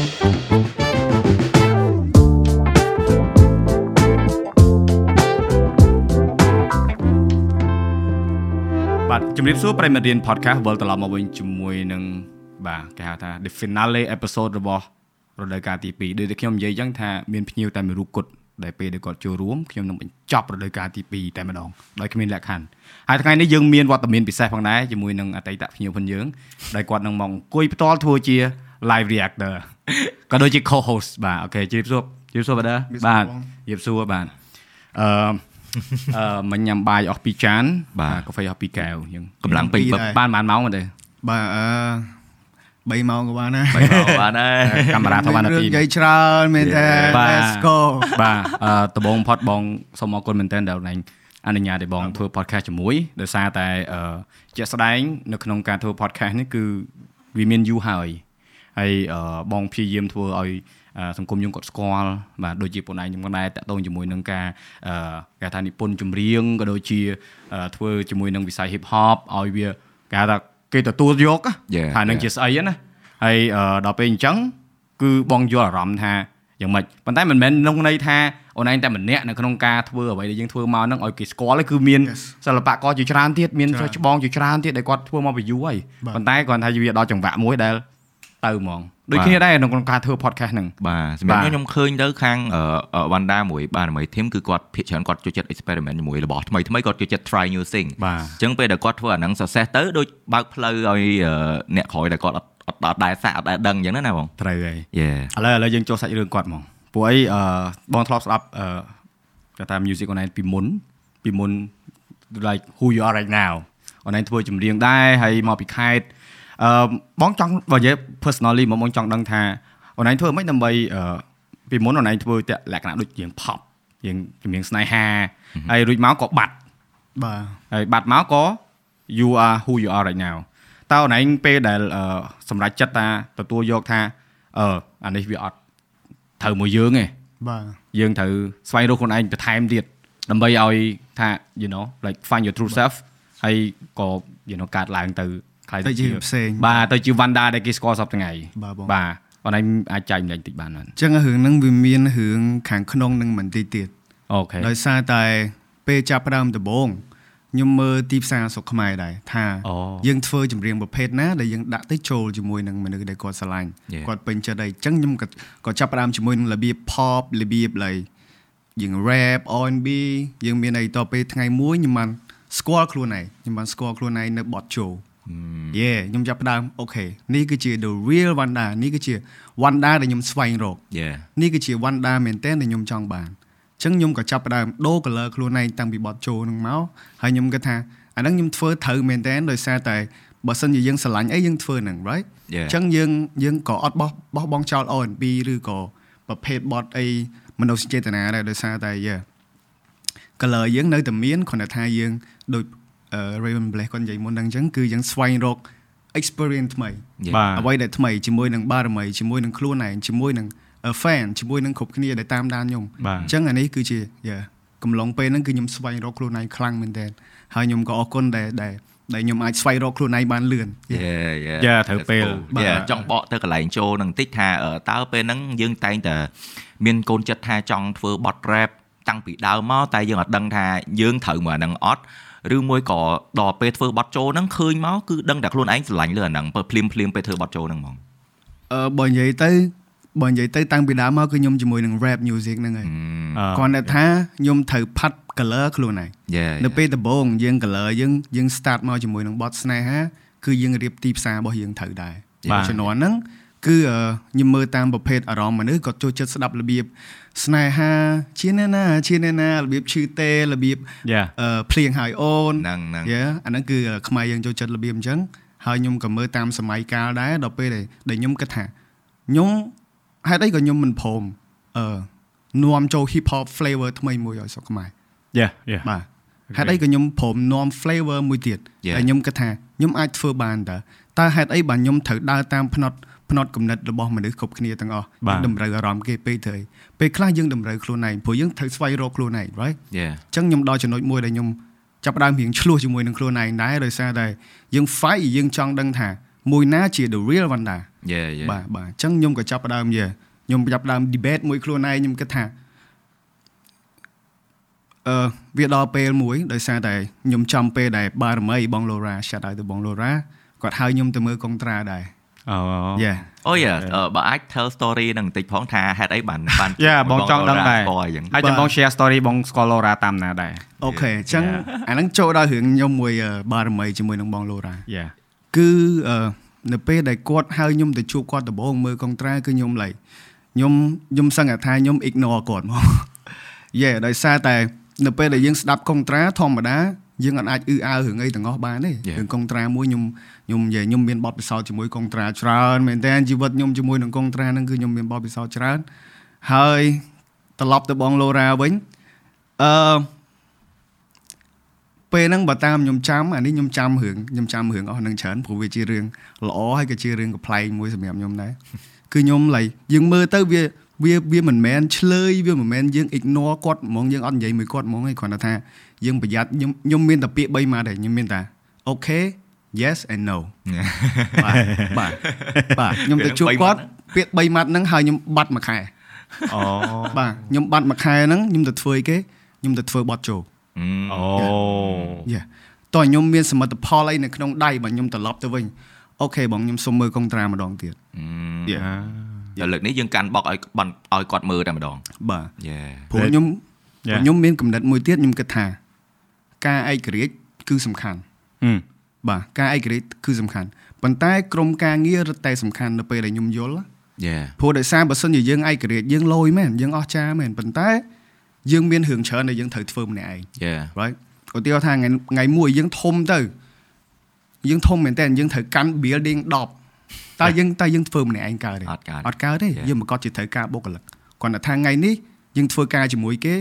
បាទជំរាបសួរប្រិយមិត្តរៀន podcast វិលត្រឡប់មកវិញជាមួយនឹងបាទគេហៅថា the finale episode របស់រដូវកាលទី2ដូចតែខ្ញុំនិយាយអញ្ចឹងថាមានភ្ញៀវតែមួយរូបគត់ដែលពេលដែលគាត់ចូលរួមខ្ញុំនឹងបញ្ចប់រដូវកាលទី2តែម្ដងដោយគ្មានលក្ខខណ្ឌហើយថ្ងៃនេះយើងមានវត្តមានពិសេសផងដែរជាមួយនឹងអតីតភ្ញៀវផងយើងដែលគាត់នឹងមកអង្គុយផ្ទាល់ធ្វើជា live reactor ក៏ដូចជា co-host បាទអូខេជម្រាបសួរជម្រាបសួរបាទបាទជម្រាបសួរបាទអឺអឺមិញញ៉ាំបាយអស់ពីរចានបាទកាហ្វេអស់ពីរកែវយើងកម្លាំងពេញពីរពឹកដែរបានបានម៉ោងទេបាទអឺ3ម៉ោងក៏បានដែរបីមកបានដែរកាមេរ៉ាធម្មតារឿងទីនិយាយច្រើនមែនទេបាទ Let's go បាទអឺដំបងផុតបងសូមអរគុណមែនទែនដែលណែអនុញ្ញាតឲ្យបងធ្វើ podcast ជាមួយដោយសារតែអឺជាក់ស្ដែង នៅក្នុងការធ្វើ podcast នេះគឺវាមានយូរហើយ ហើយអឺបងព្យាយាមធ្វើឲ្យអឺសង្គមយើងគាត់ស្គាល់បាទដូចជាបងឯងខ្ញុំក៏ដែរតាក់ទងជាមួយនឹងការអឺគេហៅថានិពន្ធចម្រៀងក៏ដូចជាអឺធ្វើជាមួយនឹងវិស័យ hip hop ឲ្យវាគេហៅថាគេទទួលយកណា Yeah, ថានឹង yeah. ជាស្អីហ្នឹងណាហើយអឺដល់ពេលអញ្ចឹងគឺបងយល់អារម្មណ៍ថាយ៉ាងម៉េចប៉ុន្តែមិនមែនក្នុងន័យថាអូនឯងតែម្នាក់នៅក្នុងការធ្វើអ្វីដែលយើងធ្វើមកហ្នឹងឲ្យគេស្គាល់ទេគឺមាន Yes. សិល្បករជាច្រើនទៀតមានច្រើនច្បងជាច្រើនទៀតដែលគាត់ធ្វើមកពីយូរហើយបាទប៉ុន្តែគាត់ថាវាដល់ចង្វាក់មួយដែល ទៅហ្មងដូចបាទគ្នាដែរនៅក្នុងការធ្វើ podcast ហ្នឹងបាទសម្រាប់បាទខ្ញុំខ្ញុំឃើញទៅខាងវ៉ាន់ដាមួយបាទមួយធីមគឺគាត់ភាគច្រើនគាត់ចូលចិត្ត experiment ជាមួយរបស់ថ្មីថ្មីគាត់ចូលចិត្ត try new thing បាទអញ្ចឹងពេលដែលគាត់ធ្វើអាហ្នឹង success ទៅដូចបើកផ្លូវឲ្យអឺអ្នកក្រោយដែលគាត់អត់អត់អត់ដែរសាក់អត់ដែរដឹងអញ្ចឹងណាណាបងត្រូវហើយ Yeah ឥឡូវឥឡូវយើងចូលសាច់រឿងគាត់ហ្មងព្រោះអីអឺបងធ្លាប់ស្ដាប់អឺគេថា music អូនឯងពីមុនពីមុន like who you are right now អូនឯងធ្វើចម្រៀងដែរហើយមកពីខេត្ត អឺបងចង់បើនិយាយ personally មកបងចង់ដឹងថាអូនឯងធ្វើមិនដើម្បីអឺពីមុនអូនឯងធ្វើតែលក្ខណៈដូចជាង pop ជាងចម្រៀងស្នេហាហើយរួចមកក៏បាត់បាទហើយបាត់មកក៏ you are who you are right now តើអូនឯងពេលដែលអឺសម្រាប់ចិត្តថាទទួលយកថាអឺអានេះវាអត់ត្រូវមួយយើងទេបាទយើងត្រូវស្វែងរកខ្លួនឯងបន្ថែមទៀតដើម្បីឲ្យថា you know like find your true self ហើយក៏ you know កាត់ឡើងទៅខ្លាយ ទៅជាផ្សេងបាទទៅជា Vanda ដែលគេស្គាល់សពថ្ងៃបាទបងបាទអូនឯងអាចចែកម្លែងតិចបានអត់អញ្ចឹងរឿងហ្នឹងវាមានរឿងខាងក្នុងនឹងមិនតិចទៀតអូខេដោយសារតែពេលចាប់ផ្ដើមដំបូងខ្ញុំមើលទីផ្សារស្រុកខ្មែរដែរថាអូយើងធ្វើចម្រៀងប្រភេទណាដែលយើងដាក់ទៅចូលជាមួយនឹងមនុស្សដែលគាត់ស្រឡាញ់ Yeah. គាត់ពេញចិត្តហើយអញ្ចឹងខ្ញុំក៏ក៏ចាប់ផ្ដើមជាមួយនឹងរបៀប pop របៀប like យើង rap R&B យើងមានអីតទៅពេលថ្ងៃមួយខ្ញុំបានស្គាល់ខ្លួនឯងខ្ញុំបានស្គាល់ខ្លួនឯងនៅបទចូល យេខ្ញុំចាប់ផ្ដើមអូខេនេះគឺជា the real Wanda នេះគឺជា Wanda ដែលខ្ញុំស្វែងរក Yeah នេះគឺជា Wanda មែនតើដែលខ្ញុំចង់បានអញ្ចឹងខ្ញុំក៏ចាប់ផ្ដើមដូរ color ខ្លួនឯងតាំងពីបត់ចូលនឹងមកហើយខ្ញុំគិតថាអាហ្នឹងខ្ញុំធ្វើត្រូវមែនតើដោយសារតែបើសិនជាយើងស្រឡាញ់អីយើងធ្វើហ្នឹង right Yeah អញ្ចឹងយើងយើងក៏អត់បោះបោះបង់ចោល R&B ឬក៏ប្រភេទបត់អីមនោសញ្ចេតនាដែរដោយសារតែ yeah color យើងនៅតែមានគ្រាន់តែថាយើងដូចអឺ Raven Black គាត់និយាយមុនហ្នឹងអញ្ចឹងគឺយើងស្វែងរក experience ថ្មី Yeah បាទអ្វីដែលថ្មីជាមួយនឹងបារមីជាមួយនឹងខ្លួនឯងជាមួយនឹង fan ជាមួយនឹងគ្រប់គ្នាដែលតាមដានខ្ញុំបាទអញ្ចឹងអានេះគឺជាយ៉ាកំឡុងពេលហ្នឹងគឺខ្ញុំស្វែងរកខ្លួនឯងខ្លាំងមែនទែនហើយខ្ញុំក៏អរគុណដែលដែលដែលខ្ញុំអាចស្វែងរកខ្លួនឯងបានលឿន Yeah yeah Yeah ត្រូវពេលបាទ Yeah ចង់បកទៅកន្លែងចូលនឹងតិចថាអឺតើពេលហ្នឹងយើងតែងតែមានកូនចិត្តថាចង់ធ្វើបទ rap តាំងពីដើមមកតែយើងអត់ដឹងថាយើងត្រូវមកអាហ្នឹងអត់ ឬមួយក៏ដល់ពេលធ្វើបទចូលហ្នឹងឃើញមកគឺដឹងតែខ្លួនឯងស្រឡាញ់លើអាហ្នឹងពេលភ្លាមភ្លាមពេលធ្វើបទចូលហ្នឹងហ្មងអឺបើនិយាយទៅបើនិយាយទៅតាំងពីដើមមកគឺខ្ញុំជាមួយនឹង rap music ហ្នឹងហើយអឺគ្រាន់តែថាខ្ញុំត្រូវផាត់ color ខ្លួនឯង Yeah នៅពេលដំបូងយើង color យើងយើង start មកជាមួយនឹងបទស្នេហាគឺយើងរៀបទីផ្សាររបស់យើងត្រូវដែរបាទជំនាន់ហ្នឹងគឺអឺខ្ញុំមើលតាមប្រភេទអារម្មណ៍មនុស្សគាត់ចូលចិត្តស្ដាប់របៀប ស្នេហាជាអ្នកណាជាអ្នកណារបៀបឈឺទេរបៀប Yeah អឺភ្លៀងហើយអូនហ្នឹងហ្នឹងយេអាហ្នឹងគឺខ្មែរយើងចូលចិត្តរបៀបអញ្ចឹងហើយខ្ញុំក៏មើលតាមសម័យកាលដែរដល់ពេលដែលដែលខ្ញុំគិតថាខ្ញុំហេតុអីក៏ខ្ញុំមិនព្រមអឺនាំចូល hip hop flavor ថ្មីមួយឲ្យស្រុកខ្មែរ Yeah yeah បាទហេតុអីក៏ខ្ញុំព្រមនាំ flavor មួយទៀត Yeah. ហើយខ្ញុំគិតថាខ្ញុំអាចធ្វើបានតើតើហេតុអីបានខ្ញុំត្រូវដើរតាមផ្នត់ ផ្នត់គំនិតរបស់មនុស្សគ្រប់គ្នាទាំងអស់បាទយើងតម្រូវអារម្មណ៍គេពេកទៅអីពេលខ្លះយើងតម្រូវខ្លួនឯងព្រោះយើងត្រូវស្វែងរកខ្លួនឯង right Yeah អញ្ចឹងខ្ញុំដល់ចំណុចមួយដែលខ្ញុំចាប់ផ្ដើមរៀងឆ្លោះជាមួយនឹងខ្លួនឯងដែរដោយសារតែយើង fight យើងចង់ដឹងថាមួយណាជា the real Wanda យេយេបាទបាទអញ្ចឹងខ្ញុំក៏ចាប់ផ្ដើមយេខ្ញុំចាប់ផ្ដើម debate មួយខ្លួនឯងខ្ញុំគិតថាអឺវាដល់ពេលមួយដោយសារតែខ្ញុំចំពេលដែលបារមីបង Laura shout out ទៅបង Laura គាត់ហៅខ្ញុំទៅមើលកុងត្រាដែរ អូ Yeah អូយបើអាច tell story នឹងបន្តិចផងថាហេតុអីបានបានយ៉ាបងចង់ដឹងដែរស្គាល់អញ្ចឹងហើយចាំបង share story បងស្គាល់ Laura តាមណាដែរអូខេអញ្ចឹងអាហ្នឹងចូលដល់រឿងខ្ញុំមួយអឺបារមីជាមួយនឹងបង Laura យ៉ាគឺអឺនៅពេលដែលគាត់ហៅខ្ញុំទៅជួបគាត់ដំបូងមើលកុងត្រាគឺខ្ញុំ like ខ្ញុំខ្ញុំសឹងថាខ្ញុំ ignore គាត់មកយេដោយសារតែនៅពេលដែលយើងស្ដាប់កុងត្រាធម្មតាយើងអត់អាចអ៊ឺអើរឿងអីទាំងអស់បានទេ Yeah. រឿងកុងត្រាមួយខ្ញុំ ខ្ញុំនិយាយខ្ញុំមានបទពិសោធន៍ជាមួយកុងត្រាច្រើនមែនតើជីវិតខ្ញុំជាមួយនឹងកុងត្រាហ្នឹងគឺខ្ញុំមានបទពិសោធន៍ច្រើនហើយត្រឡប់ទៅបង Laura វិញអឺពេលហ្នឹងបើតាមខ្ញុំចាំអានេះខ្ញុំចាំរឿងខ្ញុំចាំរឿងអស់ហ្នឹងច្រើនព្រោះវាជារឿងល្អហើយក៏ជារឿងកំ pl ែងមួយសម្រាប់ខ្ញុំដែរគឺខ្ញុំ like យើងមើលទៅវាវាវាមិនមែនឆ្លើយវាមិនមែនយើង ignore គាត់ហ្មងយើងអត់និយាយមួយគាត់ហ្មងឯងគ្រាន់តែថាយើងប្រយ័ត្នខ្ញុំខ្ញុំមានតែពាក្យ3ម៉ាត់ទេខ្ញុំមានតែ okay yes and no បាទបាទបាទខ្ញុំទៅជួបគាត់ពាក្យ3ម៉ាត់ហ្នឹងហើយខ្ញុំបាត់មួយខែអូបាទខ្ញុំបាត់មួយខែហ្នឹងខ្ញុំទៅធ្វើអីគេខ្ញុំទៅធ្វើបត់ជោអូយេតោះខ្ញុំមានសមិទ្ធផលអីនៅក្នុងដៃបាទខ្ញុំត្រឡប់ទៅវិញអូខេបងខ្ញុំសុំមើលកុងត្រាម្ដងទៀតយេដល់លើកនេះយើងកាន់បកឲ្យបានឲ្យគាត់មើលតែម្ដងបាទយេព្រោះខ្ញុំ Yeah. ខ្ញុំមានកំណត់មួយទៀតខ្ញុំគិតថា ការឯករាជ្យគឺសំខាន់ហឹម បាទការឯករាជ្យគឺសំខាន់ប៉ុន្តែក្រមការងាររឹតតែសំខាន់នៅពេលដែលខ្ញុំយល់យេព្រោះដោយសារបើសិនជាយើងឯករាជ្យយើងលយមែនយើងអស់ចាមែនប៉ុន្តែយើងមានរឿងច្រើនដែលយើងត្រូវធ្វើម្នាក់ឯងយេ right ឧទាហរណ៍ថាថ្ងៃថ្ងៃមួយយើងធំទៅយើងធំមែនតើយើងត្រូវកាន់ building 10តើយើងតើយើងធ្វើម្នាក់ឯងកើតទេអត់កើតអត់កើតទេ Yeah. យើងប្រកាសជាត្រូវការបុគ្គលិកគាត់ថាថ្ងៃនេះយើងធ្វើការជាមួយគេ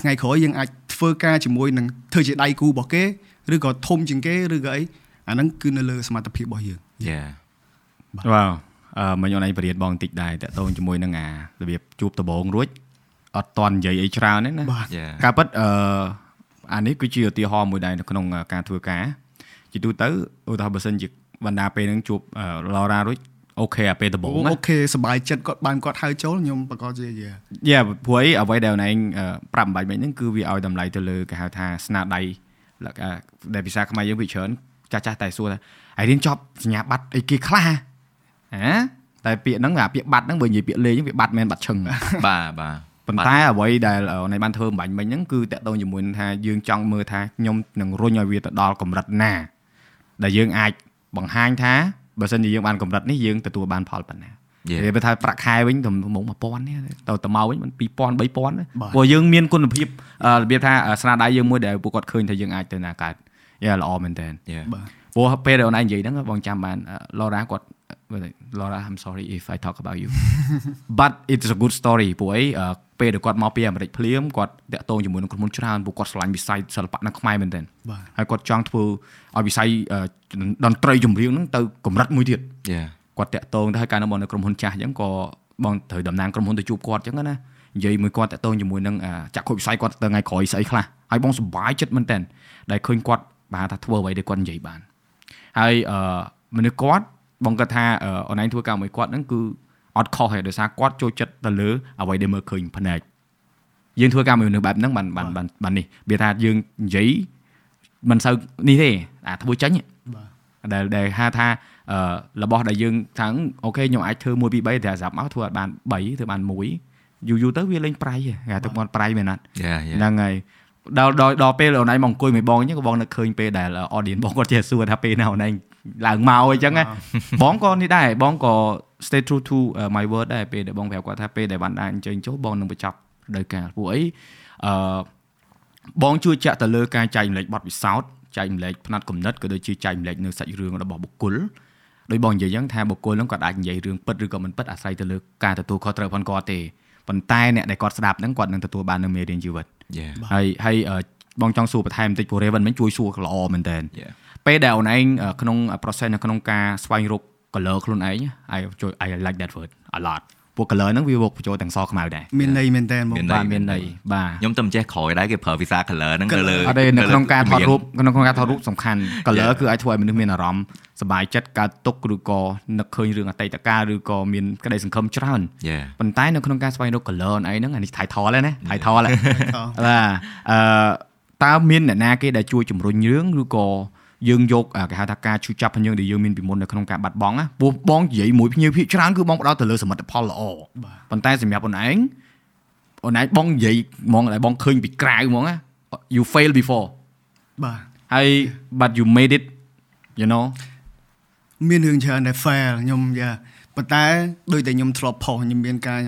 ថ្ងៃក្រោយយើងអាចធ្វើការជាមួយនឹងធ្វើជាដៃគូរបស់គេ ឬក៏ធំជាងគេឬក៏អីអាហ្នឹងគឺនៅលើសមត្ថភាពរបស់យើងយេវ៉ាវអឺមិញអូនឯងបរៀនបងបន្តិចដែរតាក់ទងជាមួយនឹងអារបៀបជួបដំបងរួចអត់តន់និយាយអីច្រើនទេណាបាទយេការពិតអឺអានេះគឺជាឧទាហរណ៍មួយដែរនៅក្នុងអឺការធ្វើការជាទូទៅឧទាហរណ៍បើសិនជាបណ្ដាពេលហ្នឹងជួបអឺឡរ៉ារួចអូខេអាពេលដំបូងណាអូខេសប្បាយចិត្តគាត់បានគាត់ហៅចូលខ្ញុំប្រកាសជាយាយ៉ាព្រោះអីអ្វីដែលអូនឯងអឺប្រាប់អំបញ្ញមិញហ្នឹងគឺវាឲ្យតម្លៃទៅលើគេហៅថាស្នាដៃ លក្ខណៈដែលភាសាខ្មែរយើងវាច្រើនចាស់ចាស់តែសួរថាហើយរៀនចប់សញ្ញាបត្រអីគេខ្លះហ៎តែពាក្យហ្នឹងអាពាក្យបាត់ហ្នឹងបើនិយាយពាក្យលេងហ្នឹងវាបាត់មែនបាត់ឈឹងបាទបាទប៉ុន្តែអ្វីដែលអូនឯងបានធ្វើអំបញ្ញមិញហ្នឹងគឺតកតងជាមួយនឹងថាយើងចង់មើលថាខ្ញុំនឹងរុញឲ្យវាទៅដល់កម្រិតណាដែលយើងអាចបង្ហាញថាបើសិនជាយើងបានកម្រិតនេះយើងទទួលបានផលប៉ុណ្ណាយេ និយាយទៅថាប្រាក់ខែវិញទៅមក1000នេះទៅទៅមកវិញមិន2000 3000ណាបាទព្រោះយើងមានគុណភាពអឺរបៀបថាស្នាដៃយើងមួយដែលពួកគាត់ឃើញថាយើងអាចទៅណាកើតយ៉ាល្អមែនតើយេបាទព្រោះពេលដែលអូនឯងនិយាយហ្នឹងបងចាំបានឡរ៉ាគាត់ Laura I'm sorry if I talk about you but it's a good story ព្រោះអីអឺពេលដែលគាត់មកពីអាមេរិកភ្លាមគាត់តាក់ទងជាមួយនឹងក្រុមហ៊ុនច្រើនពួកគាត់ឆ្លាញ់វិស័យសិល្បៈនៅខ្មែរមែនទែនបាទហើយគាត់ចង់ធ្វើឲ្យវិស័យអឺតន្ត្រីចម្រៀងហ្នឹងទៅកម្រិតមួយទៀតយេ គាត់តាក់ទងទៅហើយកាលនៅបងនៅក្រុមហ៊ុនចាស់អញ្ចឹងក៏បងត្រូវតំណាងក្រុមហ៊ុនទៅជួបគាត់អញ្ចឹងណានិយាយមួយគាត់តាក់ទងជាមួយនឹងអាចក្ខុវិស័យគាត់ទៅថ្ងៃក្រោយស្អីខ្លះហើយបងសប្បាយចិត្តមែនតើដែលឃើញគាត់បានថាធ្វើអ្វីដែលគាត់និយាយបានហើយអឺមនុស្សគាត់បងគាត់ថាអឺអនឡាញធ្វើការមួយគាត់ហ្នឹងគឺអត់ខុសទេដោយសារគាត់ចូលចិត្តទៅលើអ្វីដែលមើលឃើញភ្នែកយើងធ្វើការមួយមនុស្សបែបហ្នឹងបានបានបានបាននេះវាថាយើងនិយាយមិនសូវនេះទេអាធ្វើចាញ់បាទ ដែលដែលហៅថាអឺរបស់ដែលយើងថាអូខេខ្ញុំអាចធ្វើ1 2 3តែស្រាប់មកធ្វើអត់បាន3ធ្វើបាន1យូរយូរទៅវាលេងប្រៃហ៎គេហៅទៅមកប្រៃមែនអត់យេយេហ្នឹងហើយដល់ដល់ដល់ពេលអូនឯងមកអង្គុយមួយបងអញ្ចឹងក៏បងនឹកឃើញពេលដែល audience បងគាត់ចេះសួរថាពេលណាអូនឯងឡើងមកអញ្ចឹងណាបងក៏នេះដែរបងក៏ stay true to uh, my word ដែរពេលដែលបងប្រាប់គាត់ថាពេលដែលបានដាក់អញ្ជើញចូលបងនឹងបញ្ចប់ដោយការព្រោះអីអឺបងជួយចាក់ទៅលើការចែកម្លែកបទពិសោធន៍ ចែកម្លែកផ្នែកគំនិតក៏ដូចជាចែកម្លែកនៅសាច់រឿងរបស់បុគ្គលដោយបងនិយាយអញ្ចឹងថាបុគ្គលហ្នឹងគាត់អាចនិយាយរឿងពិតឬក៏មិនពិតអាស្រ័យទៅលើការទទួលខុសត្រូវផងគាត់ទេប៉ុន្តែអ្នកដែលគាត់ស្ដាប់ហ្នឹងគាត់នឹងទទួលបាននៅមេរៀនជីវិតយេហើយហើយអឺបងចង់សួរបន្ថែមបន្តិចព្រោះ Raven មិញជួយសួរល្អមែនតើ Yeah. ពេលដែលអូនឯងអឺក្នុង process នៅក្នុងការស្វែងរក color ខ្លួនឯង I ជួយ I like that word a lot ពួក color ហ្នឹងវាវកបញ្ចូលទាំងសខ្មៅដែរមានន័យមែនតើបងមានបាទមានន័យបាទខ្ញុំទៅមិនចេះក្រោយដែរគេប្រើភាសា color ហ្នឹងទៅលើអត់ទេនៅក្នុងការថតរូបក្នុងក្នុងការថតរូបសំខាន់ color គឺអាចធ្វើឲ្យមនុស្សមានអារម្មណ៍សប្បាយចិត្តកើតទុកឬក៏នឹកឃើញរឿងអតីតកាលឬក៏មានក្តីសង្ឃឹមច្រើន Yeah ប៉ុន្តែនៅក្នុងការស្វែងរក color អីហ្នឹងអានេះ title ហើយណា title ហើយថតបាទអឺតើមានអ្នកណាគេដែលជួយជំរុញរឿងឬក៏ យើងយកអាគេហៅថាការឈឺចាប់របស់យើងដែលយើងមានពីមុននៅក្នុងការបាត់បង់ណាពោះបងនិយាយមួយភ្ញៀវភាគច្រើនគឺបងផ្ដោតទៅលើសមិទ្ធផលល្អបាទប៉ុន្តែសម្រាប់អូនឯងអូនឯងបងនិយាយហ្មងដែលបងឃើញពីក្រៅហ្មងណា you fail before បាទហើយ but you made it you know មានរឿងច្រើនដែល fail ខ្ញុំយ៉ាប៉ុន្តែដូចតែខ្ញុំធ្លាប់ផុសខ្ញុំមានការ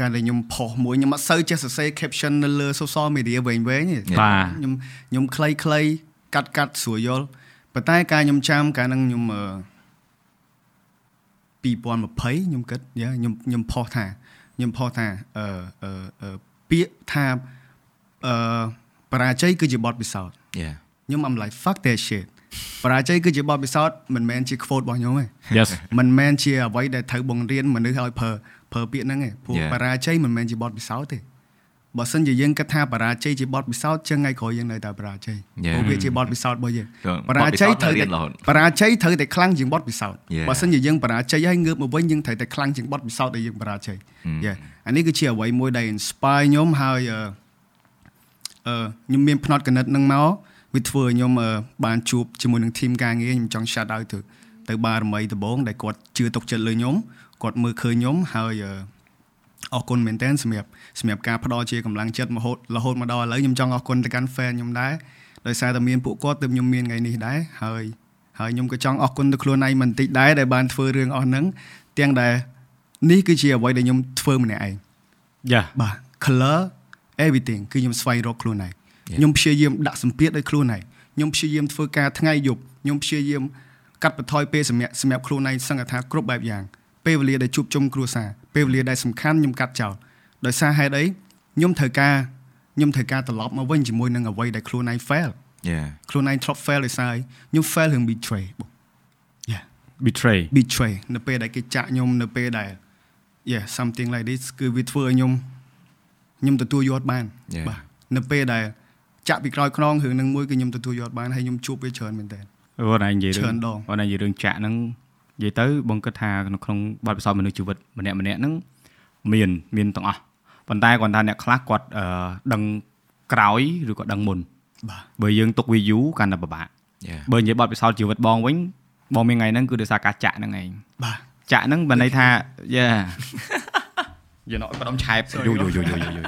ការដែលខ្ញុំផុសមួយខ្ញុំអត់សូវចេះសរសេរ caption នៅលើ social media វែងវែងទេបាទខ្ញុំខ្ញុំខ្លីខ្លីៗ កាត់កាត់ស្រួលយល់ប៉ុន្តែការខ្ញុំចាំកាលហ្នឹងខ្ញុំអឺ2020ខ្ញុំគិតយ៉ាខ្ញុំខ្ញុំផុសថាខ្ញុំផុសថាអឺអឺអឺពាក្យថាអឺបរាជ័យគឺជាបទពិសោធន៍ Yeah ខ្ញុំ I'm like fuck that shit បរាជ័យគឺជាបទពិសោធន៍មិនមែនជា quote របស់ខ្ញុំទេ yes មិនមែនជាអ្វីដែលត្រូវបង្រៀនមនុស្សឲ្យប្រើប្រើពាក្យហ្នឹងទេព្រោះ Yeah. បរាជ័យមិនមែនជាបទពិសោធន៍ទេ បើសិនជាយើងគិតថាបរាជ័យជាបទពិសោធន៍ចឹងថ្ងៃក្រោយយើងនៅតែបរាជ័យ Yeah. ព្រោះវាជាបទពិសោធន៍របស់យើងក៏បរាជ័យបទពិសោធន៍ត្រូវរៀតែនរហូតបរាជ័យត្រូវតែខ្លាំងជាងបទពិសោធន៍ Yeah. បើសិនជាយើងបរាជ័យហើយងើបមកវិញយើងត្រូវតែខ្លាំងជាងបទពិសោធន៍ដែលយើងបរាជ័យ Hmm. Yeah អានេះគឺជាអ្វីមួយដែល inspire ខ្ញុំហើយអឺអឺខ្ញុំមានផ្នត់គណិតនឹងមកវាធ្វើឲ្យខ្ញុំអឺបានជួបជាមួយនឹង team ការងារខ្ញុំចង់ shout out ទៅទៅបារមីដំបងដែលគាត់ជឿទុកចិត្តលើខ្ញុំគាត់មើលឃើញខ្ញុំហើយអឺ អរគុណមែនតើសម្រាប់សម្រាប់ការផ្ដល់ជាកម្លាំងចិត្តរហូតរហូតមកដល់ឥឡូវខ្ញុំចង់អរគុណទៅកាន់ fan ខ្ញុំដែរដោយសារតែមានពួកគាត់ទើបខ្ញុំមានថ្ងៃនេះដែរហើយហើយខ្ញុំក៏ចង់អរគុណទៅខ្លួនឯងបន្តិចដែរដែលបានធ្វើរឿងអស់ហ្នឹងទាំងដែលនេះគឺជាអ្វីដែលខ្ញុំធ្វើម្នាក់ឯង yeah បាទ color everything គឺខ្ញុំស្វែងរកខ្លួនឯង Yeah. ខ្ញុំព្យាយាមដាក់សម្ពាធឲ្យខ្លួនឯងខ្ញុំព្យាយាមធ្វើការថ្ងៃយប់ខ្ញុំព្យាយាមកាត់បន្ថយពេលសម្រាប់សម្រាប់ខ្លួនឯងសង្កថាគ្រប់បែបយ៉ាងពេលវេលាដែលជួបជុំគ្រួសារ ពេលវេលាដែលសំខាន់ខ្ញុំកាត់ចោលដោយសារហេតុអីខ្ញុំត្រូវការខ្ញុំត្រូវការត្រឡប់មកវិញជាមួយនឹងអ្វីដែលខ្លួនឯង fail Yeah ខ្លួនឯងធ្លាប់ fail ដោយសារអីខ្ញុំ fail រឿង betray បង yeah betray betray នៅពេលដែលគេចាក់ខ្ញុំនៅពេលដែល yeah something like this គឺវាធ្វើឲ្យខ្ញុំខ្ញុំទទួលយកបាន Yeah. បាទនៅពេលដែលចាក់ពីក្រោយខ្នងរឿងនឹងមួយគឺខ្ញុំទទួលយកបានហើយខ្ញុំជួបវាច្រើនមែនតើអូនឯងនិយាយច្រើនរឿងដងអូនឯងនិយាយរឿងចាក់ហ្នឹង និយាយទៅបងគិតថាក្នុងក្នុងបទពិសោធន៍មនុស្សជីវិតម្នាក់ម្នាក់ហ្នឹងមានមានទាំងអស់ប៉ុន្តែគាត់ថាអ្នកខ្លះគាត់អឺដឹងក្រោយឬក៏ដឹងមុនបាទបើយើងទុកវាយូរកាន់តែពិបាក Yeah បើនិយាយបទពិសោធន៍ជីវិតបងវិញបងមានថ្ងៃហ្នឹងគឺដោយសារការចាក់ហ្នឹងឯងបាទចាក់ហ្នឹងបើន័យថាយ៉ាយល់អត់បដំឆែប Sorry យូយូយូយូយូ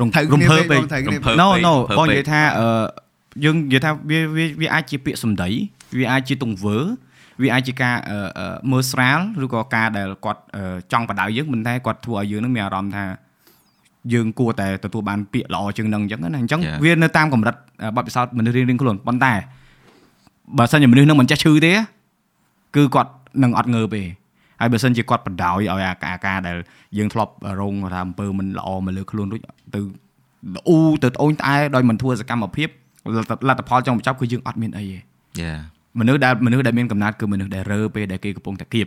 រងត្រូវរំភើគ្នាពេកបងត្រូវគ្នារំភើ no ពេក no ភើបងពេកនិយាយថាអឺយើងនិយាយថាវាវាវាអាចជាពាក្យសម្ដីវាអាចជាទង្វើ វាអាចជាការអឺអឺមើលស្រាលឬក៏ការដែលគាត់អឺចង់បដៅយើងប៉ុន្តែគាត់ធ្វើឲ្យយើងនឹងមានអារម្មណ៍ថាយើងគួរតែទទួលបានពាក្យល្អជាងនឹងអញ្ចឹងណាអញ្ចឹង Yeah. វានៅតាមកម្រិតអឺបទពិសោធន៍មនុស្សរៀងៗខ្លួនប៉ុន្តែបើសិនជាមនុស្សនឹងមិនចេះឈឺទេគឺគាត់នឹងអត់ងើបទេហើយបើសិនជាគាត់បដ ாய் ឲ្យអាការអាការដែលយើងធ្លាប់រងថាអំពើមិនល្អមកលើខ្លួនរួចទៅល្អូទៅត្អូញត្អែដោយមិនធ្វើសកម្មភាពលទ្ធលទ្ធផលចុងបញ្ចប់គឺយើងអត់មានអីទេ Yeah មនុស្សដែលមនុស្សដែលមានកំណត់គឺមនុស្សដែលរើពេលដែលគេកំពុងតែគៀប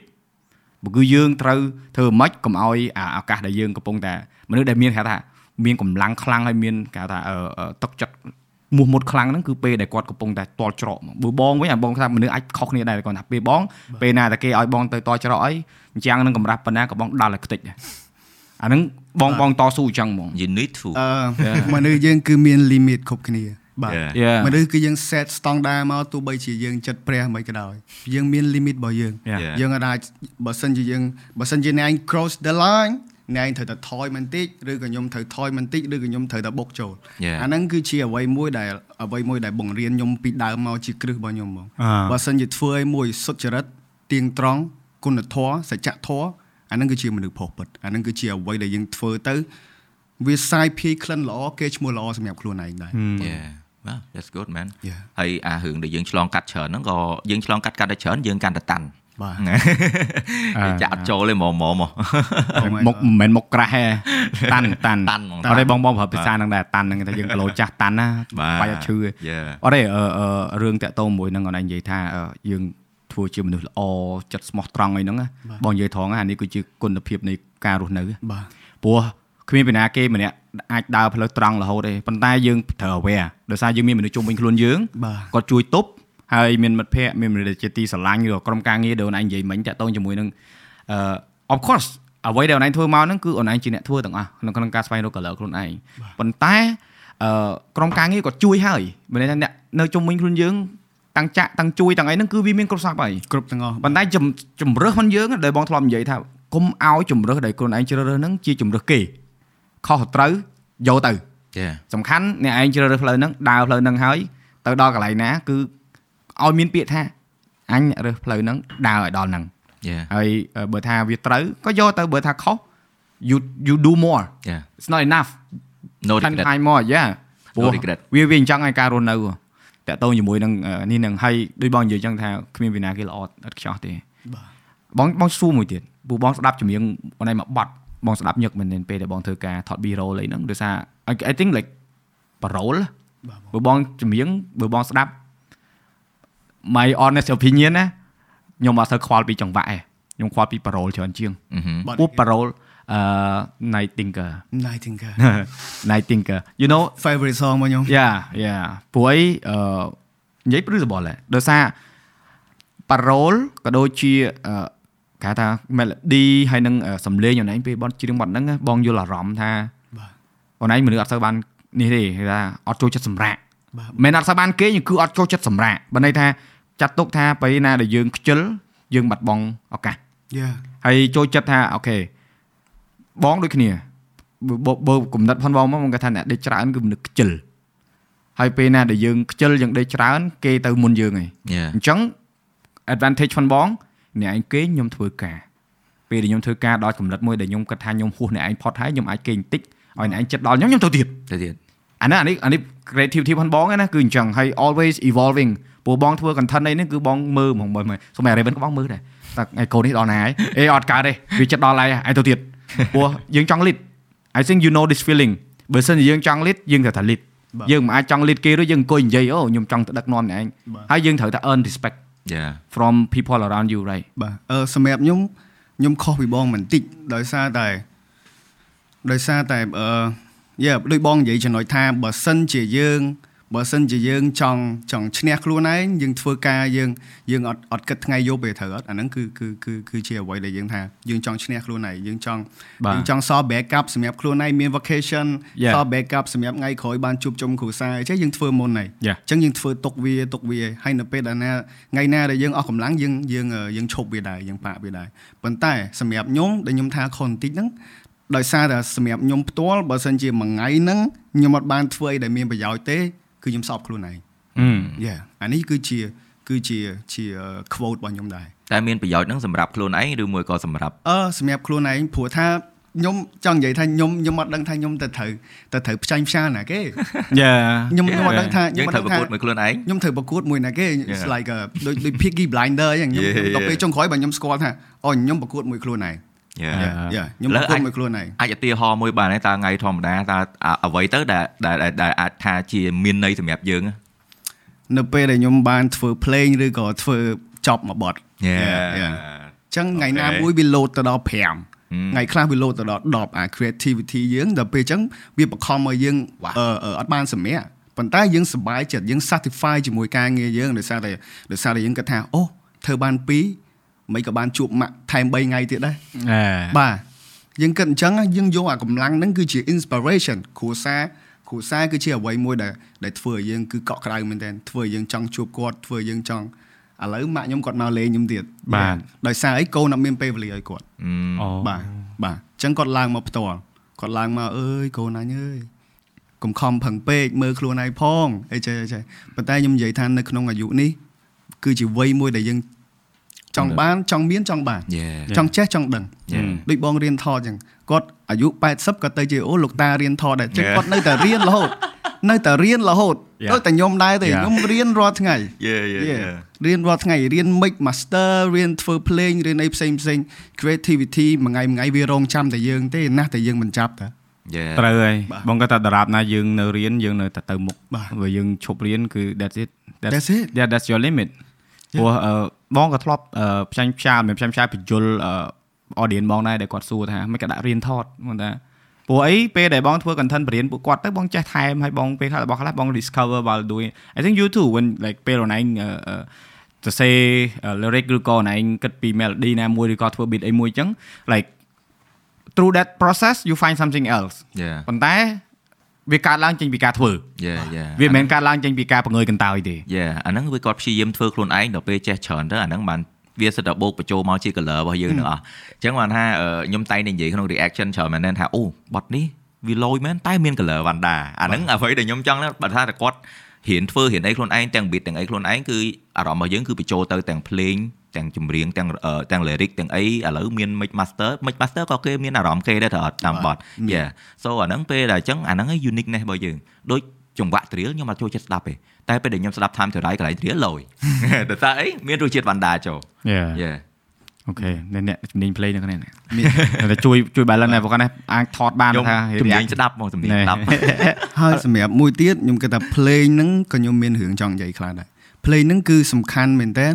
បើគឺយើងត្រូវធ្វើម៉េចកុំឲ្យអាឱកាសដែលយើងកំពុងតែមនុស្សដែលមានគេហៅថាមានកម្លាំងខ្លាំងហើយមានគេហៅថាអឺអឺទឹកចិត្តមោះមុតខ្លាំងហ្នឹងគឺពេលដែលគាត់កំពុងតែតល់ច្រកមកបើបងវិញអាបងថាមនុស្សអាចខុសគ្នាដែរគាត់ថាពេលបងពេលណាតែគេឲ្យបងទៅតល់ច្រកអីអញ្ចឹងនឹងកម្រាស់ប៉ុណ្ណាក៏បងដល់តែខ្ទេចដែរអាហ្នឹងបងបងតស៊ូអញ្ចឹងហ្មង you need to អឺ Yeah. មនុស្សយើងគឺមាន limit គ្រប់គ្នា បាទ Yeah. Yeah មនុស្សគឺយើង set standard មកទោះបីជាយើងចិត្តព្រះមិនក៏ដោយយើងមាន limit របស់យើង Yeah. Yeah. យើងអាចបើសិនជាយើងបើសិនជាអ្នកឯង cross the line អ្នកឯងត្រូវតែថយបន្តិចឬក៏ខ្ញុំត្រូវថយបន្តិចឬក៏ខ្ញុំត្រូវតែបុកចូល Yeah. អាហ្នឹងគឺជាអ្វីមួយដែលអ្វីមួយដែលបង្រៀនខ្ញុំពីដើមមកជាគ្រឹះរបស់ខ្ញុំហ្មងអ่าបើសិនជាធ្វើឲ្យមួយសុចរិតទៀងត្រង់គុណធម៌សច្ចធម៌អាហ្នឹងគឺជាមនុស្សផុសពិតអាហ្នឹងគឺជាអ្វីដែលយើងធ្វើទៅវាសាយភាយក្លិនល្អគេឈ្មោះល្អសម្រាប់ខ្លួនឯងដែរ Yeah well that's good man Yeah. ហើយអារឿងដែលយើងឆ្លងកាត់ច្រើនហ្នឹងក៏យើងឆ្លងកាត់កាត់តែច្រើនយើងកាន់តែតាន់បាទគេចាក់អត់ចូលទេហ្មងហ្មងមកមុខមិនមែនមុខក្រាស់ទេតាន់តាន់តាន់ហ្មងអត់ទេបងបងប្រើភាសាហ្នឹងដែរតាន់ហ្នឹងតែយើងគីឡូចាស់តាន់ណាបាទបាច់អត់ឈឺទេ Yeah អត់ទេអឺអឺរឿងតាក់ទងមួយហ្នឹងអនឯងនិយាយថាអឺយើងធ្វើធ្វើជាមនុស្សល្អចិត្តស្មោះត្រង់អីហ្នឹងណាបងនិយាយត្រង់អានេះគឺជាគុណភាពនៃការរស់នៅបាទព្រោះ គ្មានពីណាគេម្នាក់អាចដើរផ្លូវត្រង់រហូតទេប៉ុន្តែយើងត្រូវ aware ដោយសារយើងមានមនុស្សជុំវិញខ្លួនយើងបាទគាត់ជួយទប់ហើយមានមិត្តភ័ក្តិមានមនុស្សជាទីស្រឡាញ់ឬក៏ក្រុមការងារដែលអូនឯងនិយាយមិញតាក់ទងជាមួយនឹងអឺ of course អ្វីដែលអូនឯងធ្វើមកហ្នឹងគឺអូនឯងជាអ្នកធ្វើទាំងអស់ក្នុងក្នុងការស្វែងរក color ខ្លួនឯងប៉ុន្តែអឺក្រុមការងារក៏ជួយហើយមានន័យថាអ្នកនៅជុំវិញខ្លួនយើងតាំងចាក់តាំងជួយទាំងអីហ្នឹងគឺវាមានគ្រប់សពហើយគ្រប់ទាំងអស់ប៉ុន្តែជំជំរើសមិនយើងដែលបងធ្លាប់និយាយថាកុំឲ្យជំរើសដែលខ្លួនឯងជ្រើសរើសហ្នឹងជាជំរើសគេ ខុសត្រូវយកទៅចាសំខាន់អ្នកឯងជ្រើសរើសផ្លូវហ្នឹងដើរផ្លូវហ្នឹងហើយទៅដល់កន្លែងណាគឺឲ្យមានពាក្យថាអញរើសផ្លូវហ្នឹងដើរឲ្យដល់ហ្នឹងចាហើយបើថាវាត្រូវក៏យកទៅបើថាខុស you you do more ចា it's not enough no ten regret time more yeah No regret វាវាអញ្ចឹងឲ្យការរស់នៅតាក់ទងជាមួយនឹងអឺនេះនឹងហើយដូចបងនិយាយអញ្ចឹងថាគ្មានវិណាគេល្អឥតខ្ចោះទេបាទបងបងសួរមួយទៀតពូបងស្ដាប់ចម្រៀងអូនឯងមកបត់ បងស្ដាប់ញឹកមែនទែនពេលដែលបងធ្វើការថត B roll អីហ្នឹងដោយសារ I I think like parole បាទបើបងចម្រៀងបើបងស្ដាប់ my honest opinion ណាខ្ញុំអត់សូវខ្វល់ពីចង្វាក់ទេខ្ញុំខ្វល់ពី parole ច្រើនជាងអឺហឹមបាទពួក parole អឺ night thinker Nightingale night thinker you know favorite song របស់ខ្ញុំយ៉ាយ៉ាព្រោះអីអឺនិយាយព្រឹសបលដោយសារ parole ក៏ដូចជាអឺ គេហៅថា melody ហើយនឹងអឺសំឡេងអូនឯងពេលបត់ច្រៀងបត់ហ្នឹងណាបងយល់អារម្មណ៍ថាបាទអូនឯងមនុស្សអត់សូវបាននេះទេគេថាអត់ចូលចិត្តសម្រាកបាទមិនអត់សូវបានគេងគឺអត់ចូលចិត្តសម្រាកបើន័យថាចាត់ទុកថាពេលណាដែលយើងខ្ជិលយើងបាត់បង់ឱកាស Yeah ហើយចូលចិត្តថាអូខេបងដូចគ្នាបើបើគំនិតផងបងមកគាត់ថាអ្នកដេកច្រើនគឺមនុស្សខ្ជិលហើយពេលណាដែលយើងខ្ជិលយើងដេកច្រើន គេទៅមុនយើងហើយចាអញ្ចឹង advantage ផងបង អ្នកឯងគេងខ្ញុំធ្វើការពេលដែលខ្ញុំធ្វើការដល់កម្រិតមួយដែលខ្ញុំគិតថាខ្ញុំហួសអ្នកឯងផុតហើយខ្ញុំអាចគេងបន្តិចឲ្យអ្នកឯងចិត្តដល់ខ្ញុំខ្ញុំទៅទៀតទៅទៀតអានេះអានេះអានេះ creativity ផងបងណាគឺអញ្ចឹងហើយ always evolving ព្រោះបងធ្វើ content អីនេះគឺបងមើលហ្មងមើលមើលសូម្បី Raven ក៏បងមើលដែរតែឯកូននេះដល់ណាហើយអេអត់កើតទេវាចិត្តដល់ហើយឯងទៅទៀតព្រោះយើងចង់ lead I think you know this feeling បើសិនជាយើងចង់ lead យើងត្រូវតែ lead បាទយើងមិនអាចចង់ lead គេឬយើងអង្គុយនិយាយអូខ្ញុំចង់ទៅដឹកនាំអ្នកឯងបាទហើយយើងត្រូវតែ earn respect ចា from people around you right បាទអឺសម្រាប់ខ្ញុំខ្ញុំខុសពីបងបន្តិចដោយសារតែដោយសារតែអឺយ៉ាដូចបងនិយាយចំណុចថាបើសិនជាយើង បើសិនជាយើងចង់ចង់ឈ្នះខ្លួនឯងយើងធ្វើការយើងយើងអត់អត់គិតថ្ងៃយកពេលត្រូវអត់អាហ្នឹងគឺគឺគឺគឺជាអ្វីដែលយើងថាយើងចង់ឈ្នះខ្លួនឯងយើងចង់បាទយើងចង់សល់ backup សម្រាប់ខ្លួនឯងមាន vacation Yeah. សល់ backup សម្រាប់ថ្ងៃក្រោយបានជួបជុំគ្រួសារអញ្ចឹងយើងធ្វើមុនហើយ Yeah. អញ្ចឹងយើងធ្វើទុកវាទុកវាហើយនៅពេលដែលណាថ្ងៃណាដែលយើងអស់កម្លាំងយើងយើងអឺយើងឈប់វាដែរយើងប៉ាក់វាដែរប៉ុន្តែសម្រាប់ខ្ញុំដែលខ្ញុំថាខុសបន្តិចហ្នឹងដោយសារតែសម្រាប់ខ្ញុំផ្ទាល់បើសិនជាមួយថ្ងៃហ្នឹងខ្ញុំអត់បានធ្វើអីដែលមានប្រយោជន៍ទេ គឺខ្ញុំសោកខ្លួនឯងអឺយ៉ាអានេះគឺជាគឺជាជា quote របស់ខ្ញុំដែរតែមានប្រយោជន៍ហ្នឹងសម្រាប់ខ្លួនឯងឬមួយក៏សម្រាប់អឺសម្រាប់ខ្លួនឯងព្រោះថាខ្ញុំចង់និយាយថាខ្ញុំខ្ញុំអត់ដឹងថាខ្ញុំទៅត្រូវទៅត្រូវផ្ចាញ់ផ្សាណាគេយ៉ាខ្ញុំខ្ញុំអត់ដឹងថាខ្ញុំយើងអត់ត្រូវដឹងប្រថាកួតមួយខ្លួនឯងខ្ញុំត្រូវប្រកួតមួយណាគេ It's like a ដូចដូច Peaky Blinder អញ្ចឹងខ្ញុំ Yeah, ដល់ពេល yeah. ចុងក្រោយបើខ្ញុំស្គាល់ថាអូខ្ញុំប្រកួតមួយខ្លួនឯង យ៉ា Yeah. យ៉ាខ្ញុំប្រកួតមួយខ្លួនឯងអាចឧទាហរណ៍មួយបានទេតើថ្ងៃធម្មតាតើអាអ្វីទៅដែលដែលដែលដែលអាចថាជាមានន័យសម្រាប់យើងនៅពេលដែលខ្ញុំបានធ្វើភ្លេងឬក៏ធ្វើចប់មួយបទយ៉ា Yeah, yeah. អញ្ចឹងថ្ងៃណា Okay. មួយវា load ទៅដល់5 Hmm. ថ្ងៃខ្លះវា load ទៅដល់10អា creativity យើងដល់ពេលអញ្ចឹងវាបង្ខំឲ្យយើង Wow. អឺអឺអត់បានសម្រាប់ប៉ុន្តែយើងសប្បាយចិត្តយើង satisfy ជាមួយការងារយើងដោយសារតែដោយសារតែយើងគិតថាអូធ្វើបាន2 មិនក៏បានជួបម៉ាក់ថែម3ថ្ងៃទៀតដែរអេបាទយើងគិតអញ្ចឹងណាយើងយកអាកម្លាំងហ្នឹងគឺជា inspiration គ្រួសារគ្រួសារគឺជាអ្វីមួយដែលដែលធ្វើឲ្យយើងគឺកក់ក្ដៅមែនទែនធ្វើឲ្យយើងចង់ជួបគាត់ធ្វើឲ្យយើងចង់ឥឡូវម៉ាក់ខ្ញុំគាត់មកលេងខ្ញុំទៀតបាទដោយសារអីកូនអត់មានពេលវេលាឲ្យគាត់អឺអូបាទបាទអញ្ចឹងគាត់ឡើងមកផ្ទាល់គាត់ឡើងមកអើយកូនអញអើយកុំខំផឹងពេកមើលខ្លួនឯងផងអីចេះអីចេះប៉ុន្តែខ្ញុំនិយាយថានៅក្នុងអាយុនេះគឺជាវ័យមួយដែលយើង ចង់បានចង់មានចង់បានយ៉ាចង់ចេះចង់ដឹងយ៉ាដូចបងរៀនថតអញ្ចឹងគាត់អាយុ80ក៏ទៅជាអូលោកតារៀនថតដែរចឹង Yeah. គាត់នៅតែរៀនរហូតនៅតែរៀនរហូត Yeah. ដូចតែខ្ញុំដែរទេ Yeah. ខ្ញុំរៀនរាល់ថ្ងៃយ៉ាយ៉ា Yeah. រៀនរាល់ថ្ងៃរៀន mix master រៀនធ្វើភ្លេងរៀនអីផ្សេងផ្សេង creativity មួយថ្ងៃមួយថ្ងៃវារងចាំតែយើងទេណាស់តែយើងមិនចាប់តាយ៉ាត្រូវហើយបាទបងគាត់ថាតារាបណាយើងនៅរៀនយើងនៅតែទៅមុខបាទបើយើងឈប់រៀនគឺ that's it That's it. yeah that's your limit ព្រោះអឺ បងក៏ធ្លាប់អឺផ្សាញ់ផ្សាយមិនផ្សាញ់ផ្សាយបញ្យលអឺ audience បងដែរដែលគាត់សួរថាមិនក៏ដាក់រៀនថតបងថាព្រោះអីពេលដែលបងធ្វើ content បរៀនពួកគាត់ទៅបងចេះថែមហើយបងពេលខ្លះរបស់ខ្លះបង discover while doing I think you too when like ពេលអូនឯងអឺអឺទៅសេ lyric ឬក៏អូនឯងគិតពី melody ណាមួយឬក៏ធ្វើ beat អីមួយអញ្ចឹង like through that process you find something else Yeah ប៉ុន្តែ វាកើតឡើងចេញពីការធ្វើ Yeah yeah វាមិនមែនកើតឡើងចេញពីការបង្ងើយកន្តើយទេ Yeah អាហ្នឹងវាគាត់ព្យាយាមធ្វើខ្លួនឯងដល់ពេលចេះច្រើនទៅអាហ្នឹងបានវាសិតតែបូកបញ្ចូលមកជា color របស់យើងទាំងអស់អញ្ចឹងបានថាអឺខ្ញុំតែងតែនិយាយក្នុង reaction ច្រើនមែនទែនថាអូបត់នេះវាលយមែនតែមាន color វ៉ាន់ដាអាហ្នឹងអ្វីដែលខ្ញុំចង់ណាបើថាតែគាត់រៀនធ្វើរៀនអីខ្លួនឯងទាំង beat ទាំងអីខ្លួនឯងគឺអារម្មណ៍របស់យើងគឺបញ្ចូលទៅទាំងភ្លេង ទាំងចម្រៀងទាំងអឺទាំង lyric ទាំងអីឥឡូវមាន mix master mix master ក៏គេមានអារម្មណ៍គេដែរទៅអត់តាមបត់ Yeah so អាហ្នឹងពេលដែលអញ្ចឹងអាហ្នឹងឯង uniqueness របស់យើងដូចចង្វាក់ drill ខ្ញុំអត់ចូលចិត្តស្ដាប់ទេតែពេលដែលខ្ញុំស្ដាប់ time to die កន្លែង drill លយតែថាអីមានរសជាតិវ៉ាន់ដាចូល Yeah Yeah អូខេអ្នកអ្នកជំនាញ play នៅគ្នានេះតែជួយជួយ balance ដែរព្រោះគាត់ណាអាចថតបានខ្ញុំថាជំនាញស្ដាប់មកជំនាញស្ដាប់ហើយសម្រាប់មួយទៀតខ្ញុំគិតថា play ហ្នឹងក៏ខ្ញុំមានរឿងចង់និយាយខ្លះដែរ play ហ្នឹងគឺសំខាន់មែនតើ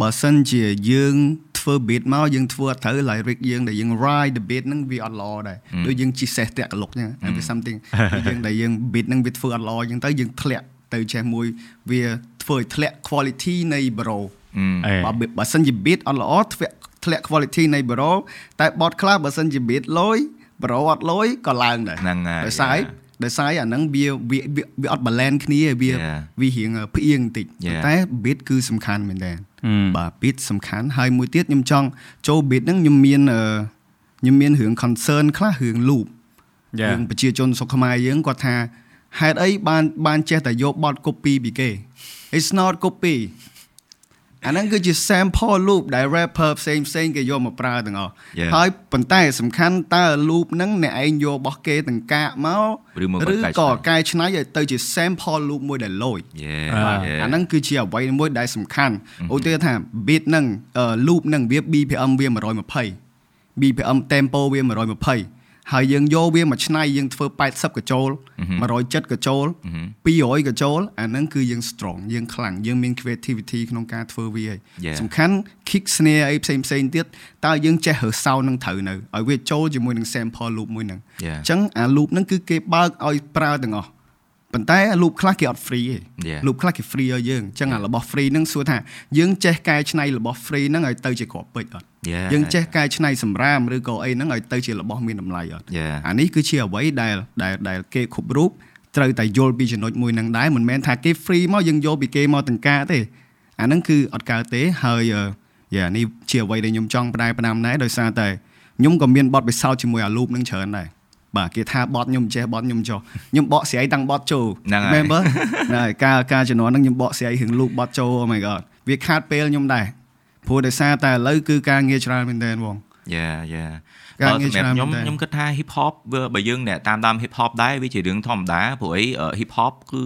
បើសិនជាយើងធ្វើ beat មកយើងធ្វើអត់ត្រូវ lyric យើងដែលយើង ride the beat ហ្នឹងវាអត់ល្អដែរដូចយើងជិះសេះតាក់កលុកអញ្ចឹងវា something ដូចយើងដែលយើង beat ហ្នឹងវាធ្វើអត់ល្អអញ្ចឹងទៅយើងធ្លាក់ទៅចេះមួយវាធ្វើឲ្យធ្លាក់ quality នៃ bro អេបើបើសិនជា beat អត់ល្អធ្លាក់ធ្លាក់ quality នៃ bro តែ bot ខ្លះបើសិនជា beat លយ bro អត់លយក៏ឡើងដែរហ្នឹងហើយដោយសារអីដោយសារអាហ្នឹងវាវាវាវាអត់ balance គ្នាវា Yeah. វារៀងផ្អៀងបន្តិច Yeah. តែ beat គឺសំខាន់មែនតើហឹម បាទ beat សំខាន់ហើយមួយទៀតខ្ញុំចង់ចូល beat ហ្នឹងខ្ញុំមានអឺខ្ញុំមានរឿង concern ខ្លះរឿង loop យ៉ារឿងប្រជាជនស្រុកខ្មែរយើងគាត់ថាហេតុអីបានបានចេះតែយកបទ copy ពីគេ It's not copy អាហ្នឹងគឺជា sample loop ដែល rapper ផ្សេងផ្សេងគេយកមកប្រើទាំងអស់ Yeah. ហើយប៉ុន្តែសំខាន់តើ loop ហ្នឹងអ្នកឯងយករបស់គេទាំងកាកមកឬមកឬកែច្នៃក៏កែច្នៃឲ្យទៅជា sample loop មួយដែលលយ Yeah អា yeah អាហ្នឹងគឺជាអ្វីមួយដែលសំខាន់ឧទាហរណ៍ថា beat ហ្នឹងអឺ loop ហ្នឹងវា BPM វា120 BPM tempo វា120 ហើយយើងយកវាមកឆ្នៃយើងធ្វើ80កញ្ចូល170កញ្ចូល200កញ្ចូលអាហ្នឹងគឺយើង strong យើងខ្លាំងយើងមាន creativity ក្នុងការធ្វើវាហើយ Yeah. សំខាន់ kick snare អីផ្សេងផ្សេងៗទៀតតើយើងចេះរើស sound ហ្នឹងត្រូវនៅឲ្យវាចូលជាមួយនឹង sample loop មួយហ្នឹង Yeah. អញ្ចឹងអា loop ហ្នឹងគឺគេបើកឲ្យប្រើទាំងអស់ ប៉ុន្តែអា loop ខ្លះគេអត់ free ទេ Yeah. loop ខ្លះគេ free ឲ្យយើងអញ្ចឹងអារបស់ free ហ្នឹងសួរថាយើងចេះកែច្នៃរបស់ free ហ្នឹងឲ្យទៅជាគ្រាប់ពេជ្រអត់ Yeah. យើងចេះកែច្នៃសម្រាមឬក៏អីហ្នឹងឲ្យទៅជារបស់មានតម្លៃអត់ Yeah. អានេះគឺជាអ្វីដែលដែលដែលគេគ្រប់រូបត្រូវតែយល់ពីចំណុចមួយហ្នឹងដែរមិនមែនថាគេ free មកយើងយកពីគេមកទាំងការទេអាហ្នឹងគឺអត់កើតទេហើយអឺយ៉ានេះជាអ្វីដែលខ្ញុំចង់ផ្ដែផ្ដាំដែរដោយសារតែខ្ញុំក៏មានបទពិសោធន៍ជាមួយអា loop ហ្នឹងច្រើនដែរ បាទគេថាបត់ខ្ញុំចេះបត់ខ្ញុំចុះខ្ញុំបកស្រាយតាំងបត់ចូលហ្នឹងហើយមែនបើហ្នឹងហើយការការជំនាន់ហ្នឹងខ្ញុំបកស្រាយរឿង loop បត់ចូល oh my god វាខាតពេលខ្ញុំដែរព្រោះដោយសារតែឥឡូវគឺការងារច្រើនមែនទែនបង Yeah yeah ការបើងារសម្រាប់ច្រើនខ្ញុំមែនតើខ្ញុំគិតថា hip hop វាបើយើងអ្នកតាមតាម hip hop ដែរវាជារឿងធម្មតាព្រោះអីអឺ hip hop គឺ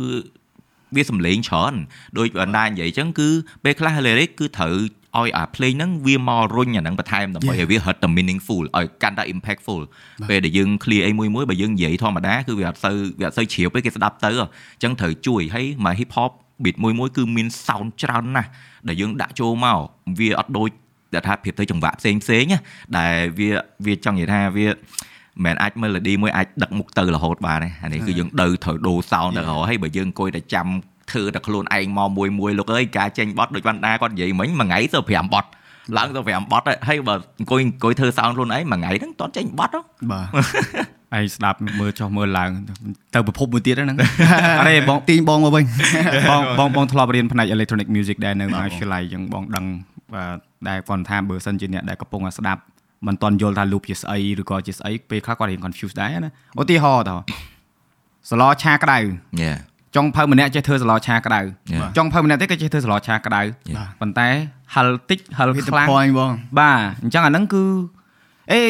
វាសំឡេងច្រើនដូចបណ្ដានិយាយអញ្ចឹងគឺពេលខ្លះ lyric គឺត្រូវ ឲ្យអា play ហ្នឹងវាមករុញអាហ្នឹងបន្ថែមដើម្បី Yeah. ឲ្យវាហិតតែ meaningful ឲ្យកាន់តែ impactful ពេលដែលយើង clear អីមួយមួយបើយើងនិយាយធម្មតាគឺវាអត់សូវវាអត់សូវជ្រាបទេគេស្ដាប់ទៅអញ្ចឹងត្រូវជួយហើយមក hip hop beat មួយមួយគឺមាន sound ច្រើនណាស់ដែលយើងដាក់ចូលមកវាអត់ដូចដែលថាប្រៀបទៅចង្វាក់ផ្សេងផ្សេងៗណាដែលវាវាចង់និយាយថាវាមិនមែនអាច melody មួយអាចដឹកមុខទៅរហូតបានទេអានេះគឺយើងដៅត្រូវដូរ sound ទៅរហូតហើយបើយើងអង្គុយតែចាំ ធ្វើតែខ្លួនឯងមកមួយមួយលោកអើយការចេញបត់ដូចវណ្ដាគាត់និយាយមិញមួយថ្ងៃទៅ5បត់ឡើងទៅ5បត់ហើយបើអង្គុយអង្គុយធ្វើ sound ខ្លួនឯងមួយថ្ងៃហ្នឹងតន់ចេញបត់ហ៎បាទឯងស្ដាប់មើលចុះមើលឡើងទៅប្រភពមួយទៀតហ្នឹងអរេបងទាញបងមកវិញបងបងបងធ្លាប់រៀនផ្នែក electronic music ដែរនៅមហាវិទ្យាល័យអញ្ចឹងបងដឹងបាទដែលគាត់ថាបើសិនជាអ្នកដែលកំពុងតែស្ដាប់មិនទាន់យល់ថា loop ជាស្អីឬក៏ជាស្អីពេលខ្លះគាត់រៀន confused ដែរណាឧទាហរណ៍តើសឡឆាក្តៅ Yeah ចុងភៅម្នាក់ចេះធ្វើសឡឆាក្តៅ Yeah. ចុងភៅម្នាក់ទៀតក៏ចេះធ្វើសឡឆាក្តៅ Yeah. ប៉ុន្តែហិលតិចហិល hit the ខ្លាំង point បងបាទអញ្ចឹងអាហ្នឹងគឺអេ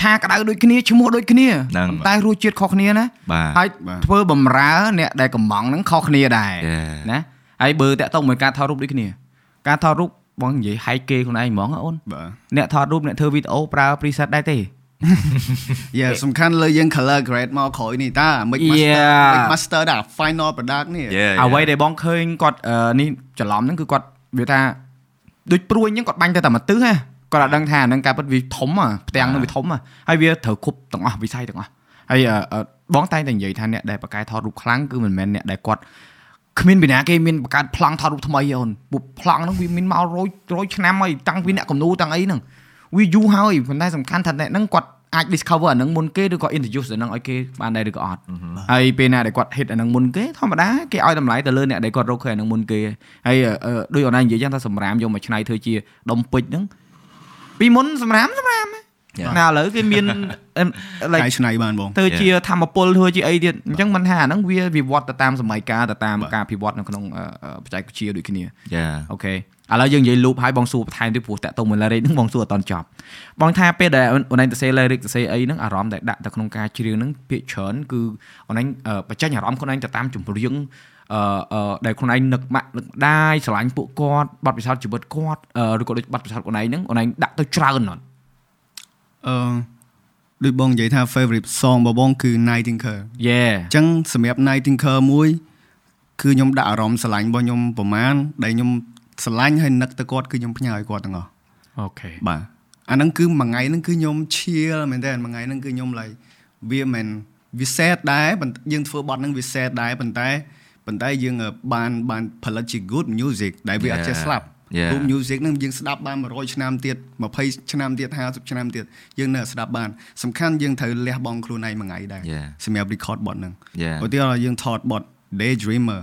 ឆាក្តៅដូចគ្នាឈ្មោះដូចគ្នាហ្នឹងប៉ុន្តែរសជាតិខុសគ្នាណាបាទហើយបាទធ្វើបំរើអ្នកដែលកំងហ្នឹងខុសគ្នាដែរ Yeah. ណាហើយបើតាក់ទងមួយការថតរូបដូចគ្នា ការថតរូបបងនិយាយហែកគេខ្លួនឯងហ្មងអូនបាទអ្នកថតរូបអ្នកធ្វើវីដេអូប្រើ preset ដែរទេ យ៉ាសំខាន់លើយើង color grade មកក្រោយនេះតា mix master Yeah. mix master ដែរ final product នេះ Yeah អ្វីដែលបងឃើញគាត់អឺនេះច្រឡំហ្នឹងគឺគាត់វាថាដូចព្រួយអញ្ចឹងគាត់បាញ់ទៅតែមួយទិសណាគាត់អត់ដឹងថាអានឹងការពិតវាធំហ៎ផ្ទាំងនឹងវាធំហ៎ហើយវាត្រូវគ្រប់ទាំងអស់វិស័យទាំងអស់ហើយអឺអឺបងតែងតែនិយាយថាអ្នកដែលបកកែថតរូបខ្លាំងគឺមិនមែនអ្នកដែលគាត់គ្មានពីណាគេមានបង្កើតប្លង់ថតរូបថ្មីអូនពួកប្លង់ហ្នឹងវាមានមករយរយឆ្នាំហើយតាំងពីអ្នកកំណូតាំងអីហ្នឹង វាយូរហើយប៉ុន្តែសំខាន់ថាអ្នកហ្នឹងគាត់អាច discover អាហ្នឹងមុនគេឬក៏ introduce អាហ្នឹងឲ្យគេបានដែរឬក៏អត់ហើយពេលណាដែលគាត់ hit អាហ្នឹងមុនគេធម្មតាគេឲ្យតម្លៃទៅលើអ្នកដែលគាត់រកឃើញអាហ្នឹងមុនគេហើយអឺដូចអូនឯងនិយាយចឹងថាសម្រាមយកមកឆ្នៃធ្វើជាដុំពេជ្រហ្នឹងពីមុនសម្រាមសម្រាម Yeah. ណាឥឡូវគេមាន like ហើយឆ្នៃបានបងទៅជាធម្មពលធ្វើជាអីទៀតអញ្ចឹងមិនថាអាហ្នឹងវាវិវត្តទៅតាមសម័យកាលទៅតាមបាទការពិវត្តនៅក្នុងអឺអឺបច្ចេកវិទ្យាដូចគ្នាយ៉ាអូខេឥឡូវយើងនិយាយ loop ឲ្យបងសួរបន្ថែមទៀតព្រោះតាក់ទងមួយ lyric ហ្នឹងបងសួរអត់តន់ចប់បងថាពេលដែលអូនឯងទៅសេ lyric ទៅសេអីហ្នឹងអារម្មណ៍ដែលដាក់ទៅក្នុងការច្រៀងហ្នឹងភាគច្រើនគឺអូនឯងអឺបញ្ចេញអារម្មណ៍ខ្លួនឯងទៅតាមចម្រៀងអឺអឺដែលខ្លួនឯងនឹកម៉ាក់នឹកម្ដាយស្រឡាញ់ពួកគាត់បទពិសោធន៍ជីវិតគាត់អឺឬក៏ដូចបទពិសោធន៍ខ្លួនឯងហ្នឹងអូនឯងដាក់ទៅច្រើនអត់ អឺដូចបងនិយាយថា favorite song របស់បងគឺ Nightingale Yeah អញ្ចឹងសម្រាប់ Nightingale មួយគឺខ្ញុំដាក់អារម្មណ៍ស្រឡាញ់របស់ខ្ញុំប្រហែលដែលខ្ញុំស្រឡាញ់ហើយនឹកទៅគាត់គឺខ្ញុំផ្ញើឲ្យគាត់ទាំងអស់អូខេបាទអាហ្នឹងគឺមួយថ្ងៃហ្នឹងគឺខ្ញុំឈៀលមែនតើមួយថ្ងៃហ្នឹងគឺខ្ញុំ like វាមិនវា sad ដែរប៉ុន្តែយើងធ្វើបទហ្នឹងវា sad ដែរប៉ុន្តែប៉ុន្តែយើងបានបានផលិតជា good music ដែលវាអត់ចេះស្លាប់ Yeah. good music ហ្នឹងយើងស្ដាប់បាន100ឆ្នាំទៀត20ឆ្នាំទៀត50ឆ្នាំទៀតយើងនៅតែស្ដាប់បានសំខាន់យើងត្រូវលះបង់ខ្លួនឯងមួយថ្ងៃដែរ Yeah. សម្រាប់ record បទហ្នឹង Yeah. ឧទាហរណ៍យើងថតបទ Daydreamer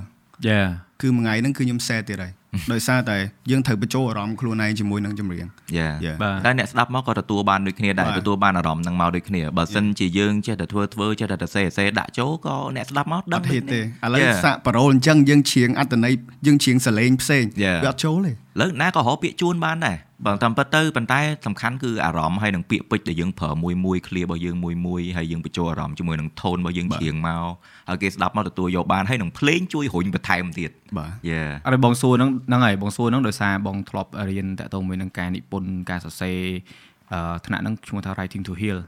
Yeah គឺមួយថ្ងៃហ្នឹងគឺខ្ញុំ sad ទៀតហើយដោយសារតែយើងត្រូវបញ្ចូលអារម្មណ៍ខ្លួនឯងជាមួយនឹងចម្រៀងយ៉ា Yeah. បាទតែអ្នកស្ដាប់មកក៏ទទួលបានដូចគ្នាដែរបាទទទួលបានអារម្មណ៍ហ្នឹងមកដូចគ្នាបើសិនជាយើងចេះតែធ្វើធ្វើចេះតែទៅសេសេដាក់ចូលក៏អ្នកស្ដាប់មកអដឹងត់ហេតុទេឥដូចឡូវគ្នាសាកប៉ារ៉ូលអញ្ចឹងយើងច្រៀងអត្តន័យយើងច្រៀងសលេងផ្សេង Yeah. វាអត់ចូលទេ លើកណាក៏រកពាក្យជួនបានដែរបើតាមពិតទៅប៉ុន្តែសំខាន់គឺអារម្មណ៍ហើយនឹងពាក្យពេចន៍ដែលយើងប្រើមួយមួយឃ្លារបស់យើងមួយមួយហើយយើងបញ្ចូលអារម្មណ៍ជាមួយនឹង tone របស់យើងបាទច្រៀងមកហើយគេស្ដាប់មកទទួលយកបានហើយនឹងភ្លេងជួយរុញបន្ថែមទៀតបាទយ៉ាអរិយបងសួរហ្នឹងហ្នឹងហើយបងសួរហ្នឹងដោយសារបងធ្លាប់រៀនតាក់ទងមួយនឹងការនិពន្ធការសរសេរអឺថ្នាក់ហ្នឹងឈ្មោះថា writing to heal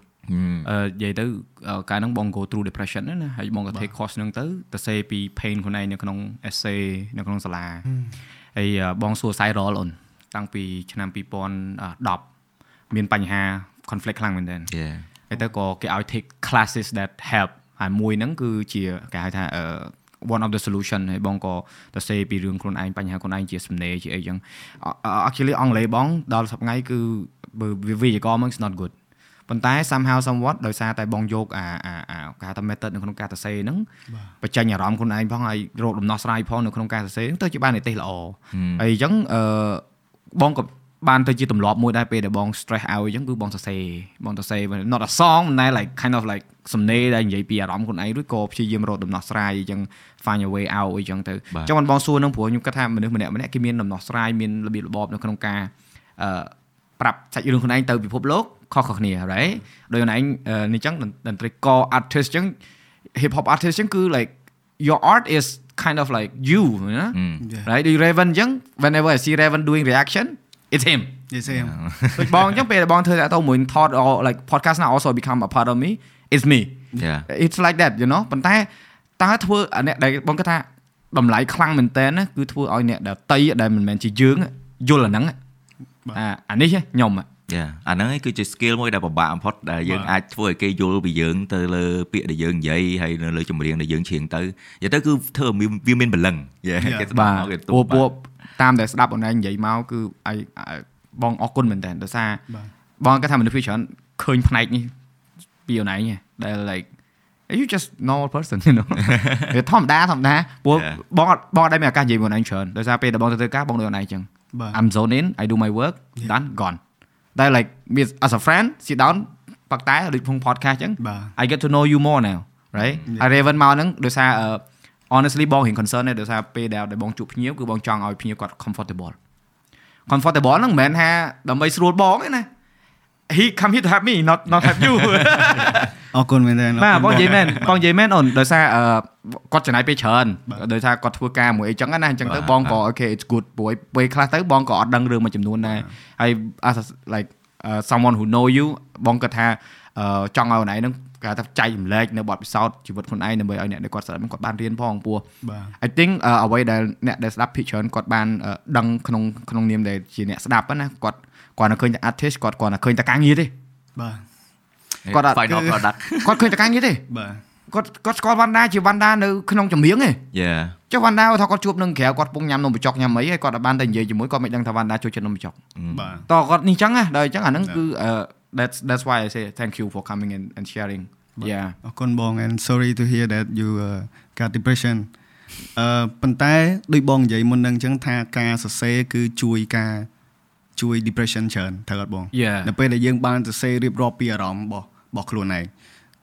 អឺនិយាយទៅអឺកាលហ្នឹងបង go through depression ហ្នឹងណាហើយបងក៏ take course ហ្នឹងទៅទៅសេពី pain ខ្លួនឯងនៅក្នុង essay នៅក្នុងសាលា ហើយអឺបងសួរ side role អូនតាំងពីឆ្នាំ2010មានបញ្ហា conflict ខ្លាំងមែនទែនយ៉ាហើយទៅក៏គេឲ្យ take classes that help ហើយមួយហ្នឹងគឺជាគេហៅថាអឺ one of the solution ហើយបងក៏ទៅសេពីរឿងខ្លួនឯងបញ្ហាខ្លួនឯងជាសំណេរជាអីចឹង actually អង់គ្លេសបងដល់សប្តាហ៍ថ្ងៃគឺបើវាវិយាករណ៍មក is not good ប៉ុន្តែ somehow somewhat ដោយសារតែបងយកអាអាអាគេហៅថា method នៅក្នុងការទៅសេហ្នឹងបញ្ចេញអារម្មណ៍ខ្លួនឯងផងហើយរកដំណោះស្រាយផងនៅក្នុងការសរសេរហ្នឹងទៅជាបាននិទេសល្អហើយអញ្ចឹងអឺបងក៏បានទៅជាទម្លាប់មួយដែរពេលដែលបង stress out អញ្ចឹងគឺបងសរសេរបងសរសេរ not a song ប៉ុន្តែ like kind of like សំណេរដែលនិយាយពីអារម្មណ៍ខ្លួនឯងរួចក៏ព្យាយាមរកដំណោះស្រាយអញ្ចឹង find a way out អីចឹងទៅអបាទញ្ចឹងបងសួរនឹងព្រោះខ្ញុំគិតថាមនុស្សម្នាក់ម្នាក់គេមានដំណោះស្រាយមានរបៀបរបបនៅក្នុងការអឺប្រាប់សាច់រឿងខ្លួនឯងទៅពិភពលោក ខុសៗគ្នា right ដោយខ្លួនឯងអឺនេះចឹងតន្ត្រីករ artist ចឹង hip hop artist ចឹងគឺ like your art is kind of like you ណា Yeah. right ដូច Raven ចឹង whenever I see Raven doing reaction it's him Yes I am ដូចបងចឹងពេលដែលបងធ្វើតែទៅមួយថត or like podcast now also become a part of me it's me យ៉ា it's like that you know ប៉ុន្តែតើធ្វើអាអ្នកដែលបងគាត់ថាតម្លៃខ្លាំងមែនតើណាគឺធ្វើឲ្យអ្នកដតីដែលមិនមែនជាយើងយល់អាហ្នឹងបាទអាអានេះខ្ញុំ យ៉ាអាហ្នឹងឯងគឺជា skill មួយដែលពិបាកបំផុតដែលយើងបាទអាចធ្វើឲ្យគេយល់ពីយើងទៅលើពាក្យដែលយើងនិយាយហើយនៅលើចម្រៀងដែលយើងច្រៀងទៅនិយាយទៅគឺធ្វើឲ្យវាមានបលឹងយ៉ា Yeah. គេស្ដាបាប់ទមកគេពួកទូពួកតាមដែលស្ដាប់អូនឯងនិយាយមកគឺអាយអាយបងអរគុណមែនតើដោយសារបាទបងគាត់ថាមនុស្សភាគច្រើនឃើញផ្នែកនេះពីអូនឯងឯងដែល like you just normal person you know វាធម្មតាធម្មតាព្រោះ Yeah. បងអត់បងអត់ដែលមានឱកាសនិយាយមួយអូនឯងច្រើនដោយសារពេលដែលបងទៅធ្វើការបងដូចអូនឯងចឹងបាទ I'm zone in I do my work done gone តែ like with as a friend sit down ប៉ាក់តែដូចក្នុង podcast ចឹងបាទ I get to know you more now right ហើយ Raven មកហ្នឹងដោយសារអឺ honestly បងរៀង concern ដែរដោយសារពេលដែលដែលបងជួបភ្ញៀវគឺបងចង់ឲ្យភ្ញៀវគាត់ comfortable comfortable ហ្នឹងមិនមែនថាដើម្បីស្រួលបងទេណា he come here to help me not not help you អរគុណមែនតើបាទបងនិយាយមែនបងនិយាយមែនអូនដោយសារអឺគាត់ចំណាយពេលច្រើនបាទដោយសារគាត់ធ្វើការមួយអីចឹងណាអញ្ចឹងទៅបាទបងក៏ okay it's good ព្រោះពេលខ្លះទៅបងក៏អត់ដឹងរឿងមួយចំនួនដែរហើយ as a- like uh, someone who know you បងគិតថាអឺចង់ឲ្យណៃហ្នឹងគេថាចែករំលែកនៅបទពិសោធន៍ជីវិតខ្លួនឯងដើម្បីឲ្យអ្នកដែលគាត់ស្ដាប់ហ្នឹងគាត់បានរៀនផងពោះបាទ I think អឺអ្វីដែលអ្នកដែលស្ដាប់ភាគច្រើនគាត់បានអឺដឹងក្នុងក្នុងនាមដែលជាអ្នកស្ដាប់ហ្នឹងណាគាត់គាត់នៅឃើញតែ artist គាត់គាត់នៅឃើញតែការងារទេបាទ គាត់អត់ final គឺ product គាត់ឃើញតែការងារទេបាទគាត់គាត់ស្គាល់វណ្ណាជាវណ្ណានៅក្នុងចម្រៀងទេ yeah ចុះវណ្ណាថាគាត់ជួបនឹងក្រៅគាត់ពងញ៉ាំនំបញ្ចុកញ៉ាំអីហើយគាត់អាចបានតែនិយាយជាមួយគាត់មិនដឹងថាវណ្ណាចូលចិត្តនំបញ្ចុកបាទតើគាត់នេះចឹងណាដល់អញ្ចឹងអាហ្នឹងគឺអឺ that's that's why I say thank you for coming in and sharing yeah អរគុណបង and sorry to hear that you uh, got depression អឺប៉ុន្តែដូចបងនិយាយមុននឹងអញ្ចឹងថាការសរសេរគឺជួយការ ជួយ depression ច្រើនត្រូវអត់បង Yeah. នៅពេលដែលយើងបានសរសេររៀបរាប់ពីអារម្មណ៍របស់របស់ខ្លួនឯង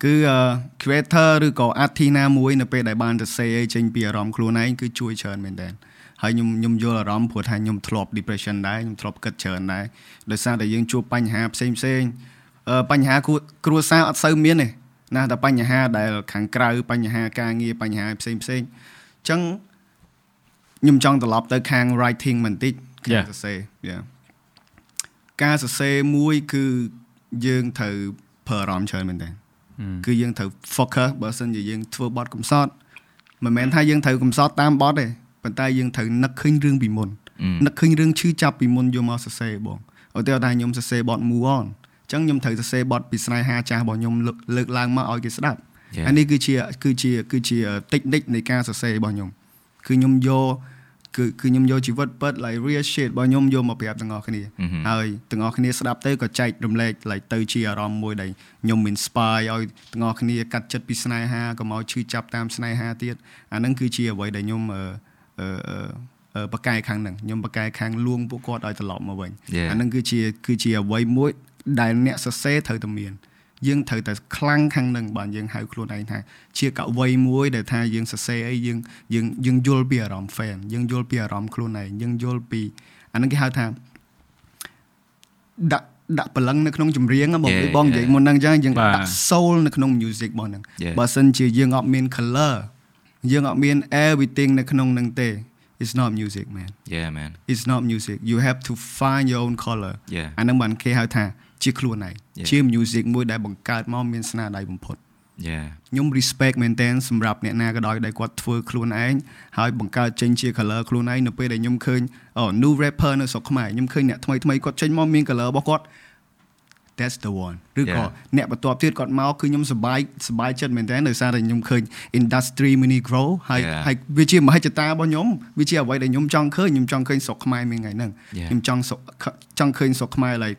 គឺអឺ creator ឬក៏ artist ណាមួយនៅពេលដែលបានសរសេរអីចេញពីអារម្មណ៍ខ្លួនឯងគឺជួយច្រើនមែនតើហើយខ្ញុំខ្ញុំយល់អារម្មណ៍ព្រោះថាខ្ញុំធ្លាប់ depression ដែរខ្ញុំធ្លាប់គិតច្រើនដែរដោយសារតែយើងជួបបញ្ហាផ្សេងផ្សេងៗអឺបញ្ហាគ្រួគ្រួសារអត់សូវមានទេណាតែបញ្ហាដែលខាងក្រៅបញ្ហាការងារបញ្ហាផ្សេងផ្សេងៗអញ្ចឹងខ្ញុំចង់ត្រឡប់ទៅខាង writing បន្តិចខាង Yeah. សរសេរ yeah ការសរសេរមួយគឺយើងត្រូវប្រើអារម្មណ៍ច្រើនមែនតើគឺយើងត្រូវ focus បើសិនជាយើងធ្វើបទកំសត់មិនមែនថាយើងត្រូវកំសត់តាមបទទេប៉ុន្តែយើងត្រូវនឹកឃើញរឿងពីមុនអឺនឹកឃើញរឿងឈឺចាប់ពីមុនយកមកសរសេរបងឧទាហរណ៍ថាខ្ញុំសរសេរបទ move on អញ្ចឹងខ្ញុំត្រូវសរសេរបទពីស្នេហាចាស់របស់ខ្ញុំលើកលើកឡើងមកឲ្យគេស្ដាប់ Yeah. អានេះគឺជាគឺជាគឺជា technique នៃការសរសេររបស់ខ្ញុំគឺខ្ញុំយក គឺគឺខ្ញុំយកជីវិតពិត like real shit របស់ខ្ញុំយកមកប្រាប់ទាំងអស់គ្នាអឺហឹមហើយទាំងអស់គ្នាស្ដាប់ទៅក៏ចែករំលែក like ទៅជាអារម្មណ៍មួយដែលខ្ញុំ inspire ឲ្យទាំងអស់គ្នាកាត់ចិត្តពីស្នេហាក៏មកឈឺចាប់តាមស្នេហាទៀតអាហ្នឹងគឺជាអ្វីដែលខ្ញុំអឺអឺអឺអឺបកកែខាងហ្នឹងខ្ញុំបកកែខាងលួងពួកគាត់ឲ្យត្រឡប់មកវិញ Yeah. អាហ្នឹងគឺជាគឺជាអ្វីមួយដែលអ្នកសរសេរត្រូវតែមាន យើងត្រូវតែខ្លាំងខាងហ្នឹងបានយើងហៅខ្លួនឯងថាជាកវីមួយដែលថាយើងសរសេរអីយើងយើងយើងយល់ពីអារម្មណ៍ fan យើងយល់ពីអារម្មណ៍ខ្លួនឯងយើងយល់ពីអាហ្នឹងគេហៅថាដាក់ដាក់ព្រលឹងនៅក្នុងចម្រៀងហ្មង Yeah, ដូចបងនិយាយ yeah. មុនហ្នឹងអញ្ចឹងយើងបាទដាក់ soul នៅក្នុង music របស់ហ្នឹង Yeah. បើសិនជាយើងអត់មាន color យើងអត់មាន everything នៅក្នុងហ្នឹងទេ it's not music man yeah man it's not music you have to find your own color Yeah. អាហ្នឹងបានគេហៅថា ជាខ្លួនឯង Yeah. ជា music មួយដែលបង្កើតមកមានស្នាដៃបំផុត yeah ខ្ញុំ respect មែនតើសម្រាប់អ្នកណាក៏ដោយដែលគាត់ធ្វើខ្លួនឯងហើយបង្កើតចេញជា color ខ្លួនឯងនៅពេលដែលខ្ញុំឃើញអូ new rapper នៅស្រុកខ្មែរខ្ញុំឃើញអ្នកថ្មីថ្មីគាត់ចេញមកមាន color របស់គាត់ that's the one ឬក៏ Yeah. អ្នកបន្ទាប់ទៀតគាត់មកគឺខ្ញុំសប្បាយសប្បាយចិត្តមែនតើដោយសារតែខ្ញុំឃើញ industry mini grow ហើយ Yeah. ហើយវាជាមហិច្ឆតារបស់ខ្ញុំវាជាអ្វីដែលខ្ញុំចង់ឃើញខ្ញុំចង់ឃើញស្រុកខ្មែរមានថ្ងៃហ្នឹង Yeah. ខ្ញុំចង់ស្រុកចង់ឃើញស្រុកខ្មែរ like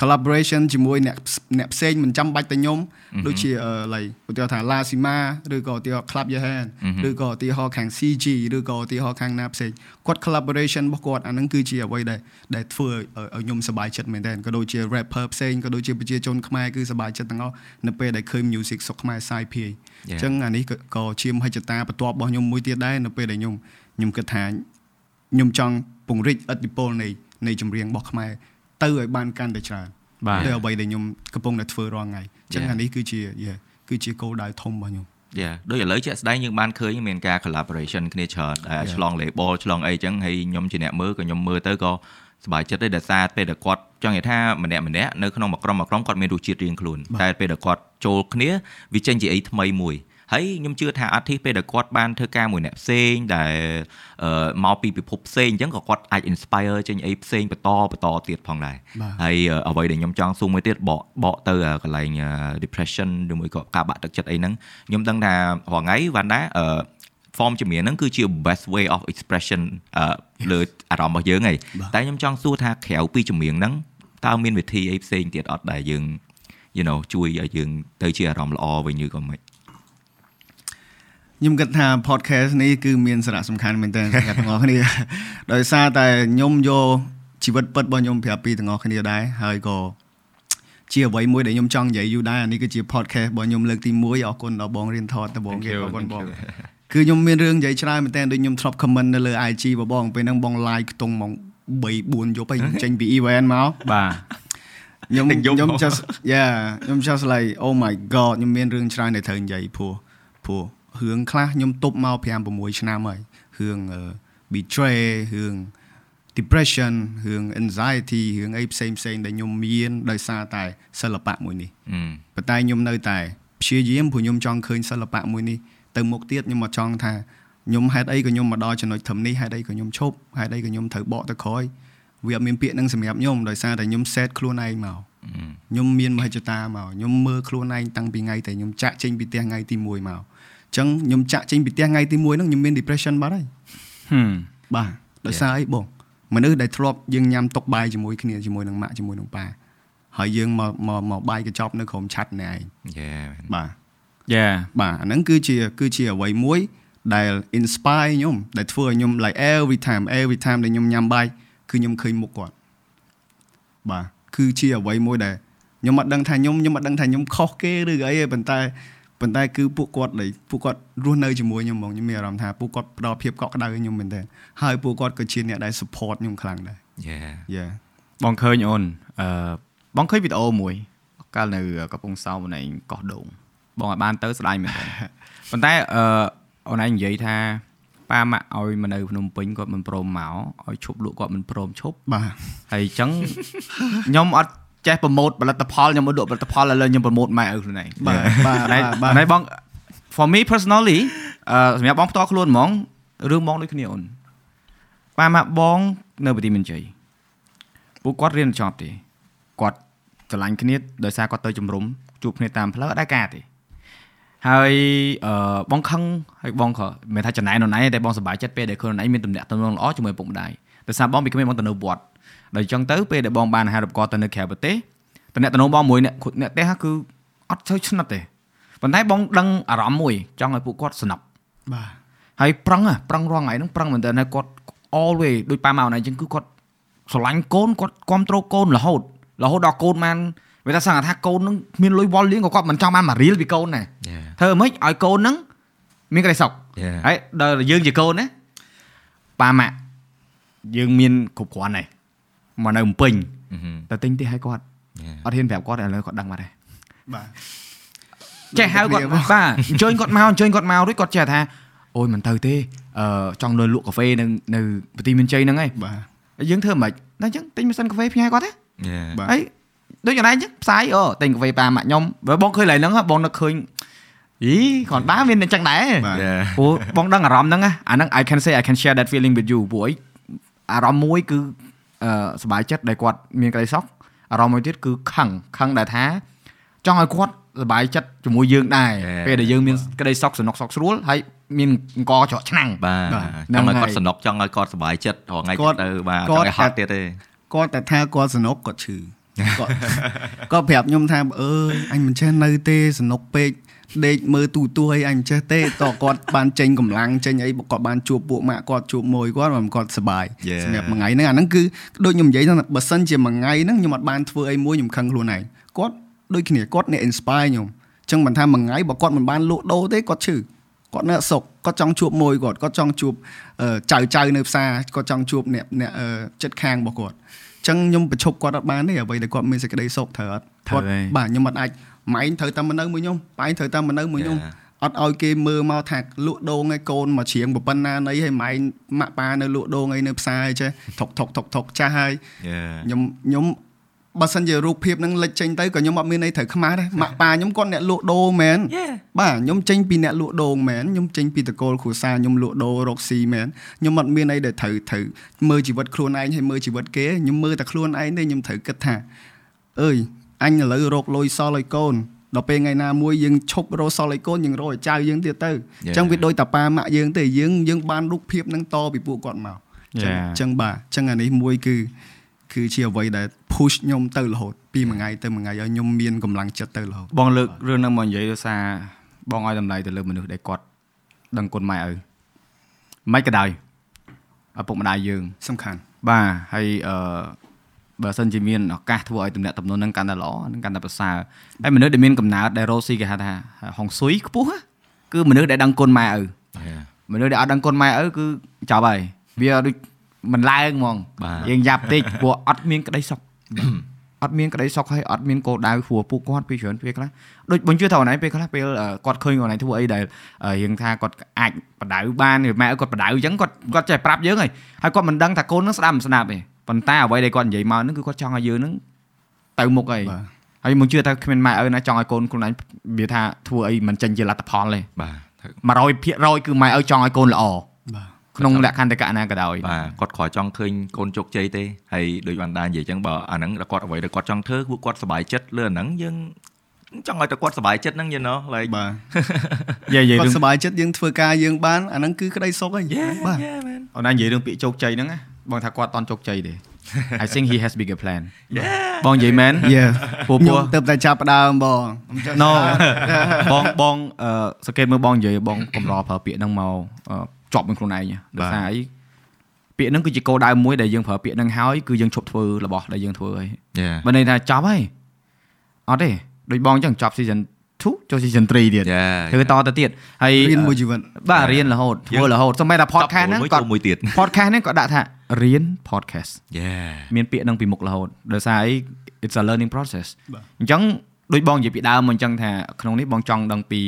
collaboration ជាមួយអ្នកអ្នកផ្សេងមិនចាំបាច់តែខ្ញុំដូចជាអឺ like ឧទាហរណ៍ថា La Sima ឬក៏ឧទាហរណ៍ Club Your Hand ឬក៏ឧទាហរណ៍ខាង CG ឬក៏ឧទាហរណ៍ខាងណាផ្សេងគាត់ collaboration របស់គាត់អាហ្នឹងគឺជាអ្វីដែលដែលធ្វើឲ្យឲ្យខ្ញុំសប្បាយចិត្តមែនទែនក៏ដូចជា rapper ផ្សេងក៏ដូចជាប្រជាជនខ្មែរគឺសប្បាយចិត្តទាំងអស់នៅពេលដែលឃើញ music ស្រុកខ្មែរសាយភាយអ Yeah. ញ្ចឹងអានេះក៏ក៏ជាមហិច្ឆតាបន្ទាប់របស់ខ្ញុំមួយទៀតដែរនៅពេលដែលខ្ញុំខ្ញុំគិតថាខ្ញុំចង់ពង្រីកឥទ្ធិពលនៃនៃចម្រៀងរបស់ខ្មែរ ទៅឲ្យបានកាន់តែច្រើនបាទទៅអ្វីដែលខ្ញុំកំពុងតែធ្វើរាល់ថ្ងៃអញ្ចឹង Yeah. អានេះគឺជា yeah គឺជាគោលដៅធំរបស់ខ្ញុំយ៉ាដូចឥឡូវជាក់ស្ដែងយើងបានឃើញមានការ collaboration គ្នាច្រើនដែល Yeah. ឆ្លង label ឆ្លងអីចឹងហើយខ្ញុំជាអ្នកមើលក៏ខ្ញុំមើលទៅក៏សប្បាយចិត្តដែរដោយសារពេលដែលគាត់ចង់និយាយថាម្នាក់ម្នាក់នៅក្នុងមួយក្រុមមួយក្រុមគាត់មានរសជាតិរៀងខ្លួនតែពេលដែលគាត់ចូលគ្នាវាចេញជាអីថ្មីមួយ ហើយខ្ញុំជឿថា artist ពេលដែលគាត់បានធ្វើការមួយអ្នកផ្សេងដែលអឺមកពីពិភពផ្សេងអញ្ចឹងក៏គាត់អាច inspire ចេញអីផ្សេងបន្តបន្តទៀតផងដែរបាទហើយអឺអ្វីដែលខ្ញុំចង់សួរមួយទៀតបកបកទៅអឺកន្លែងអឺ depression ឬមួយក៏ការបាក់ទឹកចិត្តអីហ្នឹងខ្ញុំដឹងថារាល់ថ្ងៃវ៉ាន់ណាអឺ form ជំនាញហ្នឹងគឺជា best way of expression អឺលើអារម្មណ៍របស់យើងហីបាទតែខ្ញុំចង់សួរថាក្រៅពីជំនាញហ្នឹងតើមានវិធីអីផ្សេងទៀតអត់ដែលយើង you know ជួយឲ្យយើងទៅជាអារម្មណ៍ល្អវិញឬក៏មិន ខ្ញុំគិតថា podcast នេះគឺមានសារៈសំខាន់មែនទែនសម្រាប់ទាំងអស់គ្នាដោយសារតែខ្ញុំយកជីវិតពិតរបស់ខ្ញុំប្រាប់ពីទាំងអស់គ្នាដែរហើយក៏ជាអ្វីមួយដែលខ្ញុំចង់និយាយយូរដែរអានេះគឺជា podcast របស់ខ្ញុំលើកទី1អរគុណដល់បងរៀនថតដល់បង Thank គេ you, អរគុណ thank បង you. គឺខ្ញុំមានរឿងនិយាយច្រើនមែនទែនដូចខ្ញុំធ្លាប់ comment នៅលើ IG របស់បងពេលហ្នឹងបង live ខ្ទង់ម៉ោង3 4យប់ហើយខ្ញុំចេញពី event មកបាទខ្ញុំទាំងយប់ខ្ញុំមក just yeah ខ្ញុំ just like oh my god ខ្ញុំមានរឿងច្រើនដែលត្រូវនិយាយព្រោះព្រោះ រឿងខ្លះខ្ញុំទប់មក5 6ឆ្នាំហើយរឿងអឺ betray រឿង depression រឿង anxiety រឿងអីផ្សេងផ្សេងដែលខ្ញុំមានដោយសារតែសិល្បៈមួយនេះអឺប៉ុន្តែខ្ញុំនៅតែព្យាយាមព្រោះខ្ញុំចង់ឃើញសិល្បៈមួយនេះទៅមុខទៀតខ្ញុំមកចង់ថាខ្ញុំហេតុអីក៏ខ្ញុំមកដល់ចំណុចត្រឹមនេះហេតុអីក៏ខ្ញុំឈប់ហេតុអីក៏ខ្ញុំត្រូវបកទៅក្រោយវាអត់មានពាក្យហ្នឹងសម្រាប់ខ្ញុំដោយសារតែខ្ញុំ set ខ្លួនឯងមកខ្ញុំមានមហិច្ឆតាមកខ្ញុំមើលខ្លួនឯងតាំងពីថ្ងៃតែខ្ញុំចាក់ចេញពីផ្ទះថ្ងៃទី1មកអញ្ចឹងខ្ញុំចាក់ចេញពីផ្ទះថ្ងៃទី1ហ្នឹងខ្ញុំមាន depression បាត់ហើយហឹមបាទដោយសារអីបងមនុស្សដែលធ្លាប់យើងញ៉ាំតុកបាយជាមួយគ្នាជាមួយនឹងម៉ាក់ជាមួយនឹងប៉ាហើយយើងមកមកមកបាយកញ្ចប់នៅក្រុមឆាត់នេះឯងយេបាទយ៉ាបាទអាហ្នឹងគឺជាគឺជាអ្វីមួយដែល inspire ខ្ញុំដែលធ្វើឲ្យខ្ញុំ like every time every time ដែលខ្ញុំញ៉ាំបាយគឺខ្ញុំឃើញមុខគាត់បាទគឺជាអ្វីមួយដែលខ្ញុំអត់ដឹងថាខ្ញុំខ្ញុំអត់ដឹងថាខ្ញុំខុសគេឬក៏អីទេប៉ុន្តែ ប៉ុន្តែគឺពួកគាត់ដែលពួកគាត់រស់នៅជាមួយខ្ញុំហ្មងខ្ញុំមានអារម្មណ៍ថាពួកគាត់ផ្ដល់ភាពកក់ក្ដៅឲ្យខ្ញុំមែនទែនហើយពួកគាត់ក៏ជាអ្នកដែល support ខ្ញុំខ្លាំងដែរយេ Yeah បងឃើញអូនអឺបងឃើញវីដេអូមួយកាលនៅកំពង់សោមណៃកោះដូងបងឲ្យបានទៅស្ដាយមែនទេប៉ុន្តែអឺអូនឯងនិយាយថាប៉ាម៉ាក់ឲ្យមកនៅភ្នំពេញគាត់មិនព្រមមកឲ្យឈប់លក់គាត់មិនព្រមឈប់បាទហើយអញ្ចឹងខ្ញុំអត់ ចេះប្រម៉ូតផលិតផលខ្ញុំមកលក់ផលិតផលឥឡូវខ្ញុំប្រម៉ូតម៉ែឪខ្លួនឯងបាទបាទណៃបាទណៃបង for me personally អឺសម្រាប់បងផ្ទាល់ខ្លួនហ្មងរឿងបងដូចគ្នាអូនប៉ាម៉ាក់បងនៅប្រទេសមានជ័យពួកគាត់រៀនចប់ទេគាត់ឆ្លាញ់គ្នាដោយសារគាត់ទៅជំរុំជួបគ្នាតាមផ្លូវអត់ដែរការទេហើយអឺបងខឹងហើយបងក៏មិនមែនថាចំណែននរណៃទេតែបងសប្បាយចិត្តពេលដែលខ្លួនឯងមានទំនាក់ទំនងល្អជាមួយឪពុកម្ដាយដោយសារបងពីក្មេងបងទៅនៅវត្ត ដល់អញ្ចឹងទៅពេលដែលបងបានអាហារូបករណ៍ទៅនៅក្រៅប្រទេសតំណែងបងមួយអ្នកអ្នកផ្ទះគឺអត់សូវឆ្និតទេប៉ុន្តែបងដឹងអារម្មណ៍មួយចង់ឲ្យពួកគាត់ស្នប់បាទហើយប្រឹងហ៎ប្រឹងរងថ្ងៃហ្នឹងប្រឹងមែនតើហើយគាត់ always ដូចប៉ាម៉ៅណៃអញ្ចឹងគឺគាត់ស្រឡាញ់កូនគាត់គ្រប់គ្រងកូនរហូតរហូតដល់កូនបានវាថាសឹងថាកូនហ្នឹងមានលុយវល់លៀងក៏គាត់មិនចង់បានមួយរៀលពីកូនដែរយេធ្វើម៉េចឲ្យកូនហ្នឹងមានក្តីសុខយេហើយដល់យើងជាកូនណាប៉ាម៉ាក់យើងមានគ្រប់គ្រាន់ហើយ មកនៅភ្នំពេញតែទិញទេឲ្យគាត់អត់ហ៊ានប្រាប់គាត់ឥឡូវគាត់ដឹងបាត់ហើយបាទចេះហៅគាត់បាទអញ្ជើញគាត់មកអញ្ជើញគាត់មករួចគាត់ចេះថាអូយមិនទៅទេអឺចង់លុយលក់កាហ្វេនៅនៅប្រទីមានជ័យហ្នឹងឯងបាទហើយយើងធ្វើមិនខ្មិចតែអញ្ចឹងទិញម៉ាស៊ីនកាហ្វេផ្ញើគាត់ទេយេបាទហើយដូចយ៉ាងណាអញ្ចឹងផ្សាយអូទិញកាហ្វេប៉ាម៉ាក់ខ្ញុំបើបងឃើញឡើយហ្នឹងហ៎បងនឹកឃើញអីគ្រាន់បើមានអញ្ចឹងដែរបាទយេព្រោះបងដឹងអារម្មណ៍ហ្នឹងណាអាហ្នឹង I can say I can share that feeling with you ព្រោះអីអារម្មណ៍មួយគឺអឺ សប្បាយចិត្តដែលគាត់មានក្តីសុខអារម្មណ៍មួយទៀតគឺខឹងខឹងដែលថាចង់ឲ្យគាត់សប្បាយចិត្តជាមួយយើងដែរ Yeah. ពេលដែលយើងមានក្តីសុខសំណុកសុខស្រួលហើយមានអង្គច្រកឆ្នាំងបាទបាទចង់ឲ្យហ្នឹងហើយគាត់សំណុកចង់ឲ្យគាត់សុបាយចិត្តរាល់ថ្ងៃគាត់ទៅបាទគាត់ចង់ឲ្យហត់ទៀតទេគាត់តែថាគាត់សនុកគាត់ឈឺគាត់គាត់ប្រាប់ខ្ញុំថាអើយអញមិនចេះនៅទេសនុកពេក ដេកមើលទូទួយអញមិនចេះទេតគាត់បានចេញកម្លាំងចេញអីគាត់បានជួបពួកម៉ាក់គាត់ជួបមួយគាត់មិនគាត់សប្បាយ Yeah. សម្រាប់មួយថ្ងៃហ្នឹងអាហ្នឹងគឺដូចខ្ញុំនិយាយថាបើសិនជាមួយថ្ងៃហ្នឹងខ្ញុំអត់បានធ្វើអីមួយខ្ញុំខឹងខ្លួនឯងគាត់ដូចគ្នាគាត់អ្នក inspire ខ្ញុំអញ្ចឹងមិនថាមួយថ្ងៃបើគាត់មិនបានលក់ដូរទេគាត់ឈឺគាត់នៅអសុកគាត់ចង់ជួបមួយគាត់គាត់ចង់ជួបអឺចៅចៅនៅផ្សារគាត់ចង់ជួបអ្នកអ្នកអឺចិត្តខាងរបស់គាត់អញ្ចឹងខ្ញុំប្រឈប់គាត់អត់បានទេអ្វីដែលគាត់មានសេចក្តីសុខត្រូវអត់ត្រូវគាត់ហើយបាទខ្ញុំអត់អាច ម៉ែឯងត្រូវតែមកនៅមួយខ្ញុំប៉ែឯងត្រូវតែមកនៅមួយខ្ញុំ Yeah. អត់ឲ្យគេមើលមកថាលក់ដូងឯងកូនមកច្រៀងប្រប៉ុណ្ណាណីហើយម៉ែឯងម៉ាក់ប៉ានៅលក់ដូងឯងនៅផ្សារឯងចេះថុកថុកថុកថុកចាស់ហើយយេខ្ញុំខ្ញុំបើសិនជារូបភាពហ្នឹងលេចចេញទៅក៏ខ្ញុំអត់មានន័យត្រូវខ្មាស់ដែរម៉ាក់ប៉ាខ្ញុំគាត់អ្នកលក់ដូរមែនបាទខ្ញុំចេញពីអ្នកលក់ដូងមែនខ្ញុំចេញពីតកូលគ្រួសារខ្ញុំលក់ដូររកស៊ីមែនខ្ញុំអត់មានអីដែលត្រូវត្រូវមើលជីវិតខ្លួនឯងហើយមើលជីវិតគេខ្ញុំមើលតែខ្លួនឯងទេខ្ញុំត្រូវគិតថាអើយ អញឥឡូវរកលុយសល់ឲ្យកូនដល់ពេលថ្ងៃណាមួយយើងឈប់រកសល់ឲ្យកូនយើងរកឲ្យចៅយើងទៀតទៅអញ្ចឹងវាដូចតាប៉ាម៉ាក់យើងទេយើងយើងបានរូបភាពហ្នឹងតពីពួកគាត់មកអញ្ចឹង Yeah. អញ្ចឹងបាទអញ្ចឹងអានេះមួយគឺគឺជាអ្វីដែល push ខ្ញុំទៅរហូតពីមួយថ្ងៃទៅមួយថ្ងៃឲ្យខ្ញុំមានកម្លាំងចិត្តទៅរហូតបងលើករឿងហ្នឹងមកនិយាយដោយសារបងឲ្យតម្លៃទៅលើមនុស្សដែលគាត់ដឹងគុណម៉ែឪមិនក៏ដោយឪពុកម្ដាយយើងសំខាន់បាទហើយអឺ បើសិនជាមានឱកាសធ្វើឲ្យទំនាក់ទំនងហ្នឹងកាន់តែល្អហ្នឹងកាន់តែប្រសើរហើយមនុស្សដែលមានកំណើតដែលរស់ស៊ីគេហៅថាហុងស៊ុយខ្ពស់ណាគឺមនុស្សដែលដឹងគុណម៉ែឪយេមនុស្សដែលអត់ដឹងគុណម៉ែឪគឺចប់ហើយវាដូចមិនឡើងហ្មងបាទយើងយ៉ាប់តិចព្រោះអត់មានក្តីសុខអត់មានក្តីសុខហើយអត់មានគោលដៅហួរពួកគាត់ពីច្រើនពេលខ្លះដូចបងជឿថាអូនឯងពេលខ្លះពេលអឺគាត់ឃើញអូនឯងធ្វើអីដែលអឺរៀងថាគាត់អាចបដៅបានឬម៉ែឪគាត់បដៅអញ្ចឹងគាត់គាត់ចេះប្រាប់យើងហើយហើយគាត់មិនដឹងថាកូននឹងស្ដាប់មិនស្ដាប់ទេ ប៉ុន្តែអ្វីដែលគាត់និយាយមកហ្នឹងគឺគាត់ចង់ឲ្យយើងហ្នឹងទៅមុខហើយបាទហើយមកជឿថាគ្មានម៉ែឪណាចង់ឲ្យកូនខ្លួនឯងវាថាធ្វើអីមិនចេញជាលទ្ធផលទេបាទត្រូវ100%គឺម៉ែឪចង់ឲ្យកូនល្អបាទក្នុងលក្ខន្តិកៈណាក៏ដោយបាទគាត់គ្រាន់ចង់ឃើញកូនជោគជ័យទេហើយដូចបានដានិយាយអញ្ចឹងបើអាហ្នឹងដល់គាត់អ្វីដែលគាត់ចង់ធ្វើពួកគាត់សប្បាយចិត្តលើអាហ្នឹងយើងចង់ឲ្យតែគាត់សប្បាយចិត្តហ្នឹង you know like បាទនិយាយនិយាយគាត់រឿងសប្បាយចិត្តយើងធ្វើការយើងបានអាហ្នឹងគឺក្តីសុខហើយ yeah បាទ yeah man អូនណានិយាយរឿងពាក្យជោគជ័យហ្នឹងណា បងថាគាត់តន់ជោគជ័យទេ I think he has bigger plan yeah បងនិយាយមែន Yeah ពូខ្ញុំពោះទៅតែចាប់ផ្ដើមបង no បងបងអឺសង្កេតមើលបងនិយាយបងកំរប្រើពាក្យហ្នឹងមកអឺជាប់នឹងខ្លួនឯងដោយសារអីពាក្យហ្នឹងគឺជាគោលដៅមួយដែលយើងប្រើពាក្យហ្នឹងហើយគឺយើងឈប់ធ្វើរបស់ដែលយើងធ្វើហើយ yeah បើន័យថាចប់ហើយអត់ទេដូចបងអញ្ចឹងចប់ season 2ចូល season 3ទៀត yeah ធ្វើតទៅទៀតហើយរៀនមួយជីវិតបាទរៀនរហូតធ្វើរហូតសូម្បីតែ podcast ហ្នឹងមួយគាត់ចូលមួយទៀត podcast ហ្នឹងក៏ដាក់ថារៀន podcast yeah មានពាក្យហ្នឹងពីមុខរហូតដោយសារអី it's a learning process បាទអញ្ចឹងដូចបងនិយាយពីដើមមកអញ្ចឹងថាក្នុងនេះបងចង់ដឹងពី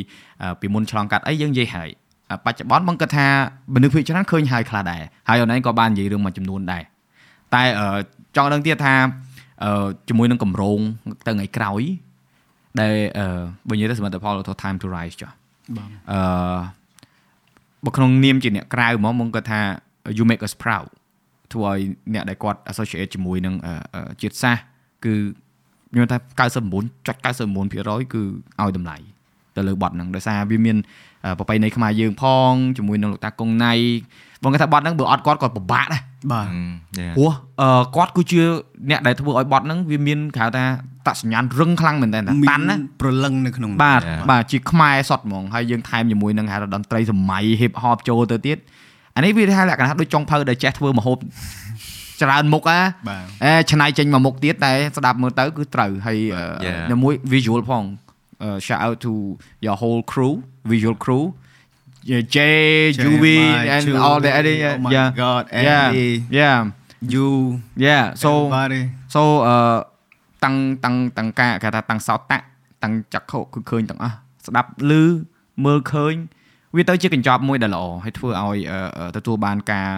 អឺពីមុនឆ្លងកាត់អីយើងនិយាយហើយអ่าបច្ចុប្បន្នបងគិតថាមនុស្សភាគច្រើនឃើញហើយខ្លះដែរហើយអូនឯងក៏បាននិយាយរឿងមួយចំនួនដែរតែអឺចង់ដឹងទៀតថាអឺជាមួយនឹងកម្រងទៅថ្ងៃក្រោយ ដែលអឺបើនិយាយទៅសមិទ្ធផលទៅ time to rise ចុះបាទអឺបើក្នុងនាមជាអ្នកក្រៅហ្មងមកគាត់ថា you make us proud ធ្វើឲ្យអ្នកដែលគាត់ associate ជាមួយនឹងអឺអឺជាតិសាសន៍គឺខ្ញុំថា99.99%គឺឲ្យតម្លៃទៅលើបទហ្នឹងដោយសារវាមានអឺប្រពៃណីខ្មែរយើងផងជាមួយនឹងលោកតាកុងណៃ បងគាត់ថាបទហ្នឹងបើអត់គាត់គាត់ពិបាកដែរបាទ Mm, yeah ព្រោះអឺគាត់គឺជាអ្នកដែលធ្វើឲ្យបទហ្នឹងវាមានគេហៅថាតសញ្ញាណរឹងខ្លាំងមែនតើតាន់ណាប្រលឹងនៅក្នុងបាទ Yeah. បាទជាខ្មែរសតហ្មងហើយយើងថែមជាមួយនឹងហៅថាតន្ត្រីសម័យ hip hop ចូលទៅទៀតអានេះវាថាលក្ខណៈដូចចុងភៅដែលចេះធ្វើម្ហូបច្រើនមុខអាបាទអេឆ្នៃចេញមកមុខទៀតតែស្ដាប់មើលទៅគឺត្រូវហើយអឺ Yeah. នៅមួយ visual ផងអឺ shout out to your whole crew visual crew Yeah, J UV and all the other oh my yeah god yeah Andy yeah you yeah so everybody so អឺតាំងតាំងតាំងការគេថាតាំងសោតតាក់តាំងចក្ខុគឺឃើញទាំងអស់ស្ដាប់ឮមើលឃើញ វាទៅជាកញ្ចប់មួយដែលល្អហើយធ្វើឲ្យអឺអឺទទួលបានការ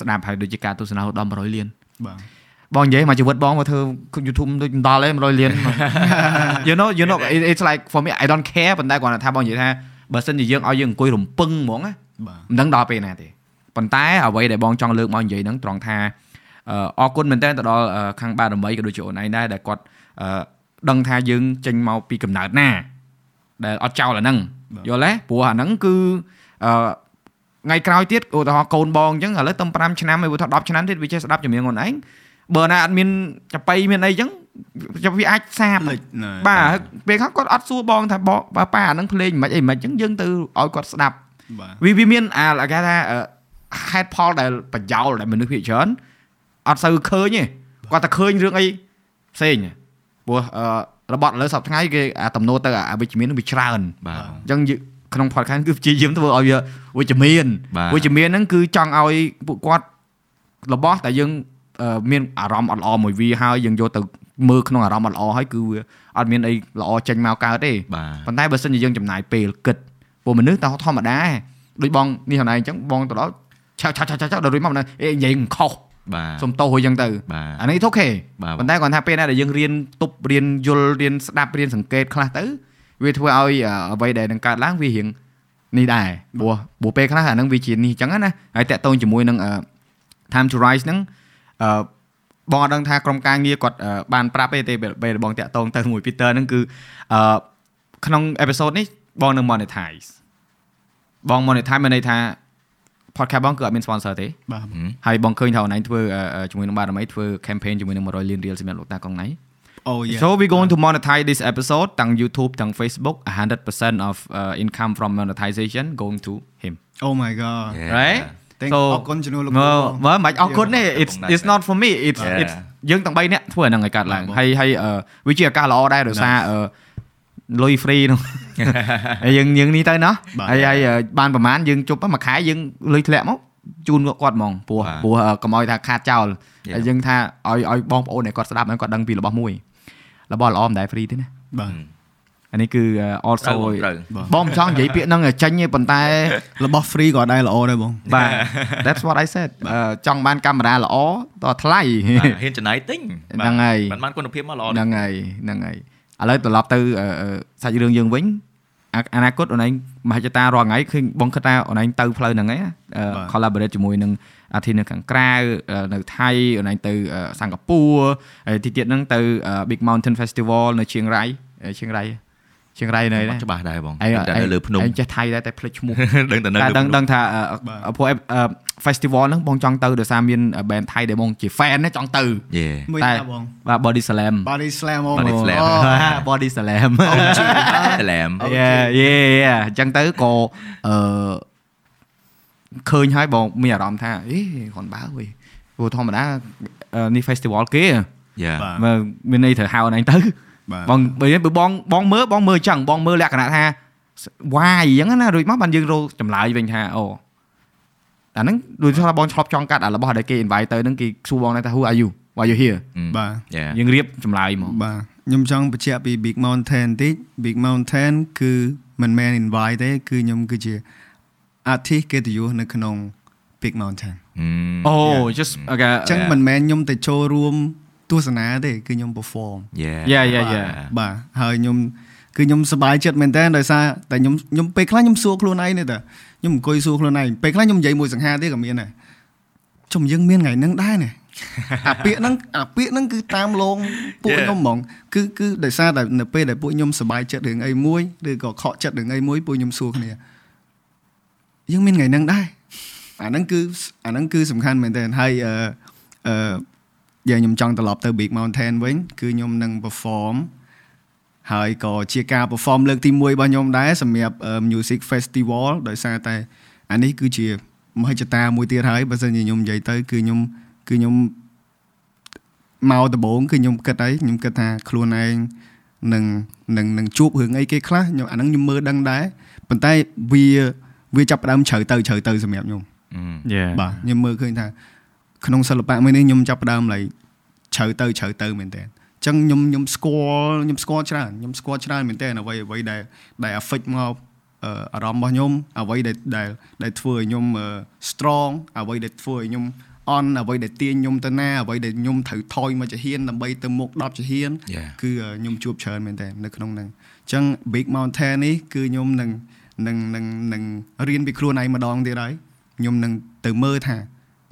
ស្ដាប់ហើយដូចជាការទស្សនាដល់100លានបាទបងនិយាយមកជីវិតបងមកធ្វើ YouTube ដូចមិនដល់ទេ100លាន you know you know it- it's like for me I don't care ប៉ុន្តែគាត់ថាបងនិយាយថា បើសិនជាយើងឲ្យយើងអង្គុយរំពឹងហ្មងណាបាទមិនដឹងដល់ពេលណាទេប៉ុន្តែអ្វីដែលបងចង់លើកមកនិយាយហ្នឹងត្រង់ថាអឺអរគុណមែនតើទៅដល់អឺខាងបារមីក៏ដូចជាអូនឯងដែរដែលគាត់អឺដឹងថាយើងចេញមកពីកំណើតណា ដែលអត់ចោលអាហ្នឹងយល់ទេព្រោះអាហ្នឹងគឺអឺថ្ងៃក្រោយទៀតឧទាហរណ៍កូនបងអញ្ចឹងឥឡូវតំ5ឆ្នាំហើយឧទាហរណ៍10ឆ្នាំទៀតវាចេះស្ដាប់ចម្រៀងអូនឯងបើណាអត់មានចប៉ីមានអីអញ្ចឹង វាអាចសាបភ្លេចណាបាទពេលខ្លះគាត់អត់សួរបងថាបងប៉ាអាហ្នឹងភ្លេងមិនអីមិនអញ្ចឹងយើងទៅឲ្យគាត់ស្ដាប់បាទវាវាមានអាគេថាអឺហេតុផលដែលប្រយោលដែលមនុស្សភាគច្រើនអត់សូវឃើញទេគាត់តែឃើញរឿងអីផ្សេងព្រោះអឺរបត់ឥឡូវសប្តាហ៍ថ្ងៃគេអាទំនោរទៅអាវិជ្ជមាននឹងវាច្រើនបាទអញ្ចឹងយើងក្នុង podcast គឺព្យាយាមធ្វើឲ្យវាវិជ្ជមានបាទវិជ្ជមានហ្នឹងគឺចង់ឲ្យពួកគាត់របស់តែយើងអឺមានអារម្មណ៍អត់ល្អមួយវាហើយយើងយកទៅ មើលក្នុងអារម្មណ៍អត់ល្អហើយគឺវាអត់មានអីល្អចេញមកកើតទេបាទប៉ុន្តែបើសិនជាយើងចំណាយពេលគិតពួកមនុស្សតោះធម្មតាដូចបងនេះហ្នឹងឯងអញ្ចឹងបងទៅដល់ឆាឆាឆាឆាដល់រួចមកនៅអេនិយាយមិនខុសបាទសុំទោសហួយអញ្ចឹងទៅបាទអានេះអូខេបាទប៉ុន្តែគាត់ថាពេលណាដែលយើងរៀនទប់រៀនយល់រៀនស្ដាប់រៀនសង្កេតខ្លះទៅវាធ្វើឲ្យអ่าអ្វីដែលនឹងកើតឡើងវារៀងនេះដែរព្រោះព្រោះពេលខ្លះអាហ្នឹងវាជានេះអញ្ចឹងណាហើយតាក់ទងជាមួយនឹងអឺ time to rise ហ្នឹងអឺ បងអត់ដឹងថាក្រុមការងារគាត់អឺបានប្រាប់ទេទេពេលពេលបងតាក់ទងទៅមួយ Peter ហ្នឹងគឺអឺក្នុង episode នេះបងនឹង monetize បង monetize មានន័យថា podcast បងគឺអត់មាន sponsor ទេបាទហើយបងឃើញថាអូនឯងធ្វើអឺអឺជាមួយនឹងបារមីធ្វើ campaign ជាមួយនឹង100លានរៀលសម្រាប់លោកតាកុងណៃ Oh yeah So we going to monetize this episode ទាំង YouTube ទាំង Facebook 100% of uh, income from monetization going to him Oh my god Yeah. right Thank So អរគុណជំនួសលោកមើលគ្រូមើលមិនអរគុណទេ it's បង it's not for me it's Yeah. it's យើងទាំង3នាក់ធ្វើអាហ្នឹងឲ្យកើតឡើងបងហើយហើយអឺវាជាឱកាសល្អដែរដោយសារអឺលុយ free នោះហើយយើងយើងនេះទៅណោះបាទហើយហើយអឺបានប្រហែលយើងជប់មួយខែយើងលុយធ្លាក់មកជូនគាត់ហ្មងព្រោះបាទព្រោះអឺកុំឲ្យថាខាតចោល Yeah. ហើយយើងថាឲ្យឲ្យបងប្អូនដែលគាត់ស្ដាប់ហើយគាត់ដឹងពីរបស់មួយរបស់ល្អមិនដែល free ទេណាបាទ អានេះគឺអឺ also ត្រូវត្រូវបងមិនចង់និយាយពាក្យហ្នឹងឲ្យចេញទេប៉ុន្តែរបស់ free ក៏ដែរល្អដែរបងបាទ that's what I said អឺចង់បានកាមេរ៉ាល្អតថ្លៃបាទហ៊ានចំណាយទិញហ្នឹងហើយមិនបានគុណភាពមកល្អហ្នឹងហើយហ្នឹងហើយឥឡូវត្រឡប់ទៅអឺអឺសាច់រឿងយើងវិញអអនាគតអូនឯងមហិច្ឆតារាល់ថ្ងៃឃើញបងគិតថាអូនឯងទៅផ្លូវហ្នឹងឯងអឺ collaborate ជាមួយនឹងអាធីនៅខាងក្រៅអឺនៅថៃអូនឯងទៅអឺសិង្ហបុរីហើយទីទៀតហ្នឹងទៅអឺ Big Mountain Festival នៅឈៀងរ៉ៃអឺឈៀងរ៉ៃ ឈៀងរ៉ៃនៅបាណាត់ច្បាស់ដែរបងឯងតែនៅលើភ្នំឯងចេះថៃដែរតែភ្លេចឈ្មោះដឹងតែនៅតែលើដឹងភ្នំដឹងថាអឺព្រោះអឺ festival ហ្នឹងបងចង់ទៅដោយសារមាន band ថៃដែលបងជា fan ណាចង់ទៅយេមួយតែណាបងបាទ Body Slam Body Slam បង Body Slam អូ Body Slam ស្លាមយេយេអញ្ចឹងទៅក៏អឺឃើញហើយបងមានអារម្មណ៍ថាអេគាត់បើវិញព្រោះធម្មតាអឺនេះ festival គេយេបាទមើលមានន័យត្រូវហៅអនឯងទៅ បាទបងបើយើងបងបងមើលបងមើលអញ្ចឹងបងមើលលក្ខណៈថាវាយអញ្ចឹងណារួចមកបានយើងរកចម្លើយវិញថាអូអាហ្នឹងដូចថាបងឆ្លប់ចង់កាត់អារបស់ដែលគេ invite ទៅហ្នឹងគេសួរបងថា who are you why you here បាទយេយើងរៀបចម្លើយមកបាទខ្ញុំចង់បញ្ជាក់ពី Big Mountain តិច Big Mountain គឺមិនមែន invite ទេគឺខ្ញុំគឺជា artist កិត្តិយសនៅក្នុង Big Mountain អូ just អូខេអញ្ចឹងមិនមែនខ្ញុំទៅចូលរួម ទស្សនាទេគឺខ្ញុំ perform យេ Yeah yeah yeah បាទហើយខ្ញុំគឺខ្ញុំសប្បាយចិត្តមែនតើដោយសារតែខ្ញុំខ្ញុំពេលខ្លះខ្ញុំសួរខ្លួនឯងនេះតើខ្ញុំអង្គុយសួរខ្លួនឯងពេលខ្លះខ្ញុំនិយាយមួយសង្ហាទៀតក៏មានដែរជុំយើងមានថ្ងៃហ្នឹងដែរនេះអាពាកហ្នឹងអាពាកហ្នឹងគឺតាមលងពួក Yeah. ខ្ញុំហ្មងគឺគឺដោយសារតែនៅពេលដែលពួកខ្ញុំសប្បាយចិត្តរឿងអីមួយឬក៏ខកចិត្តរឿងអីមួយពួកខ្ញុំសួរគ្នាយើងមានថ្ងៃហ្នឹងដែរអាហ្នឹងគឺអាហ្នឹងគឺសំខាន់មែនតើហើយអឺអឺ យ៉ាងខ្ញុំចង់ត្រឡប់ទៅ Big Mountain វិញគឺខ្ញុំនឹង perform ហើយក៏ជាការ perform លើកទី1របស់ខ្ញុំដែរសម្រាប់អឺ Music Festival ដោយសារតែអានេះគឺជាមហិច្ឆតាមួយទៀតហើយបើសិនជាខ្ញុំនិយាយទៅគឺខ្ញុំគឺខ្ញុំមកដំបូងគឺខ្ញុំគិតអីខ្ញុំគិតថាខ្លួនឯងនឹងនឹងនឹងជួបរឿងអីគេខ្លះខ្ញុំអាហ្នឹងខ្ញុំមើលដឹងដែរប៉ុន្តែវាវាចាប់ផ្ដើមជ្រៅទៅជ្រៅទៅសម្រាប់ខ្ញុំ yeah បាទខ្ញុំមើលឃើញថា ក្នុងសិល្បៈមួយនេះខ្ញុំចាប់ផ្ដើមឡៃជ្រៅទៅជ្រៅទៅមែនតើអញ្ចឹងខ្ញុំខ្ញុំស្គាល់ខ្ញុំស្គាល់ច្រើនខ្ញុំស្គាល់ច្រើនមែនតើអ្វីអ្វីដែលដែល affect មកអឺអារម្មណ៍របស់ខ្ញុំអ្វីដែលដែលដែលធ្វើឲ្យខ្ញុំអឺ strong អ្វីដែលធ្វើឲ្យខ្ញុំអន់អ្វីដែលទាញខ្ញុំទៅណាអ្វីដែលខ្ញុំត្រូវថយមកជាហ៊ានដើម្បីទៅមុខ10ជាហ៊ាន Yeah. គឺខ្ញុំជួបច្រើនមែនតើនៅក្នុងហ្នឹងអញ្ចឹង Big Mountain នេះគឺខ្ញុំនឹងនឹងនឹងនឹងរៀនពីខ្លួនឯងម្ដងទៀតហើយខ្ញុំនឹងទៅមើលថា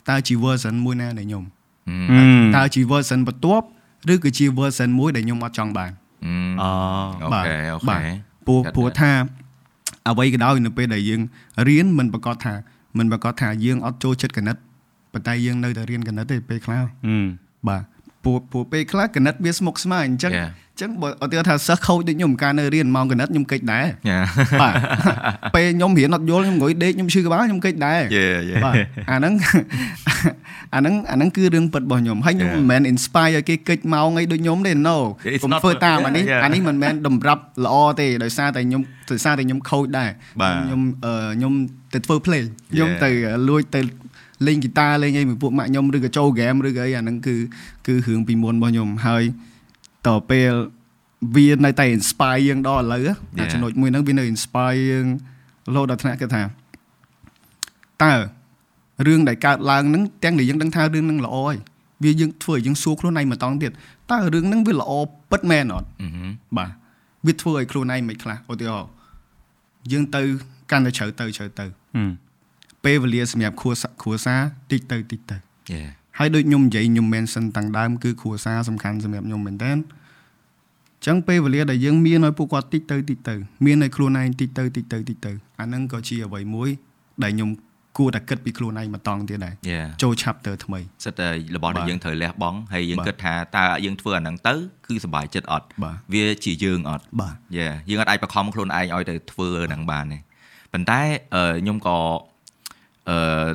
តើជា version មួយណានៃខ្ញុំតើជា version បន្ទាប់ឬក៏ជា version មួយដែលខ្ញុំអត់ចង់បានអូអូបាទខេអូបាទខេព្រោះចាត់ព្រោះថាអ្វីក៏ដោយនៅពេលដែលយើងរៀនមិនប្រកាសថាមិនប្រកាសថាយើងអត់ចូលចិត្តកណិតប៉ុន្តែយើងនៅតែរៀនកណិតទេពេលខ្លះបាទ ព្រោះព្រោះពេលខ្លះកណិតវាស្មុគស្មាញអញ្ចឹង Yeah. អញ្ចឹងបើអត់ទៀតថាសិស្សខូចដូចខ្ញុំការនៅរៀនម៉ោងកណិតខ្ញុំកិច្ចដែរយ៉ាបាទពេលខ្ញុំរៀនអត់យល់ខ្ញុំអង្គុយដេកខ្ញុំឈឺក្បាលខ្ញុំកិច្ចដែរយេយេបាទអាហ្នឹងអាហ្នឹងអាហ្នឹងគឺរឿងពិតរបស់ខ្ញុំហើយខ្ញុំ Yeah. មិនមែន inspire ឲ្យគេកិច្ចម៉ោងអីដូចខ្ញុំទេ no It's ខ្ញុំ not ធ្វើតាម yeah, អានេះ yeah. អានេះមិនមែនតម្រាប់ល្អទេដោយសារតែខ្ញុំដោយសារតែខ្ញុំខូចដែរបាទខ្ញុំអឺខ្ញុំទៅធ្វើ play ខ្ញុំ Yeah. ទៅលួចទៅ លេងហ្គីតាលេងអីមួយពួកម៉ាក់ខ្ញុំឬក៏ចូល game ឬក៏អីអាហ្នឹងគឺគឺរឿងពីមុនរបស់ខ្ញុំហើយតទៅពេលវានៅតែ inspire យើងដល់ឥឡូវអា Yeah. ចំណុចមួយហ្នឹងវានៅ inspire យើងរហូតដល់ថ្នាក់គេថាតើរឿងដែលកើតឡើងហ្នឹងទាំងដែលយើងដឹងថារឿងហ្នឹងល្អហើយវាយើងធ្វើឲ្យយើងសួរខ្លួនឯងម្ដងទៀតតើរឿងហ្នឹងវាល្អពិតមែនអត់អឺហឹមបាទវាធ្វើឲ្យខ្លួនឯងមិនខ្លះឧទាហរណ៍យើងទៅកាន់តែជ្រៅទៅជ្រៅទៅ ពេលវេលាសម្រាប់គ្រួសារគ្រួសារតិចទៅតិចទៅយេហើយដូចខ្ញុំនិយាយខ្ញុំ mention តាំងដើមគឺគ្រួសារសំខាន់សម្រាប់ខ្ញុំមែនតើអញ្ចឹងពេលវេលាដែលយើងមានឲ្យពួកគាត់តិចទៅតិចទៅមានឲ្យខ្លួនឯងតិចទៅតិចទៅតិចទៅអាហ្នឹងក៏ជាអ្វីមួយដែលខ្ញុំគួរតែគិតពីខ្លួនឯងម្ដងទៀតដែរយេចូល chapter ថ្មីសិតតែរបស់ដែលបាទយើងត្រូវលះបង់ហើយយើងបាទគិតថាតើយើងធ្វើអាហ្នឹងទៅគឺសុបាយចិត្តអត់បាទវាជាយើងអត់បាទយេយើងអត់អាចបខំខ្លួនឯងឲ្យទៅធ្វើហ្នឹងបានទេប៉ុន្តែអឺខ្ញុំក៏អឺ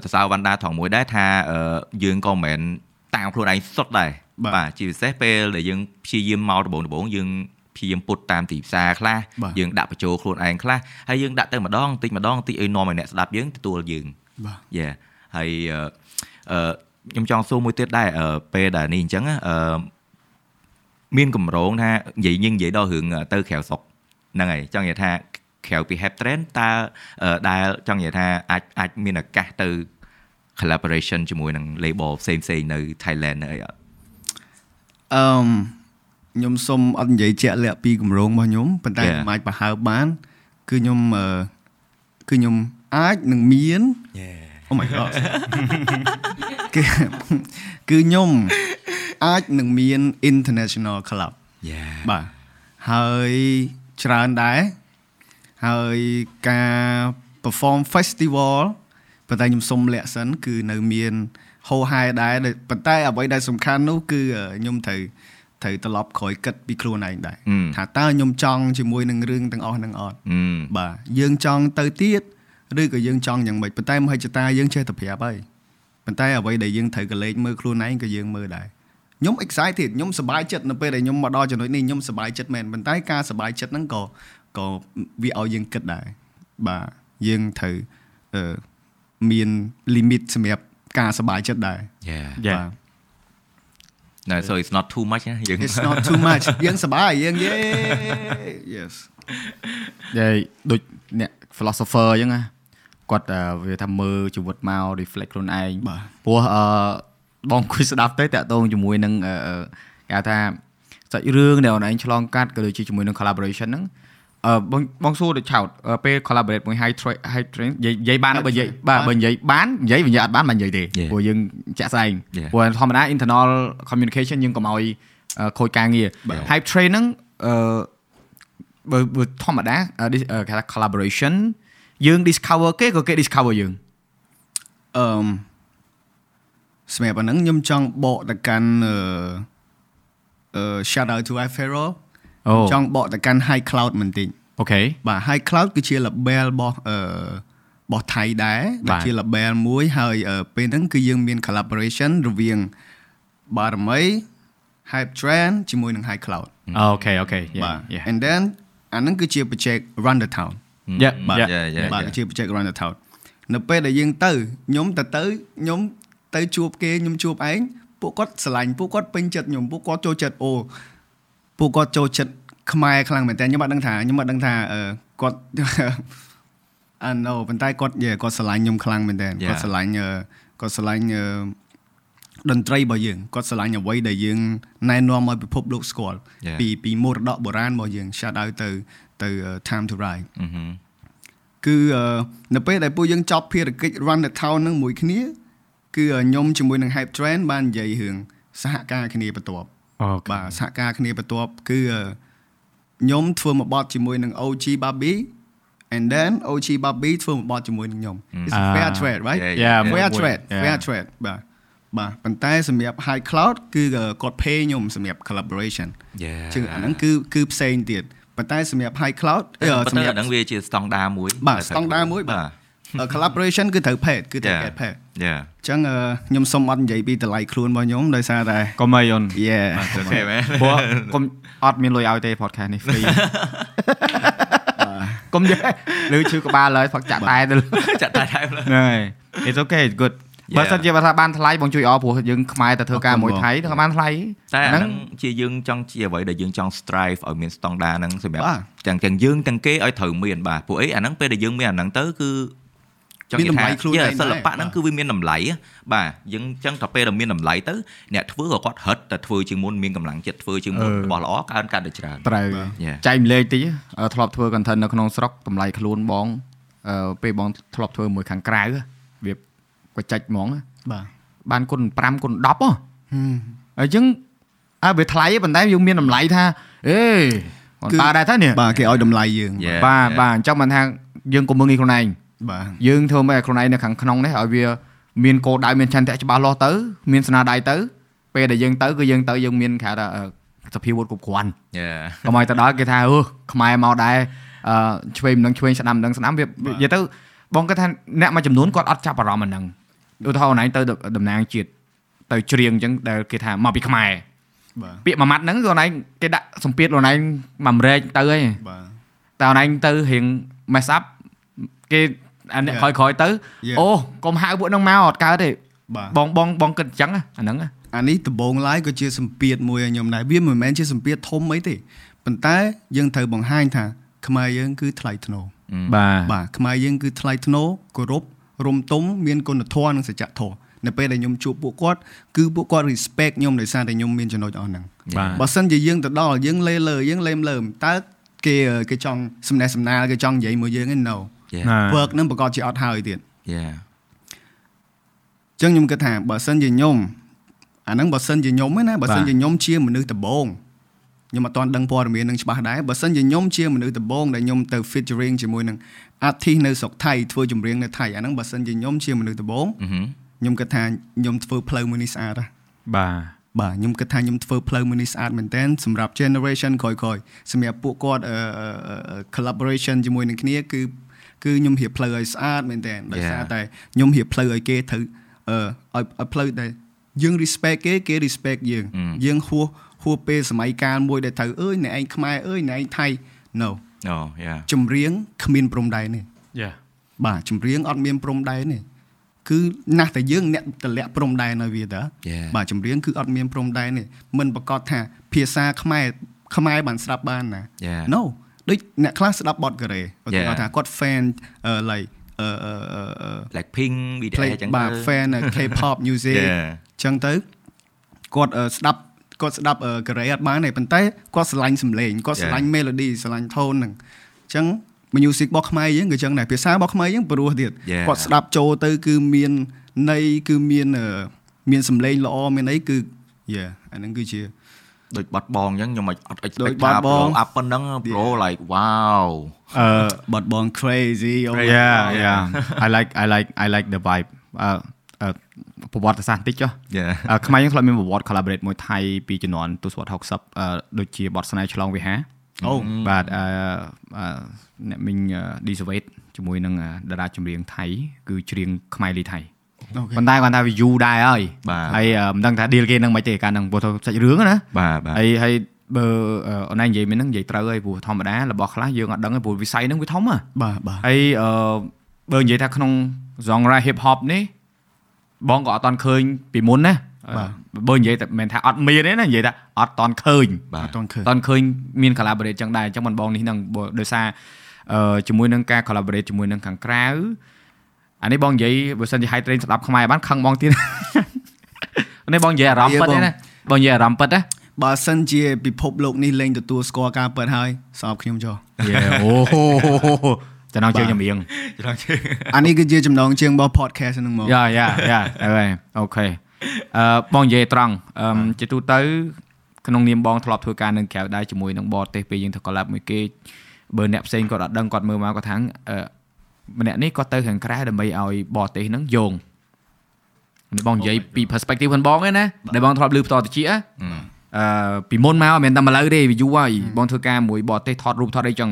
សរសើរវណ្ណដាថងមួយដែរថាអឺយើងក៏មិនមែនតាមខ្លួនឯងសុទ្ធដែរបាទជាពិសេសពេលដែលយើងព្យាយាមមកដំបូងដំបូងយើងព្យាយាមពុតតាមទីផ្សារខ្លះបាទយើងដាក់បញ្ចូលខ្លួនឯងខ្លះហើយយើងដាក់ទៅម្ដងតិចម្ដងតិចឲ្យនាំឲ្យអ្នកស្ដាប់យើងទទួលយើងបាទយេហហើយអឺអឺខ្ញុំចង់សួរមួយទៀតដែរអឺពេលដែលនេះអញ្ចឹងណាអឺមានកម្រងថានិយាយញឹងនិយាយដល់រឿងទៅក្រៅស្រុកហ្នឹងហើយចង់និយាយថា ក្រៅពី Help Trend តើអឺដែលចង់និយាយថាអាចអាចមានឱកាសទៅ collaboration ជាមួយនឹង label ផ្សេងផ្សេងៗនៅ Thailand អីអត់អឺមខ្ញុំសុំអត់និយាយជាក់លាក់ពីគម្រោងរបស់ខ្ញុំប៉ុន្តែ Yeah. ខ្ញុំអាចបង្ហើបបាន គឺខ្ញុំអឺគឺខ្ញុំអាចនឹងមាន Oh my god គឺគឺខ្ញុំអាចនឹងមាន international club Yeah បាទហើយច្រើនដែរ ហើយការ perform festival ប៉ុន្តែខ្ញុំសុំលាក់សិនគឺនៅមានហោហែដែរដែលប៉ុន្តែអ្វីដែលសំខាន់នោះគឺខ្ញុំត្រូវត្រូវត្រឡប់ក្រោយគិតពីខ្លួនឯងដែរអឺថាតើខ្ញុំចង់ជាមួយនឹងរឿងទាំងអស់ហ្នឹងអត់អឺបាទយើងចង់ទៅទៀតឬក៏យើងចង់យ៉ាងម៉េចប៉ុន្តែមហិច្ឆតាយើងចេះតែប្រាប់ហើយប៉ុន្តែអ្វីដែលយើងត្រូវកលេចមើលខ្លួនឯងក៏យើងមើលដែរខ្ញុំ excited ខ្ញុំសប្បាយចិត្តនៅពេលដែលខ្ញុំមកដល់ចំណុចនេះខ្ញុំសប្បាយចិត្តមែនប៉ុន្តែការសប្បាយចិត្តហ្នឹងក៏ ក៏វាឲ្យយើងគិតដែរបាទយើងត្រូវអឺមាន limit សម្រាប់ការសប្បាយចិត្តដែរ Yeah Yeah. បាទ no so it's not too much ណាយើង it's not too much យើងសប្បាយយើងយេ yes ដែលដូចអ្នក philosopher អញ្ចឹងណាគាត់អឺវាថាមើលជីវិតមក reflect ខ្លួនឯងបាទព្រោះអឺបងគួយស្ដាប់ទៅតាក់ទងជាមួយនឹងអឺអឺគេហៅថាសាច់រឿងដែលអូនឯងឆ្លងកាត់ក៏ដូចជាជាមួយនឹង collaboration ហ្នឹងអឺ បងបងសួរទៅឆោតអឺពេល collaborate មួយ high train high train និយាយនិយាយបានទេបើនិយាយបាទបើនិយាយបាននិយាយវានិយាយអត់បានមិននិយាយទេ Yeah. ព្រោះយើងចាក់ស្ដែង Yeah. ព្រោះធម្មតា internal communication យើងកុំឲ្យអឺខូចការងារ high train ហ្នឹងអឺបើបើធម្មតាអឺ dis- អឺគេថា collaboration យើង discover គេក៏គេ discover យើងអឺមសម្រាប់អាហ្នឹងខ្ញុំចង់បកទៅកាន់អឺអឺ shout out to iFero អូ ចង់បកទៅកាន់ high cloud បន្តិច okay បាទ high cloud គឺជា label របស់អឺរបស់ថៃដែរបាដែលទជា label មួយហើយអឺពេលហ្នឹងគឺយើងមាន collaboration រវាងបារមី hype trend ជាមួយនឹង high cloud okay okay បាទ yeah and then អាហ្នឹងគឺជា project run the town yeah បាទ yeah Yeah, yeah, បាទ yeah. ជា project run the town នៅពេលដែលយើងទៅខ្ញុំទៅទៅខ្ញុំទៅជួបគេខ្ញុំជួបឯងពួកគាត់ស្រឡាញ់ពួកគាត់ពេញចិត្តខ្ញុំពួកគាត់ចូលចិត្តអូ ពួកគាត់ចូលចិត្តខ្មែរខ្លាំងមែនតើខ្ញុំអត់ដឹងថាខ្ញុំអត់ដឹងថាអឺគាត់អាណូប៉ុន្តែគាត់យេគាត់ស្រឡាញ់ខ្ញុំខ្លាំងមែនតើ Yeah. គាត់ស្រឡាញ់អឺគាត់ស្រឡាញ់អឺតន្ត្រីរបស់យើងគាត់ស្រឡាញ់អ្វីដែលយើងណែនាំឲ្យពិភពលោកស្គាល់ Yeah. ពីពីមរតកបុរាណរបស់យើង shout out ទៅទៅ time to ride អឺហឺគឺអឺនៅពេលដែលពួកយើងចប់ភារកិច្ច run the town នឹងមួយគ្នា គឺខ្ញុំជាមួយនឹង hype trend បាននិយាយរឿងសហការគ្នាបន្ទាប់អូខេ បាទសហការគ្នាបន្ទាប់គឺអឺខ្ញុំធ្វើមួយបទជាមួយនឹង OG Bobby and then OG Bobby ធ្វើមួយបទជាមួយនឹងខ្ញុំ It's a fair trade right Yeah, yeah fair yeah. trade Yeah. fair trade បាទបាទប៉ុន្តែសម្រាប់ high cloud គឺគាត់ pay ខ្ញុំសម្រាប់ collaboration Yeah ជាងអាហ្នឹងគឺគឺផ្សេងទៀតប៉ុន្តែសម្រាប់ high cloud អឺប៉ុន្តែសម្រាប់អាហ្នឹងវាជាស្តង់ដារមួយបាទ standard មួយបាទអឺ collaboration គឺត្រូវ paid គឺត្រូវ Yeah. get paid Yeah អញ្ចឹងអឺខ្ញុំសុំអត់និយាយពីតម្លៃខ្លួនរបស់ខ្ញុំដោយសារតែកុំអីអូន yeah អូខេមែនព្រោះកុំអត់មានលុយឲ្យទេ podcast នេះ free កុំនិយាយលើឈឺក្បាលហើយផឹកចាក់តែទៅចាក់តែថែមលើហ្នឹងហើយ it's okay it's good Yeah. បើសិនជាបើថាបានថ្លៃបងជួយអរព្រោះយើងខ្មែរទៅធ្វើការមួយថៃទៅបានថ្លៃតែអាហ្នឹងជាយើងចង់ជាអ្វីដែលយើងចង់ strive ឲ្យមានស្តង់ដារហ្នឹងសម្រាប់ទាំងទាំងយើងទាំងគេឲ្យត្រូវមានបាទពួកអីអាហ្នឹងពេលដែលយើងមានអាហ្នឹងទៅគឺ ចង់និយាយថា Yeah, សិល្បៈហ្នឹងគឺវាមានតម្លៃហ៎បាទយើងចឹងតែពេលដែលមានតម្លៃទៅអ្នកធ្វើក៏គាត់ហិតតែធ្វើជាងមុនមានកម្លាំងចិត្តធ្វើជាងមុនរបស់ល្អកើនកាន់តែច្រើនត្រូវ Yeah. ចែកម្លែកតិចអឺធ្លាប់ធ្វើ content នៅក្នុងស្រុកតម្លៃខ្លួនបងអឺពេលបងធ្លាប់ធ្វើមួយខាងក្រៅវាក៏ចាច់ហ្មងបាទបានគុណ5គុណ10ហ៎អញ្ចឹងអើវាថ្លៃប៉ុន្តែយើងមានតម្លៃថាអេគាត់តើដែរទៅនេះបាទគេឲ្យតម្លៃយើង Yeah. បាទបាទអញ្ចឹងមិនថាយើងកុំមើលងាយខ្លួនឯង បាទយើងធ្វើមកឲ្យខ្លួនឯងនៅខាងក្នុងនេះឲ្យវាមានគោលដៅមានឆន្ទៈច្បាស់លាស់ទៅមានស្នាដៃទៅពេលដែលយើងទៅគឺយើងទៅយើងមានគេហៅថាអឺសភាវុធគ្រប់គ្រាន់ Yeah កុំឲ្យទៅដល់គេថាអឺខ្មែរមកដែរអឺឆ្វេងមិនដឹងឆ្វេងស្ដាំមិនដឹងស្ដាំវានិយាយទៅបងគាត់ថាអ្នកមួយចំនួនគាត់អត់ចាប់អារម្មណ៍អាហ្នឹងឧទាហរណ៍ណៃទៅតំណាងជាតិទៅច្រៀងអញ្ចឹងដែលគេថាមកពីខ្មែរបាទពាក្យមួយម៉ាត់ហ្នឹងខ្លួនឯងគេដាក់សម្ពាធខ្លួនឯងមួយរែកទៅហើយបាទតែខ្លួនឯងទៅរៀង mess up គេ អានេះ Yeah. ក្រោយៗទៅ Yeah. អូកុំហៅពួកហ្នឹងមកអត់កើតទេបាទបងបងបងគិតអញ្ចឹងណាអាហ្នឹងណាអានេះដំបងឡាយក៏ជាសម្ពាធមួយឲ្យខ្ញុំដែរវាមិនមែនជាសម្ពាធធំអីទេប៉ុន្តែយើងត្រូវបង្ហាញថា ខ្មែរយើងគឺថ្លៃថ្នូរបាទបាទខ្មែរយើងគឺថ្លៃថ្នូរគោរពរំទុំមានគុណធម៌និងសច្ចធម៌នៅពេលដែលខ្ញុំជួបពួកគាត់គឺពួកគាត់ respect ខ្ញុំដោយសារតែខ្ញុំមានចំណុចអស់ហ្នឹងបាទបើសិនជាយើងទៅដល់យើងលេលើយើងលេមលើមតើគេគេចង់សំណេះសំណាលគេចង់និយាយមួយយើងឯ no យ៉ាណា work ហ្នឹងប្រកាសជាអត់ហើយទៀតយ៉ាអញ្ចឹងខ្ញុំគិតថាបើសិនជាខ្ញុំអាហ្នឹងបើសិនជាខ្ញុំឯណាបើសិនជាខ្ញុំជាមនុស្សដំបងខ្ញុំអត់ទាន់ដឹងព័ត៌មាននឹងច្បាស់ដែរបើសិនជាខ្ញុំជាមនុស្សដំបងដែលខ្ញុំទៅ featuring ជាមួយនឹង artist នៅស្រុកថៃធ្វើចម្រៀងនៅថៃអាហ្នឹងបើសិនជាខ្ញុំជាមនុស្សដំបងអឺហឹមខ្ញុំគិតថាខ្ញុំធ្វើផ្លូវមួយនេះស្អាតហ៎បាទបាទខ្ញុំគិតថាខ្ញុំធ្វើផ្លូវមួយនេះស្អាតមែនតើសម្រាប់ generation ក្រោយៗសម្រាប់ពួកគាត់អឺ collaboration ជាមួយនឹងគ្នាគឺ គឺខ្ញុំរៀបផ្លូវឲ្យស្អាតមែនតើដោយសារតែខ្ញុំរៀបផ្លូវឲ្យគេត្រូវអឺឲ្យឲ្យផ្លូវដែលយើង respect គេគេ respect យើងយើងហួសហួសពេលសម័យកាលមួយដែលត្រូវអើយអ្នកឯងខ្មែរអើយអ្នកឯងថៃ no អូយ៉ាចម្រៀងគ្មានព្រំដែនទេយ៉ាបាទចម្រៀងអត់មានព្រំដែនទេគឺណាស់តែយើងអ្នកតម្លាក់ព្រំដែនឲ្យវាតើយ៉ាបាទចម្រៀងគឺអត់មានព្រំដែនទេមិនប្រកាសថាភាសាខ្មែរខ្មែរបានស្ដាប់បានណាយ៉ា No ដូចអ្នកខ្លះស្ដាប់បទកូរ៉េឧទាហរណ៍ Yeah. ថាគាត់ fan អឺ like អឺអឺអឺអឺ like pink video play អញ្ចឹងបាទ fan អឺ K-pop music យ៉ាអញ្ចឹងទៅគាត់អឺស្ដាប់គាត់ស្ដាប់អឺកូរ៉េអត់បានទេប៉ុន្តែគាត់ស្រឡាញ់សំឡេងគាត់ស្រឡាញ់ melody ស្រឡាញ់ tone ហ្នឹងអញ្ចឹង music របស់ខ្មែរយើងក៏អញ្ចឹងដែរភាសារបស់ខ្មែរយើងព្រោះទៀត Yeah. គាត់ស្ដាប់ចូលទៅគឺមានន័យគឺមានអឺមានសំឡេងល្អមានអីគឺ yeah អាហ្នឹងគឺជា ដូចបាត់បងអញ្ចឹងខ្ញុំអត់ដូច expect បាថាត់បង pro up ប៉ុណ្ណឹង pro like wow អឺបាត់បង crazy oh my yeah God. yeah I like I like I like the vibe អឺអឺប្រវត្តិសាស្ត្របន្តិចចុះ Yeah អឺខ្មែរយើងធ្លាប់មានប្រវត្តិ collaborate មួយថៃពីជំនាន់ទសវត្សរ៍60អឺដូចជាបទស្នេហ៍ឆ្លងវិហារអូបាទអឺអឺអ្នកមិញ D Sweet ជាមួយនឹងអឺតារាចម្រៀងថៃ គឺច្រៀងខ្មែរលីថៃអូខេ ប៉ុន្តែគាត់ថា view ដែរហើយបាទហើយអឺមិនដឹងថា deal គេនឹងមិនទេកាលហ្នឹងព្រោះថាសាច់រឿងណាបាទបាទហើយហើយបើអឺអូនឯងនិយាយមិនហ្នឹងនិយាយត្រូវហើយព្រោះធម្មតារបស់ខ្លះយើងអត់ដឹងទេព្រោះវិស័យហ្នឹងវាធំហ៎បាទបាទហើយអឺបើនិយាយថាក្នុង genre hip hop នេះបងក៏អត់តន់ឃើញពីមុនណាបើនិយាយតែមិនមែនថាអត់មានទេណានិយាយថាអត់តន់ឃើញបាអទត់តន់ឃើញតន់ឃើញមាន collaborate ចឹងដែរអញ្ចឹងមិនបងនេះហ្នឹងបើដោយសារអឺជាមួយនឹងការ collaborate ជាមួយនឹងខាងក្រៅ អានេះបងនិយាយបើសិនជា high train ស្ដាប់ខ្មែរបានខឹងបងទៀតនេះបងនិយាយអារម្មណ៍ពិតទេណាបងនិយាយអារម្មណ៍ពិតណាបើសិនជាពិភពលោកនេះលែងទទួលស្គាល់ការពិតហើយស្អប់ខ្ញុំចុះអូចំណងជើងញ៉ាំរៀងច្រឡំជើងអានេះគឺជាចំណងជើងរបស់ podcast ហ្នឹងមកយ៉ាយ៉ាយ៉ាហើយអូខេអឺបងនិយាយត្រង់អឺជាទូទៅក្នុងនាមបងធ្លាប់ធ្វើការនៅក្រៅដែរជាមួយនឹងបរទេសពេលយើងធ្វើ collab មួយគេបើអ្នកផ្សេងគាត់អត់ដឹងគាត់មើលមកគាត់ថាអឺ ម្នាក់នេះគាត់ទៅខាងក្រៅដើម្បីឲ្យបរទេសហ្នឹងយងនេះបងនិយាយពី perspective របស់បងឯណាដែលបងធ្លាប់លើផ្ទាល់តិចអឺពីមុនមកមិនមែនតែមកលើទេវាយូរហើយបងធ្វើការមួយបរទេសថតរូបថតអីចឹង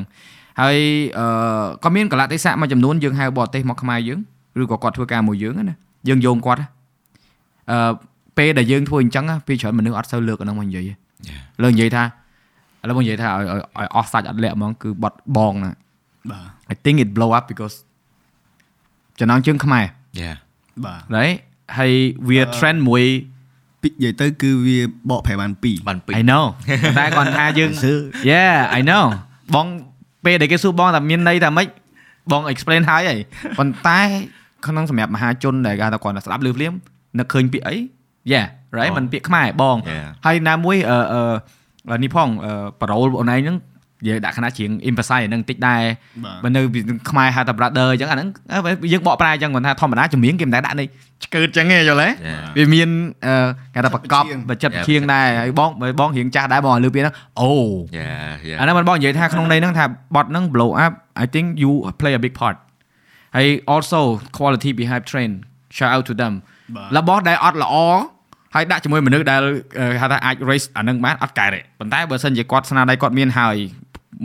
ហើយអឺក៏មានកលៈទេសៈមួយចំនួនយើងហៅបរទេសមកខ្មែរយើងឬក៏គាត់ធ្វើការមួយយើងណាយើងយងគាត់អឺពេលដែលយើងធ្វើអញ្ចឹងពេលច្រើនមនុស្សអត់សូវលើកអាហ្នឹងមកនិយាយទេលើកនិយាយថាឥឡូវបងនិយាយថាឲ្យឲ្យឲ្យអស់សាច់អត់លាក់ហ្មងគឺបត់បងណា បាទ I think it blow up because ចំណងជើងខ្មែរយ៉ាបាទ right ហើយវា trend មួយពីនិយាយទៅគឺវាបកប្រែបាន2បានពី I know តែគាត់ថាយើង Yeah I know បងពេលដែលគេសួរបងថាមានន័យថាម៉េចបង explain ហើយហើយប៉ុន្តែក្នុងសម្រាប់មហាជនដែលគេថាគាត់ស្ដាប់លឺភ្លាមនឹកឃើញពាក្យអី Yeah right มันពាក្យខ្មែរបង Yeah ហើយណាមួយអឺអឺនេះផងអឺប៉ារ៉ូលអូនឯងហ្នឹងនិ យាយដាក់ខណៈជាង emphasize ហ្នឹងបន្តិចដែរបាទបើនៅពីខ្មែរហៅថា brother អញ្ចឹងអាហ្នឹងអឺយើងបកប្រែអញ្ចឹងគាត់ថាធម្មតាចម្រៀងគេមិនដែលដាក់នេះឆ្កើតអញ្ចឹងទេយល់ទេ Yeah វាមានអឺគេថាប្រកបបច្ចេកបច្ចិតជាងដែរហើយបងបងរៀងចាស់ដែរបងឲ្យលើពីហ្នឹងអូយ៉ាយ៉ាអាហ្នឹងមិនបងនិយាយថាក្នុងន័យហ្នឹងថាបត់ហ្នឹង blow up I think you play a big part ហើយ also quality behind train shout out to them បាទរបស់ដែលអត់ល្អហើយដាក់ជាមួយមនុស្សដែលអឺហៅថាអាច raise អានឹងបានអត់កែទេប៉ុន្តែបើសិនជាគាត់ស្នាដៃគាត់មានហើយ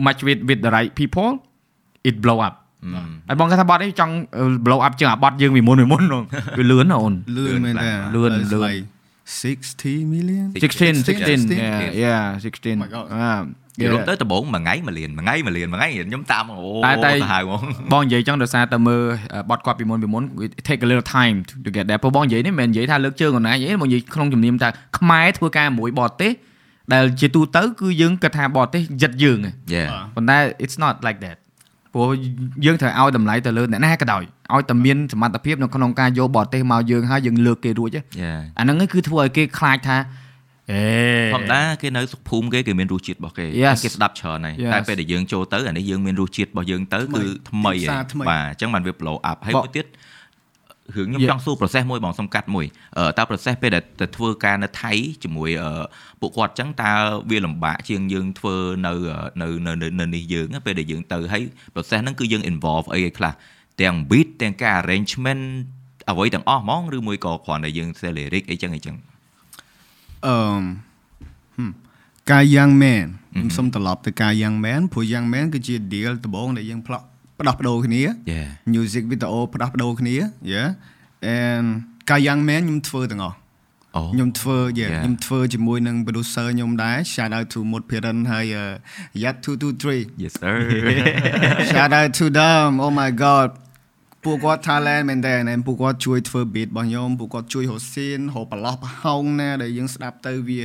match with with the right people it blow up ហើយបងគាត់ថាបត់នេះចង់ blow up ជាងអាបត់យើងពីមុនពីមុនហ្នឹងវាលឿនណាអូនលឿនមែនតើលឿន It's លឿន like 60 million 16 16 16 yeah yeah 16 my God. អានិយាយរួមទៅដំបូងមួយថ្ងៃមួយលានមួយថ្ងៃមួយលានមួយថ្ងៃខ្ញុំតាមអូតែតែទៅហើយហ្មងបងនិយាយចឹងដោយសារតែមើលបត់គាត់ពីមុនពីមុន it take a little time to get there ព្រោះបងនិយាយនេះមិនមែននិយាយថាលើកជើងអនឡាញទេបងនិយាយក្នុងជំនាញថាខ្មែរធ្វើការមួយបរទេស ដែលជាទូទៅគឺយើងគិតថាបរទេសយិតយើងឯង Yeah ប៉ុន្តែ it's not like that ព្រោះយើងត្រូវឲ្យតម្លៃទៅលើអ្នកណាក៏ដោយឲ្យតែមានសមត្ថភាពនៅក្នុងការយកបរទេសមកយើងហើយយើងលើកគេរួចឯង Yeah អាហ្នឹងឯងគឺធ្វើឲ្យគេខ្លាចថាអេធម្មតាគេនៅសុខភូមិគេគេមានរសជាតិរបស់គេ Yes. គេស្ដាប់ច្រើនហើយ Yes. តែពេលដែលយើងចូលទៅអានេះយើងមានរសជាតិរបស់យើងទៅគឺថ្មីទីផ្សារថ្មីបាទអញ្ចឹងបានវា blow up ហើយបមួយទៀត រឿងខ្ញុំ Yeah. ចង់សួរ process មួយបងសំកាត់មួយអឺតើ process ពេលដែលទៅធ្វើការនៅថៃជាមួយអឺពួកគាត់អញ្ចឹងតើវាលំបាកជាងយើងធ្វើនៅនៅនៅនៅនៅនេះយើងពេលដែលយើងទៅហើយ process ហ្នឹងគឺយើង involve អីឲ្យខ្លះទាំង beat ទាំងការ arrangement អ្វីទាំងអស់ហ្មងឬមួយក៏គ្រាន់តែយើង sell lyric អីចឹងអីចឹងអឺហឹមការ young man ខ្ញុំសុំត្រឡប់ទៅការ young man ព្រោះ young man គឺជា deal ដំបូងដែលយើងផ្លាក់ ផ្ដោះប្ដូរគ្នា Yeah music video ផ្ដោះប្ដូរគ្នា yeah and ការ young man ខ្ញុំធ្វើទាំងអស់អូខ្ញុំធ្វើ yeah Yeah. ខ្ញុំធ្វើជាមួយនឹង producer ខ្ញុំដែរ shout out to មុតភិរិនហើយ uh, Yat 223 Yes sir shout out to them oh my god ពួកគាត់ talent មែនតើណែពួកគាត់ជួយធ្វើ beat របស់ខ្ញុំពួកគាត់ជួយរក scene រកប្រឡោះប្រហោងណាដែលយើងស្ដាប់ទៅវា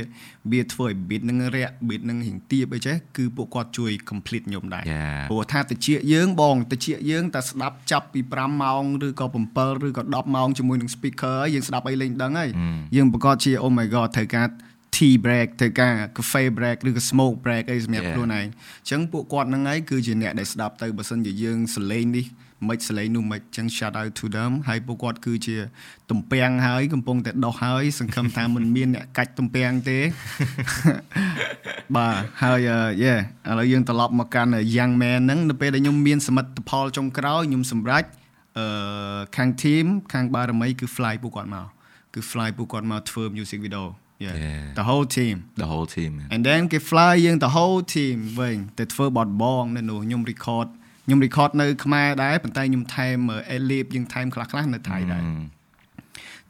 វាធ្វើឲ្យ beat នឹងរាក់ beat នឹងរៀងទៀបអីចេះគឺពួកគាត់ជួយ complete ខ្ញុំដែរ Yeah. ព្រោះថាតិចយើងបងតិចយើងតែស្ដាប់ចាប់ពី5ម៉ោងឬក៏7ឬក៏10ម៉ោងជាមួយនឹង speaker ហើយយើងស្ដាប់អីលេងដឹងហើយយើងប្រកាសជា oh my god ត្រូវការ tea break ត្រូវការ cafe break ឬក៏ smoke break អីសម្រាប់ Yeah. ខ្លួនឯងអញ្ចឹងពួកគាត់ហ្នឹងហើយគឺជាអ្នកដែលស្ដាប់ទៅបើសិនជាយើងសលេងនេះ មិនសលេងនោះមិនអញ្ចឹង shout out to them ហើយពួកគាត់គឺជា ទំពាំងហើយកំពុងតែដោះហើយ សង្ឃឹមថាមិនមានអ្នកកាច់ទំពាំងទេបាទហើយអឺ yeah ឥឡូវយើងត្រឡប់មកកាន់ young man ហ្នឹងនៅពេលដែលខ្ញុំមានសមិទ្ធផលចុងក្រោយខ្ញុំសម្រេចអឺខាង team ខាងបារមី គឺ fly ពួកគាត់មកគឺ fly ពួកគាត់មកធ្វើ music video yeah Yeah. the whole team the whole team man. and then គេ fly យើង the whole team វិញទៅធ្វើបទបងនៅនោះខ្ញុំ record ខ្ញុំ record នៅខ្មែរដែរប៉ុន្តែខ្ញុំថែម edit យើងថែមខ្លះៗនៅថៃដែរ Mm.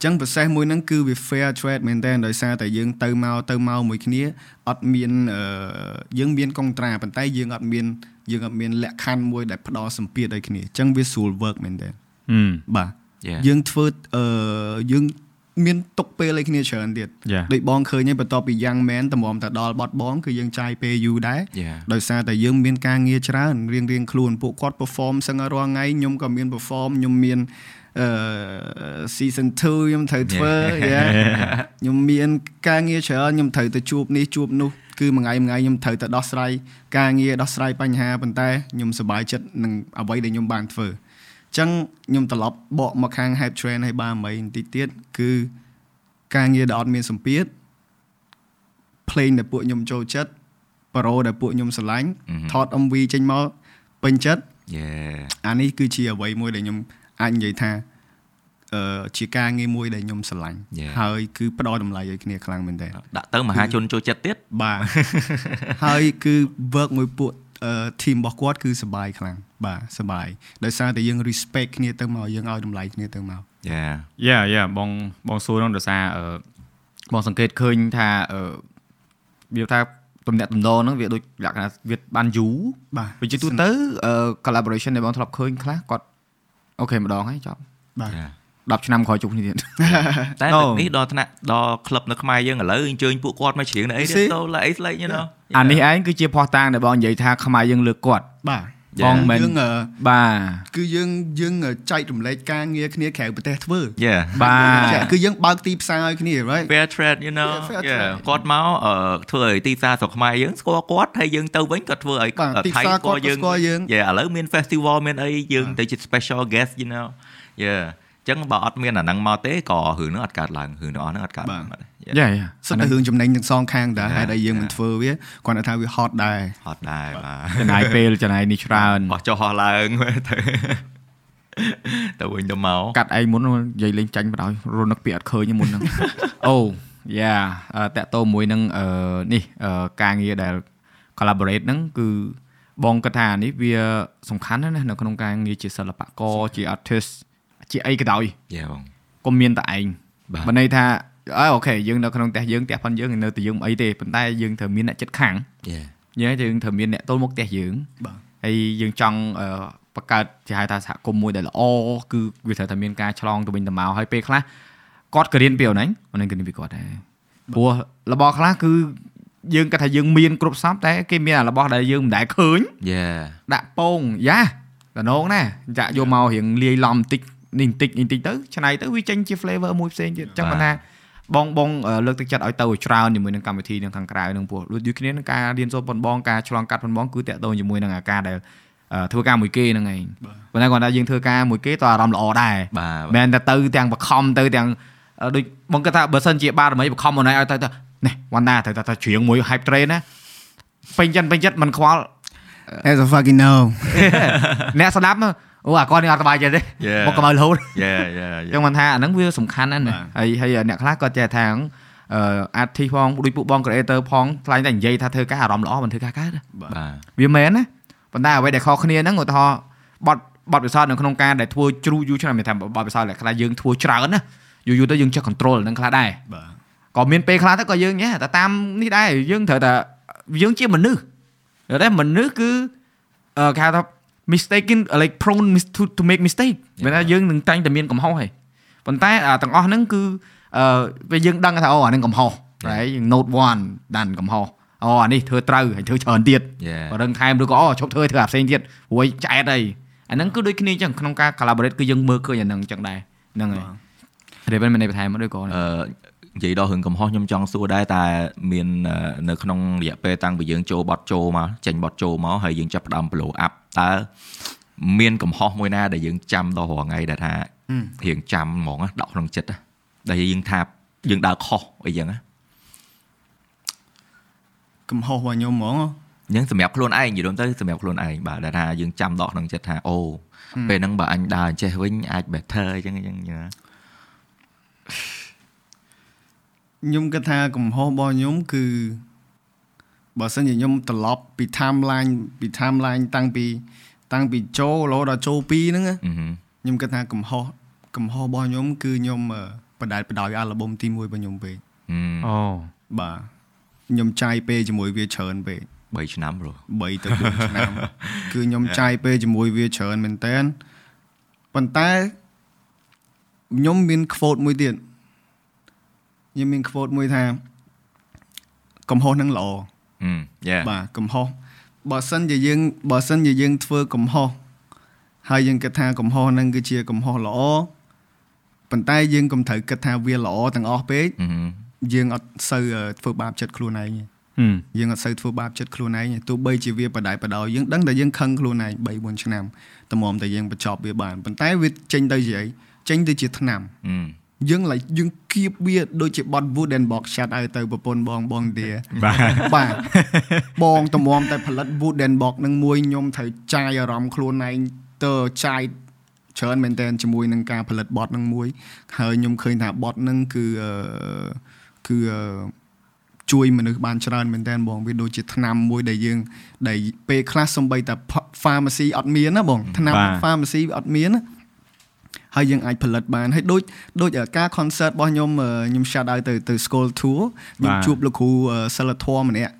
អញ្ចឹង process មួយហ្នឹងគឺវា fair trade មែនតើដោយសារតែយើងទៅមកទៅមកមួយគ្នាអត់មានអឺយើងមានកុងត្រាប៉ុន្តែយើងអត់មានយើងអត់មានលក្ខខណ្ឌមួយដែលផ្ដល់សម្ពាធឲ្យគ្នាអញ្ចឹងវាស្រួល work មែនតើហឹមបាទ Yeah. យើងធ្វើអឺយើង មានទុកពេលឲ្យគ្នាច្រើនទៀត Yeah. ដូចបងឃើញហើយបន្ទាប់ពី Young Man តម្រាំតែដល់បត់បងគឺយើងចាយពេលយូរដែរ Yeah. ដោយសារតែយើងមានការងារច្រើនរៀងរៀងៗខ្លួនពួកគាត់ perform សឹងឲ្យរាល់ថ្ងៃខ្ញុំក៏មាន perform ខ្ញុំមានអឺ season 2ខ្ញុំត្រូវធ្វើ yeah ខ្ញុំមានការងារច្រើនខ្ញុំត្រូវទៅជួបនេះជួបនោះគឺមួយថ្ងៃមួយថ្ងៃខ្ញុំត្រូវទៅដោះស្រាយការងារដោះស្រាយបញ្ហាប៉ុន្តែខ្ញុំសប្បាយចិត្តនឹងអ្វីដែលខ្ញុំបានធ្វើអញ្ចឹងខ្ញុំត្រឡប់បកមកខាង hype train ឲ្យបានមីបន្តិចទៀតគឺការងារដែលអត់មានសម្ពាធភ្លេងដែលពួកខ្ញុំចូលចិត្តប្រូដែលពួកខ្ញុំស្រឡាញ់ Mhm. ថត MV ចេញមកពេញចិត្ត Yeah. អានេះគឺជាអ្វីមួយដែលខ្ញុំអាចនិយាយថាអឺជាការងារមួយដែលខ្ញុំស្រឡាញ់ Yeah. ហើយគឺផ្ដល់តម្លៃឲ្យគ្នាខ្លាំងមែនតើដាក់ទៅមហាជនចូលចិត្តទៀតបាទហើយគឺ work មួយពួក អឺ team របស់គាត់គឺសប្បាយខ្លាំងបាទសប្បាយដោយសារតែយើង respect គ្នាទៅមកយើងឲ្យតម្លៃគ្នាទៅមក Yeah. យ៉ាយ៉ាបងបងសួរនោះដោយសារអឺបងសង្កេតឃើញថាអឺវាថាទំនាក់ទំនងហ្នឹងវាដូចលក្ខណៈវាបានយូរបាទវាជាទូទៅអឺ collaboration ដែលបងធ្លាប់ឃើញខ្លះគាត់អូខេម្ដងហើយចប់បាទ Yeah. 10ឆ្នាំក្រោយជួបគ្នាទៀតតែ No. ទឹកនេះដល់ថ្នាក់ដល់ក្លឹបនៅខ្មែរយើងឥឡូវអញ្ជើញពួកគាត់មកច្រៀងនៅអី You ទៀត see? ទៅឡើយអីស្លេក you know អានេះឯងគឺជាផោះតាងដែលបងនិយាយថាខ្មែរយើងលើកគាត់បាទបងមិនយើងអឺបាទគឺយើងយើងចែករំលែកការងារគ្នាក្រៅប្រទេសធ្វើ Yeah បាទចាគឺយើងបើកទីផ្សារឲ្យគ្នា right fair trade you know Yeah, fair Yeah. trade. គាត់មកអឺធ្វើឲ្យទីផ្សារស្រុកខ្មែរយើងស្គាល់គាត់ហើយយើងទៅវិញគាត់ធ្វើឲ្យបាទទីផ្សារគាត់ក៏ស្គាល់យើង Yeah ឥឡូវមាន festival មានអីយើងទៅជា special guest you know Yeah អញ្ចឹងបើអត់មានអាហ្នឹងមកទេក៏រឿងហ្នឹងអត់កើតឡើងរឿងទាំងអស់ហ្នឹងអត់កើតឡើងបាទ Yeah. យ៉ាយ៉ាសិតតែរឿងចំណេញទាំងសងខាងដែរ Yeah, ហេតុអីយើងមិន yeah. ធ្វើវាគាត់ថាវា hot ដែរហត់ដែរបាទចំណាយពេលចំណាយនេះច្រើនអស់ចុះអស់ឡើងទៅទៅវិញទៅមកកាត់ឯងមុននិយាយលេងចាញ់បដ ாய் រនឹកពីអត់ឃើញទេមុនហ្នឹងអូយ៉ាតាក់តោមួយនឹងអឺនេះអឺការងារដែល collaborate ហ្នឹងគឺបងគាត់ថានេះវាសំខាន់ណាស់ណានៅក្នុងការងារជាសិល្បករជា artist ជាអីក៏ដោយយ៉ាបងកុំមានតែឯងបាទបើន័យថាអើអូខេយើងនៅក្នុងផ្ទះយើងផ្ទះផនយើងនៅតែយើងមិនអីទេប៉ុន្តែយើងត្រូវមានអ្នកចិត្តខាងយ៉ាយើងយើងត្រូវមានអ្នកទល់មុខផ្ទះយើងបាទហើយយើងចង់អឺបង្កើតជាហៅថាសហគមន៍មួយដែលល្អគឺវាត្រូវតែមានការឆ្លងទៅវិញទៅមកហើយពេលខ្លះគាត់ក៏រៀនពីអូនហ្នឹងអូនហ្នឹងក៏រៀនពីគាត់ដែរព្រោះរបស់ខ្លះគឺយើងគាត់ថាយើងមានគ្រប់សពតែគេមានអារបស់ដែលយើងមិនដែលឃើញ Yeah ដាក់ពងយ៉ាតំណងណាចាក់យកមករៀងលាយឡំបន្តិច នេះបន្តិចនេះបន្តិចទៅឆ្នៃទៅវាចេញជា flavor មួយផ្សេងទៀតអញ្ចឹងបាទមិនថាបងបងអឺលើកទឹកចិត្តឲ្យទៅឲ្យច្រើនជាមួយនឹងកម្មវិធីនឹងខាងក្រៅនឹងពោះដូចគ្នានឹងការរៀនសូត្រប៉ុនបងការឆ្លងកាត់ប៉ុនបងគឺតាក់ទងជាមួយនឹងអាការដែលអឺធ្វើការមួយគេហ្នឹងឯងប៉ុន្តែគាត់ថាយើងធ្វើការមួយគេតើអារម្មណ៍ល្អដែរបាទមិនមែនតែទៅទាំងបខំទៅទាំងអឺដូចបងគាត់ថាបើសិនជាបារមីបខំមកណៃឲ្យទៅទៅនេះវ៉ាន់ណាត្រូវតែច្រៀងមួយ hype train ណាពេញចិត្តពេញចិត្តមិនខ្វល់ as a fucking no អ្នកស្ដាប់មក អូអាគាត់នេះអត់សប្បាយចិត្តទេ Yeah មកកុំឲ្យរហូត Yeah yeah អញ្ចឹងមិនថាអាហ្នឹងវាសំខាន់ណាស់ណាហើយហើយអ្នកខ្លះគាត់ចេះថាអឺ artist ផងដូចពួកបង creator ផងខ្លាញ់តែនិយាយថាធ្វើការអារម្មណ៍ល្អមិនធ្វើការកើតទេបាទវាមែនណាប៉ុន្តែអ្វីដែលខុសគ្នាហ្នឹងឧទាហរណ៍បត់បត់ពិសោធន៍នៅក្នុងការដែលធ្វើជ្រូយូរឆ្នាំមានថាបត់ពិសោធន៍ដែលខ្លះយើងធ្វើច្រើនណាយូរយូរទៅយើងចេះ control ហ្នឹងខ្លះដែរបាទក៏មានពេលខ្លះទៅក៏យើងញ៉ែតែតាមនេះដែរយើងត្រូវតែយើងជាមនុស្សតែមនុស្សគឺអឺគេហៅថា mistaken like prone mis- to to make mistake មានថាយើងនឹងតែងតែមានកំហុសហើយប៉ុន្តែអាទាំងអស់ហ្នឹងគឺអឺពេលយើងដឹងថាអូអាហ្នឹងកំហុសហើយយើង note 1ដានកំហុសអូអានេះធ្វើត្រូវហើយធ្វើច្រើនទៀត Yeah បើដឹងថែមឬក៏អូឈប់ធ្វើធ្វើអាផ្សេងទៀតព្រោះឆ្អែតអីអាហ្នឹងគឺដូចគ្នាអញ្ចឹងក្នុងការ collaborate គឺយើងមើលឃើញអាហ្នឹងអញ្ចឹងដែរហ្នឹងហើយរៀបមានន័យបន្ថែមមកដូចក៏អឺនិយាយដល់រឿងកំហុសខ្ញុំចង់សួរដែរតែមានអឺនៅក្នុងរយៈពេលតាំងពីយើងចូលបត់ចូលមកចេញបត់ចូលមកហើយយើងចាប់ផ្ដើម blow up តើមានកំហុសមួយណាដែលយើងចាំដល់រាល់ថ្ងៃដែលថារៀងចាំហ្មងណាដកក្នុងចិត្តណាដែលយើងថាយើងដើរខុសអីចឹងណាកំហុសរបស់ខ្ញុំហ្មងអញ្ចឹងសម្រាប់ខ្លួនឯងនិយាយរួមទៅសម្រាប់ខ្លួនឯងបាទដែលថាយើងចាំដកក្នុងចិត្តថាអូពេលហ្នឹងបើអញដើរអញ្ចេះវិញអាច better អញ្ចឹងអញ្ចឹងអញ្ចឹងណាខ្ញុំគិតថាកំហុសរបស់ខ្ញុំគឺ បើសិនជាខ្ញុំត្រឡប់ពី timeline ពី timeline តាំងពី តាំងពីចូលរហូតដល់ចូល2ហ្នឹងណាអឺហឹមខ្ញុំគិតថាកំហុសកំហុសរបស់ខ្ញុំ គឺខ្ញុំអឺបដិបដោយអាល់ប៊ុមទី1របស់ខ្ញុំពេកហឹមអូបាទខ្ញុំចាយពេលជាមួយវាច្រើនពេក3ឆ្នាំប្រូ3ទៅ4ឆ្នាំគឺខ្ញុំចាយពេលជាមួយវាច្រើនមែនតើប៉ុន្តែខ្ញុំមាន quote មួយទៀតខ្ញុំមាន quote មួយថាកំហុសនឹងល្អហឹម Yeah បាទកំហុសបើសិនជាយើងបើសិនជាយើងធ្វើកំហុសហើយយើងគិតថាកំហុសហ្នឹងគឺជាកំហុសល្អប៉ុន្តែយើងកុំត្រូវគិតថាវាល្អទាំងអស់ពេកហឹមយើងអត់សូវអឺធ្វើបាបចិត្តខ្លួនឯងទេហឹមយើងអត់សូវធ្វើបាបចិត្តខ្លួនឯងទេទោះបីជាវាបដិបដោយយើងដឹងតែយើងខឹងខ្លួនឯង3 4ឆ្នាំតម្រាំតែយើងបញ្ចប់វាបានប៉ុន្តែវាចេញទៅជាអីចេញទៅជាថ្នាំហឹម យើងឡៃយើងគៀបវាដូចជាបត់ wood and box shot ឲ្យទៅប្រពន្ធបងបងទាបាទបាទបងតម្រាំតែផលិត wood and box នឹងមួយខ្ញុំត្រូវចាយអារម្មណ៍ខ្លួនឯងទៅចាយច្រើនមែនតើជាមួយនឹងការផលិតបត់នឹងមួយហើយខ្ញុំឃើញថាបត់នឹងគឺអឺគឺអឺជួយមនុស្សបានច្រើនមែនតើបងវាដូចជាថ្នាំមួយដែលយើងដែលពេលខ្លះសំបីតែ pharmacy អត់មានណាបងថ្នាំ pharmacy អត់មានណា ហើយយើងអាចផលិតបានហើយដូចដូចការ concert របស់ខ្ញុំអឺខ្ញុំ shout out ទៅទៅ school tour ខ្ញុំជួបលោកគ្រូអឺសិលធម៌ម្នាក់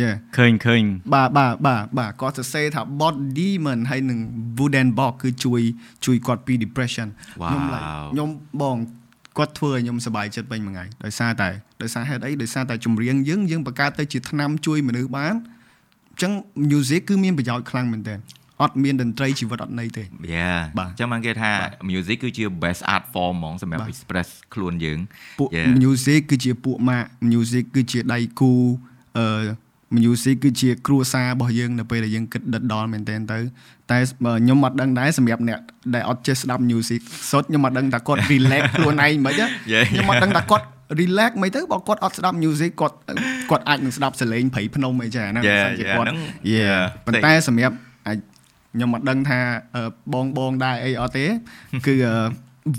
Yeah ឃើញឃើញបាទបាទបាទបាទគាត់សរសេរថា body man ហើយនឹង wooden box គឺជួយជួយគាត់ពី depression ខ្ញុំ like ខ្ញុំបងគាត់ធ្វើឲ្យខ្ញុំសប្បាយចិត្តពេញមួយថ្ងៃដោយសារតែដោយសារហេតុអីដោយសារតែចម្រៀងយើងយើងបង្កើតទៅជាថ្នាំជួយមនុស្សបានអញ្ចឹង music គឺមានប្រយោជន៍ខ្លាំងមែនទែន អត់មានតន្ត្រីជីវិតអត់ន័យទេ Yeah បាទអញ្ចឹងបានគេថា music គឺជា best art form ហ្មងសម្រាប់ express ខ្លួនយើងពួក Yeah. music គឺជាពួកម៉ាក់ music គឺជាដៃគូអឺ music គឺជាគ្រួសាររបស់យើងនៅពេលដែលយើងគិតដិតដល់មែនទែនទៅតែបើខ្ញុំអត់ដឹងដែរសម្រាប់អ្នកដែលអត់ចេះស្ដាប់ music សុទ្ធខ្ញុំអត់ដឹងថាគាត់ relax ខ្លួនឯងមិនហ៎ Yeah, ខ្ញុំអត់ដឹងថាគាត់ relax មិនទៅបើគាត់អត់ស្ដាប់ music គាត់គាត់អាចនឹងស្ដាប់សលេងព្រៃភ្នំអីចឹងអាហ្នឹង Yeah, សិនជា yeah, គាត់ហ្នឹង Yeah yeah ប៉ុន្តែសម្រាប់អាច ខ្ញុំអត់ដឹងថាអឺបងបងដែរអីអត់ទេគឺអឺ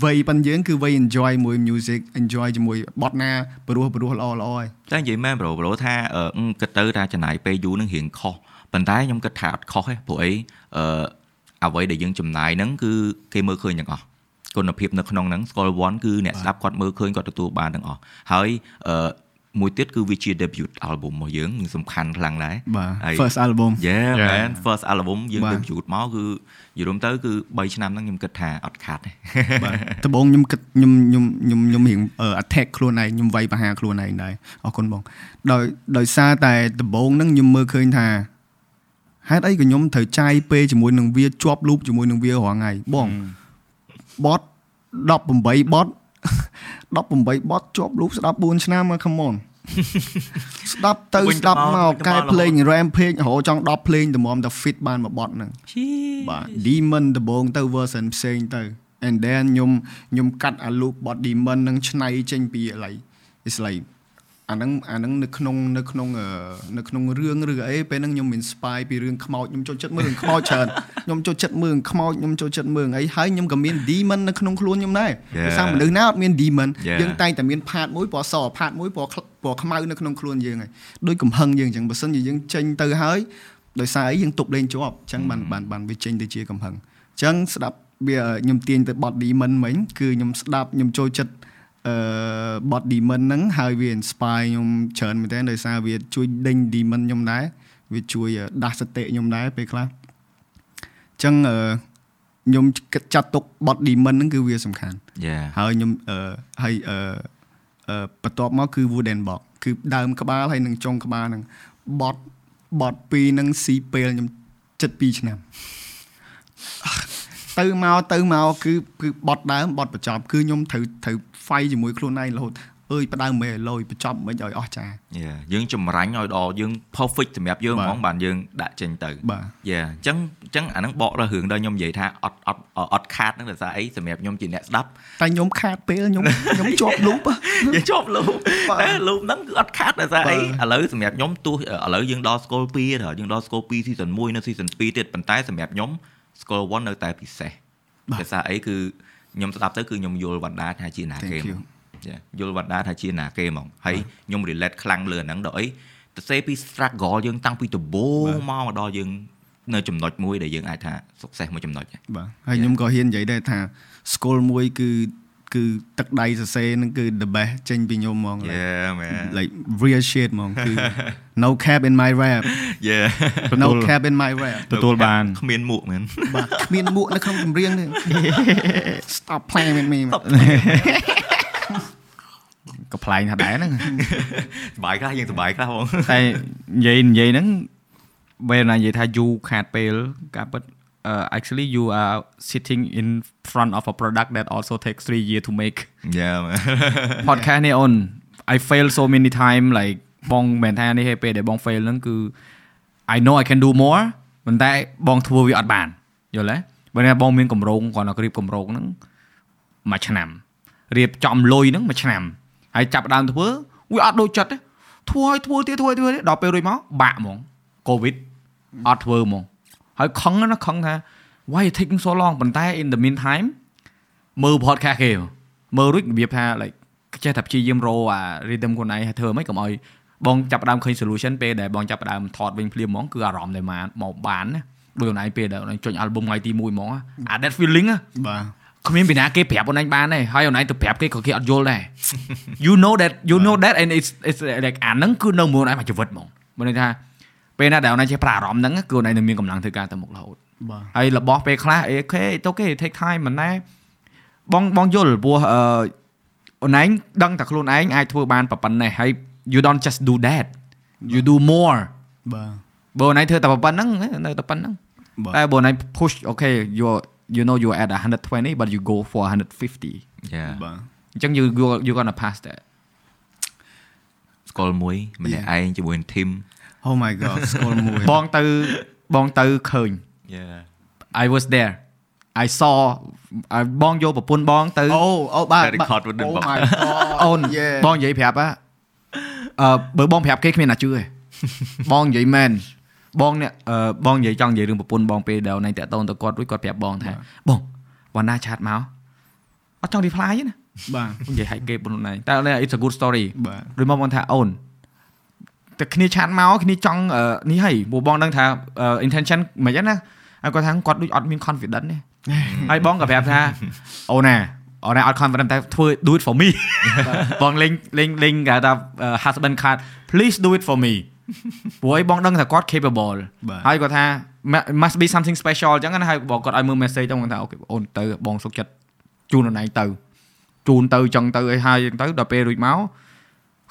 វ័យប៉ុនយើងគឺវ័យ enjoy មួយ music enjoy ជាមួយបទណាព្រោះព្រោះល្អល្អហើយតែនិយាយមែនប្រូប្រូថាអឺគិតទៅថាចំណាយពេលយូរនឹងរៀងខុសប៉ុន្តែខ្ញុំគិតថាអត់ខុសទេព្រោះអីអឺអ្វីដែលយើងចំណាយហ្នឹងគឺគេមើលឃើញទាំងអស់គុណភាពនៅក្នុងហ្នឹងស្គាល់1គឺអ្នកស្ដាប់គាត់មើលឃើញគាត់ទទួលបានទាំងអស់ហើយអឺ មួយទៀតគឺវាជា debut album របស់យើងនឹងសំខាន់ខ្លាំងដែរបាទហើយ first album Yeah Yeah. man first album យើងបាទ debut មកគឺយល់ទៅគឺ3ឆ្នាំហ្នឹងខ្ញុំគិតថាអត់ខាត់ទេបាទដំបូងខ្ញុំគិតខ្ញុំខ្ញុំខ្ញុំខ្ញុំរៀងអឺ attack ខ្លួនឯងខ្ញុំវាយប្រហារខ្លួនឯងដែរអរគុណបងដោយដោយសារតែដំបូងហ្នឹងខ្ញុំមើលឃើញថាហេតុអីក៏ខ្ញុំត្រូវចាយពេលជាមួយនឹងវាជាប់លូបជាមួយនឹងវារាល់ថ្ងៃបងបត18បត 18បតជាប់លូបស្ដាប់4ឆ្នាំមក come on ស្ដាប់ទៅវិញទៅស្ដាប់មកមកវិញទៅកែមកភ្លេង rampage រហូតចង់10ភ្លេងតម្រាំតែ fit បានមួយបតហ្នឹងបាទ demon ដំបងទៅ version ផ្សេងទៅ and then ខ្ញុំខ្ញុំកាត់អា loop bot demon នឹងឆ្នៃចេញពីអី it's like អាហ្នឹងអាហ្នឹងនៅក្នុងនៅក្នុងអឺនៅក្នុងរឿងឬអីពេលហ្នឹងខ្ញុំ inspire ពីរឿងខ្មោចខ្ញុំចូលចិត្តមើលរឿងខ្មោចច្រើនខ្ញុំចូលចិត្តមើលរឿងខ្មោចខ្ញុំចូលចិត្តមើលរឿងអីហើយខ្ញុំក៏មាន demon នៅក្នុងខ្លួនខ្ញុំដែរ Yeah. ដោយសារមនុស្សណាអត់មាន demon Yeah. យើងតែងតែមានផាតមួយពណ៌សផាតមួយពណ៌ខ្លពណ៌ខ្មៅនៅក្នុងខ្លួនយើងហើយដូចកំហឹងយើងអញ្ចឹងបើសិនជាយើងចេញទៅហើយដោយសារអីយើងទប់លេងជាប់អញ្ចឹងបានបានបានវាចេញទៅជាកំហឹងអញ្ចឹងស្ដាប់វាខ្ញុំទាញទៅ bot demon មិញគឺខ្ញុំស្ដាប់ខ្ញុំចូលចិត្ត អឺ bot demon ហ្នឹងហើយវា inspire ខ្ញុំច្រើនមែនទែនដោយសារវាជួយដេញ demon ខ្ញុំដែរវាជួយដាស់សតិខ្ញុំដែរពេលខ្លះអញ្ចឹងអឺខ្ញុំគិតចាត់ទុក bot demon ហ្នឹងគឺវាសំខាន់ Yeah ហើយខ្ញុំអឺហើយអឺអឺបន្ទាប់មកគឺ wooden box គឺដើមក្បាលហើយនឹងចុងក្បាលហ្នឹងបត់បត់ពីរហ្នឹងស៊ីពេលខ្ញុំចិត្ត2ឆ្នាំទៅមកទៅមកគឺគឺបត់ដើមបត់បញ្ចប់គឺខ្ញុំត្រូវត្រូវ fight ជាមួយខ្លួនឯងរហូតអើយផ្ដើមមិនឲ្យលយបញ្ចប់មិនឲ្យអស់ចា Yeah យើងចម្រាញ់ឲ្យដល់យើង perfect សម្រាប់យើងបាទហ្មងបានយើងដាក់ចេញទៅបាទ Yeah អញ្ចឹងអញ្ចឹងអាហ្នឹងបកដល់រឿងដល់ខ្ញុំនិយាយថាអត់អត់អត់ខាតហ្នឹងដោយសារអីសម្រាប់ខ្ញុំជាអ្នកស្ដាប់តែខ្ញុំខាតពេលខ្ញុំខ្ញុំជាប់លូបយើងជាប់លូបបាទតែលូបហ្នឹងគឺអត់ខាតដោយសារអីបាទឥឡូវសម្រាប់ខ្ញុំទោះឥឡូវយើងដល់ស្គល2ទៅយើងដល់ស្គល2 season 1នៅ season 2ទៀតប៉ុន្តែសម្រាប់ខ្ញុំស្គល1នៅតែពិសេសដោយសារអីគឺ ខ្ញុំស្ដាប់ទៅគឺខ្ញុំយល់វណ្ដាថាជាណាគេ Thank ហ្ម you ង Yeah យល់វណ្ដាថាជាណាគេហ្មងហើយខ្ញុំ relate ខ្លាំងលើអាហ្នឹងដល់អីទៅសេពី struggle យើងតាំងពីដំបូងមកមកដល់យើងនៅចំណុចមួយដែលយើងអាចថា success មួយចំណុចដែរបាទហើយខ្ញុំក៏ហ៊ាននិយាយដែរថា school មួយគឺ គឺទឹកដៃសរសេរហ្នឹងគឺ the best ចេញពីខ្ញុំហ្មង Yeah man like real shit ហ្មងគឺ no cap in my rap Yeah no cap in my rap ទទួលបានគ្មានមួកមែនបាទគ្មានមួកនៅក្នុងចម្រៀងនេះ Stop playing with me ក៏ប្លែងថាដែរហ្នឹងសុបាយខ្លះយើងសុបាយខ្លះហ្មងតែនិយាយនិយាយហ្នឹងពេលណានិយាយថាយូខាត់ពេលការពិត uh, actually you are sitting in front of a product that also takes 3 years to make Yeah man podcast នេះអូន I fail so many time like បងមិនថានេះទេពេលដែលបង fail ហ្នឹងគឺ I know I can do more ប៉ុន្តែបងធ្វើវាអត់បានយល់ទេបើថាបងមានកម្រងគាត់ nak រៀបកម្រងហ្នឹងមួយឆ្នាំរៀបចំលុយហ្នឹងមួយឆ្នាំហើយចាប់ផ្ដើមធ្វើវាអត់ដូចចិត្តទេធ្វើឲ្យធ្វើទៀតធ្វើឲ្យធ្វើទៀតដល់ពេលរួចមកបាក់ហ្មង covid អត់ធ្វើហ្មង ហើយខឹងណាខឹងថា why it taking so long ប៉ុន្តែ in the meantime មើល podcast គេមើលរួចរបៀបថា like ចេះតែព្យាយាមរកអា rhythm ខ្លួនឯងហើយធ្វើមិនកុំឲ្យបងចាប់ផ្ដើមឃើញ solution ពេលដែលបងចាប់ផ្ដើមថតវិញភ្លាមហ្មងគឺអារម្មណ៍ដែលមកមកបានណាដូចខ្លួនឯងពេលដែលខ្លួនឯងចុញ album ថ្ងៃទី1ហ្មងអា that feeling ណាបាទគ្មានពីណាគេប្រាប់អូនឯងបានទេហើយអូនឯងទៅប្រាប់គេក៏គេអត់យល់ដែរ you know that you know that and it's it's like អាហ្នឹងគឺនៅមួយអូនឯងមួយជីវិតហ្មងមិនន័យថា ពេលណាដែលអូនឯងចេះប្រើអារម្មណ៍ហ្នឹងគឺអូនឯងនឹងមានកម្លាំងធ្វើការទៅមុខរហូតបាទហើយរបស់ពេលខ្លះអេអូខេទៅគេ take time មិនដែរបងបងយល់ព្រោះអឺអូនឯងដឹងតែខ្លួនឯងអាចធ្វើបានប៉ុណ្ណេះហើយ you don't just do that you do more បាទបើអូនឯងធ្វើតែប៉ុណ្ណឹងនៅតែប៉ុណ្ណឹងបាទតែបើអូនឯង push okay you you know you're at 120 but you go for 150 Yeah បាទអញ្ចឹង you you you gonna pass that ស្គាល់មួយម្នាក់ឯងជាមួយនឹង team oh my god ស្គាល់មួយបងទៅបងទៅឃើញ Yeah I was there I saw អ่าបងយកប្រពន្ធបងទៅអូអូបាទតែ record with them oh បង my god អូន Yeah បងនិយាយប្រាប់ហ่ะអឺបើបងប្រាប់គេគ្មានណាជឿទេបងនិយាយមែនបងនេះអឺបងនិយាយចង់និយាយរឿងប្រពន្ធបងពេលដែលណៃតាក់តងទៅគាត់រួចគាត់ប្រាប់បងថាបងវណ្ណាឆាតមកអត់ចង់ reply ទេណាបាទនិយាយឲ្យគេប៉ុណ្ណឹងតែ it's a good story បាទឬមកបងថាអូន តែគ្នាឆាតមកគ្នាចង់អឺនេះហើយព្រោះបងដឹងថាអឺ intention មិនអញ្ចឹងណាហើយគាត់ថាគាត់ដូចអត់មាន confidence ទេហើយបងក៏ប្រាប់ថាអូនណាអរណាអត់ confident តែធ្វើ do it for me បងលេងលេងលេងគេថា husband card please do it for me ព្រោះអីបងដឹងថាគាត់ capable បាទហើយគាត់ថា ma- must be something special អញ្ចឹងណាហើយបងគាត់ឲ្យមើល message ទៅគាត់ថាអូខេអូនទៅបងសុខចិត្តជូនខ្លួនឯងទៅជូនទៅអញ្ចឹងទៅអីហើយអញ្ចឹងទៅដល់ពេលរួចមក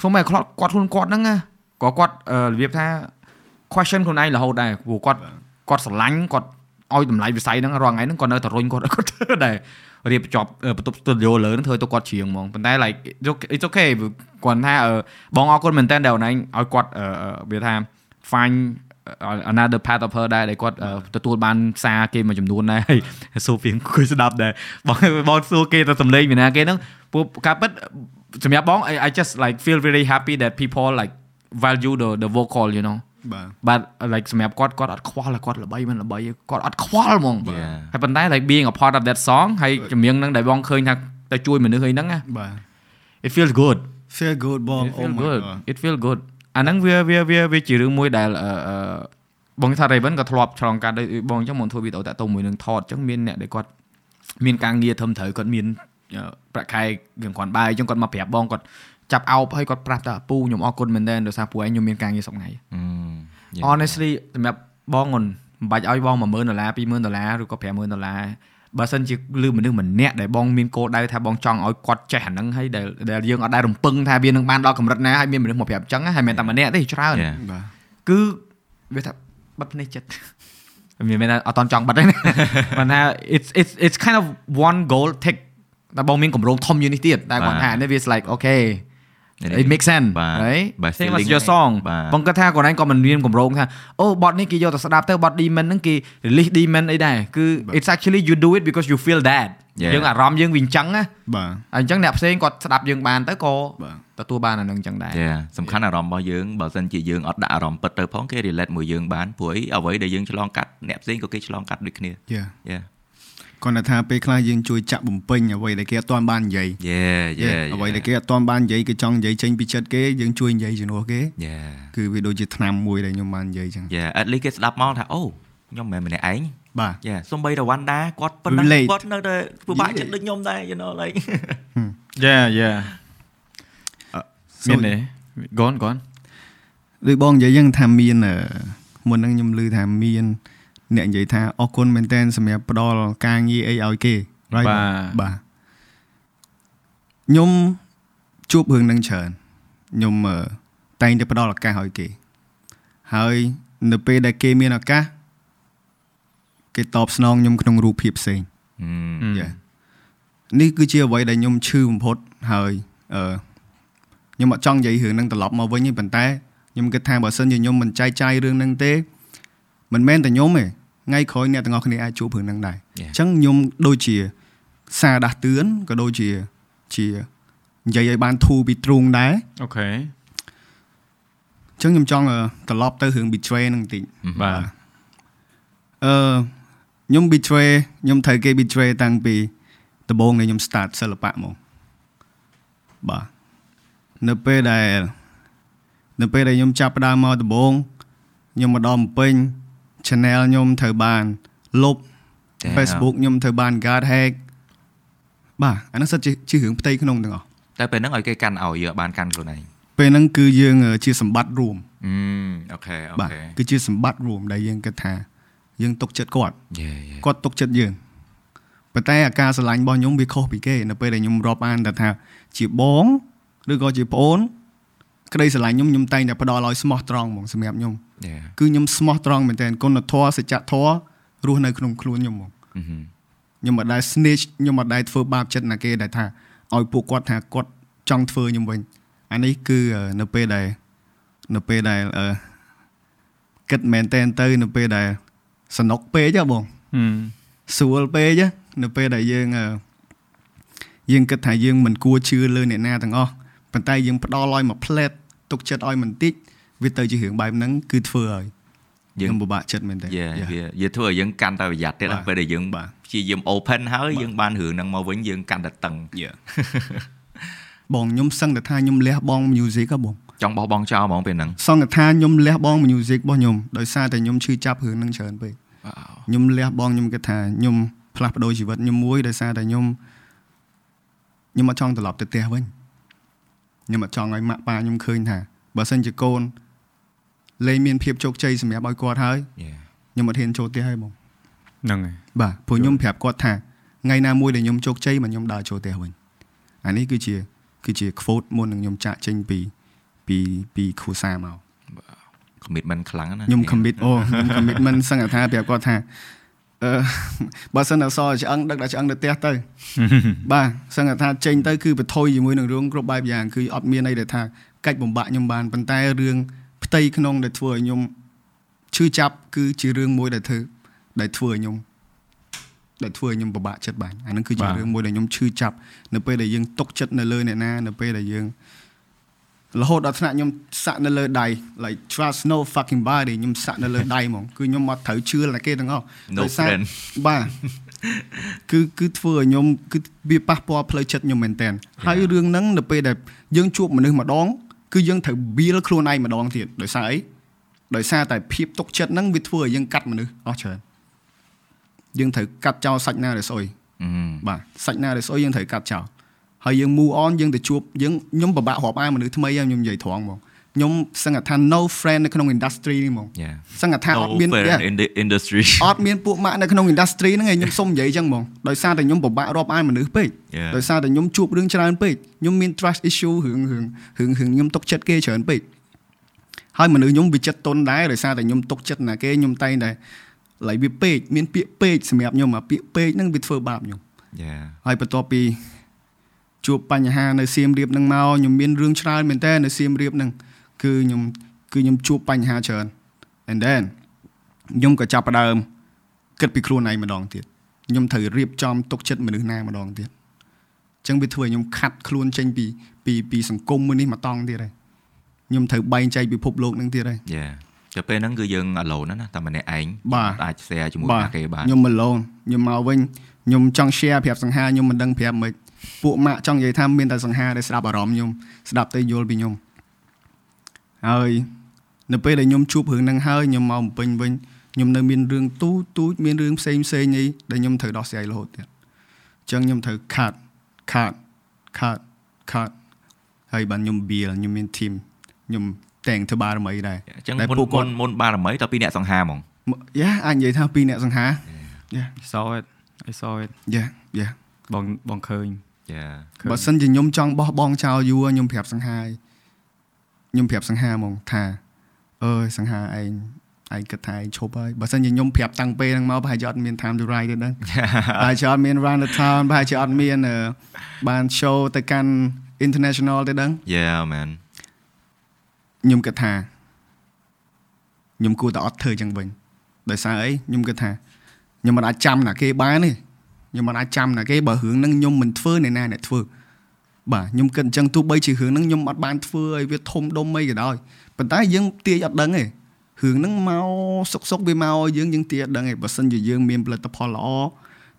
សុំឲ្យគាត់គាត់ខ្លួនគាត់ហ្នឹងណា ក៏គាត់អឺរបៀបថា question ខ្លួនឯងរហូតដែរព្រោះគាត់គាត់ស្រឡាញ់គាត់ឲ្យតម្លៃវិស័យហ្នឹងរាល់ថ្ងៃហ្នឹងគាត់នៅតែរុញគាត់គាត់ធ្វើដែររៀបចំអឺបន្ទប់ studio លើហ្នឹងធ្វើទៅគាត់ច្រៀងហ្មងប៉ុន្តែ like it's okay គាត់ថាអឺបងអរគុណមែនតើដែលអូនឯងឲ្យគាត់អឺអឺវាថា find another path of her ដែរដែលគាត់អឺទទួលបានសារគេមួយចំនួនដែរហើយសួរពីអង្គុយស្ដាប់ដែរបងបងសួរគេទៅសំឡេងពីណាគេហ្នឹងពួកការពិតសម្រាប់បង I I just like feel very happy that people like value the the vocal you know បាទ but like សម្រាប់គាត់គាត់អត់ខ្វល់ថាគាត់ល្បីមិនល្បីគាត់អត់ខ្វល់ហ្មង Yeah. ហើយប៉ុន្តែ like being a part of that song ហើយចម្រៀងហ្នឹងដែលបងឃើញថាទៅជួយមនុស្សអីហ្នឹងណាបាទ it feels good feel good បង it oh feel my good god it feel good អាហ្នឹងវាវាវាវាជារឿងមួយដែលអឺអឺបងថា Raven ក៏ធ្លាប់ឆ្លងកាត់ដោយបងអញ្ចឹងមកធ្វើវីដេអូតាក់ទងមួយនឹងថតអញ្ចឹងមានអ្នកដែលគាត់មានការងារធំត្រូវគាត់មានអឺប្រាក់ខែរឿងគ្រាន់បាយអញ្ចឹងគាត់មកប្រាប់បងគាត់ ចាប់អោបហើយគាត់ប្រាប់ថាពូខ្ញុំអរគុណមែនទែនដោយសារពួកឯងខ្ញុំមានការងារសប្ងៃអឺ Yeah. honestly សម្រាប់បងមិនបាច់ឲ្យបង10000ដុល្លារ20000ដុល្លារឬក៏50000ដុល្លារបើសិនជាលឺមនុស្សម្នាក់ដែលបងមានគោលដៅថាបងចង់ឲ្យគាត់ចេះអាហ្នឹងហើយដែលដែលយើងអត់ដែលរំពឹងថាវានឹងបានដល់កម្រិតណាហើយមានមនុស្សមកប្រាប់អញ្ចឹងណាហើយមិនតែម្នាក់ទេច្រើន Yeah. បាទគឺវាថាបិទភ្នែកចិត្តមានមែនថាអត់តន់ចង់បិទទេណាមិនថា it's it's it's kind of one goal take តែបងមានកម្រងធំជាងនេះទៀតតែគាត់ថានេះវា like okay it makes sense បាទ right បាទ same as feeling your song បាទបងគាត់ថាគាត់ឯងក៏មិនមានកម្រងថាអូបទនេះគេយកទៅស្ដាប់ទៅបទ demon ហ្នឹងគេ release demon អីដែរគឺ it's actually you do it because you feel that Yeah. យើងអារម្មណ៍យើងវាអញ្ចឹងណាបាទហើយអញ្ចឹងអ្នកផ្សេងគាត់ស្ដាប់យើងបានទៅក៏បាទទទួលបានអានឹងអញ្ចឹងដែរ Yeah សំខាន់អារម្មណ៍របស់យើងបើសិនជាយើងអត់ដាក់អារម្មណ៍ពិតទៅផងគេ relate មួយយើងបានព្រោះអីអ្វីដែលយើងឆ្លងកាត់អ្នកផ្សេងក៏គេឆ្លងកាត់ដូចគ្នាយ៉ា Yeah គាត់ថាពេលខ្លះយើងជួយចាក់បំពេញអ្វីដែលគេអត់ទាន់បាននិយាយ Yeah yeah អ្វីដែលគេអត់ទាន់បាននិយាយគេចង់និយាយចេញពីចិត្តគេយើងជួយនិយាយជំនួសគេ Yeah គឺវាដូចជាឆ្នាំមួយដែលខ្ញុំបាននិយាយចឹង Yeah at least គេស្ដាប់មកថាអូខ្ញុំមិនមែនម្នាក់ឯងបាទ Yeah សំបីរវ៉ាន់ដាគាត់ប៉ុណ្ណឹង Relate. គាត់នៅតែពិបាកចិត្តដូចខ្ញុំដែរ you know like yeah yeah មានទេ gone gone ដូចបងនិយាយចឹងថាមានអឺមុនហ្នឹងខ្ញុំឮថាមាន អ្នកនិយាយថាអរគុណមែនតើសម្រាប់ផ្ដល់ការងារអីឲ្យគេ right បាទបាទខ្ញុំជួបរឿងហ្នឹងច្រើនខ្ញុំអឺតែងតែផ្ដល់ឱកាសឲ្យគេ ហើយនៅពេលដែលគេមានឱកាសគេតបស្នងខ្ញុំក្នុងរូបភាពផ្សេង Hmm. យ៉ានេះគឺជាអ្វីដែលខ្ញុំឈឺបំផុតហើយអឺខ្ញុំអត់ចង់និយាយរឿងហ្នឹងត្រឡប់មកវិញទេប៉ុន្តែខ្ញុំគិតថាបើសិនជាខ្ញុំមិនចែកចាយរឿងហ្នឹងទេមិនមែនតែខ្ញុំទេ ថ្ងៃក្រោយអ្នកទាំងអស់គ្នាអាចជួបរឿងហ្នឹងដែរ Yeah. អញ្ចឹងខ្ញុំដូចជាសារដាស់តឿនក៏ដូចជាជានិយាយឲ្យបានធូរពីទ្រូងដែរ okay អញ្ចឹងខ្ញុំចង់អឺត្រឡប់ទៅរឿង betray ហ្នឹងបន្តិចបាទអឺខ្ញុំ betray ខ្ញុំត្រូវគេ betray តាំងពីដំបូងដែលខ្ញុំ start សិល្បៈមកបាទនៅពេលដែលនៅពេលដែលខ្ញុំចាប់ផ្ដើមមកដំបូងខ្ញុំមកដល់បំពេញ channel ខ្ញុំត្រូវបានលុប Damn. Facebook ខ្ញុំត្រូវបាន guard hack បាទអានោះសិតជាជារឿងផ្ទៃក្នុងទាំងអស់តែពេលហ្នឹងឲ្យគេកាន់ឲ្យយើងអត់បានកាន់ខ្លួនឯងពេលហ្នឹងគឺយើងអឺជាសម្បត្តិរួមអឺអូខេអូបាទខេគឺជាសម្បត្តិរួមដែលយើងគិតថា យើងទុកចិត្តគាត់ Yeah yeah គាត់ទុកចិត្តយើងប៉ុន្តែអាការស្រឡាញ់របស់ខ្ញុំវាខុសពីគេនៅពេលដែលខ្ញុំរាប់អានតែថាជាបងឬក៏ជាប្អូន ក្តីស្រឡាញ់ខ្ញុំខ្ញុំតែងតែផ្ដល់ឲ្យស្មោះត្រង់ហ្មងសម្រាប់ខ្ញុំ Yeah គឺខ្ញុំស្មោះត្រង់មែនទែនគុណធម៌សច្ចធម៌រស់នៅក្នុងខ្លួនខ្ញុំហ្មងអឺហឹមខ្ញុំមិនដែល snitch ខ្ញុំមិនដែលធ្វើបាបចិត្តណាគេដែលថាឲ្យពួកគាត់ថាគាត់ចង់ធ្វើខ្ញុំវិញអានេះគឺអឺនៅពេលដែលនៅពេលដែលអឺគិតមែនតែនទៅនៅពេលដែលសនុកពេកហ៎បង Hmm. ស្រួលពេកហ៎នៅពេលដែលយើងអឺយើងគិតថាយើងមិនគួរជឿលើអ្នកណាទាំងអស់ ប៉ុន្តែយើងផ្ដល់ឲ្យមួយផ្លែតទុកចិត្តឲ្យបន្តិចវាទៅជារឿងបែបហ្នឹងគឺធ្វើឲ្យយើងខ្ញុំពិបាកចិត្តមែនតើ Yeah វាវាធ្វើឲ្យយើងកាន់តែប្រយ័ត្នទៀតបាទដល់ពេលដែលយើងបាទព្យាយាម open ហើយយើងបានរឿងហ្នឹងមកវិញយើងកាន់តែតឹងបងខ្ញុំសឹងតែថាខ្ញុំលះបង់ music ហ៎បងចង់បោះបង់ចោលហ្មងពេលហ្នឹងសង្កថាខ្ញុំលះបង់ music របស់ខ្ញុំដោយសារតែខ្ញុំឈឺចាប់រឿងហ្នឹងច្រើនពេកខ្ញុំលះបង់ខ្ញុំគិតថាខ្ញុំផ្លាស់ប្ដូរជីវិតខ្ញុំមួយដោយសារតែខ្ញុំខ្ញុំអត់ចង់ត្រឡប់ទៅផ្ទះវិញ ខ្ញុំអត់ចង់ឲ្យម៉ាក់ប៉ាខ្ញុំឃើញថាបើសិនជាកូនលែងមានភាពជោគជ័យសម្រាប់ឲ្យគាត់ហើយ Yeah. ខ្ញុំអត់ហ៊ានចូលផ្ទះហើយបងហ្នឹងហើយបាទព្រោះខ្ញុំប្រាប់គាត់ថាថ្ងៃណាមួយដែលខ្ញុំជោគជ័យមកខ្ញុំដើរចូលផ្ទះវិញអានេះគឺជាគឺជា quote មុននឹងខ្ញុំចាក់ចេញពីពីពីគ្រូសាមក commitment ខ្លាំងណាស់ខ្ញុំ commit អូខ្ញុំ commitment សឹងតែថាប្រាប់គាត់ថាអឺ បើសិនអសរឆ្អឹងដឹកដល់ឆ្អឹងទៅផ្ទះទៅបាទសឹងតែថាចេញទៅគឺបន្ថយជាមួយនឹងរឿងគ្រប់បែបយ៉ាងគឺអត់មានអីដែលថាកាច់បំបាក់ខ្ញុំបានប៉ុន្តែរឿងផ្ទៃក្នុងដែលធ្វើឲ្យខ្ញុំឈឺចាប់គឺជារឿងមួយដែលធ្វើដែលធ្វើឲ្យខ្ញុំដែលធ្វើឲ្យខ្ញុំពិបាកចិត្តបានអានឹងគឺជារឿងមួយដែលខ្ញុំឈឺចាប់នៅពេលដែលយើងຕົកចិត្តនៅលើអ្នកណានៅពេលដែលយើង រហូតដល់ថ្នាក់ខ្ញុំសាក់នៅលើដៃ like trust no fucking body ខ្ញុំសាក់នៅលើដៃហ្មងគឺខ្ញុំមកត្រូវជឿតែគេទាំងអស់ No ដោយសារ friend បាទគឺគឺធ្វើឲ្យខ្ញុំគឺវាប៉ះពាល់ផ្លូវចិត្តខ្ញុំមែនតើហើយរឿងហ្នឹងនៅពេលដែលយើងជួបមនុស្សម្ដងគឺយើងត្រូវ build ខ្លួនឯងម្ដងទៀតដោយសារអីដោយសារតែភាពទុកចិត្តហ្នឹងវាធ្វើឲ្យយើងកាត់មនុស្សអស់ច្រើនយើងត្រូវកាត់ចោលសាច់ណាដែលស្អុយអឺបាទសាច់ណាដែលស្អុយយើងត្រូវកាត់ចោល ហើយយើង move on យើងទៅជួបយើងខ្ញុំពិបាករាប់អានមនុស្សថ្មីហើយខ្ញុំនិយាយត្រង់ហ្មងខ្ញុំសឹងតែថា no friend នៅក្នុង industry នេះហ្មង Yeah. សឹងតែថាអត់មាន fair yeah. in the industry អត់មានពួកម៉ាក់នៅក្នុង industry ហ្នឹងឯងខ្ញុំសុំនិយាយចឹងហ្មងដោយសារតែខ្ញុំពិបាករាប់អានមនុស្សពេក Yeah. ដោយសារតែខ្ញុំជួបរឿងច្រើនពេកខ្ញុំមាន trust issue រឿងរឿងរឿងរឿងខ្ញុំទុកចិត្តគេច្រើនពេកហើយមនុស្សខ្ញុំវាចិត្តតុនដែរដោយសារតែខ្ញុំទុកចិត្តណាគេខ្ញុំតែងតែឡៃវាពេកមានពាក្យពេកសម្រាប់ខ្ញុំអាពាក្យពេកហ្នឹងវាធ្វើបាបខ្ញុំ Yeah. ហើយបន្ទាប់ពី ជួបបញ្ហានៅសៀមរាបហ្នឹងមកខ្ញុំមានរឿងច្រើនមែនតើនៅសៀមរាបហ្នឹងគឺខ្ញុំគឺខ្ញុំជួបបញ្ហាច្រើន and then ខ្ញុំក៏ចាប់ផ្ដើមគិតពីខ្លួនឯងម្ដងទៀតខ្ញុំត្រូវរៀបចំទុកចិត្តមនុស្សណាម្ដងទៀតអញ្ចឹងវាធ្វើឲ្យខ្ញុំខាត់ខ្លួនចេញពីពីពីសង្គមមួយនេះមកតង់ទៀតហើយខ្ញុំត្រូវបែងចែកពិភពលោកហ្នឹងទៀតហើយ Yeah. ទៅពេលហ្នឹងគឺយើង alone ណាណាតែម្នាក់ឯងបាទអាច share ជាមួយណាគេបានខ្ញុំ alone ខ្ញុំមកវិញខ្ញុំចង់ share ប្រាប់សង្ហាខ្ញុំមិនដឹងប្រាប់មិន ពួកម៉ាក់ចង់និយាយថាមានតែសង្ហាដែលស្ដាប់អារម្មណ៍ខ្ញុំស្ដាប់ទៅយល់ពីខ្ញុំហើយនៅពេលដែលខ្ញុំជួបរឿងហ្នឹងហើយខ្ញុំមកបំពេញវិញខ្ញុំនៅមានរឿងទូទូចមានរឿងផ្សេងផ្សេងអីដែលខ្ញុំត្រូវដោះស្រាយរហូតទៀតអញ្ចឹងខ្ញុំត្រូវ cut cut cut cut ហើយបានខ្ញុំ build ខ្ញុំមាន team ខ្ញុំតែងធ្វើបារមីដែរអញ្ចឹងតែមុនពួកមុគាត់នមុនបារមីតពីអ្នកសង្ហាហ្មងយ៉ាអាចនិយាយថាពីរអ្នកសង្ហា Yeah I saw it I saw it yeah yeah បងបងឃើញ Yeah. ឃើញបើសិនជាខ្ញុំចង់បោះបង់ចោលយូរខ្ញុំប្រាប់សង្ហាយខ្ញុំប្រាប់សង្ហាហ្មងថាអើយសង្ហាឯងឯងគិតថាឯងឈប់ហើយបើសិនជាខ្ញុំប្រាប់តាំងពេលហ្នឹងមកប្រហែលជាអត់មាន time to write ទេដឹងប្រហែលជាអត់មាន run the town ប្រហែលជាអត់មានអឺបាន show ទៅកាន់ international ទេដឹង Yeah man ខ្ញុំគិតថាខ្ញុំគួរតែអត់ធ្វើចឹងវិញដោយសារអីខ្ញុំគិតថាខ្ញុំមិនអាចចាំណាគេបានទេ ខ្ញុំមិនអាចចាំណាគេបើរឿងហ្នឹងខ្ញុំមិនធ្វើអ្នកណាអ្នកធ្វើបាទខ្ញុំគិតអញ្ចឹងទោះបីជារឿងហ្នឹងខ្ញុំអត់បានធ្វើឲ្យវាធំដុំអីក៏ដោយប៉ុន្តែយើងទាយអត់ដឹងទេរឿងហ្នឹងមកសុកសុកវាមកឲ្យយើងយើងទាយអត់ដឹងទេបើសិនជាយើងមានផលិតផលល្អ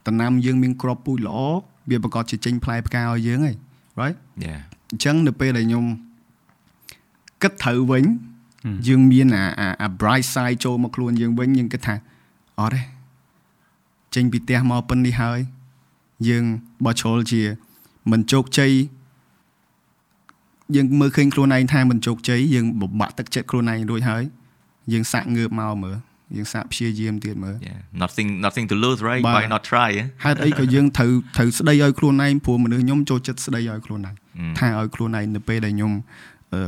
តំណាំយើងមានក្របពូជល្អវាប្រកាសជាចេញផ្លែផ្កាឲ្យយើងហើយ right Yeah អញ្ចឹងនៅពេលដែលខ្ញុំគិតត្រូវវិញយើងមានអាអាអា bright side ចូលមកខ្លួនយើងវិញយើងគិតថាអត់ទេ ចេញពីផ្ទះមកប៉ុណ្នេះហើយ យើងបើជ្រុលជាមិនជោគជ័យយើងមើលឃើញខ្លួនឯងថាមិនជោគជ័យយើងបបាក់ទឹកចិត្តខ្លួនឯងរួចហើយយើងសាក់ងើបមកមើលយើងសាក់ព្យាយាមទៀតមើល Yeah nothing nothing to lose right បាទ why not try eh? ហេតុអីក៏យើងត្រូវត្រូវស្ដីឲ្យខ្លួនឯងព្រោះមនុស្សខ្ញុំចូលចិត្តស្ដីឲ្យខ្លួនឯងថាឲ្យខ្លួនឯងនៅពេលដែលខ្ញុំអឺ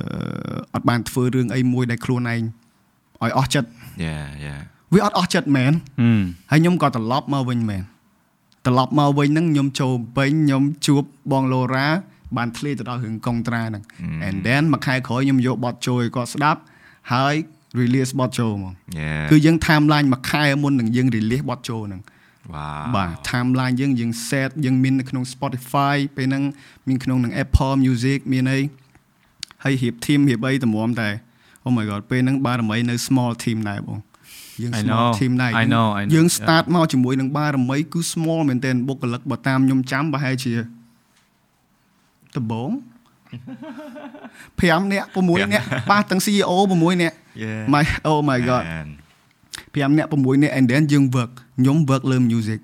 អត់បានធ្វើរឿងអីមួយដែលខ្លួនឯងឲ្យអស់ចិត្ត Yeah yeah វាអត់អស់ចិត្តមែនហឹមហើយខ្ញុំក៏ត្រឡប់មកវិញមែនត្រឡប់មកវិញហ្នឹងខ្ញុំចូលពេញខ្ញុំជួបបងឡូរ៉ាបានធ្លាទៅដល់រឿងកុងត្រាហ្នឹង and then មួយខែក្រោយខ្ញុំយកបទចូលឲ្យគាត់ស្ដាប់ហើយ release បទចូលហ្មង Yeah គឺយើង timeline មួយខែមុននឹងយើង release បទចូលហ្នឹង Wow បាទ timeline យើងយើង set យើងមាននៅក្នុង Spotify ពេលហ្នឹងមានក្នុងនឹង Apple Music មានអីហើយរៀប team រៀបអីតម្រាំតែ Oh my god ពេលហ្នឹងបារមីនៅ small team ដែរបង យើង I small know team ដែរ I know I know យើង start មកជាមួយនឹងបារមីគឺ small មែនទែនបុគ្គលិកបើតាមខ្ញុំចាំប្រហែលជាដំបង5នាក់6នាក់ប៉ះទាំង CEO 6នាក់ Yeah my oh my god Man. 5នាក់6នាក់ and then យើង work ខ្ញុំ work លើ music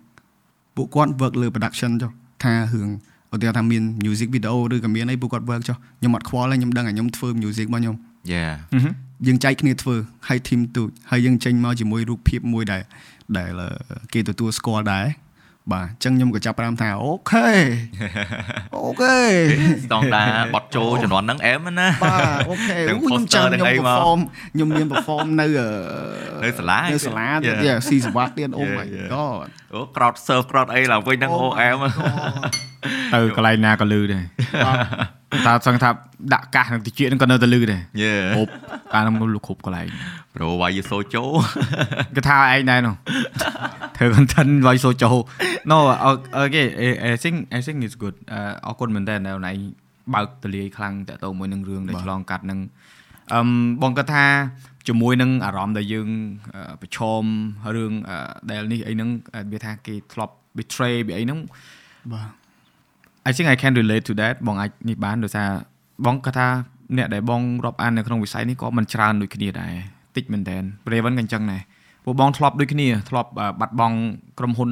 ពួកគាត់ work លើ production ចុះថារឿងឧទាហរណ៍ថាមាន music video ឬក៏មានអីពួកគាត់ work ចុះខ្ញុំអត់ខ្វល់ទេខ្ញុំដឹងថាខ្ញុំធ្វើ music របស់ខ្ញុំ Yeah យើងចែកគ្នាធ្វើហើយ team ទូចហើយយើងចេញមកជាមួយរូបភាពមួយដែលដែលគេទទួលស្គាល់ដែរបាទអញ្ចឹងខ្ញុំក៏ចាប់ផ្ដើមថាអូខេអូខេស្តង់ដារបត់ចូលជំនាន់ហ្នឹងអែមណាបាទអូខេទាំងអូខ្ញុំ poster ចាំទាំងខ្ញុំអីមក perform ខ្ញុំមាន perform នៅអឺនៅសាលានៅសាលាទៀត Yeah. ទៀតស៊ីសវ៉ាត់ទៀតអូ Yeah, my yeah. god អូ crowd surf crowd អីឡើងវិញហ្នឹងអូអែមទៅកន្លែងណាក៏លឺដែរ តែសឹងថាដាក់កាសនឹងតិចនឹងក៏នៅតែលឺដែរ Yeah គ្រប់កាលនោះលុគ្រប់កន្លែង bro why you so ចូលគេថាឯងដែរនោះធ្វើ content ឲ្យសូចូល No អូខេ I think I think it's good អឺអរគុណមែនតើដែលឯងបើកទលាយខ្លាំងតទៅមួយនឹងរឿងដែលឆ្លងកាត់នឹងអឹមបងគាត់ថាជាមួយនឹងអារម្មណ៍ដែលយើងអឺប្រឈមរឿងអឺដែលនេះអីហ្នឹងវាថាគេធ្លាប់ betray ពីអីហ្នឹងបាទ I think I can relate to that បងអាចនេះបានដោយសារបងគាត់ថាអ្នកដែលបងរាប់អាននៅក្នុងវិស័យនេះក៏មិនច្រើនដូចគ្នាដែរតិចមែនតើ Raven ក៏អញ្ចឹងដែរពួកបងធ្លាប់ដូចគ្នាធ្លាប់អឺបាត់បង់ក្រុមហ៊ុន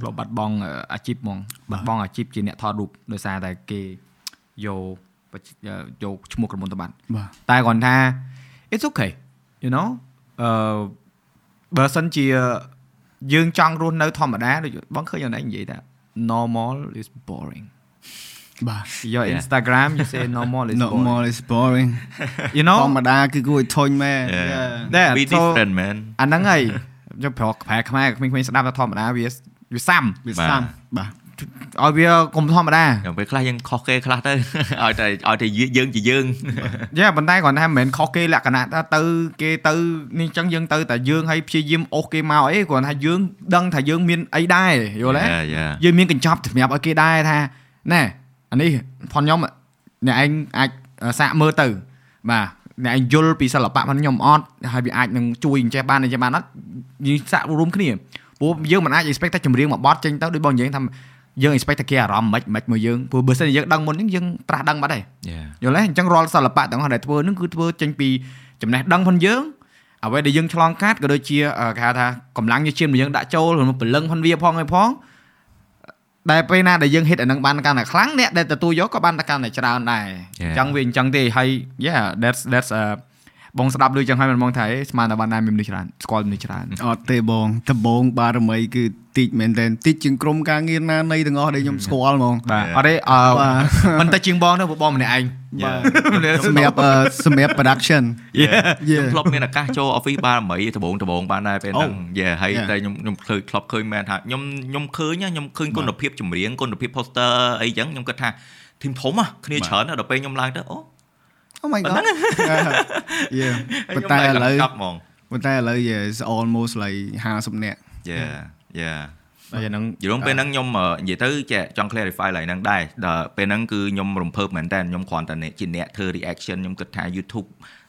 ធ្លាប់បាត់បង់អឺអាជីពហ្មងបាត់បង់អាជីពជាអ្នកថតរូបដោយសារតែគេយកបច្អឺយកឈ្មោះក្រុមហ៊ុនទៅបាត់បាទតែគាត់ថា it's okay you know អឺបើសិនជាយើងចង់រស់នៅធម្មតាដូចបងឃើញអនឯងនិយាយថា normal is boring បាទ your Yeah. Instagram you say normal is not boring more is boring you ធ know ម្មតាគឺគួរឲ្យធុញមែន Yeah. That be so- different man អាហ្នឹងហើយយកប្រកប្រែខ្មែរក្មេងៗស្ដាប់ថាធម្មតាវាវាសាំ វា បាទ សាំបាទ ឲ្យវាកុំធម្មតាយ៉ាងពេលខ្លះយើងខុសគេខ្លះទៅឲ្យតែឲ្យតែយើងជាយើងយ៉ាប៉ុន្តែគាត់ថាមិនមែនខុសគេលក្ខណៈថាទៅគេទៅនេះចឹងយើងទៅតែយើងឲ្យព្យាយាមអូសគេមកអីគាត់ថាយើងដឹងថាយើងមានអីដែរយល់ទេ Yeah, yeah. យើងមានកញ្ចប់សម្រាប់ឲ្យគេដែរថាណែអានេះផនខ្ញុំអ្នកឯងអាចសាកមើលទៅបាទអ្នកឯងយល់ពីសិល្បៈរបស់ខ្ញុំអត់ហើយវាអាចនឹងជួយអញ្ចេះបានអញ្ចេះបានអត់យើងសាករួមគ្នាព្រោះយើងមិនអាច expect តែចម្រៀងមួយបទចេញទៅដូចបងនិយាយថា យើង expect តែគេអារម្មណ៍មិនមិនមកយើងព្រោះបើសិនជាយើងដឹងមុនហ្នឹងយើងត្រាស់ដឹងបាត់ហើយ Yeah យល់ទេអញ្ចឹងរាល់សិល្បៈទាំងអស់ដែលធ្វើហ្នឹងគឺធ្វើចេញពីចំណេះដឹងផងយើងអ្វីដែលយើងឆ្លងកាត់ក៏ដូចជាអឺគេហៅថាកម្លាំងញើសឈាមដែលយើងដាក់ចូលឬពលឹងផងវាផងឯផងដែលពេលណាដែលយើង hit អានឹងបានកាន់តែខ្លាំងអ្នកដែលទទួលយកក៏បានតែកាន់តែច្រើនដែរអ Yeah. ញ្ចឹងវាអញ្ចឹងទេហើយ yeah that's that's uh បងស្ដាប់លឺចឹងហើយមិនបងថាអេស្មានតែបានណាមានមនុស្សច្រើនស្គាល់មនុស្សច្រើនអត់ទេបងដំបងបារមីគឺតិចមែនតើតិចជាងក្រុមការងារណានៃទាំងអស់ដែលខ្ញុំស្គាល់ហ្មងបាទ Yeah. អត់ទេអឺបាទមិនតែជាងបងទេព្រោះបងម្នាក់ឯង Yeah. សម្រាប់អឺសម្រាប់ production Yeah. ខ្ញុំធ្លាប់មានឱកាសចូល office បាន8ដបងដបងបានដែរពេលហ្នឹងយេហើយ Yeah. តែខ្ញុំខ្ញុំឃើញធ្លាប់ឃើញមែនថាខ្ញុំខ្ញុំឃើញណាខ្ញុំឃើញគុណភាពចម្រៀងគុណភាព poster អីចឹងខ្ញុំគិតថាធីមធំហ៎គ្នាច្រើនណាស់ដល់ពេលខ្ញុំឡើងទៅអូ Oh my god yeah ប៉ុន្តែឥឡូវកប់ហ្មងប៉ុន្តែឥឡូវ yeah it's almost like 50នាក់យេយេហើយអាហ្នឹងយល់ពេលហ្នឹងខ្ញុំអឺនិយាយទៅចេះចង់ clarify ឡើងហ្នឹងដែរដល់ពេលហ្នឹងគឺខ្ញុំរំភើបមែនតើខ្ញុំគ្រាន់តែអ្នកជាអ្នកធ្វើ reaction ខ្ញុំគិតថា YouTube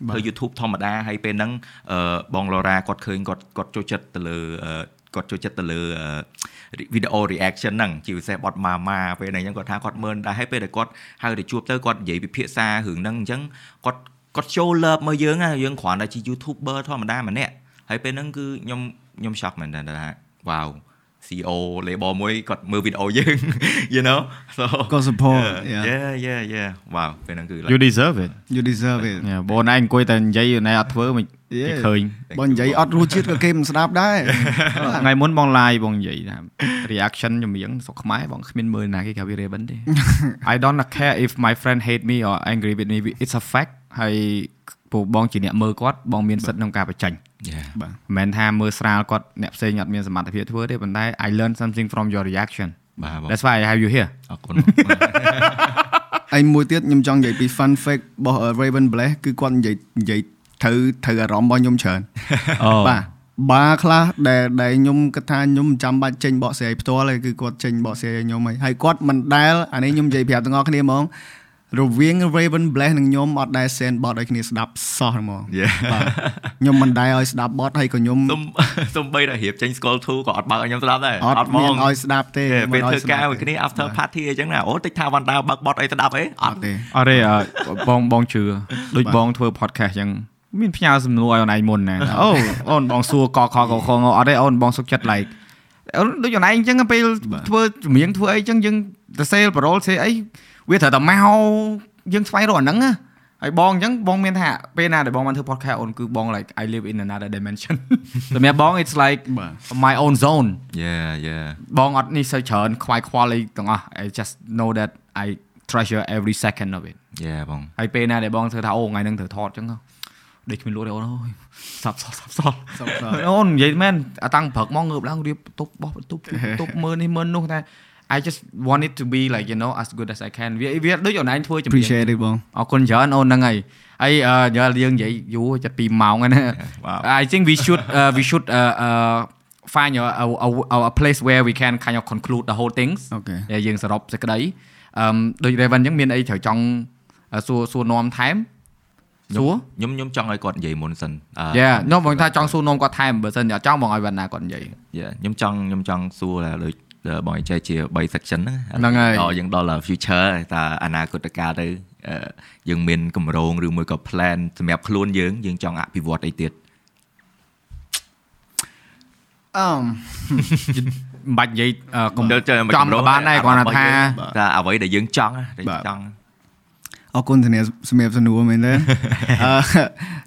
ធ្វើ YouTube ធម្មតាហើយពេលហ្នឹងអឺបង Laura គាត់ឃើញគាត់គាត់ចូលចិត្តទៅលើអឺ គាត់ចូលចិត្តទៅលើអឺ video reaction ហ្នឹងជាពិសេសបត់ Mama ពេលហ្នឹងអញ្ចឹងគាត់ថាគាត់មើលដែរហើយពេលដែលគាត់ហៅទៅជួបទៅគាត់និយាយពិភាក្សារឿងហ្នឹងអញ្ចឹងគាត់គាត់ចូល love មើលយើងណាយើងគ្រាន់តែជា YouTuber ធម្មតាម្នាក់ហើយពេលហ្នឹងគឺខ្ញុំខ្ញុំ shock មែនតើថា wow CEO label មួយគាត់មើលវីដេអូយើង you know so ក៏ support yeah yeah yeah yeah yeah wow ពេលហ្នឹងគឺ you deserve it you deserve it ញ៉ាបងឯងអង្គុយតែនិយាយណែអត់ធ្វើមិនគេ Yeah. ឃើញបើនិយាយអត់រសជាតិក៏គេមិនស្ដាប់ដែរថ្ងៃមុនបង live បងនិយាយថា reaction ចម្រៀងស្រុកខ្មែរបងគ្មានមើលណាគេគេវា Raven ទេ I don't care if my friend hate me or angry with me it's a fact ហើយពូបងជាអ្នកមើលគាត់បងមានសិទ្ធិក្នុងការបញ្ចេញ yeah បាទមិនមែនថាមើលស្រាលគាត់អ្នកផ្សេងអត់មានសមត្ថភាពធ្វើទេប៉ុន្តែ I learn something from your reaction បាទបង that's why I have you here អរគុណហើយមួយទៀតខ្ញុំចង់និយាយពី fun fact របស់ Raven Blast គឺគាត់និយាយនិយាយត្រូវត្រូវអារម្មណ៍របស់ខ្ញុំច្រើនអូបាទបារខ្លះដែលដែលខ្ញុំគិតថាខ្ញុំមិនចាំបាច់ចេញបកស្រាយផ្ទាល់ទេគឺគាត់ចេញបកស្រាយឲ្យខ្ញុំហើយហើយគាត់មិនដែលអានេះខ្ញុំនិយាយប្រាប់ទាំងអស់គ្នាហ្មង រវាង Raven Blast និងខ្ញុំអត់ដែល send បទឲ្យគ្នាស្ដាប់សោះហ្មង Yeah បាទខ្ញុំមិនដែលឲ្យស្ដាប់បទហើយក៏ខ្ញុំសុំសុំបីតែរៀបចេញ Skull 2ក៏អត់បើកឲ្យខ្ញុំស្ដាប់ដែរអត់មានឲ្យស្ដាប់ទេពេលមិនឲ្យធ្វើស្ដាការប់មួយគ្នា after បាទ party អញ្ចឹងណាអូតិចថាវ៉ាន់ដាបើកបត់អីស្ដាប់អីអអត់ត់ទេអត់ទេអ่าបងបងជឿដូចបងធ្វើ podcast អញ្ចឹងមានផ្ញើសំណួរឲ្យអូនឯងមុនណាអូអូនបងសួរកកកខងអត់ទេអូនបងសុខចិត្ត like អូនដូចអូនឯងអញ្ចឹងពេលធ្វើចម្រៀងធ្វើអីអញ្ចឹងយើង the sale parole ស្អីអី វាត្រូវតែមកយើងស្វែងរកអាហ្នឹងណាហើយបងអញ្ចឹងបងមានថាពេលណាដែលបងបានធ្វើ podcast អូនគឺបង like I live in another dimension សម្រាប់បង it's like បាទ my own zone yeah yeah បងអត់នេះសូវច្រើនខ្វាយខ្វល់អីទាំងអស់ I just know that I treasure every second of it yeah បងហើយពេលណាដែលបងធ្វើថាអូថ្ងៃហ្នឹងត្រូវថតអញ្ចឹងដេកគ្មានលក់ទេអូនអើយសាប់សោះសាប់សោះសោះសោះអូននិយាយមែនអាតាំងព្រឹកមកងើបឡើងរៀបតុបបោះបន្ទប់តុបមើលនេះមើលនោះតែ I just want it to be like you know as good as I can វាវាដូចអូនឯងធ្វើចម្រៀង appreciate ទេបងអរគុណច្រើនអូនហ្នឹងហើយហើយអឺយកយើងនិយាយយូរចិត្ត2ម៉ោងហើយណា Wow. I think we should uh, we should uh, uh, find a, a, a, a place where we can kind of conclude the whole things អូខេដែលយើងសរុបសេចក្តីអឺមដូច Raven អញ្ចឹងមានអីត្រូវចង់សួរសួរនាំថែមសួរខ្ញុំខ្ញុំចង់ឲ្យគាត់និយាយមុនសិនអឺយ៉ាខ្ញុំបងថាចង់សួរនាំគាត់ថែមបើសិនជាអត់ចង់បងឲ្យវណ្ណាគាត់និយាយ Yeah ខ្ញុំចង់ខ្ញុំចង់សួរថាដូចដែល បងចែកជា3 section ហ្នឹងហ្នឹងហើយដល់យើងដល់ future តើអនាគតកាលទៅអឺយើងមានកម្រងឬមួយក៏ plan សម្រាប់ខ្លួនយើងយើងចង់អភិវឌ្ឍអីទៀតអឺមិនបាច់និយាយអឺកុំដល់ចាំចំក៏បានដែរគ្រាន់តែថាតែអ្វីដែលយើងចង់ដែលបាទចង់ អរគុណធានាសម្រាប់សំណួរមែនទេអឺ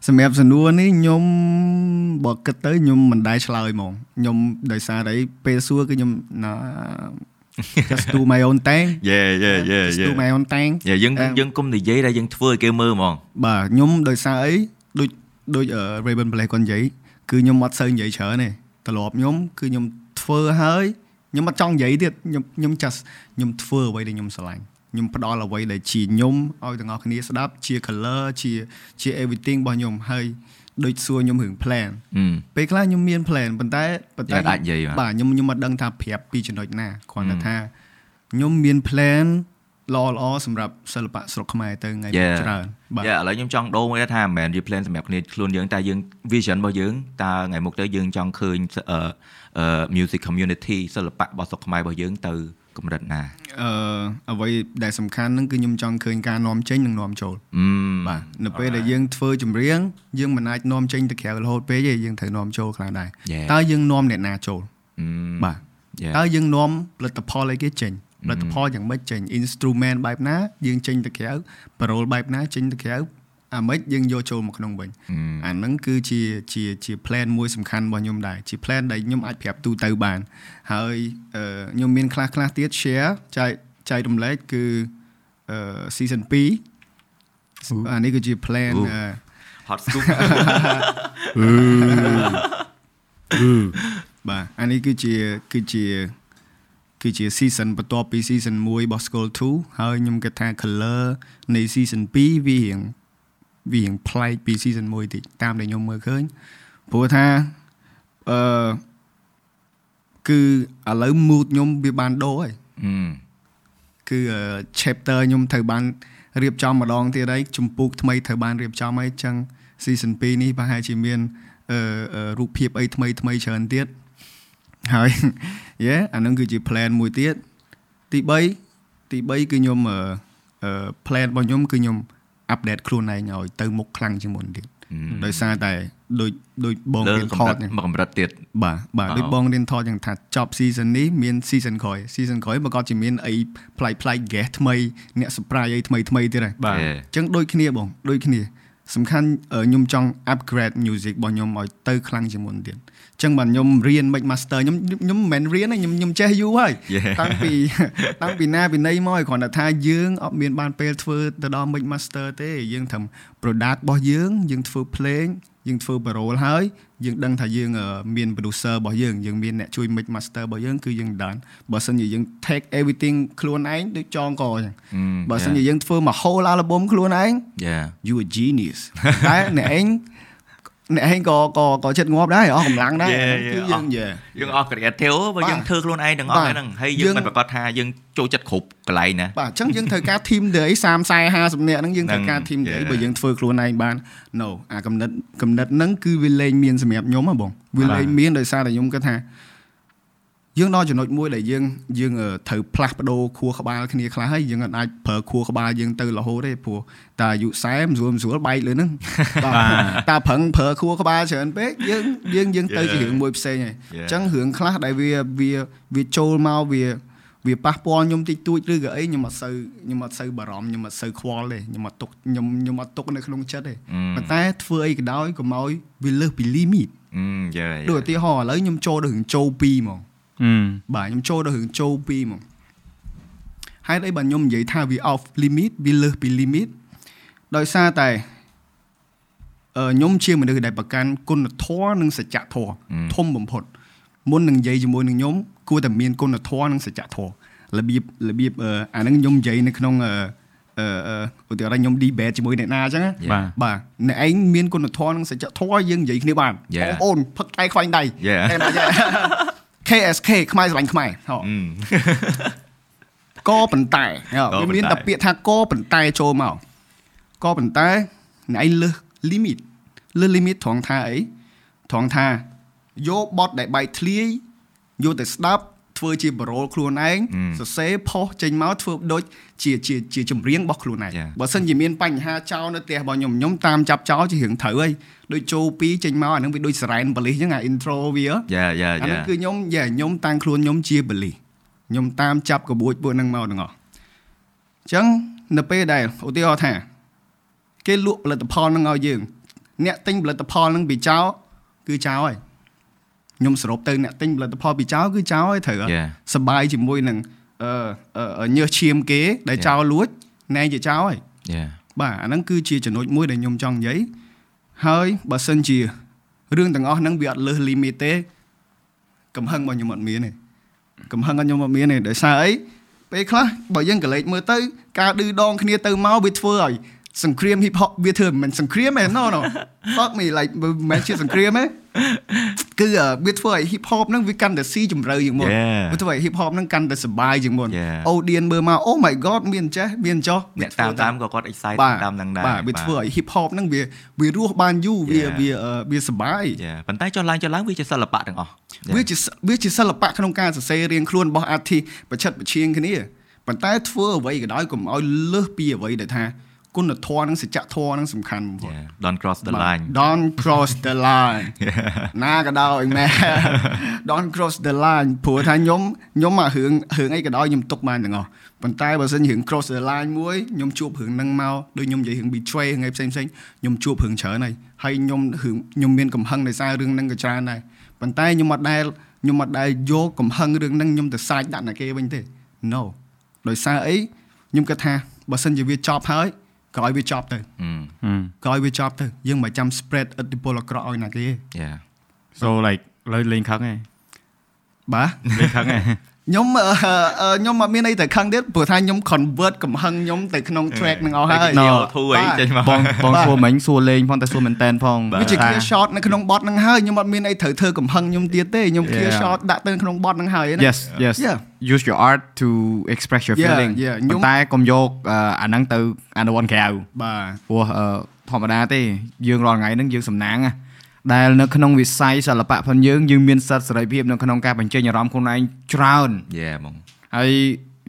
សម្រាប់សំណួរនេះខ្ញុំបើគិតទៅខ្ញុំមិនដែរឆ្លើយហ្មងខ្ញុំដោយសារតែពេលសួរគឺខ្ញុំណា just do my own thing Yeah yeah yeah just do yeah my own thing យ៉ាយើងអឺយើងគុំនិយាយដែលយើងធ្វើឲ្យគេមើលហ្មងបាទខ្ញុំដោយសារអីដូចដូចអឺ Raven Play គាត់និយាយគឺខ្ញុំអត់សូវនិយាយច្រើនទេត្រឡប់ខ្ញុំគឺខ្ញុំធ្វើហើយខ្ញុំអត់ចង់និយាយទៀតខ្ញុំខ្ញុំ just ខ្ញុំធ្វើអ្វីដែលខ្ញុំស្រឡាញ់ ខ្ញុំផ្ដល់អ្វីដែលជាខ្ញុំឲ្យទាំងអស់គ្នាស្ដាប់ជា color ជាជា everything របស់ខ្ញុំហើយដូចសួរខ្ញុំរឿង plan ហឹមពេលខ្លះខ្ញុំមាន plan ប៉ុន្តែប៉ុន្តែយើងអាចនិយាយបាទបាទខ្ញុំខ្ញុំអត់ដឹងថាប្រាប់ពីចំណុចណាគ្រាន់តែថាខ្ញុំមាន plan ល្អល្អសម្រាប់សិល្បៈស្រុកខ្មែរទៅថ្ងៃមុខ Yeah. ច្រើនបាទយ៉ាឥឡូវខ្ញុំចង់ដូរមួយដែរថាមិនមែនជា plan សម្រាប់គ្នាខ្លួនយើងតែយើង vision របស់យើងតើថ្ងៃមុខទៅយើងចង់ឃើញអឺអឺ music community សិល្បៈរបស់ស្រុកខ្មែររបស់យើងទៅ កម្រិតណាអឺអ្វីដែលសំខាន់ហ្នឹងគឺខ្ញុំចង់ឃើញការនាំចេញនិងនាំចូលអឺបាទនៅពេលដែលយើងធ្វើចម្រៀងយើងមិនអាចនាំចេញទៅក្រៅរហូតពេកទេយើងត្រូវនាំចូលខ្លះដែរ Yeah. តើយើងនាំអ្នកណាចូលអឺបាទ Yeah. តើយើងនាំផលិតផលអីគេចេញផលិតផលយ៉ាងម៉េចចេញ instrument បែបណាយើងចេញទៅក្រៅ parole បែបណាចេញទៅក្រៅ អាម៉េចយើងយកចូលមកក្នុងវិញអឺអាហ្នឹងគឺជាជាជា plan មួយសំខាន់របស់ខ្ញុំដែរជា plan ដែលខ្ញុំអាចប្រាប់ទូទៅបាន ហើយអឺខ្ញុំមានខ្លះខ្លះទៀត share ចែកចែករំលែកគឺអឺ season 2អានេះគឺជា plan អូអឺ hot scoop បាទអានេះគឺជាគឺជាគឺជា season បន្ទាប់ពី season 1របស់ School 2ហើយខ្ញុំគិតថា color នៃ season 2វារៀង វារៀងប្លែកពី season 1តិចតាមដែលខ្ញុំមើលឃើញព្រោះថាអឺគឺឥឡូវ mood ខ្ញុំវាបានដូរហើយអឺគឺអឺ chapter ខ្ញុំត្រូវបានរៀបចំម្ដងទៀតហើយចម្ពោះថ្មីត្រូវបានរៀបចំហើយអញ្ចឹង season 2នេះប្រហែលជាមានអឺអឺរូបភាពអីថ្មីថ្មីច្រើនទៀតហើយយេអានឹងគឺជា plan មួយទៀតទី3ទី3គឺខ្ញុំអឺអឺ plan របស់ខ្ញុំគឺខ្ញុំ update ខ្លួនឯងឲ្យទៅមុខខ្លាំងជាងមុនទៀតដោយសារតែដូចដូចបងលើរៀនកំថរិតតហ្នឹងមកកម្រិតទៀតបាទបាទដូចអោបងរៀនថតយ៉ាងថាចប់ season នេះមាន season ក្រោយ season ក្រោយបើក៏ជាមានអីប្លែកប្លែក guest ថ្មីអ្នក surprise អីថ្មីថ្មីទៀតហើយបាទ Yeah. អញ្ចឹងដូចគ្នាបងដូចគ្នាសំខាន់អឺខ្ញុំចង់ upgrade music របស់ខ្ញុំឲ្យទៅខ្លាំងជាងមុនទៀតអញ្ចឹងបាទខ្ញុំរៀន mix master ខ្ញុំខ្ញុំមិនមែនរៀនទេខ្ញុំខ្ញុំចេះយូរហើយ Yeah. តាំងពីតាំងពីណាពីណីមកឲ្យគ្រាន់តែថាយើងអត់មានបានពេលធ្វើទៅដល់ mix master ទេយើងធ្វើ product របស់យើងយើងធ្វើ play យើងធ្វើ parole ហើយយើងដឹងថាយើងអឺមាន producer របស់យើងយើងមានអ្នកជួយ mix master របស់យើងគឺយើងដានបើសិនជាយើង take everything ខ្លួនឯងដូចចងកអញ្ចឹងអឺបើសិនជាយើងធ្វើមួយ whole album ខ្លួនឯង Yeah you a genius តែអ្នកឯង អ្នកឯងក៏ក៏ក៏ចិត្តងាប់ដែរអស់កម្លាំងដែរ Yeah, គឺ yeah. យើងយេយើងអស់ creative បើយើងធ្វើខ្លួនឯងទាំងអស់បាទហ្នឹងហើយយើយើងងមិនប្រកាសថាយើងចូលចិត្តគ្រប់កន្លែងណាបាទអញ្ចឹងយើងត្រូវការ team ទៅអី30 40 50នាក់ហ្នឹងយើងត្រូវការហ្នឹង team ទៅអី Yeah. បើយើងធ្វើខ្លួនឯងបាន no អាកំណត់កំណត់ហ្នឹងគឺវាលែងមានសម្រាប់ខ្ញុំហ៎បងវាលែងមានដោយសារតែខ្ញុំគិតថា យើងដល់ចំណុចមួយដែលយើងយើងអឺត្រូវផ្លាស់ប្ដូរខួរក្បាលគ្នាខ្លះហើយយើងអត់អាចប្រើខួរក្បាលយើងទៅរហូតទេព្រោះតែអាយុ40ស្រួលស្រួលបែកលើហ្នឹងបាទតែប្រឹងប្រើខួរក្បាលច្រើនពេកយើងយើងយើងទៅជារឿងមួយផ្សេងហើយអ Yeah. ញ្ចឹងរឿងខ្លះដែលវាវាវាចូលមកវាវាប៉ះពាល់ខ្ញុំតិចតួចឬក៏អីខ្ញុំអត់សូវខ្ញុំអត់សូវបារម្ភខ្ញុំអត់សូវខ្វល់ទេខ្ញុំអត់ទុកខ្ញុំខ្ញុំអត់ទុកនៅក្នុងចិត្តទេប៉ុន្តែធ្វើអីក៏ដោយកុំឲ្យវាលើសពី limit អឺយេដូចឧទាហរណ៍ឥឡូវខ្ញុំចូលដល់រឿងចូល2ហ្មងហឹម បាទខ្ញុំចូលដល់រឿងចូល2ហ្មងហេតុអីបើខ្ញុំនិយាយថាវា off limit វាលើសពី limit ដោយសារតែអឺខ្ញុំជាមនុស្សដែលប្រកាន់គុណធម៌និងសច្ចធម៌ធំបំផុតមុននឹងនិយាយជាមួយនឹងខ្ញុំគួរតែមានគុណធម៌និងសច្ចធម៌របៀបរបៀបអឺអាហ្នឹងខ្ញុំនិយាយនៅក្នុងអឺអឺអឺឧទាហរណ៍ខ្ញុំ debate ជាមួយអ្នកណាអញ្ចឹងណាបាទបាទអ្នកឯងមានគុណធម៌និងសច្ចធម៌យើងនិយាយគ្នាបាន Yeah. បងប្អូនផឹកតែខ្វាញ់ដៃ Yeah. តែណា KSK ខ្មែរស្រឡាញ់ខ្មែរហ៎អឺកប៉ុន្តែក៏ប៉ុន្តែវាមានតែពាក្យថាកប៉ុន្តែចូលមកកប៉ុន្តែអ្នកឯងលើស limit លើស limit ត្រង់ថាអីត្រង់ថាយកបត់ដែលបែកធ្លាយយកទៅស្ដាប់ ធ្វើជាបរោលខ្លួនឯងសរសេរផុសចេញមកធ្វើដូចជាជាជាចម្រៀងរបស់ខ្លួនឯង Yeah. បើសិនជាមានបញ្ហាចោលនៅផ្ទះរបស់ខ្ញុំខ្ញុំតាមចាប់ចោលជារឿងត្រូវហើយដូចចូលពីរចេញមកអានឹងវាដូចសរ៉ែនបលិសអញ្ចឹងអា intro វាយ៉ាយ៉ាអាយ៉ានោះគឺខ្ញុំយ៉ាខ្ញុំតាំងខ្លួនខ្ញុំជាបលិសខ្ញុំតាមចាប់ក្បួចពួកហ្នឹងមកទាំងអស់អញ្ចឹងនៅពេលដែលឧទាហរណ៍ថា គេលក់ផលិតផលហ្នឹងឲ្យយើង អ្នកទិញផលិតផលហ្នឹងពីចោលគឺចោលហើយ ខ្ញុំសរុបទៅអ្នកទិញផលិតផលពីចោលគឺចោលហើយត្រូវហើយ Yeah. សបាយជាមួយនឹងអឺអឺអឺញើសឈាមគេ ដែល Yeah. ចោលលួចណែជាចោលហើយយ៉ាបាទអាហ្នឹងគឺជាចំណុចមួយដែលខ្ញុំចង់និយាយហើយបើសិនជារឿងទាំងអស់ហ្នឹងវាអត់លើស limit ទេកំហឹងរបស់ខ្ញុំអត់មានទេកំហឹងរបស់ខ្ញុំអត់មានទេដោយសារអីពេលខ្លះបើយើងកលេចមើលទៅការឌឺដងគ្នាទៅមកវាធ្វើឲ្យ សង្គ្រាម hip hop វាធ្វើមិនមែនសង្គ្រាមទេ no no fuck me like មិនមែនជាសង្គ្រាមទេគឺអឺវាធ្វើឲ្យ hip hop ហ្នឹងវាកាន់តែស៊ីជម្រៅជាងមុន Yeah. វាធ្វើឲ្យ hip hop ហ្នឹងកាន់តែសប្បាយជាងមុន Yeah. audience មើលមក oh my god មានចេះមានចោះអ្នកតាមតាមក៏គាត់ excite បាទតាមនឹងដែរបាទវាធ្វើឲ្យ hip hop ហ្នឹងវាវារស់បានយូរវា Yeah. វាអឺវាសប្បាយយ៉ាប៉ុន្តែចុះឡើងចុះឡើងវាជាសិល្បៈទាំងអស់វាជាវាជាសិល្បៈក្នុងការសរសេររៀងខ្លួនរបស់ artist ប្រឆិតប្រឈៀងគ្នាប៉ុន្តែធ្វើអ្វីក៏ដោយកុំឲ្យលើសពីអ្វីដែលថា គុណធម៌និងសច្ចធម៌នឹងសំខាន់បំផុតយ៉ា don't cross the បាទ line Don't cross the line ណាក៏ដោយមែន Don't cross the line ព្រោះថាខ្ញុំខ្ញុំអារឿងរឿងអីក៏ដោយខ្ញុំទុកបានទាំងអស់ប៉ុន្តែបើសិនជារឿង cross the line មួយខ្ញុំជួបរឿងហ្នឹងមកដូចខ្ញុំនិយាយរឿង betray រឿងអីផ្សេងផ្សេងៗខ្ញុំជួបរឿងច្រើនហើយហើយខ្ញុំរឿងខ្ញុំមានកំហឹងដោយសាររឿងហ្នឹងក៏ច្រើនដែរប៉ុន្តែខ្ញុំអត់ដែលខ្ញុំអត់ដែលយកកំហឹងរឿងហ្នឹងខ្ញុំទៅសាច់ដាក់អ្នកគេវិញទេ No ដោយសារអីខ្ញុំគិតថាបើសិនជាវាចប់ហើយ ក៏ឲ្យវាចប់ទៅហឹមហឹមក៏ឲ្យវាចប់ទៅយើងមិនចាំ spread ឥទ្ធិពលអាក្រក់ឲ្យណាគេទេយ៉ា so like លើលេងខឹងឯងបាទលេងខឹងឯង ខ្ញុំអឺអឺខ្ញុំអត់មានអីតែខឹងទៀតព្រោះថាខ្ញុំ convert កំហឹងខ្ញុំទៅក្នុង track នឹងអស់ហើយ No ធូរអីបាទចេញមកបងបងបាទសួរមិញសួរលេងផងតែសួរមែនតែនផងវាជា clear shot នៅក្នុង bot ហ្នឹងហើយខ្ញុំអត់មានអីត្រូវធ្វើកំហឹងខ្ញុំទៀតទេខ្ញុំ clear Yeah. shot ដាក់ទៅក្នុង bot ហ្នឹងហើយណា Yes yes Yeah. use your art to express your Yeah, feeling yeah. ខ្ញុំប៉ុន្តែកុំយកអឺអាហ្នឹងទៅអានវ៉ាន់ក្រៅបាទព្រោះអឺធម្មតាទេយើងរាល់ថ្ងៃហ្នឹងយើងសំណាងណា ដែលនៅក្នុងវិស័យសិល្បៈផងយើងយើងមានសិទ្ធិសេរីភាពនៅក្នុងការបញ្ចេញអារម្មណ៍ខ្លួនឯងច្រើនយ៉ាហ្មងហើយ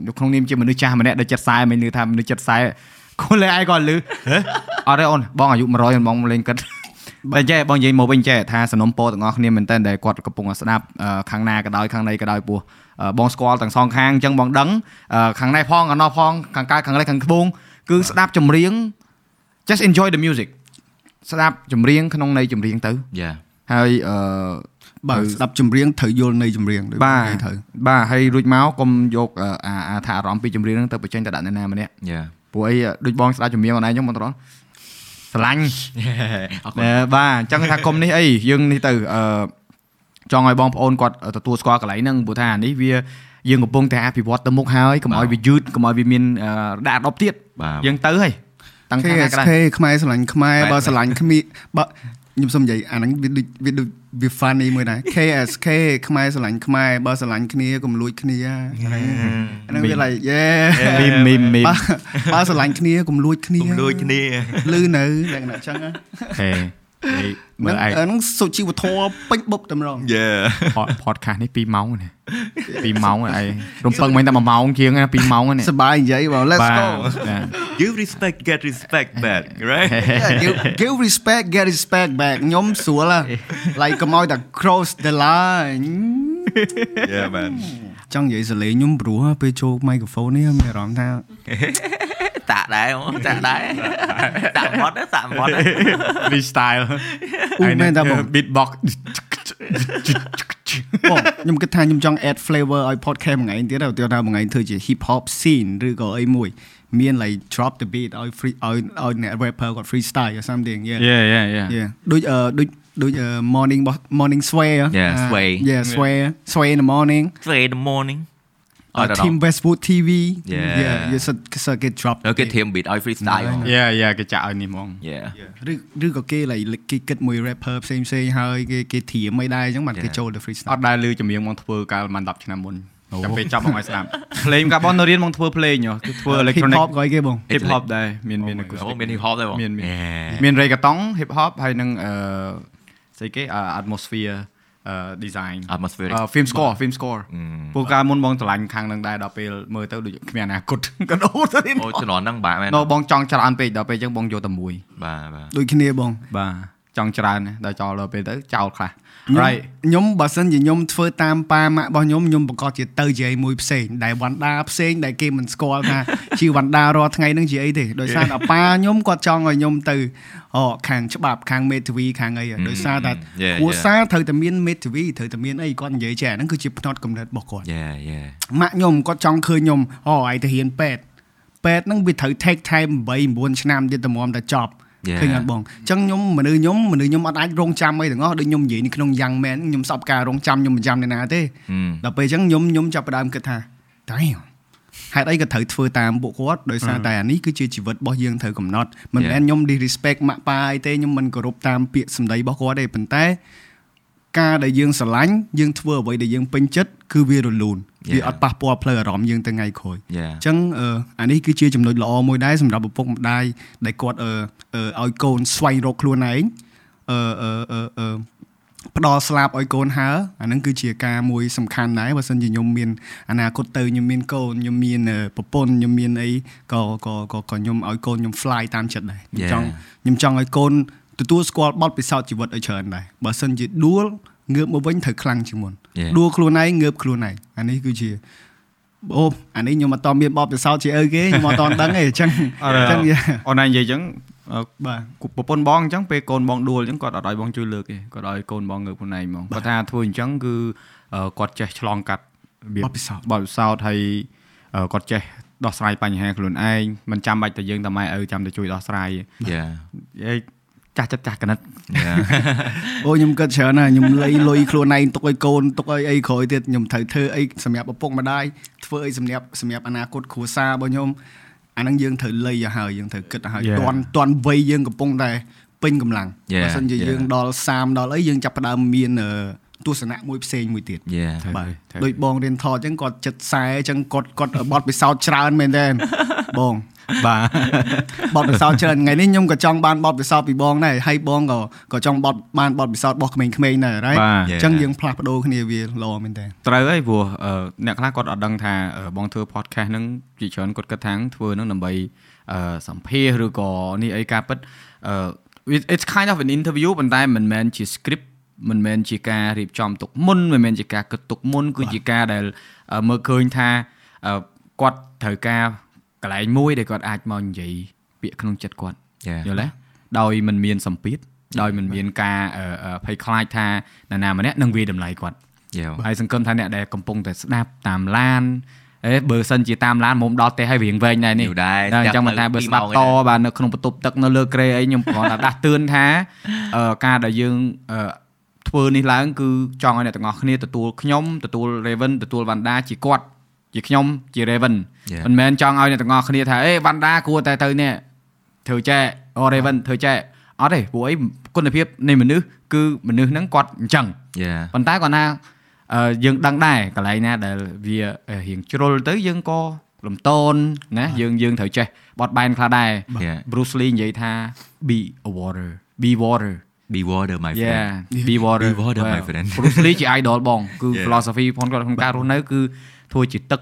នៅក្នុងនាមជាមនុស្សចាស់ម្នាក់ដែលចិត្តខ្សែមិនឮថាមនុស្សចិត្តខ្សែខ្លួនលេងឯងក៏លឺអត់ទេអូនបងអាយុ100បងលេងគិតតែចេះបងនិយាយមកវិញចេះថាសំណុំពរទាំងអស់គ្នាមែនតើដែលគាត់កំពុងតែស្ដាប់អឺខាងណាក៏ដោយខាងណីក៏ដោយពោះអឺបងស្គាល់ទាំងសងខាងអញ្ចឹងបងដឹងអឺខាងណៃផងខាងណោះផងខាងកើតខាងលេខាងត្បូងគឺស្ដាប់ចម្រៀង just enjoy the music ស្ដាប់ចម្រៀងក្នុងន័យចម្រៀងទៅយ៉ាហើយអឺបាទស្ដាប់ចម្រៀងត្រូវយល់នៃចម្រៀងដូចបាទនិយាយត្រូវបាទហើយរួចមកកុំយកអឺអាអាថាអារម្មណ៍ពីចម្រៀងហ្នឹងទៅបញ្ចេញទៅដាក់អ្នកណាម្នាក់យ៉ាព្រោះអីដូចបងស្ដាប់ចម្រៀងខ្លួនឯងចឹងបងត្រង់ស្រឡាញ់អរគុណអឺបាទអញ្ចឹងថាកុំនេះអីយើងនេះទៅអឺចង់ឲ្យបងប្អូនគាត់ទទួលស្គាល់កន្លែងហ្នឹងព្រោះថាអានេះវាយើងកំពុងតែអភិវឌ្ឍទៅមុខហើយកុំឲ្យវាយឺតកុំឲ្យវាមានអឺដាក់ដប់ទៀតបាទយើងទៅហើយ តាំងថាណាក៏ដោយ KSK ខ្មែរស្រឡាញ់ខ្មែរខ្មែរបើស្រឡាញ់គ្នាបើខ្ញុំសុំនិយាយអាហ្នឹងវាដូចវាដូចវា funny មួយដែរ KSK ខ្មែរស្រឡាញ់ខ្មែរបើស្រឡាញ់គ្នាកុំលួចគ្នាអាហ្នឹងវា like yeah មីមមីមមីមបើបើស្រឡាញ់គ្នាកុំលួចគ្នាគុំលួចគ្នាលឺនៅលក្ខណៈអញ្ចឹងណាហេនិយាយ មើលឯងអាហ្នឹងសុជីវធម៌ពេញបុកតែម្ដងយ៉ា Pod- podcast នេះ2ម៉ោងណា2ម៉ោងហើយរំពឹងមិញតែ1ម៉ោងជាងណា2ម៉ោងហ្នឹងសប្បាយនិយាយបង let's បាទ go you respect get respect back right Yeah, give, give respect get respect back ខ្ញុំស្រួលហ่ะ like កុំឲ្យតែ cross the line yeah man ចង់និយាយសលេងខ្ញុំព្រោះពេលចូល microphone នេះមានអារម្មណ៍ថា តាក់ដែរហ្មងតាក់ដែរតាក់មកតាក់មក freestyle អ៊ូមែនតាបង beatbox បងខ្ញុំគិតថាខ្ញុំចង់ add flavor ឲ្យ podcast មួយថ្ងៃទៀតទៅថាមួយថ្ងៃធ្វើជា hip hop scene ឬក៏អីមួយមាន like drop the beat ឲ្យ free ឲ្យឲ្យអ្នក rapper គាត់ freestyle or something yeah yeah yeah yeah yeah ដូចអឺដូចដូច morning របស់ morning sway Yeah, sway. yeah sway sway in the morning Play in the morning uh, team westwood tv Yeah. yeah you should should get drop គេធៀម beat ឲ្យ freestyle ហ្មង yeah yeah គេចាក់ឲ្យនេះហ្មង Yeah ឬឬក៏គេ like គេគិតមួយ rapper ផ្សេងផ្សេងហើយគេគេធៀមមិនដែរអញ្ចឹងបានគេ Yeah. ចូលទៅអ freestyle ត់ដែលលឺចម្រៀងមកធ្វើកាលប្រហែល10ឆ្នាំមុនចាំពេលចាប់មកឲ្យស្ដាប់ភ្លេងកាលបងនៅរៀនមកធ្វើភ្លេងហ៎គឺធ្វើ hip electronic hop ក៏អីគេបង hip hop ដែរមានមានអូ acoustic មាន hip hop ដែរបងមានមាន Yeah. មាន reggaeton hip hop ហើយនឹងអឺស្អីគេអឺ atmosphere អឺ design atmospheric អឺ film score film score អឺពួកកាលមុនបងឆ្លាញ់ខាងនឹងដែរដល់ពេលមើលទៅដូចគ្មានអនាគតក៏ដូរទៅទៀតអូជំនាន់ហ្នឹងបាទមែននៅបងចង់ច្រើនពេកដល់ពេលអញ្ចឹងបងយកតែមួយបាទបាទដូចគ្នាបងបាទចង់ច្រើនណាស់ដល់ចោលដល់ពេលទៅចោលខ្លះខ្ញុំ right ខ្ញុំបើសិនជាខ្ញុំធ្វើតាមប៉ាម៉ាក់របស់ខ្ញុំខ្ញុំប្រកាសជាទៅជាអីមួយផ្សេងដែលវ៉ាន់ដាផ្សេងដែលគេមិនស្គាល់ថាជាវ៉ាន់ដារាល់ថ្ងៃហ្នឹងជាអីទេដោយសារតែប៉ាខ្ញុំគាត់ចង់ឲ្យខ្ញុំទៅអូខាងច្បាប់ខាងមេធាវីខាងអីដោយសារតែ Yeah, គ្រួ yeah. សារត្រូវតែមានមេធាវីត្រូវតែមានអីគាត់និយាយចេះអាហ្នឹងគឺជាផ្នត់កំណត់របស់គាត់ Yeah yeah ម៉ាក់ខ្ញុំគាត់ចង់ឃើញខ្ញុំអូឯងទៅរៀនពេទ្យពេទ្យហ្នឹងវាត្រូវ take time 8 9ឆ្នាំទៀតតែមកតែចប់ Yeah. ឃើញអត់បងអញ្ចឹងខ្ញុំមនុស្សខ្ញុំមនុស្សខ្ញុំអត់អាចរងចាំអីទាំងអស់ដូចខ្ញុំនិយាយនៅក្នុង Young Man ខ្ញុំសពការរងចាំខ្ញុំមិនចាំអ្នកណាទេហឹមដល់ពេលអញ្ចឹងខ្ញុំខ្ញុំចាប់ផ្ដើមគិតថា damn ហេតុអីក៏ត្រូវធ្វើតាមពួកគាត់ដោយសារតែអានេះគឺជាជីវិតរបស់យើងត្រូវកំណត់មិនមែន Yeah. ខ្ញុំ disrespect ម៉ាក់ប៉ាអីទេខ្ញុំមិនគោរពតាមពាក្យសម្ដីរបស់គាត់ទេប៉ុន្តែ ការដែលយើងស្រឡាញ់យើងធ្វើអ្វីដែលយើងពេញចិត្តគឺវារលូនវា Yeah. អត់ប៉ះពាល់ផ្លូវអារម្មណ៍យើងទៅថ្ងៃក្រោយ Yeah អញ្ចឹងអឺអានេះគឺជាចំណុចល្អមួយដែរសម្រាប់ឪពុកម្ដាយដែលគាត់អឺអឺឲ្យកូនស្វែងរកខ្លួនឯងអឺអឺអឺអឺផ្ដល់ស្លាប់ឲ្យកូនហើអាហ្នឹងគឺជាការមួយសំខាន់ដែរបើសិនជាខ្ញុំមានអនាគតទៅខ្ញុំមានកូនខ្ញុំមានអឺប្រពន្ធខ្ញុំមានអីក៏ក៏ក៏ក៏ខ្ញុំឲ្យកូនខ្ញុំ fly តាមចិត្តដែរខ្ញុំច Yeah. ង់ខ្ញុំចង់ឲ្យកូន ទទួលស្គាល់បទពិសោធន៍ជីវិតឲ្យច្រើនដែរបើសិនជាដួលងើបមកវិញត្រូវខ្លាំងជាងមុន Yeah. ដួលខ្លួនឯងងើបខ្លួនឯងអានេះគឺជាអូអានេះខ្ញុំអត់តមានបបពិសោធន៍ជាអីគេខ្ញុំអត់តដឹងទេអញ្ចឹងអញ្ចឹងអូនឯងនិយាយអញ្ចឹងអឺបាទប្រពន្ធបងអញ្ចឹងពេលកូនបងដួលអញ្ចឹងគាត់អត់ឲ្យបងជួយលើកទេគាត់ឲ្យកូនបងងើបខ្លួនឯងហ្មងគាត់ថាធ្វើអញ្ចឹងគឺអឺគាត់ចេះឆ្លងកាត់របៀបទពិសោធន៍បទពិសោធន៍ហើយអឺគាត់ចេះដោះស្រាយបញ្ហាខ្លួនឯងមិនចាំបាច់តែយើងតែម៉ែឪចាំតែជួយដោះស្រាយ Yeah ឯង ចាស់ចិត្តចាស់កណិត Yeah អូខ្ញុំគិតច្រើនណាស់ខ្ញុំលៃលុយខ្លួនឯងទុកឲ្យកូនទុកឲ្យអីក្រោយទៀតខ្ញុំត្រូវធ្វើអីសម្រាប់ឪពុកម្ដាយធ្វើអីសម្រាប់សម្រាប់អនាគតគ្រួសាររបស់ខ្ញុំអាហ្នឹងយើងត្រូវលៃឲ្យហើយយើងត្រូវគិតឲ្យហើយ Yeah. តន់តន់វ័យយើងកំពុងតែពេញកម្លាំង Yeah, បើសិនជា yeah. យើងដល់30ដល់អីយើងចាប់ផ្ដើមមានអឺទស្សនៈមួយផ្សេងមួយទៀត Yeah ត្រូវបាទត្រូវដូចបងរៀនថតអញ្ចឹងគាត់ចិត្តខ្សែអញ្ចឹងគាត់គាត់បត់ពិសោធន៍ច្រើនមែនតើបង បាទបត់ពិសោធន៍ច្រើនថ្ងៃនេះខ្ញុំក៏ចង់បានបត់ពិសោធន៍ពីបងដែរហើយបងក៏ក៏ចង់បត់បានបត់ពិសោធន៍របស់ក្មេងៗដែរ right បាទអញ្ចឹងយើងផ្លាស់ប្ដូរគ្នាវាល្អមែនតើត្រូវហើយព្រោះអឺអ្នកខ្លះគាត់អត់ដឹងថាអឺបងធ្វើ podcast ហ្នឹងជាច្រើនគាត់គិតថាធ្វើហ្នឹងដើម្បីអឺសម្ភាសឬក៏នេះអីការពិតអឺ it- it's kind of an interview ប៉ុន្តែមិនមែនជា script មិនមែនជាការរៀបចំទុកមុនមិនមែនជាការគិតទុកមុនគឺជាការដែលអឺមើលឃើញថាអឺគាត់ត្រូវការក ន្លែងមួយដែលគាត់អាចមកនិយាយពាក្យក្នុងចិត្តគាត់ Yeah យល់ទេដោយមិនមានសម្ពាធដោយមិនមានការអឺអឺភ័យខ្លាចថានរណាម្នាក់នឹងវាយតម្លៃគាត់ Yeah ហើយសង្ឃឹមថាអ្នកដែលកំពុងតែស្ដាប់តាមឡានអេបើសិនជាតាមឡានមុំដល់ទេហើយរៀងវែងដែរនេះយូរដែរតែអញ្ចឹងមិនថាបើស្ដាប់តបាទនៅក្នុងបន្ទប់ទឹកនៅលើក្រេអីខ្ញុំគ្រាន់តែដាស់តឿនថាអឺការដែលយើងអឺធ្វើនេះឡើងគឺចង់ឲ្យអ្នកទាំងអស់គ្នាទទួលខ្ញុំទទួល Raven ទទួល Vanda ជាគាត់ ជាខ្ញុំជា Raven Yeah. មិនមែនចង់ឲ្យអ្នកទាំងអស់គ្នាថាអេ Vanda គួរតែទៅនេះធ្វើចែអូ Raven ធ្វើចែអត់ទេព្រោះអីគុណភាពនៃមនុស្សគឺមនុស្សហ្នឹងគាត់អញ្ចឹង Yeah ប៉ុន្តែគាត់ថាអឺយើងដឹងដែរកន្លែងណាដែលវារៀងជ្រុលទៅយើងក៏លំតូនណាយើងយើងត្រូវចេះបត់បែនខ្លះដែរ Yeah Bruce Lee និយាយថា be a water be water Be water my yeah friend be water Be water, my Well, friend. Bruce Lee ជា idol បងគឺ Yeah. philosophy ផងគាត់ក្នុងការរស់នៅគឺ ធ្វើជាទឹក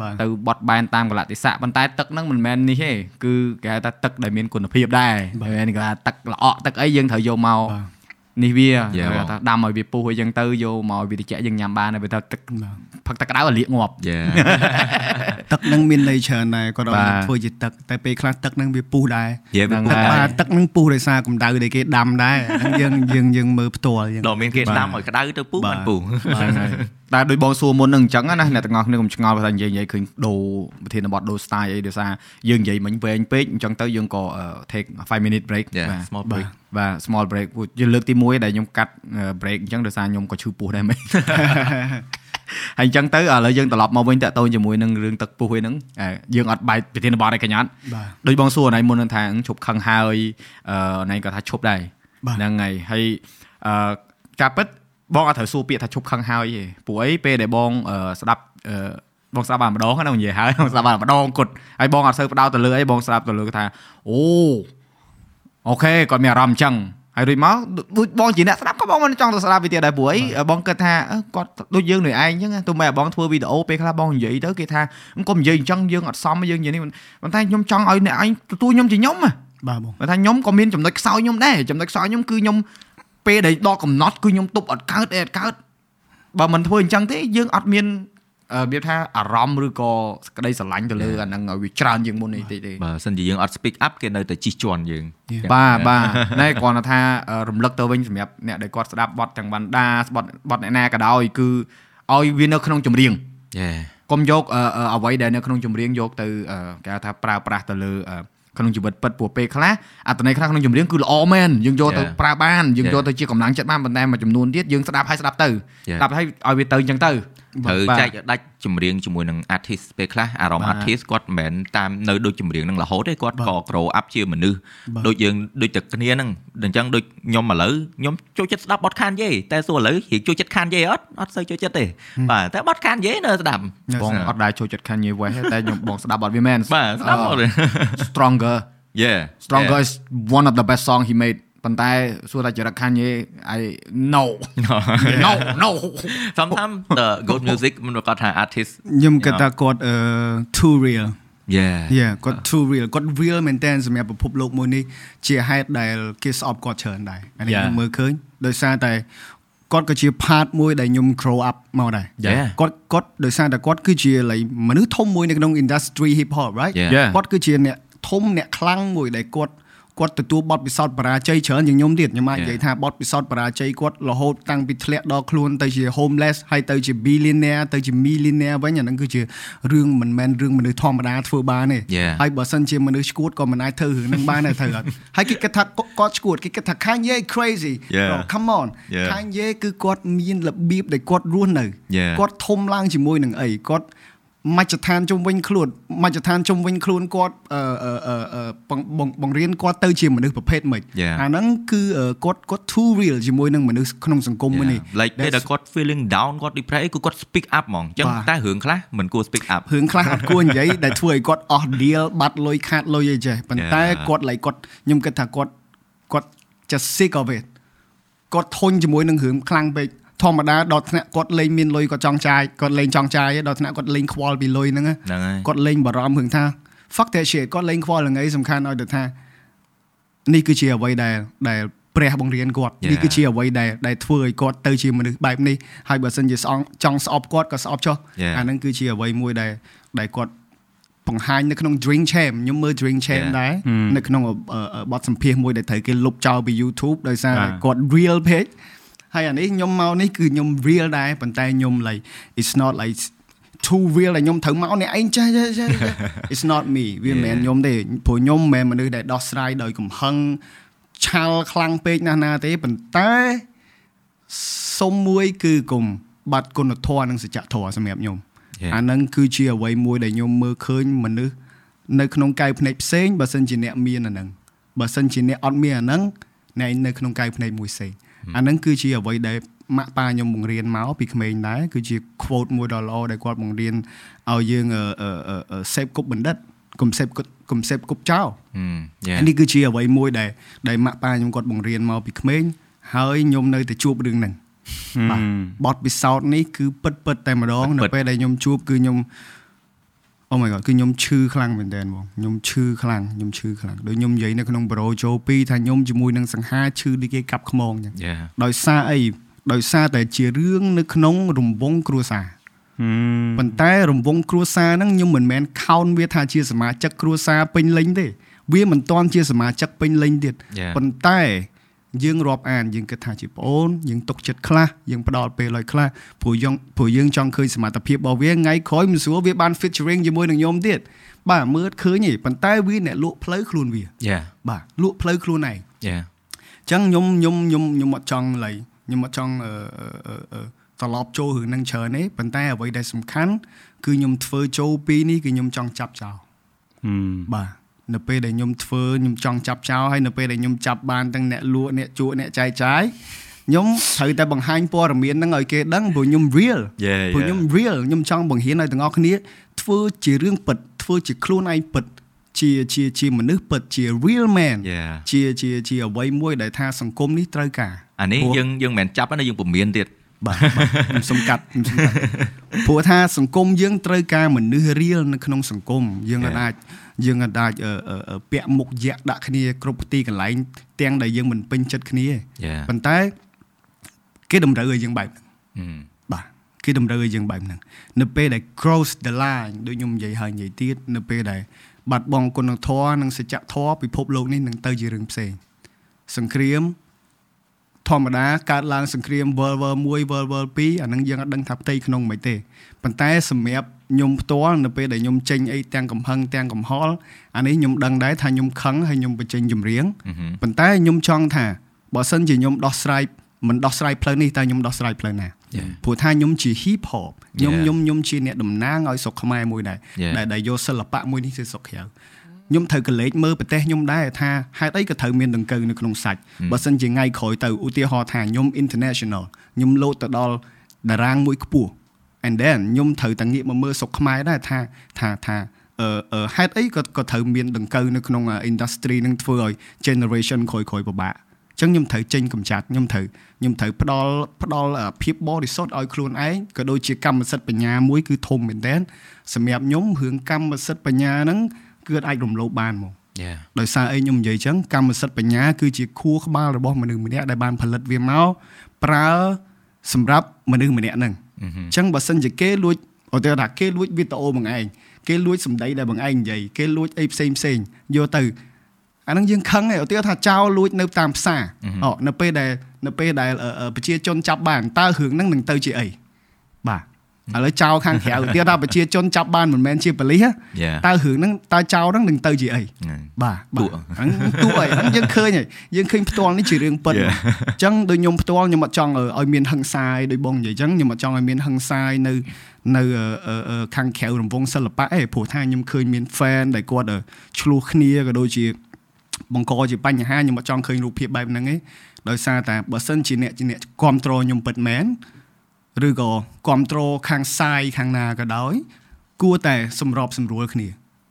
បាទទៅបត់បែនតាមកលៈទេសៈប៉ុន្តែទឹកហ្នឹងមិនមែននេះទេគឺគេហៅថាទឹកដែលមានគុណភាពដែរមិនមែនគេថាទឹកល្អក់ទឹកអីយើងត្រូវយកមកបាទ នេះវា Yeah, គេបងថាដាំឲ្យវាពុះអីចឹងទៅយកមកឲ្យវាត្រជាក់យើងញ៉ាំបានហើយវាថាទឹកផឹកទឹកក្តៅឲ្យលាកងាប់យ៉ាទឹកហ្នឹងមានន័យច្រើនដែរគាត់ឲ្យបាទធ្វើជាទឹកតែពេលខ្លះទឹកហ្នឹងវាពុះដែរយ៉ាវាហ្នឹងពុះហើយដែរបាទទឹកហ្នឹងពុះដោយសារកម្ដៅដែលគេដាំដែរអាហ្នឹងយើងយើងយើងមើលផ្ទាល់យើងដល់មានគេដាំឲ្យក្តៅទៅពុះបាទមិនពុះហ្នឹងហើយតែដោយបងសួរមុនហ្នឹងអញ្ចឹងណាអ្នកទាំងអស់គ្នាកុំឆ្ងល់ថានិយាយនិយាយឃើញដូរប្រធានបទដូរ style អីដោយសារយើងនិយាយមិញវែងពេកអញ្ចឹងទៅយើងក៏ take 5 minute break Yeah, បាទ small break បាទ small break ព្រោះជាលើកទី1ដែលខ្ញុំកាត់ break អញ្ចឹងដោយសារខ្ញុំក៏ឈឺពោះដែរមិញហើយអញ្ចឹងទៅឥឡូវយើងត្រឡប់មកវិញតាក់ទងជាមួយនឹងរឿងទឹកពុះហ្នឹងអឺយើងអត់បែកប្រធានបទឯកញ្ញាត់បាទដូចបងសួរណៃមុនហ្នឹងថាឈប់ខឹងហើយអឺណៃក៏ថាឈប់ដែរបាទហ្នឹងហើយហើយអឺការពិតបងអត់ត្រូវសួរពាក្យថាឈប់ខឹងហើយទេព្រោះអីពេលដែលបងអឺស្ដាប់អឺបងស្ដាប់បានម្ដងណានិយាយហើយបងស្ដាប់បានម្ដងគត់ហើយបងអត់សូវផ្ដោតទៅលើអីបងស្ដាប់ទៅលើថាអូ អូខេគាត់មានអារម្មណ៍អញ្ចឹងហើយរួចមកដូចបងជាអ្នកស្ដាប់ក៏បងមិនចង់ទៅស្ដាប់វាទៀតដែរព្រោះអីបងគិតថាអឺគាត់ដូចយើងនឹងឯងអញ្ចឹងទោះបីឲ្យបងធ្វើវីដេអូពេលខ្លះបងនិយាយទៅគេថាកុំនិយាយអញ្ចឹងយើងអត់សមយើងនិយាយនេះប៉ុន្តែខ្ញុំចង់ឲ្យអ្នកឯងទទួលខ្ញុំជាខ្ញុំហ៎បាទបងបើថាខ្ញុំក៏មានចំណុចខ្សោយខ្ញុំដែរចំណុចខ្សោយខ្ញុំគឺខ្ញុំពេលដែលដល់កំណត់គឺខ្ញុំទប់អត់កើតអីអត់កើតបើមិនធ្វើអញ្ចឹងទេយើងអត់មាន អឺវាថាអារម្មណ៍ឬក៏សក្តីស្រឡាញ់ទៅលើអាហ្នឹងឲ្យវាច្រើនជាងមុននេះតិចទេបើសិនជាយើងអត់ speak up គេនៅតែជិះជាន់យើងបាទបាទណែគាត់ថាអឺរំលឹកទៅវិញសម្រាប់អ្នកដែលគាត់ស្ដាប់បទទាំងវណ្ដាបទបទអ្នកណាក៏ដោយគឺឲ្យវានៅក្នុងចម្រៀងយ៉ាកុំយកអឺអឺអ្វីដែលនៅក្នុងចម្រៀងយកទៅអឺគេហៅថាប្រើប្រាស់ទៅលើអឺក្នុងជីវិតពិតព្រោះពេលខ្លះអត្ថន័យខ្លះក្នុងចម្រៀងគឺល្អមែនយើងយកទៅ Yeah. ប្រើបានយើង Yeah. យកទៅជាកម្លាំងចិត្តបានប៉ុន្តែមួយចំនួនទៀតយើងស្ដាប់ហើយស្ដាប់ទៅ Yeah. ស្ដាប់ហើយឲ្យវាទៅអញ្ចឹងទៅ ត្រូវបាទចែកឲ្យដាច់ចម្រៀងជាមួយនឹង artist ពេលខ្លះអារម្មណ៍បាទ artist គាត់មិនមែនតាមនៅដូចចម្រៀងនឹងរហូតទេគាត់បាទក៏ grow up ជាមនុស្សបាទដូចយើងដូចតែគ្នាហ្នឹងអញ្ចឹងដូចខ្ញុំឥឡូវខ្ញុំចូលចិត្តស្ដាប់បទខានយេតែសួរឥឡូវរៀងចូលចិត្តខានយេអត់អត់សូវចូលចិត្តទេបាទតែបទខានយេនៅស្ដាប់បងអត់ដែរចូលចិត្ត Kanye West ទេតែខ្ញុំបងស្ដាប់អត់វាមែនបាទស្ដាប់អត់ទេ Stronger Yeah Stronger is one of the best song he made ប៉ុន្តែសួរថាចរិត Kanye I no no no sometimes the good music មិនប្រកាសថា artist ខ្ញុំគិតថាគាត់អឺ too real yeah yeah គាត់ too real គាត់ real មែនតើសម្រាប់ពិភពលោកមួយនេះជាហេតុដែលគេស្អប់គាត់ច្រើនដែរអានេះ Yeah. ខ្ញុំមើលឃើញដោយសារតែគាត់ក៏ជា part មួយដែលខ្ញុំ grow up មកដែរ Yeah. គាត់គាត់ដោយសារតែគាត់គឺជា like មនុស្សធំមួយនៅក្នុង industry hip hop right Yeah. Yeah. គាត់គឺជាអ្នកធំអ្នកខ្លាំងមួយដែលគាត់ គាត់ទទួលបទពិសោធន៍បរាជ័យច្រើនជាងខ្ញុំទៀតខ្ញុំអាច Yeah. និយាយថាបទពិសោធន៍បរាជ័យគាត់រហូតតាំងពីធ្លាក់ដល់ខ្លួនទៅជា homeless ហើយទៅជា billionaire ទៅជា millionaire វិញអាហ្នឹងគឺជារឿងមិនមែនរឿងមនុស្សធម្មតាធ្វើបានទេ Yeah. ហើយបើសិនជាមនុស្សឈួតក៏មិនអាចធ្វើរឿងហ្នឹងបានដែរត្រូវអត់ហើយគេគិតថាគាត់ឈួតគេគិតថា Kanye crazy Yeah. Bro, come on Yeah. Kanye គឺគាត់មានរបៀបដែលគាត់រស់នៅ Yeah. គាត់ធំឡើងជាមួយនឹងអីគាត់ មជ្ឈដ្ឋានជុំវិញខ្លួនមជ្ឈដ្ឋានជុំវិញខ្លួនគាត់អឺអឺអឺអឺបង្បង្បង្រៀនគាត់ទៅជាមនុស្សប្រភេទម៉េច Yeah. អាហ្នឹងគឺអឺគាត់គាត់ too real ជាមួយនឹងមនុស្សក្នុងសង្គមមួយនេះ like ពេលដែលគាត់ feeling down គាត់ depressed គឺគាត់ speak up ហ្មងអញ្ចឹងបាទតែរឿងខ្លះមិនគួរ speak up រឿងខ្លះអត់គួរនិយាយដែលធ្វើឲ្យគាត់អស់ deal បាត់លុយខាតលុយអីចេះប៉ុន្តែ Yeah. គាត់ like គាត់ខ្ញុំគិតថាគាត់គាត់ just sick of it គាត់ធុញជាមួយនឹងរឿងខ្លាំងពេក ធម្មតាដល់ថ្នាក់គាត់លេងមានលុយគាត់ចង់ចាយគាត់លេងចង់ចាយដល់ថ្នាក់គាត់លេងខ្វល់ពីលុយហ្នឹងណាហ្នឹងហើយគាត់លេងបារម្ភរឿងថា fuck that shit គាត់លេងខ្វល់រឿងអីសំខាន់ឲ្យទៅថានេះគឺជាអ្វីដែលដែលព្រះបង្រៀនគាត់ Yeah. នេះគឺជាអ្វីដែលដែលធ្វើឲ្យគាត់ទៅជាមនុស្សបែបនេះហើយបើសិនជាស្អងចង់ស្អប់គាត់ក៏ស្អប់ចុះ Yeah. អាហ្នឹងគឺជាអ្វីមួយដែលដែលគាត់បង្ហាញនៅក្នុង Drink Champ ខ្ញុំមើល Drink Champ Yeah. ដែរនៅក្នុងអឺអឺបទសម្ភាសន៍មួយដែលត្រូវគេលុបចោលពី YouTube ដោយសារតែបាទគាត់ real page ហើយអានេះខ្ញុំមកនេះគឺខ្ញុំ real ដែរប៉ុន្តែខ្ញុំ like it's not like too real ដែលខ្ញុំត្រូវមកនេះឯងចេះចេះចេះ it's not me វាមិនមែន Yeah. ខ្ញុំទេព្រោះខ្ញុំមិនមែនមនុស្សដែលដោះស្រាយដោយកំហឹងឆាល់ខ្លាំងពេកណាស់ណាទេប៉ុន្តែសុំមួយគឺគុំបាត់គុណធម៌និងសច្ចធម៌សម្រាប់ខ្ញុំ Yeah. អាហ្នឹងគឺជាអ្វីមួយដែលខ្ញុំមើលឃើញមនុស្សនៅក្នុងកៅភ្នែកផ្សេងបើសិនជាអ្នកមានអាហ្នឹងបើសិនជាអ្នកអត់មានអាហ្នឹងអ្នកឯងនៅក្នុងកៅភ្នែកមួយផ្សេង អាហ្នឹងគឺជាអ្វីដែលម៉ាក់ប៉ាខ្ញុំបង្រៀនមកពីក្មេងដែរគឺជា quote មួយដ៏ល្អដែលគាត់បង្រៀនឲ្យយើងអឺអឺអឺអឺសេពគប់បណ្ឌិតកុំសេពគប់កុំសេពគប់ចោល Hmm, yeah នេះគឺជាអ្វីមួយដែលដែលម៉ាក់ប៉ាខ្ញុំគាត់បង្រៀនមកពីក្មេងហើយខ្ញុំនៅតែជួបរឿងហ្នឹងបាទបទពិសោធន៍នេះគឺពិតពិតតែម្ដងពិតៗនៅពេលដែលខ្ញុំជួបគឺខ្ញុំ Oh my god គឺខ្ញុំឈឺខ្លាំងមែនតើបងខ្ញុំឈឺខ្លាំងខ្ញុំឈឺខ្លាំងដូចខ្ញុំនិយាយនៅក្នុងប្រូជោ2ថាខ្ញុំជាមួយនឹងសង្ហាឈឺដូចគេកាប់ខ្មងអញ្ចឹង Yeah ដោយសារអីដោយសារតែជារឿងនៅក្នុងរង្វង់គ្រួសារប៉ុន្តែរង្វង់គ្រួសារហ្នឹងខ្ញុំមិនមែនខោនវាថាជាសមាជិកគ្រួសារពេញលេញទេ វាមិនទាន់ជាសមាជិកពេញលេញទៀត Yeah. ប៉ុន្តែ យើងរាប់អានយើងគិតថាជាប្អូនយើងទុកចិត្តខ្លះយើងផ្ដល់ពេលឲ្យខ្លះព្រោះយើងព្រោះយើងចង់ឃើញសមត្ថភាពរបស់វាថ្ងៃក្រោយមិនស្រួលវាបាន featuring ជាមួយនឹងខ្ញុំទៀតបាទមើលឃើញទេប៉ុន្តែវាអ្នកលក់ផ្លូវខ្លួនវា Yeah បាទលក់ផ្លូវខ្លួនឯង Yeah អញ្ចឹងខ្ញុំខ្ញុំខ្ញុំខ្ញុំអត់ចង់ឡៃខ្ញុំអត់ចង់អឺអឺអឺអឺត្រឡប់ចូលរឿងហ្នឹងច្រើនទេប៉ុន្តែអ្វីដែលសំខាន់គឺខ្ញុំធ្វើចូលពីនេះគឺខ្ញុំចង់ចាប់ចោលបាទ នៅពេលដែលខ្ញុំធ្វើខ្ញុំចង់ចាប់ចោលហើយនៅពេលដែលខ្ញុំចាប់បានទាំងអ្នកលក់អ្នកជក់អ្នកចែកចាយខ្ញុំត្រូវតែបង្ហាញព័ត៌មានហ្នឹងឲ្យគេដឹងព្រោះខ្ញុំ real Yeah, ព្រោះ yeah. ខ្ញុំ real ខ្ញុំចង់បង្រៀនឲ្យទាំងអស់គ្នាធ្វើជារឿងពិតធ្វើជាខ្លួនឯងពិតជាជាជាមនុស្សពិតជា real man Yeah ជាជាជាអ្វីមួយដែលថាសង្គមនេះត្រូវការអានេះព្រោះយើងយើងមិនមែនចាប់ណាយើងពមៀនទៀតបាទបាទខ្ញុំសុំកាត់ខ្ញុំសុំកាត់ព្រោះថាសង្គមយើងត្រូវការមនុស្សរៀលនៅក្នុងសង្គមយើងអត់ Yeah. អាច យើងអត់អាចអឺអឺអឺពាក់មុខយៈដាក់គ្នាគ្រប់ទីកន្លែងទាំងដែលយើងមិនពេញចិត្តគ្នាទេ Yeah ប៉ុន្តែគេតម្រូវឲ្យយើងបែបហ្នឹងហឹមបាទគេតម្រូវឲ្យយើងបែបហ្នឹងនៅពេលដែល cross the line ដូចខ្ញុំនិយាយហើយនិយាយទៀតនៅពេលដែលបាត់បង់គុណធម៌និងសច្ចធម៌ពិភពលោកនេះនឹងទៅជារឿងផ្សេងសង្គ្រាម ធម្មតាកើតឡើងសង្គ្រាម World War 1 World War 2អាហ្នឹងយើងអត់ដឹងថាផ្ទៃក្នុងមិនទេប៉ុន្តែសម្រាប់ខ្ញុំផ្ទាល់នៅពេលដែលខ្ញុំចេញអីទាំងកំហឹងទាំងកំហល់អានេះខ្ញុំដឹងដែរថាខ្ញុំខឹងហើយខ្ញុំបញ្ចេញចម្រៀងប៉ុន្តែខ្ញុំចង់ថាបើសិនជាខ្ញុំដោះស្រាយមិនដោះស្រាយផ្លូវនេះតែខ្ញុំដោះស្រាយផ្លូវណា Yeah. ព្រោះថាខ្ញុំជា hip hop ខ្ញុំ Yeah. ខ្ញុំខ្ញុំជាអ្នកតំណាងឲ្យស្រុកខ្មែរមួយដែរ Yeah. ដែលដែលយកសិល្បៈមួយនេះទៅស្រុកក្រៅ ខ្ញុំត្រូវកលេចមើលប្រទេសខ្ញុំដែរថាហេតុអីក៏ត្រូវមានដង្កូវនៅក្នុងសាច់បើសិនជាថ្ងៃក្រោយទៅឧទាហរណ៍ថាខ្ញុំ international ខ្ញុំលោតទៅដល់តារាងមួយខ្ពស់ and then ខ្ញុំត្រូវតែងាកមកមើលស្រុកខ្មែរដែរថាថាថាអឺអឺហេតុអីក៏ក៏ត្រូវមានដង្កូវនៅក្នុង industry នឹងធ្វើឲ្យ generation ក្រោយៗពិបាកអញ្ចឹងខ្ញុំត្រូវចេញកម្ចាត់ខ្ញុំត្រូវខ្ញុំត្រូវផ្ដល់ផ្ដល់អឺភាពបរិសុទ្ធឲ្យខ្លួនឯងក៏ដូចជាកម្មសិទ្ធិបញ្ញាមួយគឺធំមែនតើសម្រាប់ខ្ញុំរឿងកម្មសិទ្ធិបញ្ញាហ្នឹង គឺអាចរំលោភបានមក Yeah ដោយសារអីខ្ញុំនិយាយចឹងកម្មសិទ្ធិបញ្ញាគឺជាខួរក្បាលរបស់មនុស្សម្នាក់ដែលបានផលិតវាមកប្រើសម្រាប់មនុស្សម្នាក់ហ្នឹងអញ្ចឹងបើសិនជាគេលួចឧទាហរណ៍ថាគេលួចវីដេអូបងឯងគេលួចសម្ដីដែលបងឯងនិយាយគេលួចអីផ្សេងផ្សេងយកទៅអាហ្នឹងយើងខឹងឯងឧទាហរណ៍ថាចោលលួចនៅតាមផ្សារអូនៅពេលដែលនៅពេលដែលអឺអឺប្រជាជនចាប់បានតើរឿងហ្នឹងនឹងទៅជាអីបាទ ឥឡូវចោលខាងក្រៅឧទាហរណ៍ថាប្រជាជនចាប់បានមិនមែនជាប៉ូលីសណា Yeah តើរឿងហ្នឹងតើចោលហ្នឹងនឹងទៅជាអីហ្នឹងបាទទួបាទហ្នឹងទួហើយហ្នឹងយើងឃើញហើយយើងឃើញផ្ទាល់នេះជារឿងពិត Yeah. អញ្ចឹងដូចខ្ញុំផ្ទាល់ខ្ញុំអត់ចង់ឲ្យមានហឹង្សាយដូចបងនិយាយអញ្ចឹងខ្ញុំអត់ចង់ឲ្យមានហឹង្សាយនៅនៅអឺអឺអឺខាងក្រៅរង្វង់សិល្បៈឯងព្រោះថាខ្ញុំឃើញមាន fan ដែលគាត់អឺឆ្លោះគ្នាក៏ដូចជាបង្កជាបញ្ហាខ្ញុំអត់ចង់ឃើញរូបភាពបែបហ្នឹងឯងដោយសារតែបើសិនជាអ្នកជាអ្នកគ្រប់គ្រងខ្ញុំពិតមែន ឬក៏គ្រប់គ្រងខាងសាយខាងណាក៏ដោយ គួរតែសម្របសម្រួលគ្នា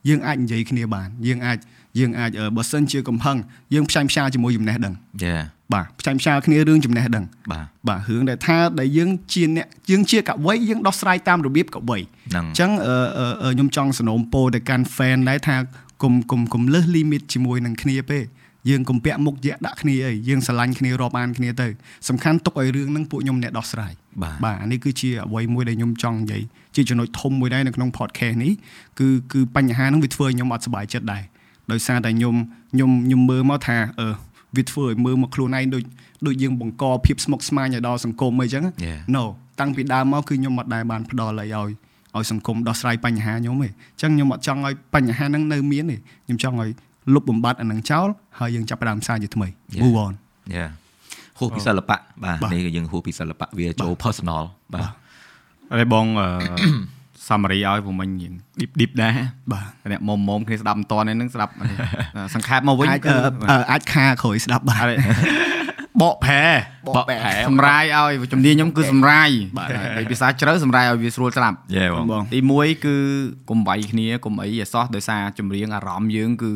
យើងអាចនិយាយគ្នាបានយើងអាចយើងអាចអឺបើសិនជាកំហឹងយើងផ្សាយផ្សាជាមួយចំណេះដឹង Yeah បាទផ្សាយផ្សាគ្នារឿងចំណេះដឹងបាទបាទរឿងដែលថាដែលយើងជាអ្នកយើងជាកវីយើងដោះស្រាយតាមរបៀបកវីហ្នឹងអញ្ចឹងអឺអឺអឺខ្ញុំចង់សនំពោទៅកាន់ fan ដែរថាកុំកុំកុំលើស limit ជាមួយនឹងគ្នាពេក យើងកុំពាក់មុខយៈដាក់គ្នាអីយើងស្រឡាញ់គ្នារាប់អានគ្នាទៅសំខាន់ទុកឲ្យរឿងហ្នឹងពួកខ្ញុំអ្នកដោះស្រាយបាទបាទអានេះគឺជាអ្វីមួយដែលខ្ញុំចង់និយាយជាចំណុចធំមួយដែរនៅក្នុង podcast នេះគឺគឺបញ្ហាហ្នឹងវាធ្វើឲ្យខ្ញុំអត់សប្បាយចិត្តដែរដោយសារតែខ្ញុំខ្ញុំខ្ញុំមើលមកថាអឺវាធ្វើឲ្យមើលមកខ្លួនឯងដូចដូចយើងបង្កភាពស្មុគស្មាញឲ្យដល់សង្គមអីចឹង Yeah. no តាំងពីដើមមកគឺខ្ញុំអត់ដែលបានផ្ដល់អីឲ្យឲ្យសង្គមដោះស្រាយបញ្ហាខ្ញុំទេអញ្ចឹងខ្ញុំអត់ចង់ឲ្យបញ្ហាហ្នឹងនៅមានទេខ្ញុំចង់ឲ្យ លុបបំបាត់អាហ្នឹងចោលហើយយើងចាប់ផ្ដើមសារជាថ្មី Yeah. move on យ៉ាហួសពីសិល្បៈបាទបាទនេះគឺយើងហួសពីសិល្បៈវាចូល personal បាទហើយបងអឺ summary ឲ្យព្រោះមិញរៀង deep deep ដែរបាទអ្នកមុំមុំគ្នាស្ដាប់មិនតនេះនឹងស្ដាប់សង្ខេបមកវិញអាចគឺអឺអឺអាចខាក្រោយស្ដាប់បាទអត់ទេ បកផែបកផែសម្រាយឲ្យជំនាញខ្ញុំគឺសម្រាយបាទភាសាជ្រៅសម្រាយឲ្យវាស្រួលស្ដាប់បងទី1គឺកុំវាយគ្នាកុំអីអសោះដោយសារចម្រៀងអារម្មណ៍យើងគឺ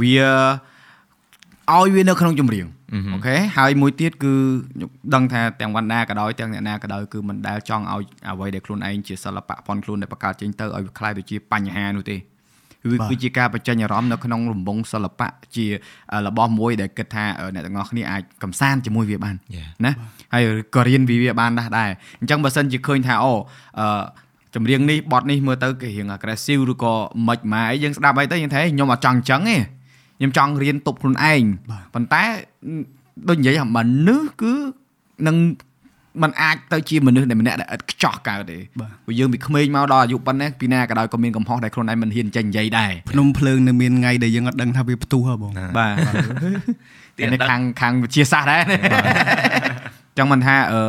វាឲ្យវានៅក្នុងចម្រៀងអូខេហើយមួយទៀតគឺខ្ញុំដឹងថាទាំងវណ្ណាក៏ដោយទាំងអ្នកណាក៏ដោយគឺមិនដែលចង់ឲ្យអ្វីដែលខ្លួនឯងជាសិល្បៈផនខ្លួនដែលបង្កើតចេញទៅឲ្យវាខ្លាយទៅជាបញ្ហានោះទេ វាគឺជាការបញ្ចេញអារម្មណ៍នៅក្នុងរង្វង់សិល្បៈជារបស់មួយដែលគិតថាអ្នកទាំងអស់គ្នាអាចកំសាន្តជាមួយវាបានណាហើយក៏រៀនវាវាបានដែរដែរអញ្ចឹងបើសិនជាឃើញថាអូអឺចម្រៀងនេះបទនេះមើលទៅគេរៀង aggressive ឬក៏មិនម៉ាអីយើងស្ដាប់អីទៅយើងថាខ្ញុំអត់ចង់អញ្ចឹងទេខ្ញុំចង់រៀនទប់ខ្លួនឯងប៉ុន្តែដូចនិយាយថាមនុស្សគឺនឹង มันអាចទៅជាមនុស្សដែលម្នាក់ដែលឥតខ្ចោះកើតទេព្រោះយើងពីក្មេងមកដល់អាយុប៉ុណ្ណេះពីណាក៏ដោយក៏មានកំហុសដែលខ្លួនឯងមិនហ៊ានចេញនិយាយដែរភ្នំភ្លើងនៅមានថ្ងៃដែលយើងអត់ដឹងថាវាផ្ទុះហ៎បងបាទទៀតខាងខាងវិជាសាស្ត្រដែរចឹងមិនថាអឺ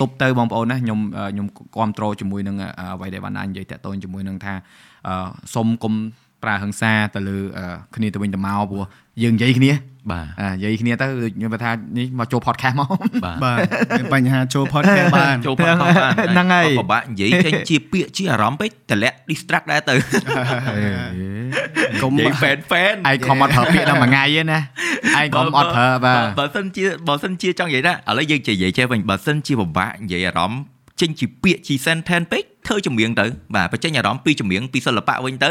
ទប់ទៅបងប្អូនណាខ្ញុំខ្ញុំគ្រប់គ្រងជាមួយនឹងអ្វីដែលបាននិយាយតាក់ទងជាមួយនឹងថាសុំគុំប្រើហិង្សាទៅលើគ្នាទៅវិញទៅមកព្រោះ យើងនិយាយគ្នាបាទនិយាយគ្នាទៅខ្ញុំថានេះមកចូល podcast មកបាទមានបញ្ហាចូល podcast បានចូល podcast បានហ្នឹងហើយពិបាកនិយាយចេញជាពាក្យជាអារម្មណ៍ពេកតម្លាក់ distract ដែរទៅកុំ fan fan ឯងខំអត់ប្រើពាក្យដល់មួយថ្ងៃទេណាឯងកុំអត់ប្រើបាទបើសិនជាបើសិនជាចង់និយាយណាឥឡូវយើងនិយាយចេះវិញបើសិនជាពិបាកនិយាយអារម្មណ៍ចេញជាពាក្យជា sentence ពេកធ្វើចម្រៀងទៅបាទបញ្ចេញអារម្មណ៍ពីចម្រៀងពីសិល្បៈវិញទៅ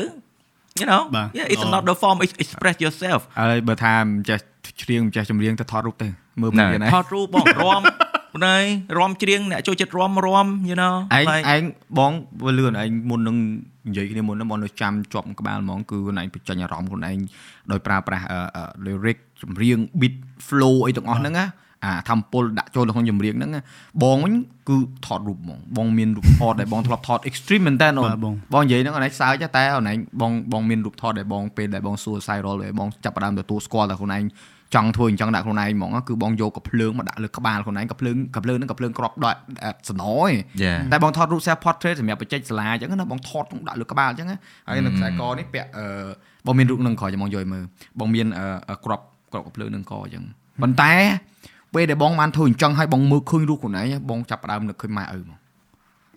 you know yeah it's not the form express yourself ហើយបើថាមិនចេះច្រៀងមិនចេះចម្រៀងទៅថតរូបទៅមើលមិនណាថតរូបបងរំណៃរំច្រៀងអ្នកចូលចិត្តរំរំ you know ឯងឯងបងវាលឿនឯងមុននឹងនិយាយគ្នាមុនហ្នឹងបងនៅចាំជាប់ក្បាលហ្មងគឺខ្លួនឯងបញ្ចេញអារម្មណ៍ខ្លួនឯងដោយប្រើប្រាស់ lyric ចម្រៀង beat flow អីទាំងអស់ហ្នឹងណា អាធម្មពលដាក់ចូលក្នុងចម្រៀងហ្នឹងបងវិញគឺថតរូបហ្មងបងមានរូបថតដែលបងធ្លាប់ថត extreme មែនតើបងនិយាយហ្នឹងអនឯងសើចតែអនឯងបងបងមានរូបថតដែលបងពេលដែលបង suicide roll ដែលបងចាប់ផ្ដើមទទួលស្គាល់តែខ្លួនឯងចង់ធ្វើអញ្ចឹងដាក់ខ្លួនឯងហ្មងគឺបងយកកភ្លើងមកដាក់លើក្បាលខ្លួនឯងកភ្លើងកភ្លើងហ្នឹងកភ្លើងក្របដកសណយតែបងថតរូប self portrait សម្រាប់បច្ចេកសាលាអញ្ចឹងណាបងថតដាក់លើក្បាលអញ្ចឹងហើយនៅខ្សែកនេះពាក់បងមានរូបនឹងក្រោយចាំបងយកមើលបងមានក្របក្របកភ្លើងនឹងកអញ្ចឹងប៉ុន្តែ ពេលដែលបងបានធ្វើអញ្ចឹងហើយបងមើលឃើញរូបខ្លួនឯងបងចាប់ផ្ដើមនឹកឃើញម៉ែឪមក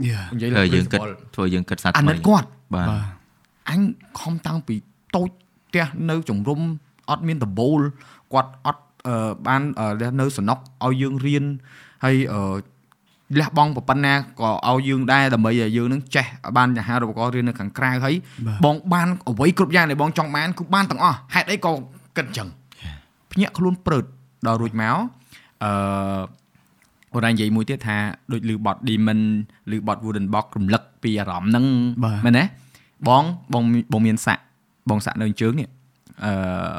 យ៉ានិយាយលើយើងគិតធ្វើយើងគិតសាថ្មីអាណិតគាត់បាទអញខំតាំងពីតូចផ្ទះនៅជំរុំអត់មានដបូលគាត់អត់បាននៅសំណុកឲ្យយើងរៀនហើយលះបង់ប៉ុណ្ណាក៏ឲ្យយើងដែរដើម្បីឲ្យយើងនឹងចេះបានអាហារូបករណ៍រៀននៅខាងក្រៅហើយបងបានអ្វីគ្រប់យ៉ាងដែលបងចង់បានគឺបានទាំងអស់ហេតុអីក៏គិតអញ្ចឹងភ្ញាក់ខ្លួនព្រឺតដល់រួចមក អឺបងនិយាយមួយទៀតថាដូចលឺបត់ Demon ឬបត់ Wooden Box រំលឹកពីអារម្មណ៍ហ្នឹងមែនទេបងបងបងមានសាក់បងសាក់នៅជើងនេះអឺ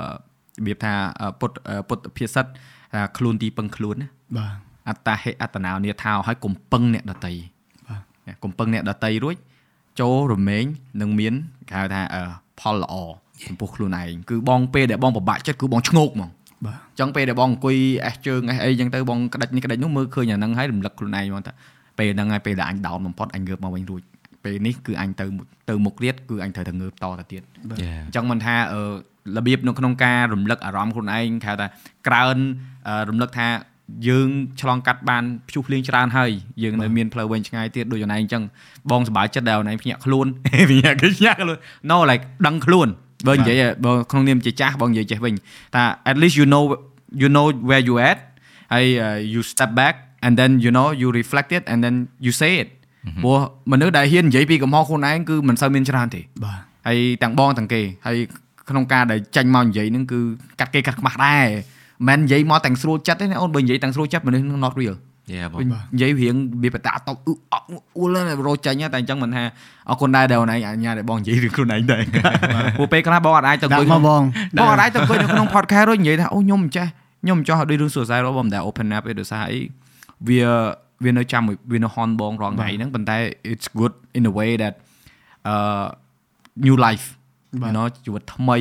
របៀបថាពុទ្ធពុទ្ធភាសិតខ្លួនទីពឹងខ្លួនណាបាទអត្តាហេអត្តនោនាថោឲ្យកុំពឹងអ្នកដតីបាទកុំពឹងអ្នកដតីរួចចូលរមែងនឹងមានគេហៅថាផលល្អចំពោះខ្លួនឯងគឺបងពេលដែលបងពិបាកចិត្តគឺបងឆ្ងោកហ្មង បាទអញ្ចឹងពេលដែលបងអង្គុយអេសជើងអេសអីអញ្ចឹងទៅបងក្តាច់នេះក្តាច់នោះមើលឃើញអាហ្នឹងហើយរំលឹកខ្លួនឯងហ្មងថាពេលហ្នឹងហើយពេលដែលអញដោនបំផុតអញងើបមកវិញរួចពេលនេះគឺអញទៅទៅមុខទៀតគឺអញត្រូវតែងើបតទៅទៀតអញ្ចឹងមិនថាអឺរបៀបនៅក្នុងការរំលឹកអារម្មណ៍ខ្លួនឯងគេហៅថាក្រើនរំលឹកថាយើងឆ្លងកាត់បានភ្ជុះភ្លៀងច្រើនហើយយើងនៅមានផ្លូវវែងឆ្ងាយទៀតដូចអូនឯងអញ្ចឹងបងសប្បាយចិត្តដែលអូនឯងភ្ញាក់ខ្លួនភ្ញាក់គឺភ្ញាក់ខ្លួន no like ដឹងខ្លួន បើនិយាយបើក្នុងនាមជាចាស់បងនិយាយចេះវិញថា at least you know you know where you at ហើយ you step back and then you know you reflect it and then you say it ព្រោះមនុស្សដែលហ៊ាននិយាយពីកំហុសខ្លួនឯងគឺមិនសូវមានច្រើនទេបាទហើយទាំងបងទាំងគេហើយក្នុងការដែលចាញ់មកនិយាយហ្នឹងគឺកាត់គេកាត់ខ្មាស់ដែរមិននិយាយមកទាំងស្រួលចិត្តទេណាអូនបើនិយាយទាំងស្រួលចិត្តមនុស្សនឹង not real យេបងនិយាយរៀងវាបតាតបអ៊ូលរោចាញ់តែអញ្ចឹងមិនថាអរគុណដែរដែលអូនឯងអញ្ញាដែលបងនិយាយរឿងខ្លួនឯងដែរព្រោះពេលខ្លះបងអត់អាចទៅអង្គុយមកបងបងអត់អាចទៅអង្គុយនៅក្នុង podcast រួចនិយាយថាអូខ្ញុំមិនចេះខ្ញុំមិនចោះដូចរឿង suicide របស់បងតែ open up ទេដោយសារអីវាវានៅចាំវានៅ hon បងរងថ្ងៃហ្នឹងប៉ុន្តែ it's good in a way that uh new life you know ជីវិតថ្មី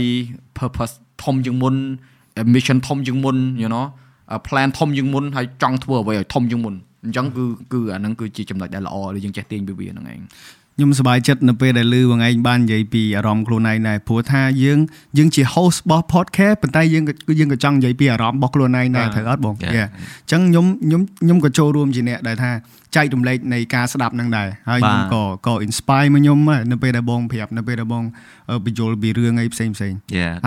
purpose ធំជាងមុន mission ធំជាងមុន you know plan ធំជាងមុនហើយចង់ធ្វើអ្វីឲ្យធំជាងមុនអញ្ចឹងគឺគឺអាហ្នឹងគឺជាចំណុចដែលល្អដែលយើងចេះទាញពីវាហ្នឹងឯងខ្ញុំសប្បាយចិត្តនៅពេលដែលលឺបងឯងបាននិយាយពីអារម្មណ៍ខ្លួនឯងដែរព្រោះថាយើងយើងជា host របស់ podcast ប៉ុន្តែយើងយើងក៏ចង់និយាយពីអារម្មណ៍របស់ខ្លួនឯងដែរត្រូវអត់បងអញ្ចឹងខ្ញុំខ្ញុំខ្ញុំក៏ចូលរួមជាអ្នកដែលថាចែករំលែកនៃការស្ដាប់នឹងដែរហើយខ្ញុំក៏ក៏ inspire មកខ្ញុំនៅពេលដែលបងប្រាប់នៅពេលដែលបងបញ្យល់ពីរឿងអីផ្សេងផ្សេង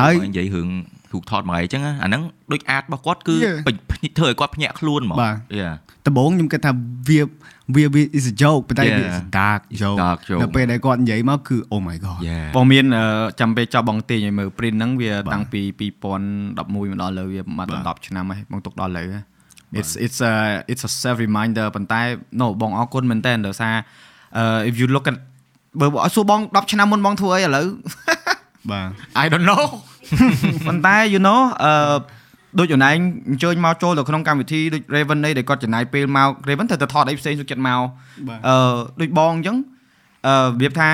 ហើយនិយាយរឿង ររូបថតមកអីចឹងណាអាហ្នឹងដូចអាតរបស់គាត់គឺ Yeah. ពេញធ្វើឲ្យគាត់ភ្ញាក់ខ្លួនហ្មងបាទ Yeah ដំបូងខ្ញុំគិតថាវាវាវា is a joke ប៉ុន្តែវា Yeah. is a dark joke dark joke នៅពេលដែលគាត់និយាយមកគឺ oh my god Yeah បងមានអឺចាំពេលចប់បងទាញឲ្យមើល print ហ្នឹងវាតាំងពី2011មកដល់លើវាប្រហែល10ឆ្នាំហើយបងទុកដល់លើហើយ it's it's a it's a self reminder ប៉ុន្តែ no បងអរគុណមែនតើដោយសារអឺ if you look at បើបើសួរបង10ឆ្នាំមុនបងធ្វើអីឥឡូវបាទ I don't know ប៉ុន្តែ you know អឺដូចអូនឯងអញ្ជើញមកចូលទៅក្នុងកម្មវិធីដូច Raven នេះដែលគាត់ចំណាយពេលមក Raven ត្រូវតែថតអីផ្សេងសុខចិត្តមកបាទអឺដូចបងអញ្ចឹងអឺរបៀបថា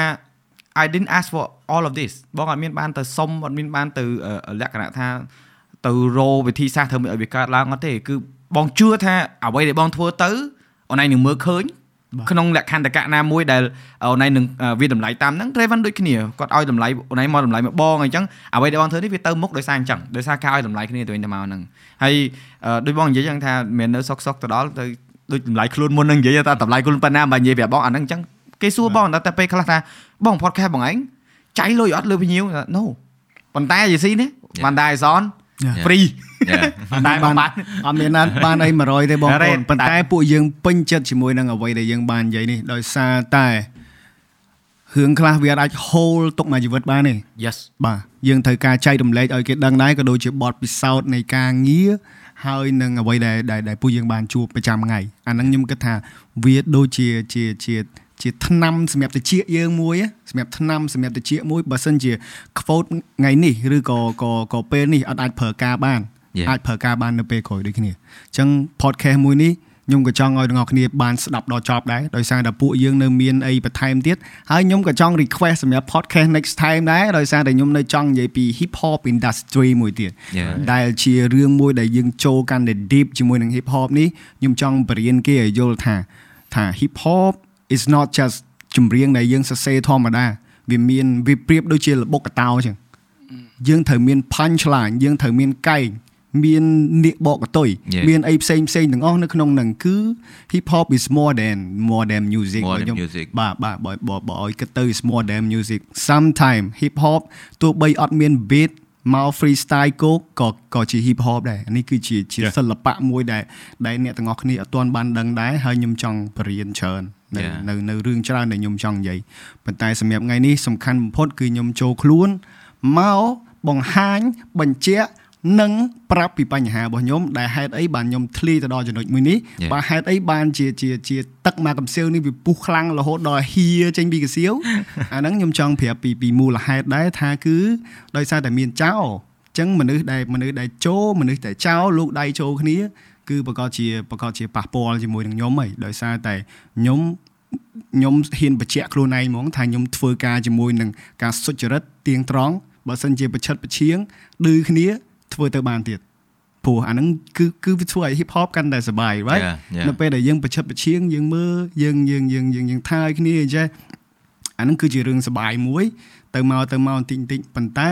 I didn't ask for all of this បងអត់មានបានទៅសុំអត់មានបានទៅអឺលក្ខណៈថាទៅរោវិធីសាស្ត្រធ្វើមិនឲ្យវាកើតឡើងអត់ទេគឺបងជឿថាអ្វីដែលបងធ្វើទៅអូនឯងនឹងមើលឃើញ ក្នុងលក្ខន្តិកៈណាមួយដែលអូនឯងនឹងអឺវាតម្លៃតាមហ្នឹង Raven ដូចគ្នាគាត់ឲ្យតម្លៃអូនឯងមកតម្លៃមកបងអញ្ចឹងអ្វីដែលបងធ្វើនេះវាទៅមុខដោយសារអញ្ចឹងដោយសារការឲ្យតម្លៃគ្នាទៅវិញទៅមកហ្នឹងហើយអឺដូចបងនិយាយអញ្ចឹងថាមិនមែននៅសុកសុកទៅដល់ទៅដូចតម្លៃខ្លួនមុនហ្នឹងនិយាយថាតម្លៃខ្លួនប៉ុណ្ណាបើនិយាយប្រាប់បងអាហ្នឹងអញ្ចឹងគេសួរបងដល់តែពេលខ្លះថាបង podcast បងឯងចាយលុយអត់លើភ្ញៀវ no ប៉ុន្តែយីស៊ីនេះបានដែរសន Yeah. free Yeah ប៉ុន្តែបាបងនបានអត់មានណាត់បានអី100ទេបងប្អូន Correct. ប៉ុន្តែពួកយើងពេញចិត្តជាមួយនឹងអ្វីដែលយើងបាននិយាយនេះដោយសារតែរឿងខ្លះវាអាច hold ទុកមួយជីវិតបានទេ yes បាទយើងត្រូវការចែករំលែកឲ្យគេដឹងដែរក៏ដូចជាបទពិសោធន៍នៃការងារហើយនឹងអ្វីដែលដែលដែលពួកយើងបានជួបប្រចាំថ្ងៃអាហ្នឹងខ្ញុំគិតថាវាដូចជាជាជាជា ថ្នាំសម្រាប់តិចយើងមួយហ៎សម្រាប់ថ្នាំសម្រាប់តិចមួយបើសិនជា quote ថ្ងៃនេះឬក៏ក៏ក៏ពេលនេះអត់អាចប្រើការបាន Yeah. អាចប្រើការបាននៅពេលក្រោយដូចគ្នាអញ្ចឹង podcast មួយនេះខ្ញុំក៏ចង់ឲ្យទាំងអស់គ្នាបានស្ដាប់ដល់ចប់ដែរដោយសារតែពួកយើងនៅមានអីបន្ថែមទៀតហើយខ្ញុំក៏ចង់ request សម្រាប់ podcast next time ដែរដោយសារតែខ្ញុំនៅចង់និយាយពី hip hop industry មួយទៀត Yeah. ដែលជារឿងមួយដែលយើងចូលកាន់តែ deep ជាមួយនឹង hip hop នេះខ្ញុំចង់បរៀនគេឲ្យយល់ថាថា hip hop is not just ចម្រៀងដែលយើងសរសេរធម្មតាវាមានវាប្រៀបដូចជាល្បុក្កតោអញ្ចឹងយើងត្រូវមាន punch line យើងត្រូវមានកែងមាននាគបកកតុយ Yeah. មានអីផ្សេងផ្សេងទាំងអស់នៅក្នុងហ្នឹងគឺ hip hop is more than more than music More បើ than ខ្ញុំ music. បាទបាទបើបើបើឲ្យគិតទៅ is more than music sometime hip hop ទោះបីអត់មាន beat មក freestyle គោកក៏ក៏ជា hip hop ដែរអានេះគឺជាជា Yeah. សិល្បៈមួយដែលដែលអ្នកទាំងអស់គ្នាអត់ទាន់បានដឹងដែរហើយខ្ញុំចង់បរៀនច្រើន នៅ Yeah. នៅនៅរឿងច្រើនដែលខ្ញុំចង់និយាយប៉ុន្តែសម្រាប់ថ្ងៃនេះសំខាន់បំផុតគឺខ្ញុំចូលខ្លួនមកបង្ហាញបញ្ជាក់និងប្រាប់ពីបញ្ហារបស់ខ្ញុំដែលហេតុអីបានខ្ញុំធ្លាយទៅដល់ចំណុចមួយនេះ Yeah. បាទហេតុអីបានជាជាជាទឹកមកកំសៀវនេះវាពុះខ្លាំងរហូតដល់ហៀចេញពីកសៀវអាហ្នឹងខ្ញុំចង់ប្រាប់ពីពីមូលហេតុដែរថាគឺដោយសារតែមានចោលអញ្ចឹងមនុស្សដែលមនុស្សដែលចូលមនុស្សដែលចោលលោកដៃចូលគ្នា គឺប្រកាសជាប្រកាសជាប៉ះពាល់ជាមួយនឹងខ្ញុំហីដោយសារតែខ្ញុំ ខ្ញុំហ៊ានបញ្ជាក់ខ្លួនឯងហ្មងថាខ្ញុំធ្វើការជាមួយនឹងការសុចរិតទៀងត្រង់បើសិនជាប្រឆិតប្រឈៀងឌឺគ្នាធ្វើទៅបានទៀតព្រោះអាហ្នឹងគឺគឺវាធ្វើឲ្យ hip hop កាន់តែសប្បាយ right Yeah, yeah. នៅពេលដែលយើងប្រឆិតប្រឈៀងយើងមើលយើងយើងយើងយើងយើងថាឲ្យគ្នាអញ្ចេះអាហ្នឹងគឺជារឿងសប្បាយមួយ ទៅមកទៅមកបន្តិចបន្តិចប៉ុន្តែ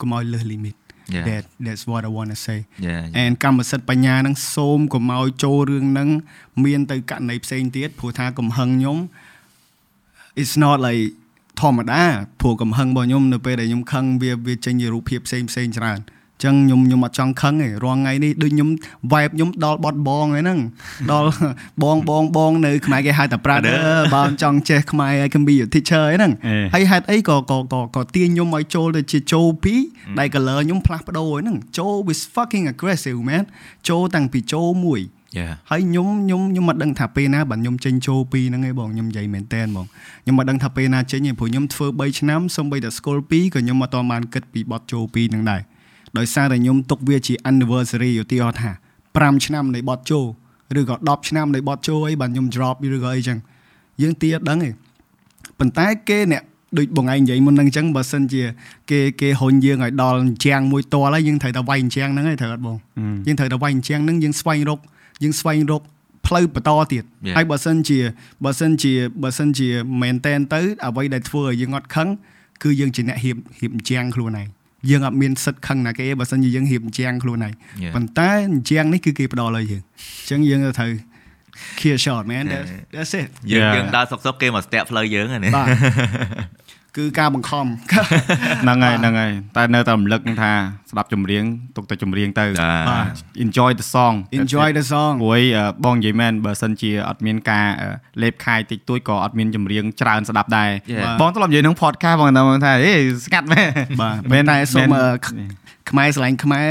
កុំឲ្យលើស limit Yeah. That that's what i want to say Yeah, yeah. and កម្មសិទ្ធិបញ្ញាហ្នឹងសូមកុំឲ្យចូលរឿងហ្នឹងមានទៅករណីផ្សេងទៀតព្រោះថាកំហឹងខ្ញុំ it's not like ធម្មតាព្រោះកំហឹងរបស់ខ្ញុំនៅពេលដែលខ្ញុំខឹងវាវាចេញជារូបភាពផ្សេងផ្សេងច្រើនអញ្ចឹងខ្ញុំខ្ញុំអត់ចង់ខឹងទេរាល់ថ្ងៃនេះដូចខ្ញុំ vibe ខ្ញុំដល់បត់បងហ្នឹងដល់បងបងបងនៅខ្មែរគេហៅតែ brother បើចង់ចេះខ្មែរឲ្យ can be your teacher ហ្នឹងអេហើយហេតុអីក៏ក៏ក៏ក៏ទាញខ្ញុំឲ្យចូលទៅជាចូល2ដែល color ខ្ញុំផ្លាស់ប្ដូរហ្នឹងចូល with fucking aggressive man ចូលតាំងពីចូលមួយ Yeah. ហើយខ្ញុំខ្ញុំខ្ញុំមិនដឹងថាពេលណាបាទខ្ញុំចេញចូល2ហ្នឹងឯងបងខ្ញុំនិយាយមែនតើបងខ្ញុំមិនដឹងថាពេលណាចេញទេព្រោះខ្ញុំធ្វើ3ឆ្នាំសូម្បីតែស្គាល់2ក៏ខ្ញុំអត់តបានគិតពីបទចូល2ហ្នឹងដែរ ដោយសារតែខ្ញុំទុកវាជា anniversary ឧទាហរណ៍ថា5ឆ្នាំនៃបទចូលឬក៏10ឆ្នាំនៃបទចូលអីបាទខ្ញុំ drop ឬក៏អីចឹងយើងទីអត់ដឹងទេប៉ុន្តែគេអ្នកដូចបងឯងនិយាយមុនហ្នឹងអញ្ចឹងបើសិនជាគេគេហុញយើងឲ្យដល់អញ្ចាំងមួយតលហើយយើងត្រូវតែវាយអញ្ចាំងហ្នឹងឯងត្រូវអត់បងយើងត្រូវតែវាយអញ្ចឹងហ្នឹងយើងស្វែងរកយើងស្វែងរកផ្លូវបន្តទៀត Yeah. ហើយបើសិនជាបើសិនជាបើសិនជាមែនតែនទៅអ្វីដែលធ្វើឲ្យយើងអត់ខឹងគឺយើងជាអ្នកហៀបហៀបអញ្ចឹងខ្លួនឯង យើងអត់មានសិទ្ធខឹងណាគេទេបើសិនជាយើងហៀបអញ្ចឹងខ្លួនឯង Yeah. ប៉ុន្តែអញ្ចឹងនេះគឺគេផ្ដល់ឲ្យយើងអញ្ចឹងយើងត្រូវ clear shot man that's, that's it យើង Yeah. យើងដើរសុកសុកគេមកស្ទាក់ផ្លូវយើងហ្នឹងណាបាទ គឺការបង្ខំហ្នឹងហើយហ្នឹងហើយតែនៅតែរំលឹកថាស្ដាប់ចម្រៀងទុកតែចម្រៀងទៅបាទ enjoy the song enjoy the song ព្រោះអីបងនិយាយមែនបើសិនជាអត់មានការអឺលេបខាយតិចតួចក៏អត់មានចម្រៀងច្រើនស្ដាប់ដែរ Yeah. បងធ្លាប់និយាយក្នុង podcast បងថាអេស្ងាត់មែនបាទមែមែននតែសូមមែនអឺ ខ្មែរស្រឡាញ់ខ្មែរ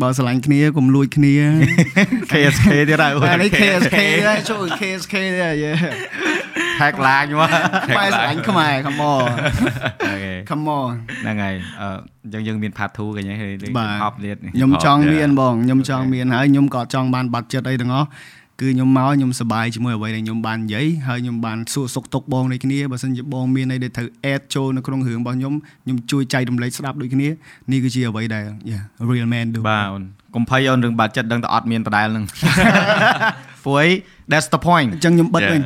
បើស្រឡាញ់គ្នាកុំលួចគ្នា KSK ទៀតហើយអានេះ KSK ដែរចូល KSK ដែរយេ hack line មកខ្មែរស្រឡាញ់ខ្មែរ come on អូខេ come on ហ្នឹងហើយអឺអញ្ចឹងយើងមាន part 2គេហ្នឹងលេងបាទ hop ទៀតខ្ញុំចង់ Yeah. មានបងខ្ញុំចង់មានហើយខ្ញុំក៏ចង់បានបាត់ចិត្តអីទាំងអស់ គឺខ្ញុំមកខ្ញុំសប្បាយជាមួយអ្វីដែលខ្ញុំបាននិយាយហើយខ្ញុំបានសួរសុខទុក្ខបងដូចគ្នាបើសិនជាបងមានអីដែលត្រូវ add ចូលនៅក្នុងរឿងរបស់ខ្ញុំខ្ញុំជួយចែករំលែកស្ដាប់ដូចគ្នានេះគឺជាអ្វីដែល yeah real man do បាទអូនកុំភ័យអូនរឿងបាត់ចិត្តដឹងតែអត់មានដដែលហ្នឹង ព្រោះអី that's the point អញ្ចឹងខ្ញុំបិទ Yeah. វិញ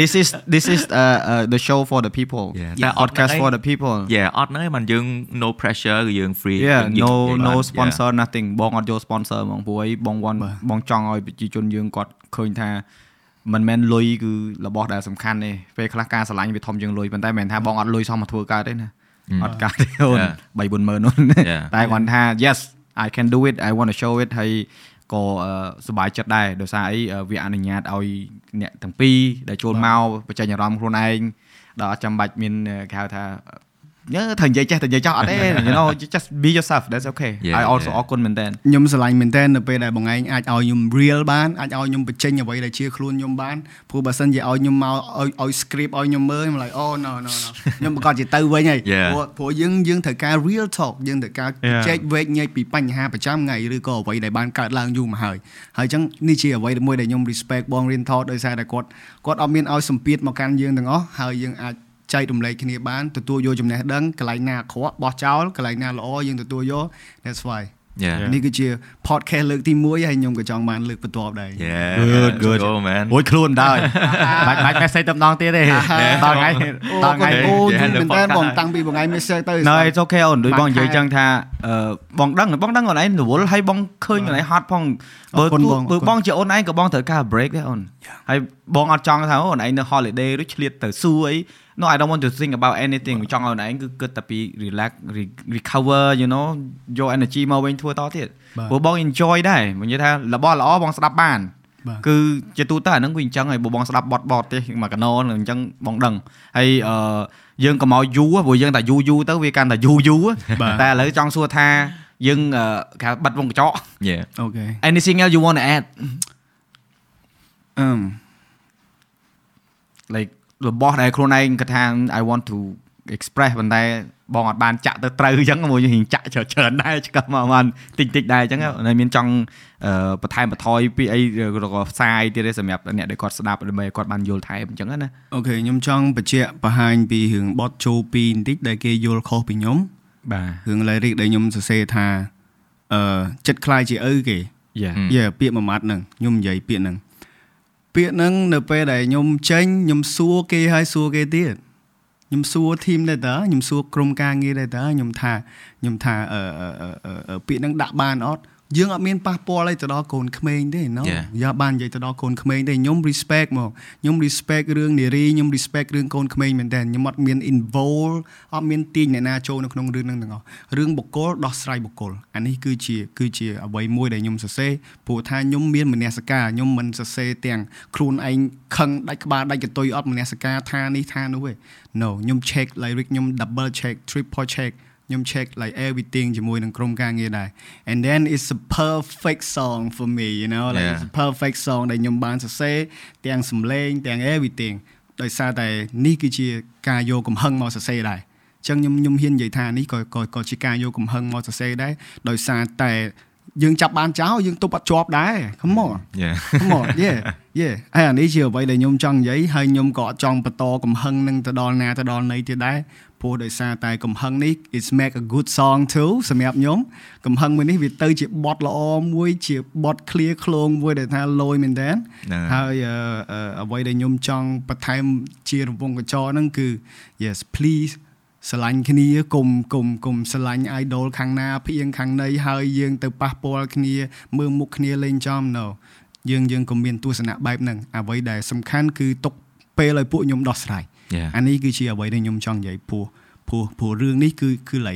this is this is uh, uh, the show for the people Yeah. តែ podcast for the people យ៉ាអត់ហ្នឹងឯងមិនយើង no pressure គឺយើង free yeah យើង no និយាយ no បាន sponsor nothing បងអត់យក sponsor ហ្មងព្រោះអីបងវ៉ាន់បងចង់ឲ្យប្រជាជនយើងគាត់ឃើញថាមិនមែនលុយគឺរបស់ដែលសំខាន់ទេពេលខ្លះការឆ្លាញ់វាធំជាងលុយប៉ុន្តែមិនមែនថាបងអត់លុយសោះមកធ្វើកើតទេណាអត់កើតទេអូន Yeah. 3 4ម៉ឺនអូន Yeah. តែគាត់ថា yes I can do it I want to show it ហើយ ក៏អឺសប្បាយចិត្តដែរដោយសារអីអឺវាអនុញ្ញាតឲ្យអ្នកទាំងពីរដែលចូលមកបញ្ចេញអារម្មណ៍ខ្លួនឯងដល់អត់ចាំបាច់មានអឺគេហៅថា យើត្រូវនិយាយចេះតែនិយាយចោះអត់ទេ you know you just be yourself that's okay Yeah, I also yeah. អរគុណមែនតើខ្ញុំស្រឡាញ់មែនតើនៅពេលដែលបងឯងអាចឲ្យខ្ញុំ real បានអាចឲ្យខ្ញុំបញ្ចេញអ្វីដែលជាខ្លួនខ្ញុំបានព្រោះបើសិនជាឲ្យខ្ញុំមកឲ្យឲ្យ script ឲ្យខ្ញុំមើលខ្ញុំ like oh no no no ខ្ញុំប្រកាសជាទៅវិញហើយ Yeah. ព្រោះព្រោះយើងយើងត្រូវការ real talk យើងត្រូវការ Yeah. ចែកវែកញែកពីបញ្ហាប្រចាំថ្ងៃឬក៏អ្វីដែលបានកើតឡើងយូរមកហើយហើយអញ្ចឹងនេះជាអ្វីមួយដែលខ្ញុំ respect បង Rin Talk ដោយសារតែគាត់គាត់អត់មានឲ្យសម្ពាធមកកាន់យើងទាំងអស់ហើយយើងអាច ចែករំលែកគ្នាបានទទួលយកចំណេះដឹងកន្លែងណាអាក្រក់បោះចោលកន្លែងណាល្អយើងទទួលយក that's why yeah នេះគឺជា podcast លើកទី1ហើយខ្ញុំក៏ចង់បានលើកបន្ទាប់ដែរ yeah Good, good. go man រួចខ្លួនដែរបាច់បាច់ message តែម្ដងទៀតទេដល់ថ្ងៃអូដល់ថ្ងៃអូយូរ Yeah, មែនតើ podcast បងតាំងពីបងឯង message ទៅនៅ it's okay អូនដូចបងនិយាយបាក់ខែចឹងថាអឺបងដឹងបងដឹងអូនឯងរវល់ហើយបងឃើញអូនឯងហត់ផងបើអរគុណទោះបងបើអរគុណបងជាអូនឯងក៏បងត្រូវការ break ដែរអូន ហើយបងអត់ចង់ថាអូនឯងនៅ holiday ឬឆ្លៀតទៅសួរអី No I don't want to think about anything ចង់ឲ្យអូនឯងគឺគិតតែពី relax re- recover you know យក energy មកវិញធ្វើតទៀតបាទព្រោះបង enjoy ដែរបងនិយាយថារបស់ល្អបងស្ដាប់បានបាទគឺជាទូទៅអាហ្នឹងវាអញ្ចឹងហើយបើបងស្ដាប់បត់បត់ទេមកកណោអញ្ចឹងបងដឹងហើយអឺយើងក៏មកយូរព្រោះយើងតែយូរយូរទៅវាកាន់តែយូរយូរបាទតែឥឡូវចង់សួរថាយើងអឺគេហៅបិទវងកញ្ចក់ yeah អូខេ anything else you want to add អឺ like របស់ដែលខ្លួនឯងគាត់ថា I want to express ប៉ុន្តែបងអត់បានចាក់ទៅត្រូវអញ្ចឹងមួយយើងចាក់ច្រើនច្រើនដែរឆ្កឹះមកបានតិចតិចដែរអញ្ចឹងហើយមានចង់អឺបន្ថែមបន្ថយពីអីឬក៏ផ្សាយទៀតទេសម្រាប់អ្នកដែលគាត់ស្ដាប់ដើម្បីឲ្យគាត់បានយល់ថែមអញ្ចឹងណាអូខេខ្ញុំចង់បញ្ជាក់បង្ហាញពីរឿងបទចូលពីបន្តិចដែលគេយល់ខុសពីខ្ញុំបាទរឿង lyric ដែលខ្ញុំសរសេរថាអឺចិត្តខ្លាយជាឪគេយ៉ា Hmm. យេពាក្យមួយម៉ាត់ហ្នឹងខ្ញុំនិយាយពាក្យហ្នឹង ពាក្យហ្នឹងនៅពេលដែលខ្ញុំចេញខ្ញុំសួរគេហើយសួរគេទៀតខ្ញុំសួរធីមដែរតើខ្ញុំសួរក្រុមការងារដែរតើខ្ញុំថាខ្ញុំថាអឺអឺអឺអឺអឺពាក្យហ្នឹងដាក់បានអត់ យើងអត់មានប៉ះពាល់អីទៅដល់កូនក្មេងទេណូ Yeah. យ៉ាបាននិយាយទៅដល់កូនក្មេងទេខ្ញុំ respect មកខ្ញុំ respect រឿងនារីខ្ញុំ respect រឿងកូនក្មេងមែនតើខ្ញុំអត់មាន involve អត់មានទាញអ្នកណាចូលនៅក្នុងរឿងហ្នឹងទាំងអស់រឿងបុគ្គលដោះស្រាយបុគ្គលអានេះគឺជាគឺជាអ្វីមួយដែលខ្ញុំសរសេរព្រោះថាខ្ញុំមានមនសិការខ្ញុំមិនសរសេរទាំងខ្លួនឯងខឹងដាច់ក្បាលដាច់កតុយអត់មនសិការថានេះថានោះទេ no ខ្ញុំ check lyric ខ្ញុំ double check triple check ខ្ញុំ check like everything ជាមួយនឹងក្រុមការងារដែរ and then it's a perfect song for me you know like Yeah. it's a perfect song ដែលខ្ញុំបានសរសេរទាំងសំឡេងទាំង everything ដោយសារតែនេះគឺជាការយកកំហឹងមកសរសេរដែរអញ្ចឹងខ្ញុំខ្ញុំហ៊ាននិយាយថានេះក៏ក៏ក៏ជាការយកកំហឹងមកសរសេរដែរដោយសារតែយើងចាប់បានចោលយើងទប់អត់ជាប់ដែរ come on yeah come on yeah yeah ហើយអានេះជាអ្វីដែលខ្ញុំចង់និយាយហើយខ្ញុំក៏អត់ចង់បន្តកំហឹងនឹងទៅដល់ណាទៅដល់ណីទៀតដែរ ព្រោះដោយសារតែកំហឹងនេះ is make a good song too សម្រាប់ខ្ញុំកំហឹងមួយនេះវាទៅជាបទល្អមួយជាបទ clear ឃ្លោងមួយដែលថាលយមែនតើហ្នឹងហើយហើយអឺអឺអ្វីដែលខ្ញុំចង់បន្ថែមជារង្វង់កញ្ចក់ហ្នឹងគឺ yes please ស្រឡាញ់គ្នាកុំកុំកុំស្រឡាញ់ idol ខាងណាផ្អៀងខាងណីហើយយើងទៅប៉ះពាល់គ្នាមើលមុខគ្នាលេងចំ no យើងយើងក៏មានទស្សនៈបែបហ្នឹងអ្វីដែលសំខាន់គឺទុកពេលឲ្យពួកខ្ញុំដោះស្រាយ Yeah. អានេះគឺជាអ្វីដែលខ្ញុំចង់និយាយព្រោះព្រោះព្រោះរឿងនេះគឺគឺឡៃ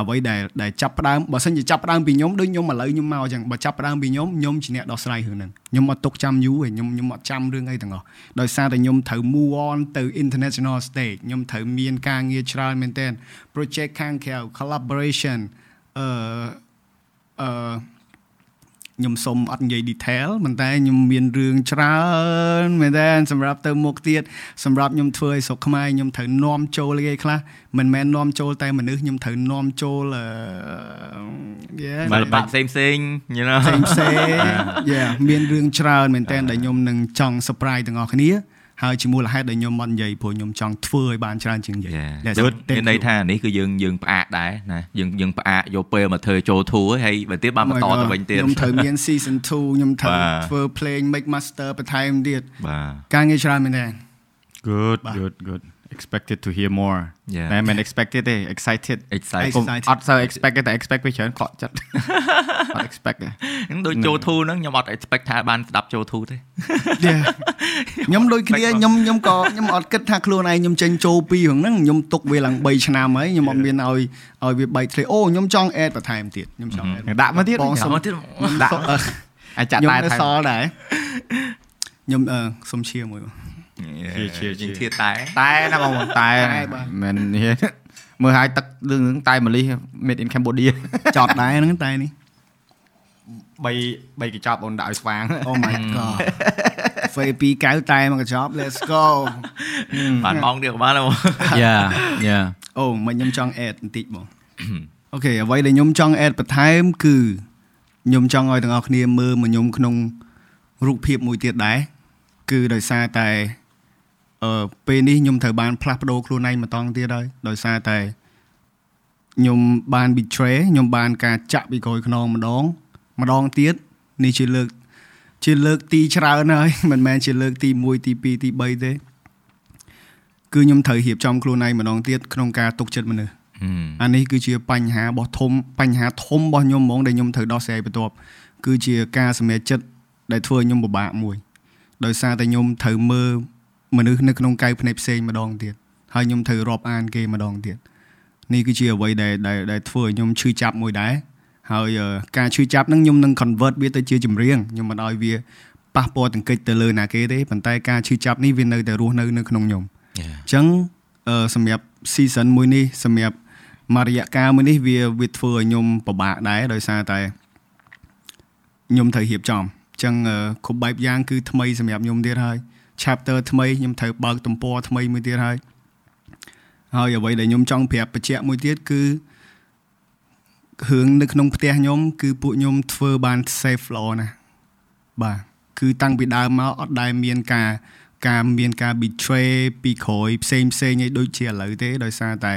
អ្វីដែលដែលចាប់ផ្ដើមបើសិនជាចាប់ផ្ដើមពីខ្ញុំដូចខ្ញុំឥឡូវខ្ញុំមកអញ្ចឹងបើចាប់ផ្ដើមពីខ្ញុំខ្ញុំជាអ្នកដោះស្រាយរឿងហ្នឹងខ្ញុំអត់ទុកចាំយូរទេខ្ញុំខ្ញុំអត់ចាំរឿងអីទាំងអស់ដោយសារតែខ្ញុំត្រូវ move on ទៅ international stage ខ្ញុំត្រូវមានការងារច្រើនមែនទែន project ខាងក្រៅ collaboration អឺអឺ ខ្ញុំសុំអត់និយាយ detail ប៉ុន្តែខ្ញុំមានរឿងច្រើនមែនតើសម្រាប់ទៅមុខទៀតសម្រាប់ខ្ញុំធ្វើឲ្យស្រុកខ្មែរខ្ញុំត្រូវនាំចូលគេខ្លះមិនមែននាំចូលតែមនុស្សខ្ញុំត្រូវនាំចូលអឺ yeah មកបាក់ផ្សេងផ្សេង you know ផ្សេងផ្សេង yeah មានរឿងច្រើនមែនតើដែលខ្ញុំនឹងចង់ surprise ទាំងអស់គ្នា ហើយជាមូលហេតុដែលខ្ញុំមិននិយាយព្រោះខ្ញុំចង់ធ្វើឲ្យបានច្រើនជាងនិយាយ Yeah. That's Good. it. Thank មានន័យ you. ថានេះគឺយើងយើងផ្អាកដែរណាយើងយើងផ្អាកយកពេលមកធ្វើចូលធូរហើយបើទៀតបានបន្តទៅវិញទៀតខ្ញុំត្រូវមាន season 2ខ្ញុំត្រូវបាទធ្វើ playing make master បន្ថែមទៀតបាទការងារច្រើនមែនតើ good បាទ good good expected to hear more Yeah. តែមិន expected ទេ excited excited កុំ Excited. អត់សូវ expect ទេតែ expect ពេលច្រើនខកចិត្តអត់ expect ទេហ្នឹងដូចចូលធូរហ្នឹងខ្ញុំអត់ expect ថាបានស្ដាប់ចូលធូរទេ Yeah. ខ្ញុំដូចគ្នាខ្ញុំខ្ញុំក៏ខ្ញុំអត់គិតថាខ្លួនឯងខ្ញុំចេញចូលពីរឿងហ្នឹងខ្ញុំទុកវាឡើង3ឆ្នាំហើយខ្ញុំអត់មានឲ្យឲ្យវាបែកធ្លាយអូខ្ញុំចង់ add បន្ថែមទៀតខ្ញុំចង់ add ដាក់មកទៀតបងសុំមកទៀតដាក់អឺអាចចាក់ខ្ញុំតែនៅថែមសល់ដែរខ្ញុំអឺសុំឈៀមួយបង ជាជាជាយើងធៀបតែតែណាបងប្អូនតែតែបាទមិននេះមើលឲ្យទឹករឿងហ្នឹងតែម៉ាលី made in Cambodia ចត់ដែរហ្នឹងតែនេះ3 3កញ្ចប់អូនដាក់ឲ្យស្វាង Oh my god ហ្វេពីកៅតែមកកញ្ចប់ let's go បានម៉ោងទៀតក៏បានដែរបង Yeah yeah អូមិនខ្ញុំចង់ add បន្តិចបងអូខេអ្វីដែលខ្ញុំចង់ add បន្ថែមគឺខ្ញុំចង់ឲ្យទាំងអស់គ្នាមើលមកខ្ញុំក្នុងរូបភាពមួយទៀតដែរគឺដោយសារតែ អឺពេលនេះខ្ញុំត្រូវបានផ្លាស់ប្ដូរខ្លួនឯងម្ដងទៀតហើយដោយសារតែខ្ញុំបាន betray ខ្ញុំបានការចាក់ពីក្រោយខ្នងម្ដង ម្ដងទៀតនេះជាលើក ជាលើកទីច្រើនហើយមិនមែនជាលើកទី1ទី2ទី3ទេគឺខ្ញុំត្រូវរៀបចំខ្លួនឯងម្ដងទៀតក្នុងការទុកចិត្តមនុស្សអានេះគឺជាបញ្ហារបស់ធំបញ្ហាធំរបស់ខ្ញុំហ្មងដែលខ្ញុំត្រូវដោះស្រាយបន្ទាប់គឺជាការសម្រេចចិត្តដែលធ្វើឲ្យខ្ញុំពិបាកមួយ ដោយសារតែខ្ញុំត្រូវមើល មនុស្សនៅក្នុងកៅភ្នែកផ្សេងម្ដងទៀតហើយខ្ញុំត្រូវរាប់អានគេម្ដងទៀតនេះគឺជាអ្វីដែលដែលដែលធ្វើឲ្យខ្ញុំឈឺចាប់មួយដែរហើយអឺការឈឺចាប់ហ្នឹងខ្ញុំនឹង convert វាទៅជាចម្រៀងខ្ញុំមិនឲ្យវាប៉ះពាល់ទាំងកិច្ចទៅលើណាគេទេប៉ុន្តែការឈឺចាប់នេះវានៅតែរស់នៅនៅក្នុងខ្ញុំអញ្ចឹងអឺសម្រាប់ season មួយនេះសម្រាប់មួយរយៈកាលមួយនេះវាវាធ្វើឲ្យខ្ញុំពិបាកដែរដោយសារតែខ្ញុំត្រូវរៀបចំអញ្ចឹងអឺគ្រប់បែបយ៉ាងគឺថ្មីសម្រាប់ខ្ញុំទៀតហើយ chapter ថ្មីខ្ញុំត្រូវបើកទំព័រថ្មីមួយទៀតហើយហើយអ្វីដែលខ្ញុំចង់ប្រាប់បញ្ជាក់មួយទៀតគឺរឿងនៅក្នុងផ្ទះខ្ញុំ គឺពួកខ្ញុំធ្វើបាន safe ល្អណាស់បាទគឺតាំងពីដើមមកអត់ដែលមានការការមានការ betray ពីក្រោយផ្សេងផ្សេងឯដូចជាឥឡូវទេដោយសារតែ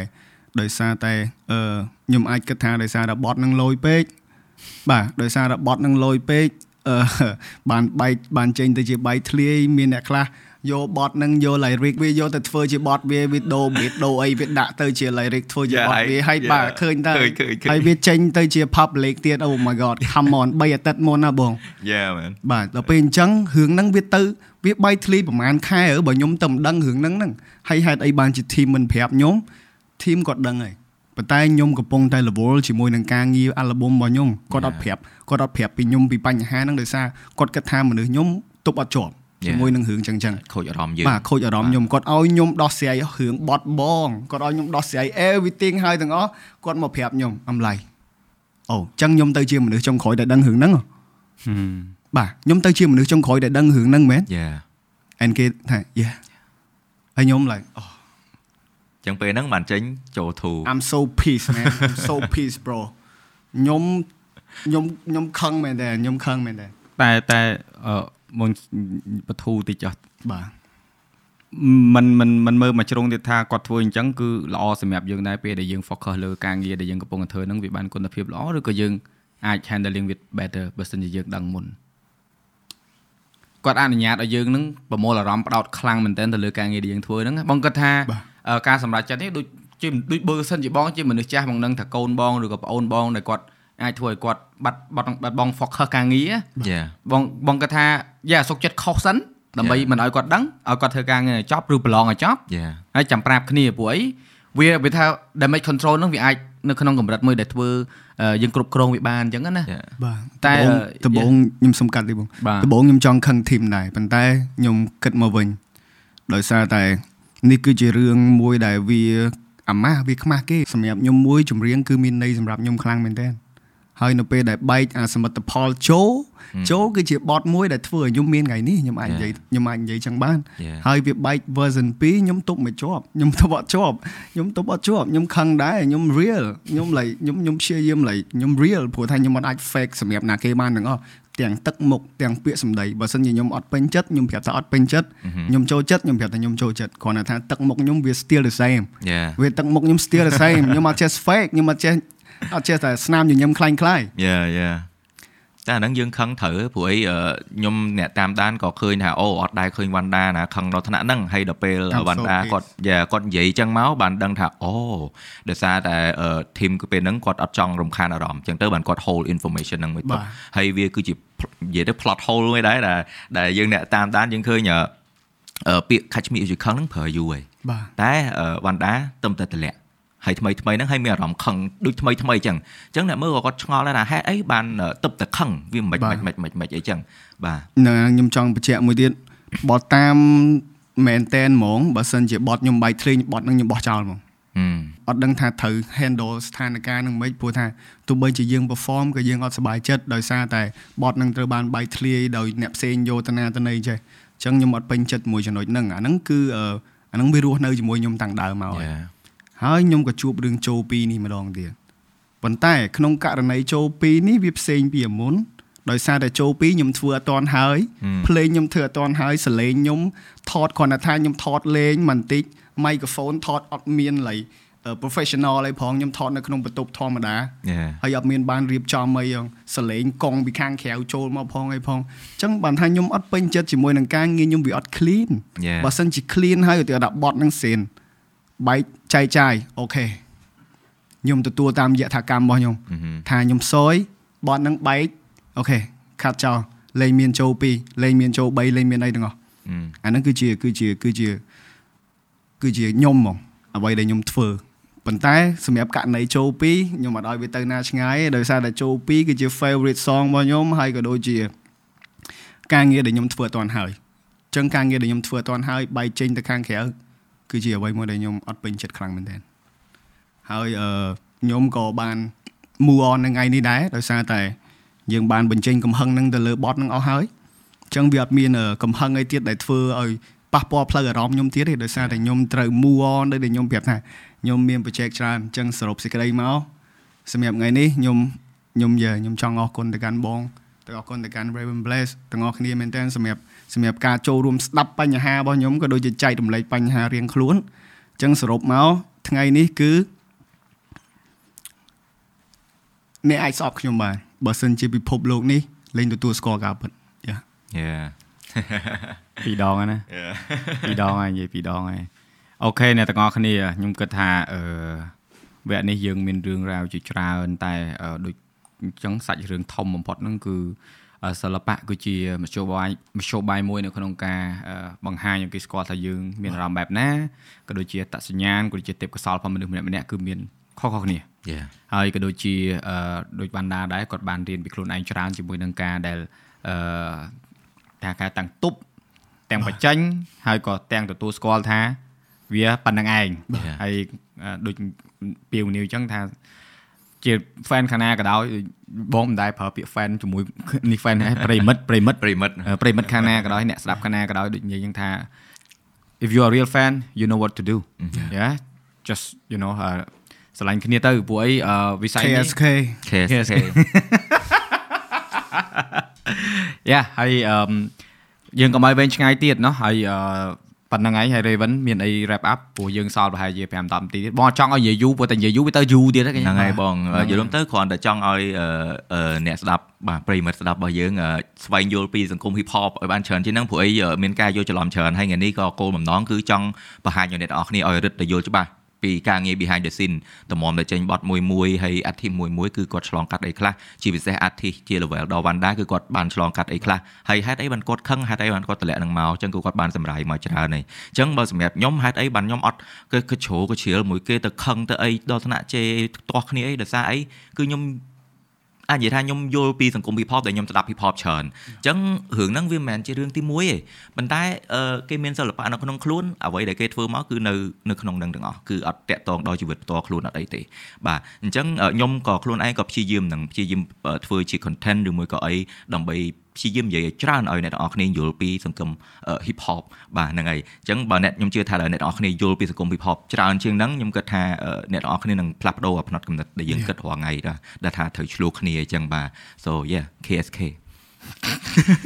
ដោយសារតែអឺខ្ញុំអាចគិតថាដោយសារតែបត់នឹងលយពេកបាទដោយសារតែបត់នឹងលយពេកអឺ បានបែកបានចេញទៅជាបែកធ្លាយមានអ្នកខ្លះយកបត់នឹងយក lyric វាយកទៅធ្វើជាបត់វាវាដូរ beat ដូរអីវាដាក់ទៅជា lyric ធ្វើជា Yeah, បត់វាហើយ yeah. បាទឃើញតើឃើញឃើញឃើញហើយវាចេញទៅជា public ទៀត Oh my god come on 3អាទិត្យមុនណាបង Yeah man បាទដល់ពេលអញ្ចឹងរឿងហ្នឹងវាទៅវាបែកធ្លាយប្រហែលខែហើយបើខ្ញុំទៅមិនដឹងរឿងហ្នឹងហ្នឹងហើយហេតុអីបានជា team មិនប្រាប់ខ្ញុំ team គាត់ដឹងហើយ ប៉ុន្តែខ្ញុំកំពុងតែ level ជាមួយនឹងការងារ album របស់ខ្ញុំគាត់អត់ប្រាប់គាត់អត់ប្រាប់ពីខ្ញុំពីបញ្ហាហ្នឹងដោយសារគាត់គិតថាមនុស្សខ្ញុំទប់អត់ជាប់ជាមួយនឹងរឿងចឹងចឹងខូចអារម្មណ៍យើងបាទខូចអារម្មណ៍ខ្ញុំគាត់ឲ្យខ្ញុំដោះស្រាយរឿងបត់បងគាត់ឲ្យខ្ញុំដោះស្រាយ everything ហើយទាំងអស់គាត់មកប្រាប់ខ្ញុំអំឡៃអូចឹងខ្ញុំទៅជាមនុស្សចុងក្រោយដែលដឹងរឿងហ្នឹងហ៎បាទខ្ញុំទៅជាមនុស្សចុងក្រោយដែលដឹងរឿងហ្នឹងមែន Yeah អែនគេថា yeah ហើយខ្ញុំ like oh, ចឹងពេលហ្នឹងបានចេញចូលធូរ I'm so peace man I'm so peace bro ខ្ញុំខ្ញុំខ្ញុំខឹងមែនតើខ្ញុំខឹងមែនតើ តែតែអឺមុនបធូរតិចចុះ បាទ มันมันมันមើលមកជ្រុងទៀតថាគាត់ធ្វើអញ្ចឹងគឺល្អសម្រាប់យើងដែរពេលដែលយើង focus លើការងារដែលយើងកំពុងតែធ្វើហ្នឹងវាបានគុណភាពល្អឬក៏យើងអាច handling with better បើសិនជាយើងដឹងមុនគាត់អនុញ្ញាតឲ្យយើងនឹងប្រមូលអារម្មណ៍ផ្ដោតខ្លាំងមែនទែនទៅលើការងារដែលយើងធ្វើហ្នឹងបងគាត់ថាអឺ ការសម្រេចចិត្តនេះដូចជាដូចបើសិនជាបងជាមនុស្សចាស់បងនឹងថាកូនបងឬក៏ប្អូនបងដែលគាត់អាចធ្វើឲ្យគាត់បាត់បាត់បាត់បង focus ការងារ Yeah បងបងគាត់ថាយ៉ាសុកចិត្តខុសសិនដើម្បី Yeah. មិនឲ្យគាត់ដឹងឲ្យគាត់ធ្វើការងារឲ្យចប់ឬប្រឡងឲ្យចប់យ៉ាហើយចាំប្រាប់គ្នាព្រោះអីវាវាថា damage control ហ្នឹងវាអាចនៅក្នុងកម្រិតមួយដែលធ្វើអឺយើងគ្រប់គ្រងវាបានអញ្ចឹងណាយ៉ាបាទតែតែដំបូងខ្ញុំសុំកាត់ទេបងបាទដំបូងខ្ញុំចង់ខឹងធីមដែរប៉ុន្តែខ្ញុំគិតមកវិញដោយសារតែ នេះគឺជារឿងមួយដែលវាអាម៉ាស់វាខ្មាស់គេសម្រាប់ខ្ញុំមួយចម្រៀងគឺមានន័យសម្រាប់ខ្ញុំខ្លាំងមែនទែនហើយនៅពេលដែលបែកអាសមិទ្ធផលចូលចូលគឺជាបទមួយដែលធ្វើឲ្យខ្ញុំមានថ្ងៃនេះខ្ញុំអាចនិយាយខ្ញុំអាចនិយាយចឹងបាន Yeah. ហើយវាបែក version 2ខ្ញុំទប់មិនជាប់ខ្ញុំទប់អត់ជាប់ខ្ញុំទប់អត់ជាប់ខ្ញុំខឹងដែរខ្ញុំ real ខ្ញុំ like ខ្ញុំខ្ញុំព្យាយាម like ខ្ញុំ real ព្រោះថាខ្ញុំមិនអាច fake សម្រាប់ណាគេបានទាំងអស់ ទាំងទឹកមុខទាំងពាក្យសម្ដីបើសិនជាខ្ញុំអត់ពេញចិត្តខ្ញុំប្រាប់ថាអត់ពេញចិត្តខ្ញុំចូលចិត្តខ្ញុំប្រាប់ថាខ្ញុំចូលចិត្តគ្រាន់តែថាទឹកមុខខ្ញុំវា still the same យ៉ាវាទឹកមុខខ្ញុំ still the same ខ្ញុំអត់ចេះ fake ខ្ញុំអត់ចេះអត់ចេះតែស្នាមញញឹមខ្លាញ់ខ្លាយយ៉ាយ៉ា តែអាហ្នឹងយើងខឹងត្រូវព្រោះអីអឺខ្ញុំអ្នកតាមដានក៏ឃើញថាអូអត់ដែរឃើញវ៉ាន់ដាណាខឹងដល់ថ្នាក់ហ្នឹងហើយដល់ពេល I'm so វ៉ាន់ដា pissed. គាត់យ៉ាគាត់និយាយចឹងមកបានដឹងថាអូដោយសារតែធីមគឺពេលហ្នឹងគាត់អត់ចង់រំខានអារម្មណ៍ចឹងទៅបានគាត់ hold information ហ្នឹងមួយទុកបាទហើយវាគឺជានិយាយទៅ plot hole មួយដែរដែលដែលយើងអ្នកតាមដានយើងឃើញអឺអឺពាក្យ catch me if you ខឹងហ្នឹងប្រើយូរហើយបាទតែអឺវ៉ាន់ដាទឹមតែតម្លាក់ ហើយថ្មីថ្មីហ្នឹងហើយមានអារម្មណ៍ខឹងដូចថ្មីថ្មីអញ្ចឹងអញ្ចឹងអ្នកមើលក៏គាត់ឆ្ងល់ដែរថាហេតុអីបានអឺទឹមតែខឹងវាមិនបាទមិនមិនមិនមិនអីចឹងបាទនៅខ្ញុំចង់បញ្ជាក់មួយទៀតបត់តាមមែនតែនហ្មងបើសិនជាបត់ខ្ញុំបែកធ្លេងបត់នឹងខ្ញុំបោះចោលហ្មងហឹមអត់ដឹងថាត្រូវ handle ស្ថានភាពនឹងមិនព្រោះថាទោះបីជាយើង perform ក៏យើងអត់សប្បាយចិត្តដោយសារតែបត់នឹងត្រូវបានបែកធ្លាយដោយអ្នកផ្សេងយកតាណាតាណីចេះអញ្ចឹងខ្ញុំអត់ពេញចិត្តមួយចំណុចហ្នឹងអាហ្នឹងគឺអឺអាហ្នឹងវារស់នៅជាមួយខ្ញុំតាំងដើមមកហើយយ៉ា ហើយខ្ញុំក៏ជួបរឿងចូលពីរនេះម្ដងទៀតប៉ុន្តែក្នុងករណីចូលពីរនេះវាផ្សេងពីមុនដោយសារតែចូលពីរខ្ញុំធ្វើអត់តាន់ហើយភ្លេងខ្ញុំធ្វើអត់តាន់ហើយសលេងខ្ញុំថតគ្រាន់តែថាខ្ញុំថតលេងបន្តិច microphone ថតអត់មានឡៃ professional អីផងខ្ញុំថតនៅក្នុងបន្ទប់ធម្មតាយ៉ាហើយអត់មានបានរៀបចំអីហ្នឹងសលេងកង់ពីខាងក្រៅចូលមកផងអីផងអញ្ចឹងបានថាខ្ញុំអត់ពេញចិត្តជាមួយនឹងការងារខ្ញុំវាអត់ clean យ៉ាបើសិនជា clean ហើយឧទាហរណ៍ដាក់បត់នឹងសេន បែកចែកចាយអូខេខ្ញុំទទួលតាមយថាកម្មរបស់ខ្ញុំហឹមថាខ្ញុំសយបត់នឹងបែកអូខេខាត់ចោលលេងមានចូល2លេងមានចូល3លេងមានអីទាំងអស់ហឹមអាហ្នឹងគឺជាគឺជាគឺជាគឺជាខ្ញុំហ្មងអ្វីដែលខ្ញុំធ្វើប៉ុន្តែសម្រាប់ករណីចូល2ខ្ញុំអត់ឲ្យវាទៅណាឆ្ងាយទេដោយសារតែចូល2គឺជា favorite song របស់ខ្ញុំហើយក៏ដូចជាការងារដែលខ្ញុំធ្វើអត់ទាន់ហើយអញ្ចឹងការងារដែលខ្ញុំធ្វើអត់ទាន់ហើយបែកចេញទៅខាងក្រៅ គឺជាអ្វីមួយដែលខ្ញុំអត់ពេញចិត្តខ្លាំងមែនទែនហើយអឺខ្ញុំក៏បាន move on នៅថ្ងៃនេះដែរដោយសារតែយើងបានបញ្ចេញកំហឹងនឹងទៅលើបទនឹងអស់ហើយអញ្ចឹងវាអត់មានអឺកំហឹងអីទៀតដែលធ្វើឲ្យប៉ះពាល់ផ្លូវអារម្មណ៍ខ្ញុំទៀតទេដោយសារតែខ្ញុំត្រូវ move on ដោយដែលខ្ញុំប្រាប់ថាខ្ញុំមានបច្ចេកច្រើនអញ្ចឹងសរុបសេចក្តីមកសម្រាប់ថ្ងៃនេះខ្ញុំខ្ញុំយើខ្ញុំចង់អរគុណទៅកាន់បងទៅអរគុណទៅកាន់ Raven Blaze ទាំងអស់គ្នាមែនតើសម្រាប់ សម្រាប់ការចូលរួមស្ដាប់បញ្ហារបស់ខ្ញុំក៏ដូចជាចែករំលែកបញ្ហារៀងខ្លួនអញ្ចឹងសរុបមកថ្ងៃនេះគឺអ្នកអាចស្អប់ខ្ញុំបានបើសិនជាពិភពលោកនេះលែងទទួលស្គាល់ការពិតយ៉ាយ៉ាពីរដងហើយណាពីរដងហើយនិយាយពីរដងហើយអូខេអ្នកទាំងអស់គ្នាខ្ញុំគិតថាអឺវគ្គនេះយើងមានរឿងរ៉ាវជាច្រើនតែអឺដូចអញ្ចឹងសាច់រឿងធំបំផុតហ្នឹងគឺអឺ សិល្បៈគឺជាមធ្យោបាយមធ្យោបាយមួយនៅក្នុងការអឺបង្ហាញឲ្យគេស្គាល់ថាយើងមានអារម្មណ៍បែបណាក៏ដូចជាអត្តសញ្ញាណក៏ដូចជាទេពកោសល្យរបស់មនុស្សម្នាក់ៗគឺមានខុសៗគ្នាយ៉ាហើយក៏ដូចជាអឺដូចវណ្ណាដែរគាត់បានរៀនពីខ្លួនឯងច្រើនជាមួយនឹងការដែលអឺថាការតាំងទប់ទាំងបញ្ចេញហើយក៏ទាំងទទួលស្គាល់ថាវាប៉ុណ្្នឹងឯងហើយអឺដូចពីវនីវអញ្ចឹងថា ជា fan ខាងណាក៏ដោយបងមិនដែលប្រើពាក្យ fan ជាមួយនេះ fan ហ្នឹងប្រិមិត្តប្រិមិត្ត ប្រិមិត្ត អឺប្រិមិត្តខាងណាក៏ដោយអ្នកស្ដាប់ខាងណាក៏ដោយដូចនិយាយអញ្ចឹងថា if you are a real fan you know what to do yeah just you know អឺស្រឡាញ់គ្នាទៅព្រោះអីអឺវិស័យនេះ KSK ខេ Yes. ខេ យ៉ាហើយអឺមយើងកុំឲ្យវែងឆ្ងាយទៀតเนาะហើយអឺ ប៉ុណ្្នឹងហើយហើយ Raven មានអី wrap up ព្រោះយើងសល់ប្រហែលជា5 10នាទីទៀតបងចង់ឲ្យនិយាយយូរព្រោះតែនិយាយយូរវាទៅយូរទៀតហ្នឹងហ្នឹងហើយបងនិយាយរួមទៅគ្រាន់តែចង់ឲ្យអឺអឺអ្នកស្ដាប់បាទប្រិមិត្តស្ដាប់របស់យើងអឺស្វែងយល់ពីសង្គម hip hop ឲ្យបានច្រើនជាងហ្នឹងព្រោះអីអឺមានការយល់ច្រឡំច្រើនហើយថ្ងៃនេះក៏គោលបំណងគឺចង់បង្ហាញឲ្យអ្នកទាំងអស់គ្នាឲ្យរឹតទៅយល់ច្បាស់ ពីការងារ behind the scene តម្រាំតែចេញបត់មួយមួយហើយអាទិមួយមួយគឺគាត់ឆ្លងកាត់អីខ្លះជាពិសេសអាទិជា level ដល់ Wanda គឺគាត់បានឆ្លងកាត់អីខ្លះហើយហេតុអីបានគាត់ខឹងហេតុអីបានគាត់តម្លាក់នឹងមកអញ្ចឹងគឺគាត់បានសម្រាយមកច្រើនហើយអញ្ចឹងបើសម្រាប់ខ្ញុំហេតុអីបានខ្ញុំអត់គឺគឺជ្រោក៏ជ្រាលមួយគេទៅខឹងទៅអីដល់ថ្នាក់ជេរទាស់គ្នាអីដោយសារអីគឺខ្ញុំ អាចនិយាយថាខ្ញុំយល់ពីសង្គម hip hop ដែលខ្ញុំស្ដាប់ hip hop ច្រើនអញ្ចឹងរឿងហ្នឹងវាមិនមែនជារឿងទី1ទេប៉ុន្តែគេមានសិល្បៈនៅក្នុងខ្លួនអ្វីដែលគេធ្វើមកគឺនៅនៅក្នុងនឹងទាំងអស់គឺអត់តាក់ទងដល់ជីវិតផ្ទាល់ខ្លួនអត់អីទេបាទអញ្ចឹងខ្ញុំក៏ខ្លួនឯងក៏ព្យាយាមនឹងព្យាយាមធ្វើជា content ឬមួយក៏អីដើម្បី ព្យាយាមនិយាយឲ្យច្រើនឲ្យអ្នកទាំងអស់គ្នាយល់ពីសង្គម hip hop បាទហ្នឹងហើយអញ្ចឹងបើអ្នកខ្ញុំជឿថាអ្នកទាំងអស់គ្នាយល់ពីសង្គម hip hop ច្រើនជាងហ្នឹងខ្ញុំគិតថាអ្នកទាំងអស់គ្នានឹងផ្លាស់ប្ដូរផ្នត់កំណត់ដែលយើងគិតរាល់ថ្ងៃដែលថាត្រូវឆ្លោះគ្នាអញ្ចឹងបាទ so yeah KSK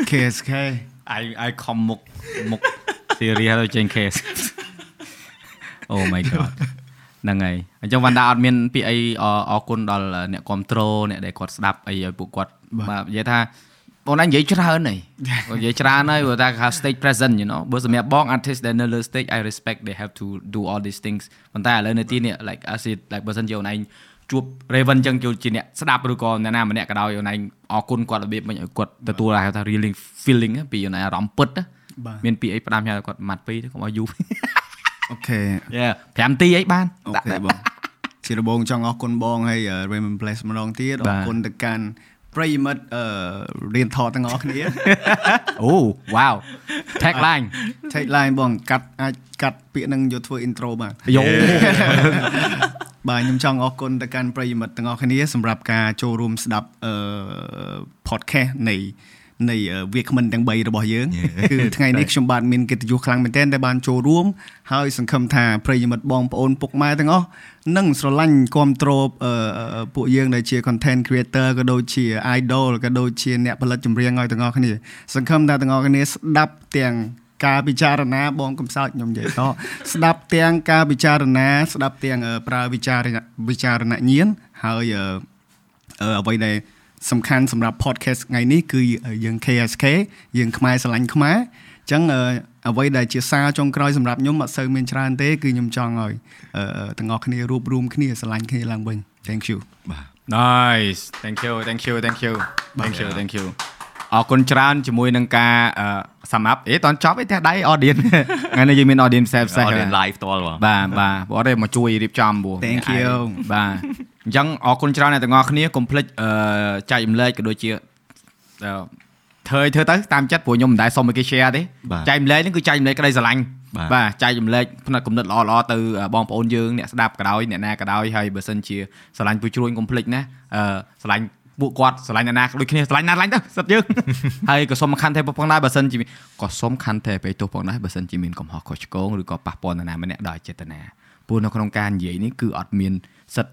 KSK អាយអាយខំមុខមុខ serious ទៅចេញ case Oh my god ហ្នឹងហើយអញ្ចឹងវណ្ដាអត់មានពីអីអរគុណដល់អ្នកគ្រប់គ្រងអ្នកដែលគាត់ស្ដាប់អីឲ្យពួកគាត់បាទនិយាយថា បងឯងនិយាយច្រើនហើយនិយាយច្រើនហើយព្រោះថា stage present you know បើសម្រាប់បង artist ដែលនៅលើ stage I respect they have to do all these things ប៉ុន្តែឥឡូវនៅទីនេះ like as it like បើសិនជាអូនឯងជួប Raven ចឹងជាអ្នកស្ដាប់ឬក៏អ្នកណាម្នាក់ក៏ដោយអូនឯងអរគុណគាត់របៀបមិនឲ្យគាត់ទទួលហៅថា really feeling ពីអូនឯងអារម្មណ៍ពិតមានពីអីផ្ដាំញ៉ាគាត់ម៉ាត់ពីរទៅកុំឲ្យយូរអូខេ5នាទីអីបានអូខេបងជារបងចង់អរគុណបងហើយ Raymond Place ម្ដងទៀតអរគុណទៅកាន់ ប្រិយមិត្តអឺរៀនថតទាំងអស់គ្នាអូ wow tagline tagline បងកាត់អាចកាត់ពាក្យនឹងយកធ្វើ intro បាទយោបាទខ្ញុំចង់អរគុណទៅកាន់ប្រិយមិត្តទាំងអស់គ្នាសម្រាប់ការចូលរួមស្ដាប់អឺ podcast នៃ នៃវាគ្មិនទាំង3របស់យើងគឺថ្ងៃនេះខ្ញុំបាទមានកិត្តិយសខ្លាំងមែនទែនដែលបានចូលរួមហើយសង្ឃឹមថាប្រិយមិត្តបងប្អូនពុកម៉ែទាំងអស់នឹងស្រឡាញ់គ្រប់គ្រងពួកយើងដែលជា content creator ក៏ដូចជា idol ក៏ដូចជាអ្នកផលិតចម្រៀងឲ្យទាំងអស់គ្នាសង្ឃឹមថាទាំងអស់គ្នាស្ដាប់ទាំងការពិចារណាបងកំសោចខ្ញុំនិយាយតស្ដាប់ទាំងការពិចារណា ស្ដាប់ទាំងប្រើវិចារវិចារណញ្ញាណហើយអ្វីដែល សំខាន់សម្រាប់ podcast ថ្ងៃនេះគឺយើង KSK យើងខ្មែរស្រឡាញ់ខ្មែរអញ្ចឹងអ្វីដែលជាសារចុងក្រោយសម្រាប់ខ្ញុំអត់សូវមានច្រើនទេគឺខ្ញុំចង់ឲ្យទាំងអស់គ្នារួបរวมគ្នាស្រឡាញ់គ្នាឡើងវិញ Thank you បាទ Nice thank you thank you thank you thank you thank you អរគុណច្រើនជាមួយនឹងការសម្រាប់អេតន់ចប់ឯផ្ទះដៃ audience ថ្ងៃនេះយើងមាន audience ផ្សេងផ្សេង audience live ផ្ទាល់បងបាទបាទបងអត់ទេមកជួយរៀបចំបង Thank you បាទ អញ្ចឹងអរគុណច្រើនអ្នកទាំងអស់គ្នាកុំភ្លេចអឺចែករំលែកក៏ដូចជាធ្វើធ្វើទៅតាមចិត្តព្រោះខ្ញុំមិនដែលសុំឲ្យគេ share ទេចែករំលែកហ្នឹងគឺចែករំលែកក្តីស្រឡាញ់បាទចែករំលែកផ្នែកគំនិតល្អល្អទៅបងប្អូនយើងអ្នកស្ដាប់ក៏ដោយអ្នកណាក៏ដោយហើយបើសិនជាស្រឡាញ់ពុយជ្រួញកុំភ្លេចណាអឺស្រឡាញ់ពួកគាត់ស្រឡាញ់អ្នកណាដូចគ្នាស្រឡាញ់ណាស្រឡាញ់ទៅសិតយើងហើយក៏សូមខន្តីផងដែរបើសិនជាក៏សូមខន្តីពេលទោសផងដែរបើសិនជាមានកំហុសខុសឆ្គងឬក៏ប៉ះពាល់នរណាម្នាក់ដោយចេតនាព្រោះនៅក្នុងការនិយាយនេះគឺអត់មានសិទ្ធ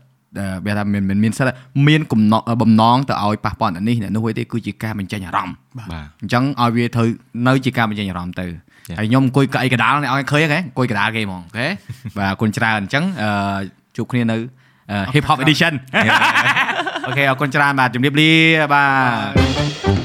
វាថាមានមានសិទ្ធមានកំណត់បំណងទៅឲ្យប៉ះពាល់អ្នកនេះអ្នកនោះទេគឺជាការបញ្ចេញអារម្មណ៍បាទអញ្ចឹងឲ្យវាត្រូវនៅជាការបញ្ចេញអារម្មណ៍ទៅហើយខ្ញុំអង្គុយកៅអីកដាលឲ្យឃើញហ៎អង្គុយកដាលគេហ្មងអូខេបាទអរគុណច្រើនអញ្ចឹងជួបគ្នានៅ hip hop edition អូខេអរគុណច្រើនបាទជំរាបលាបាទ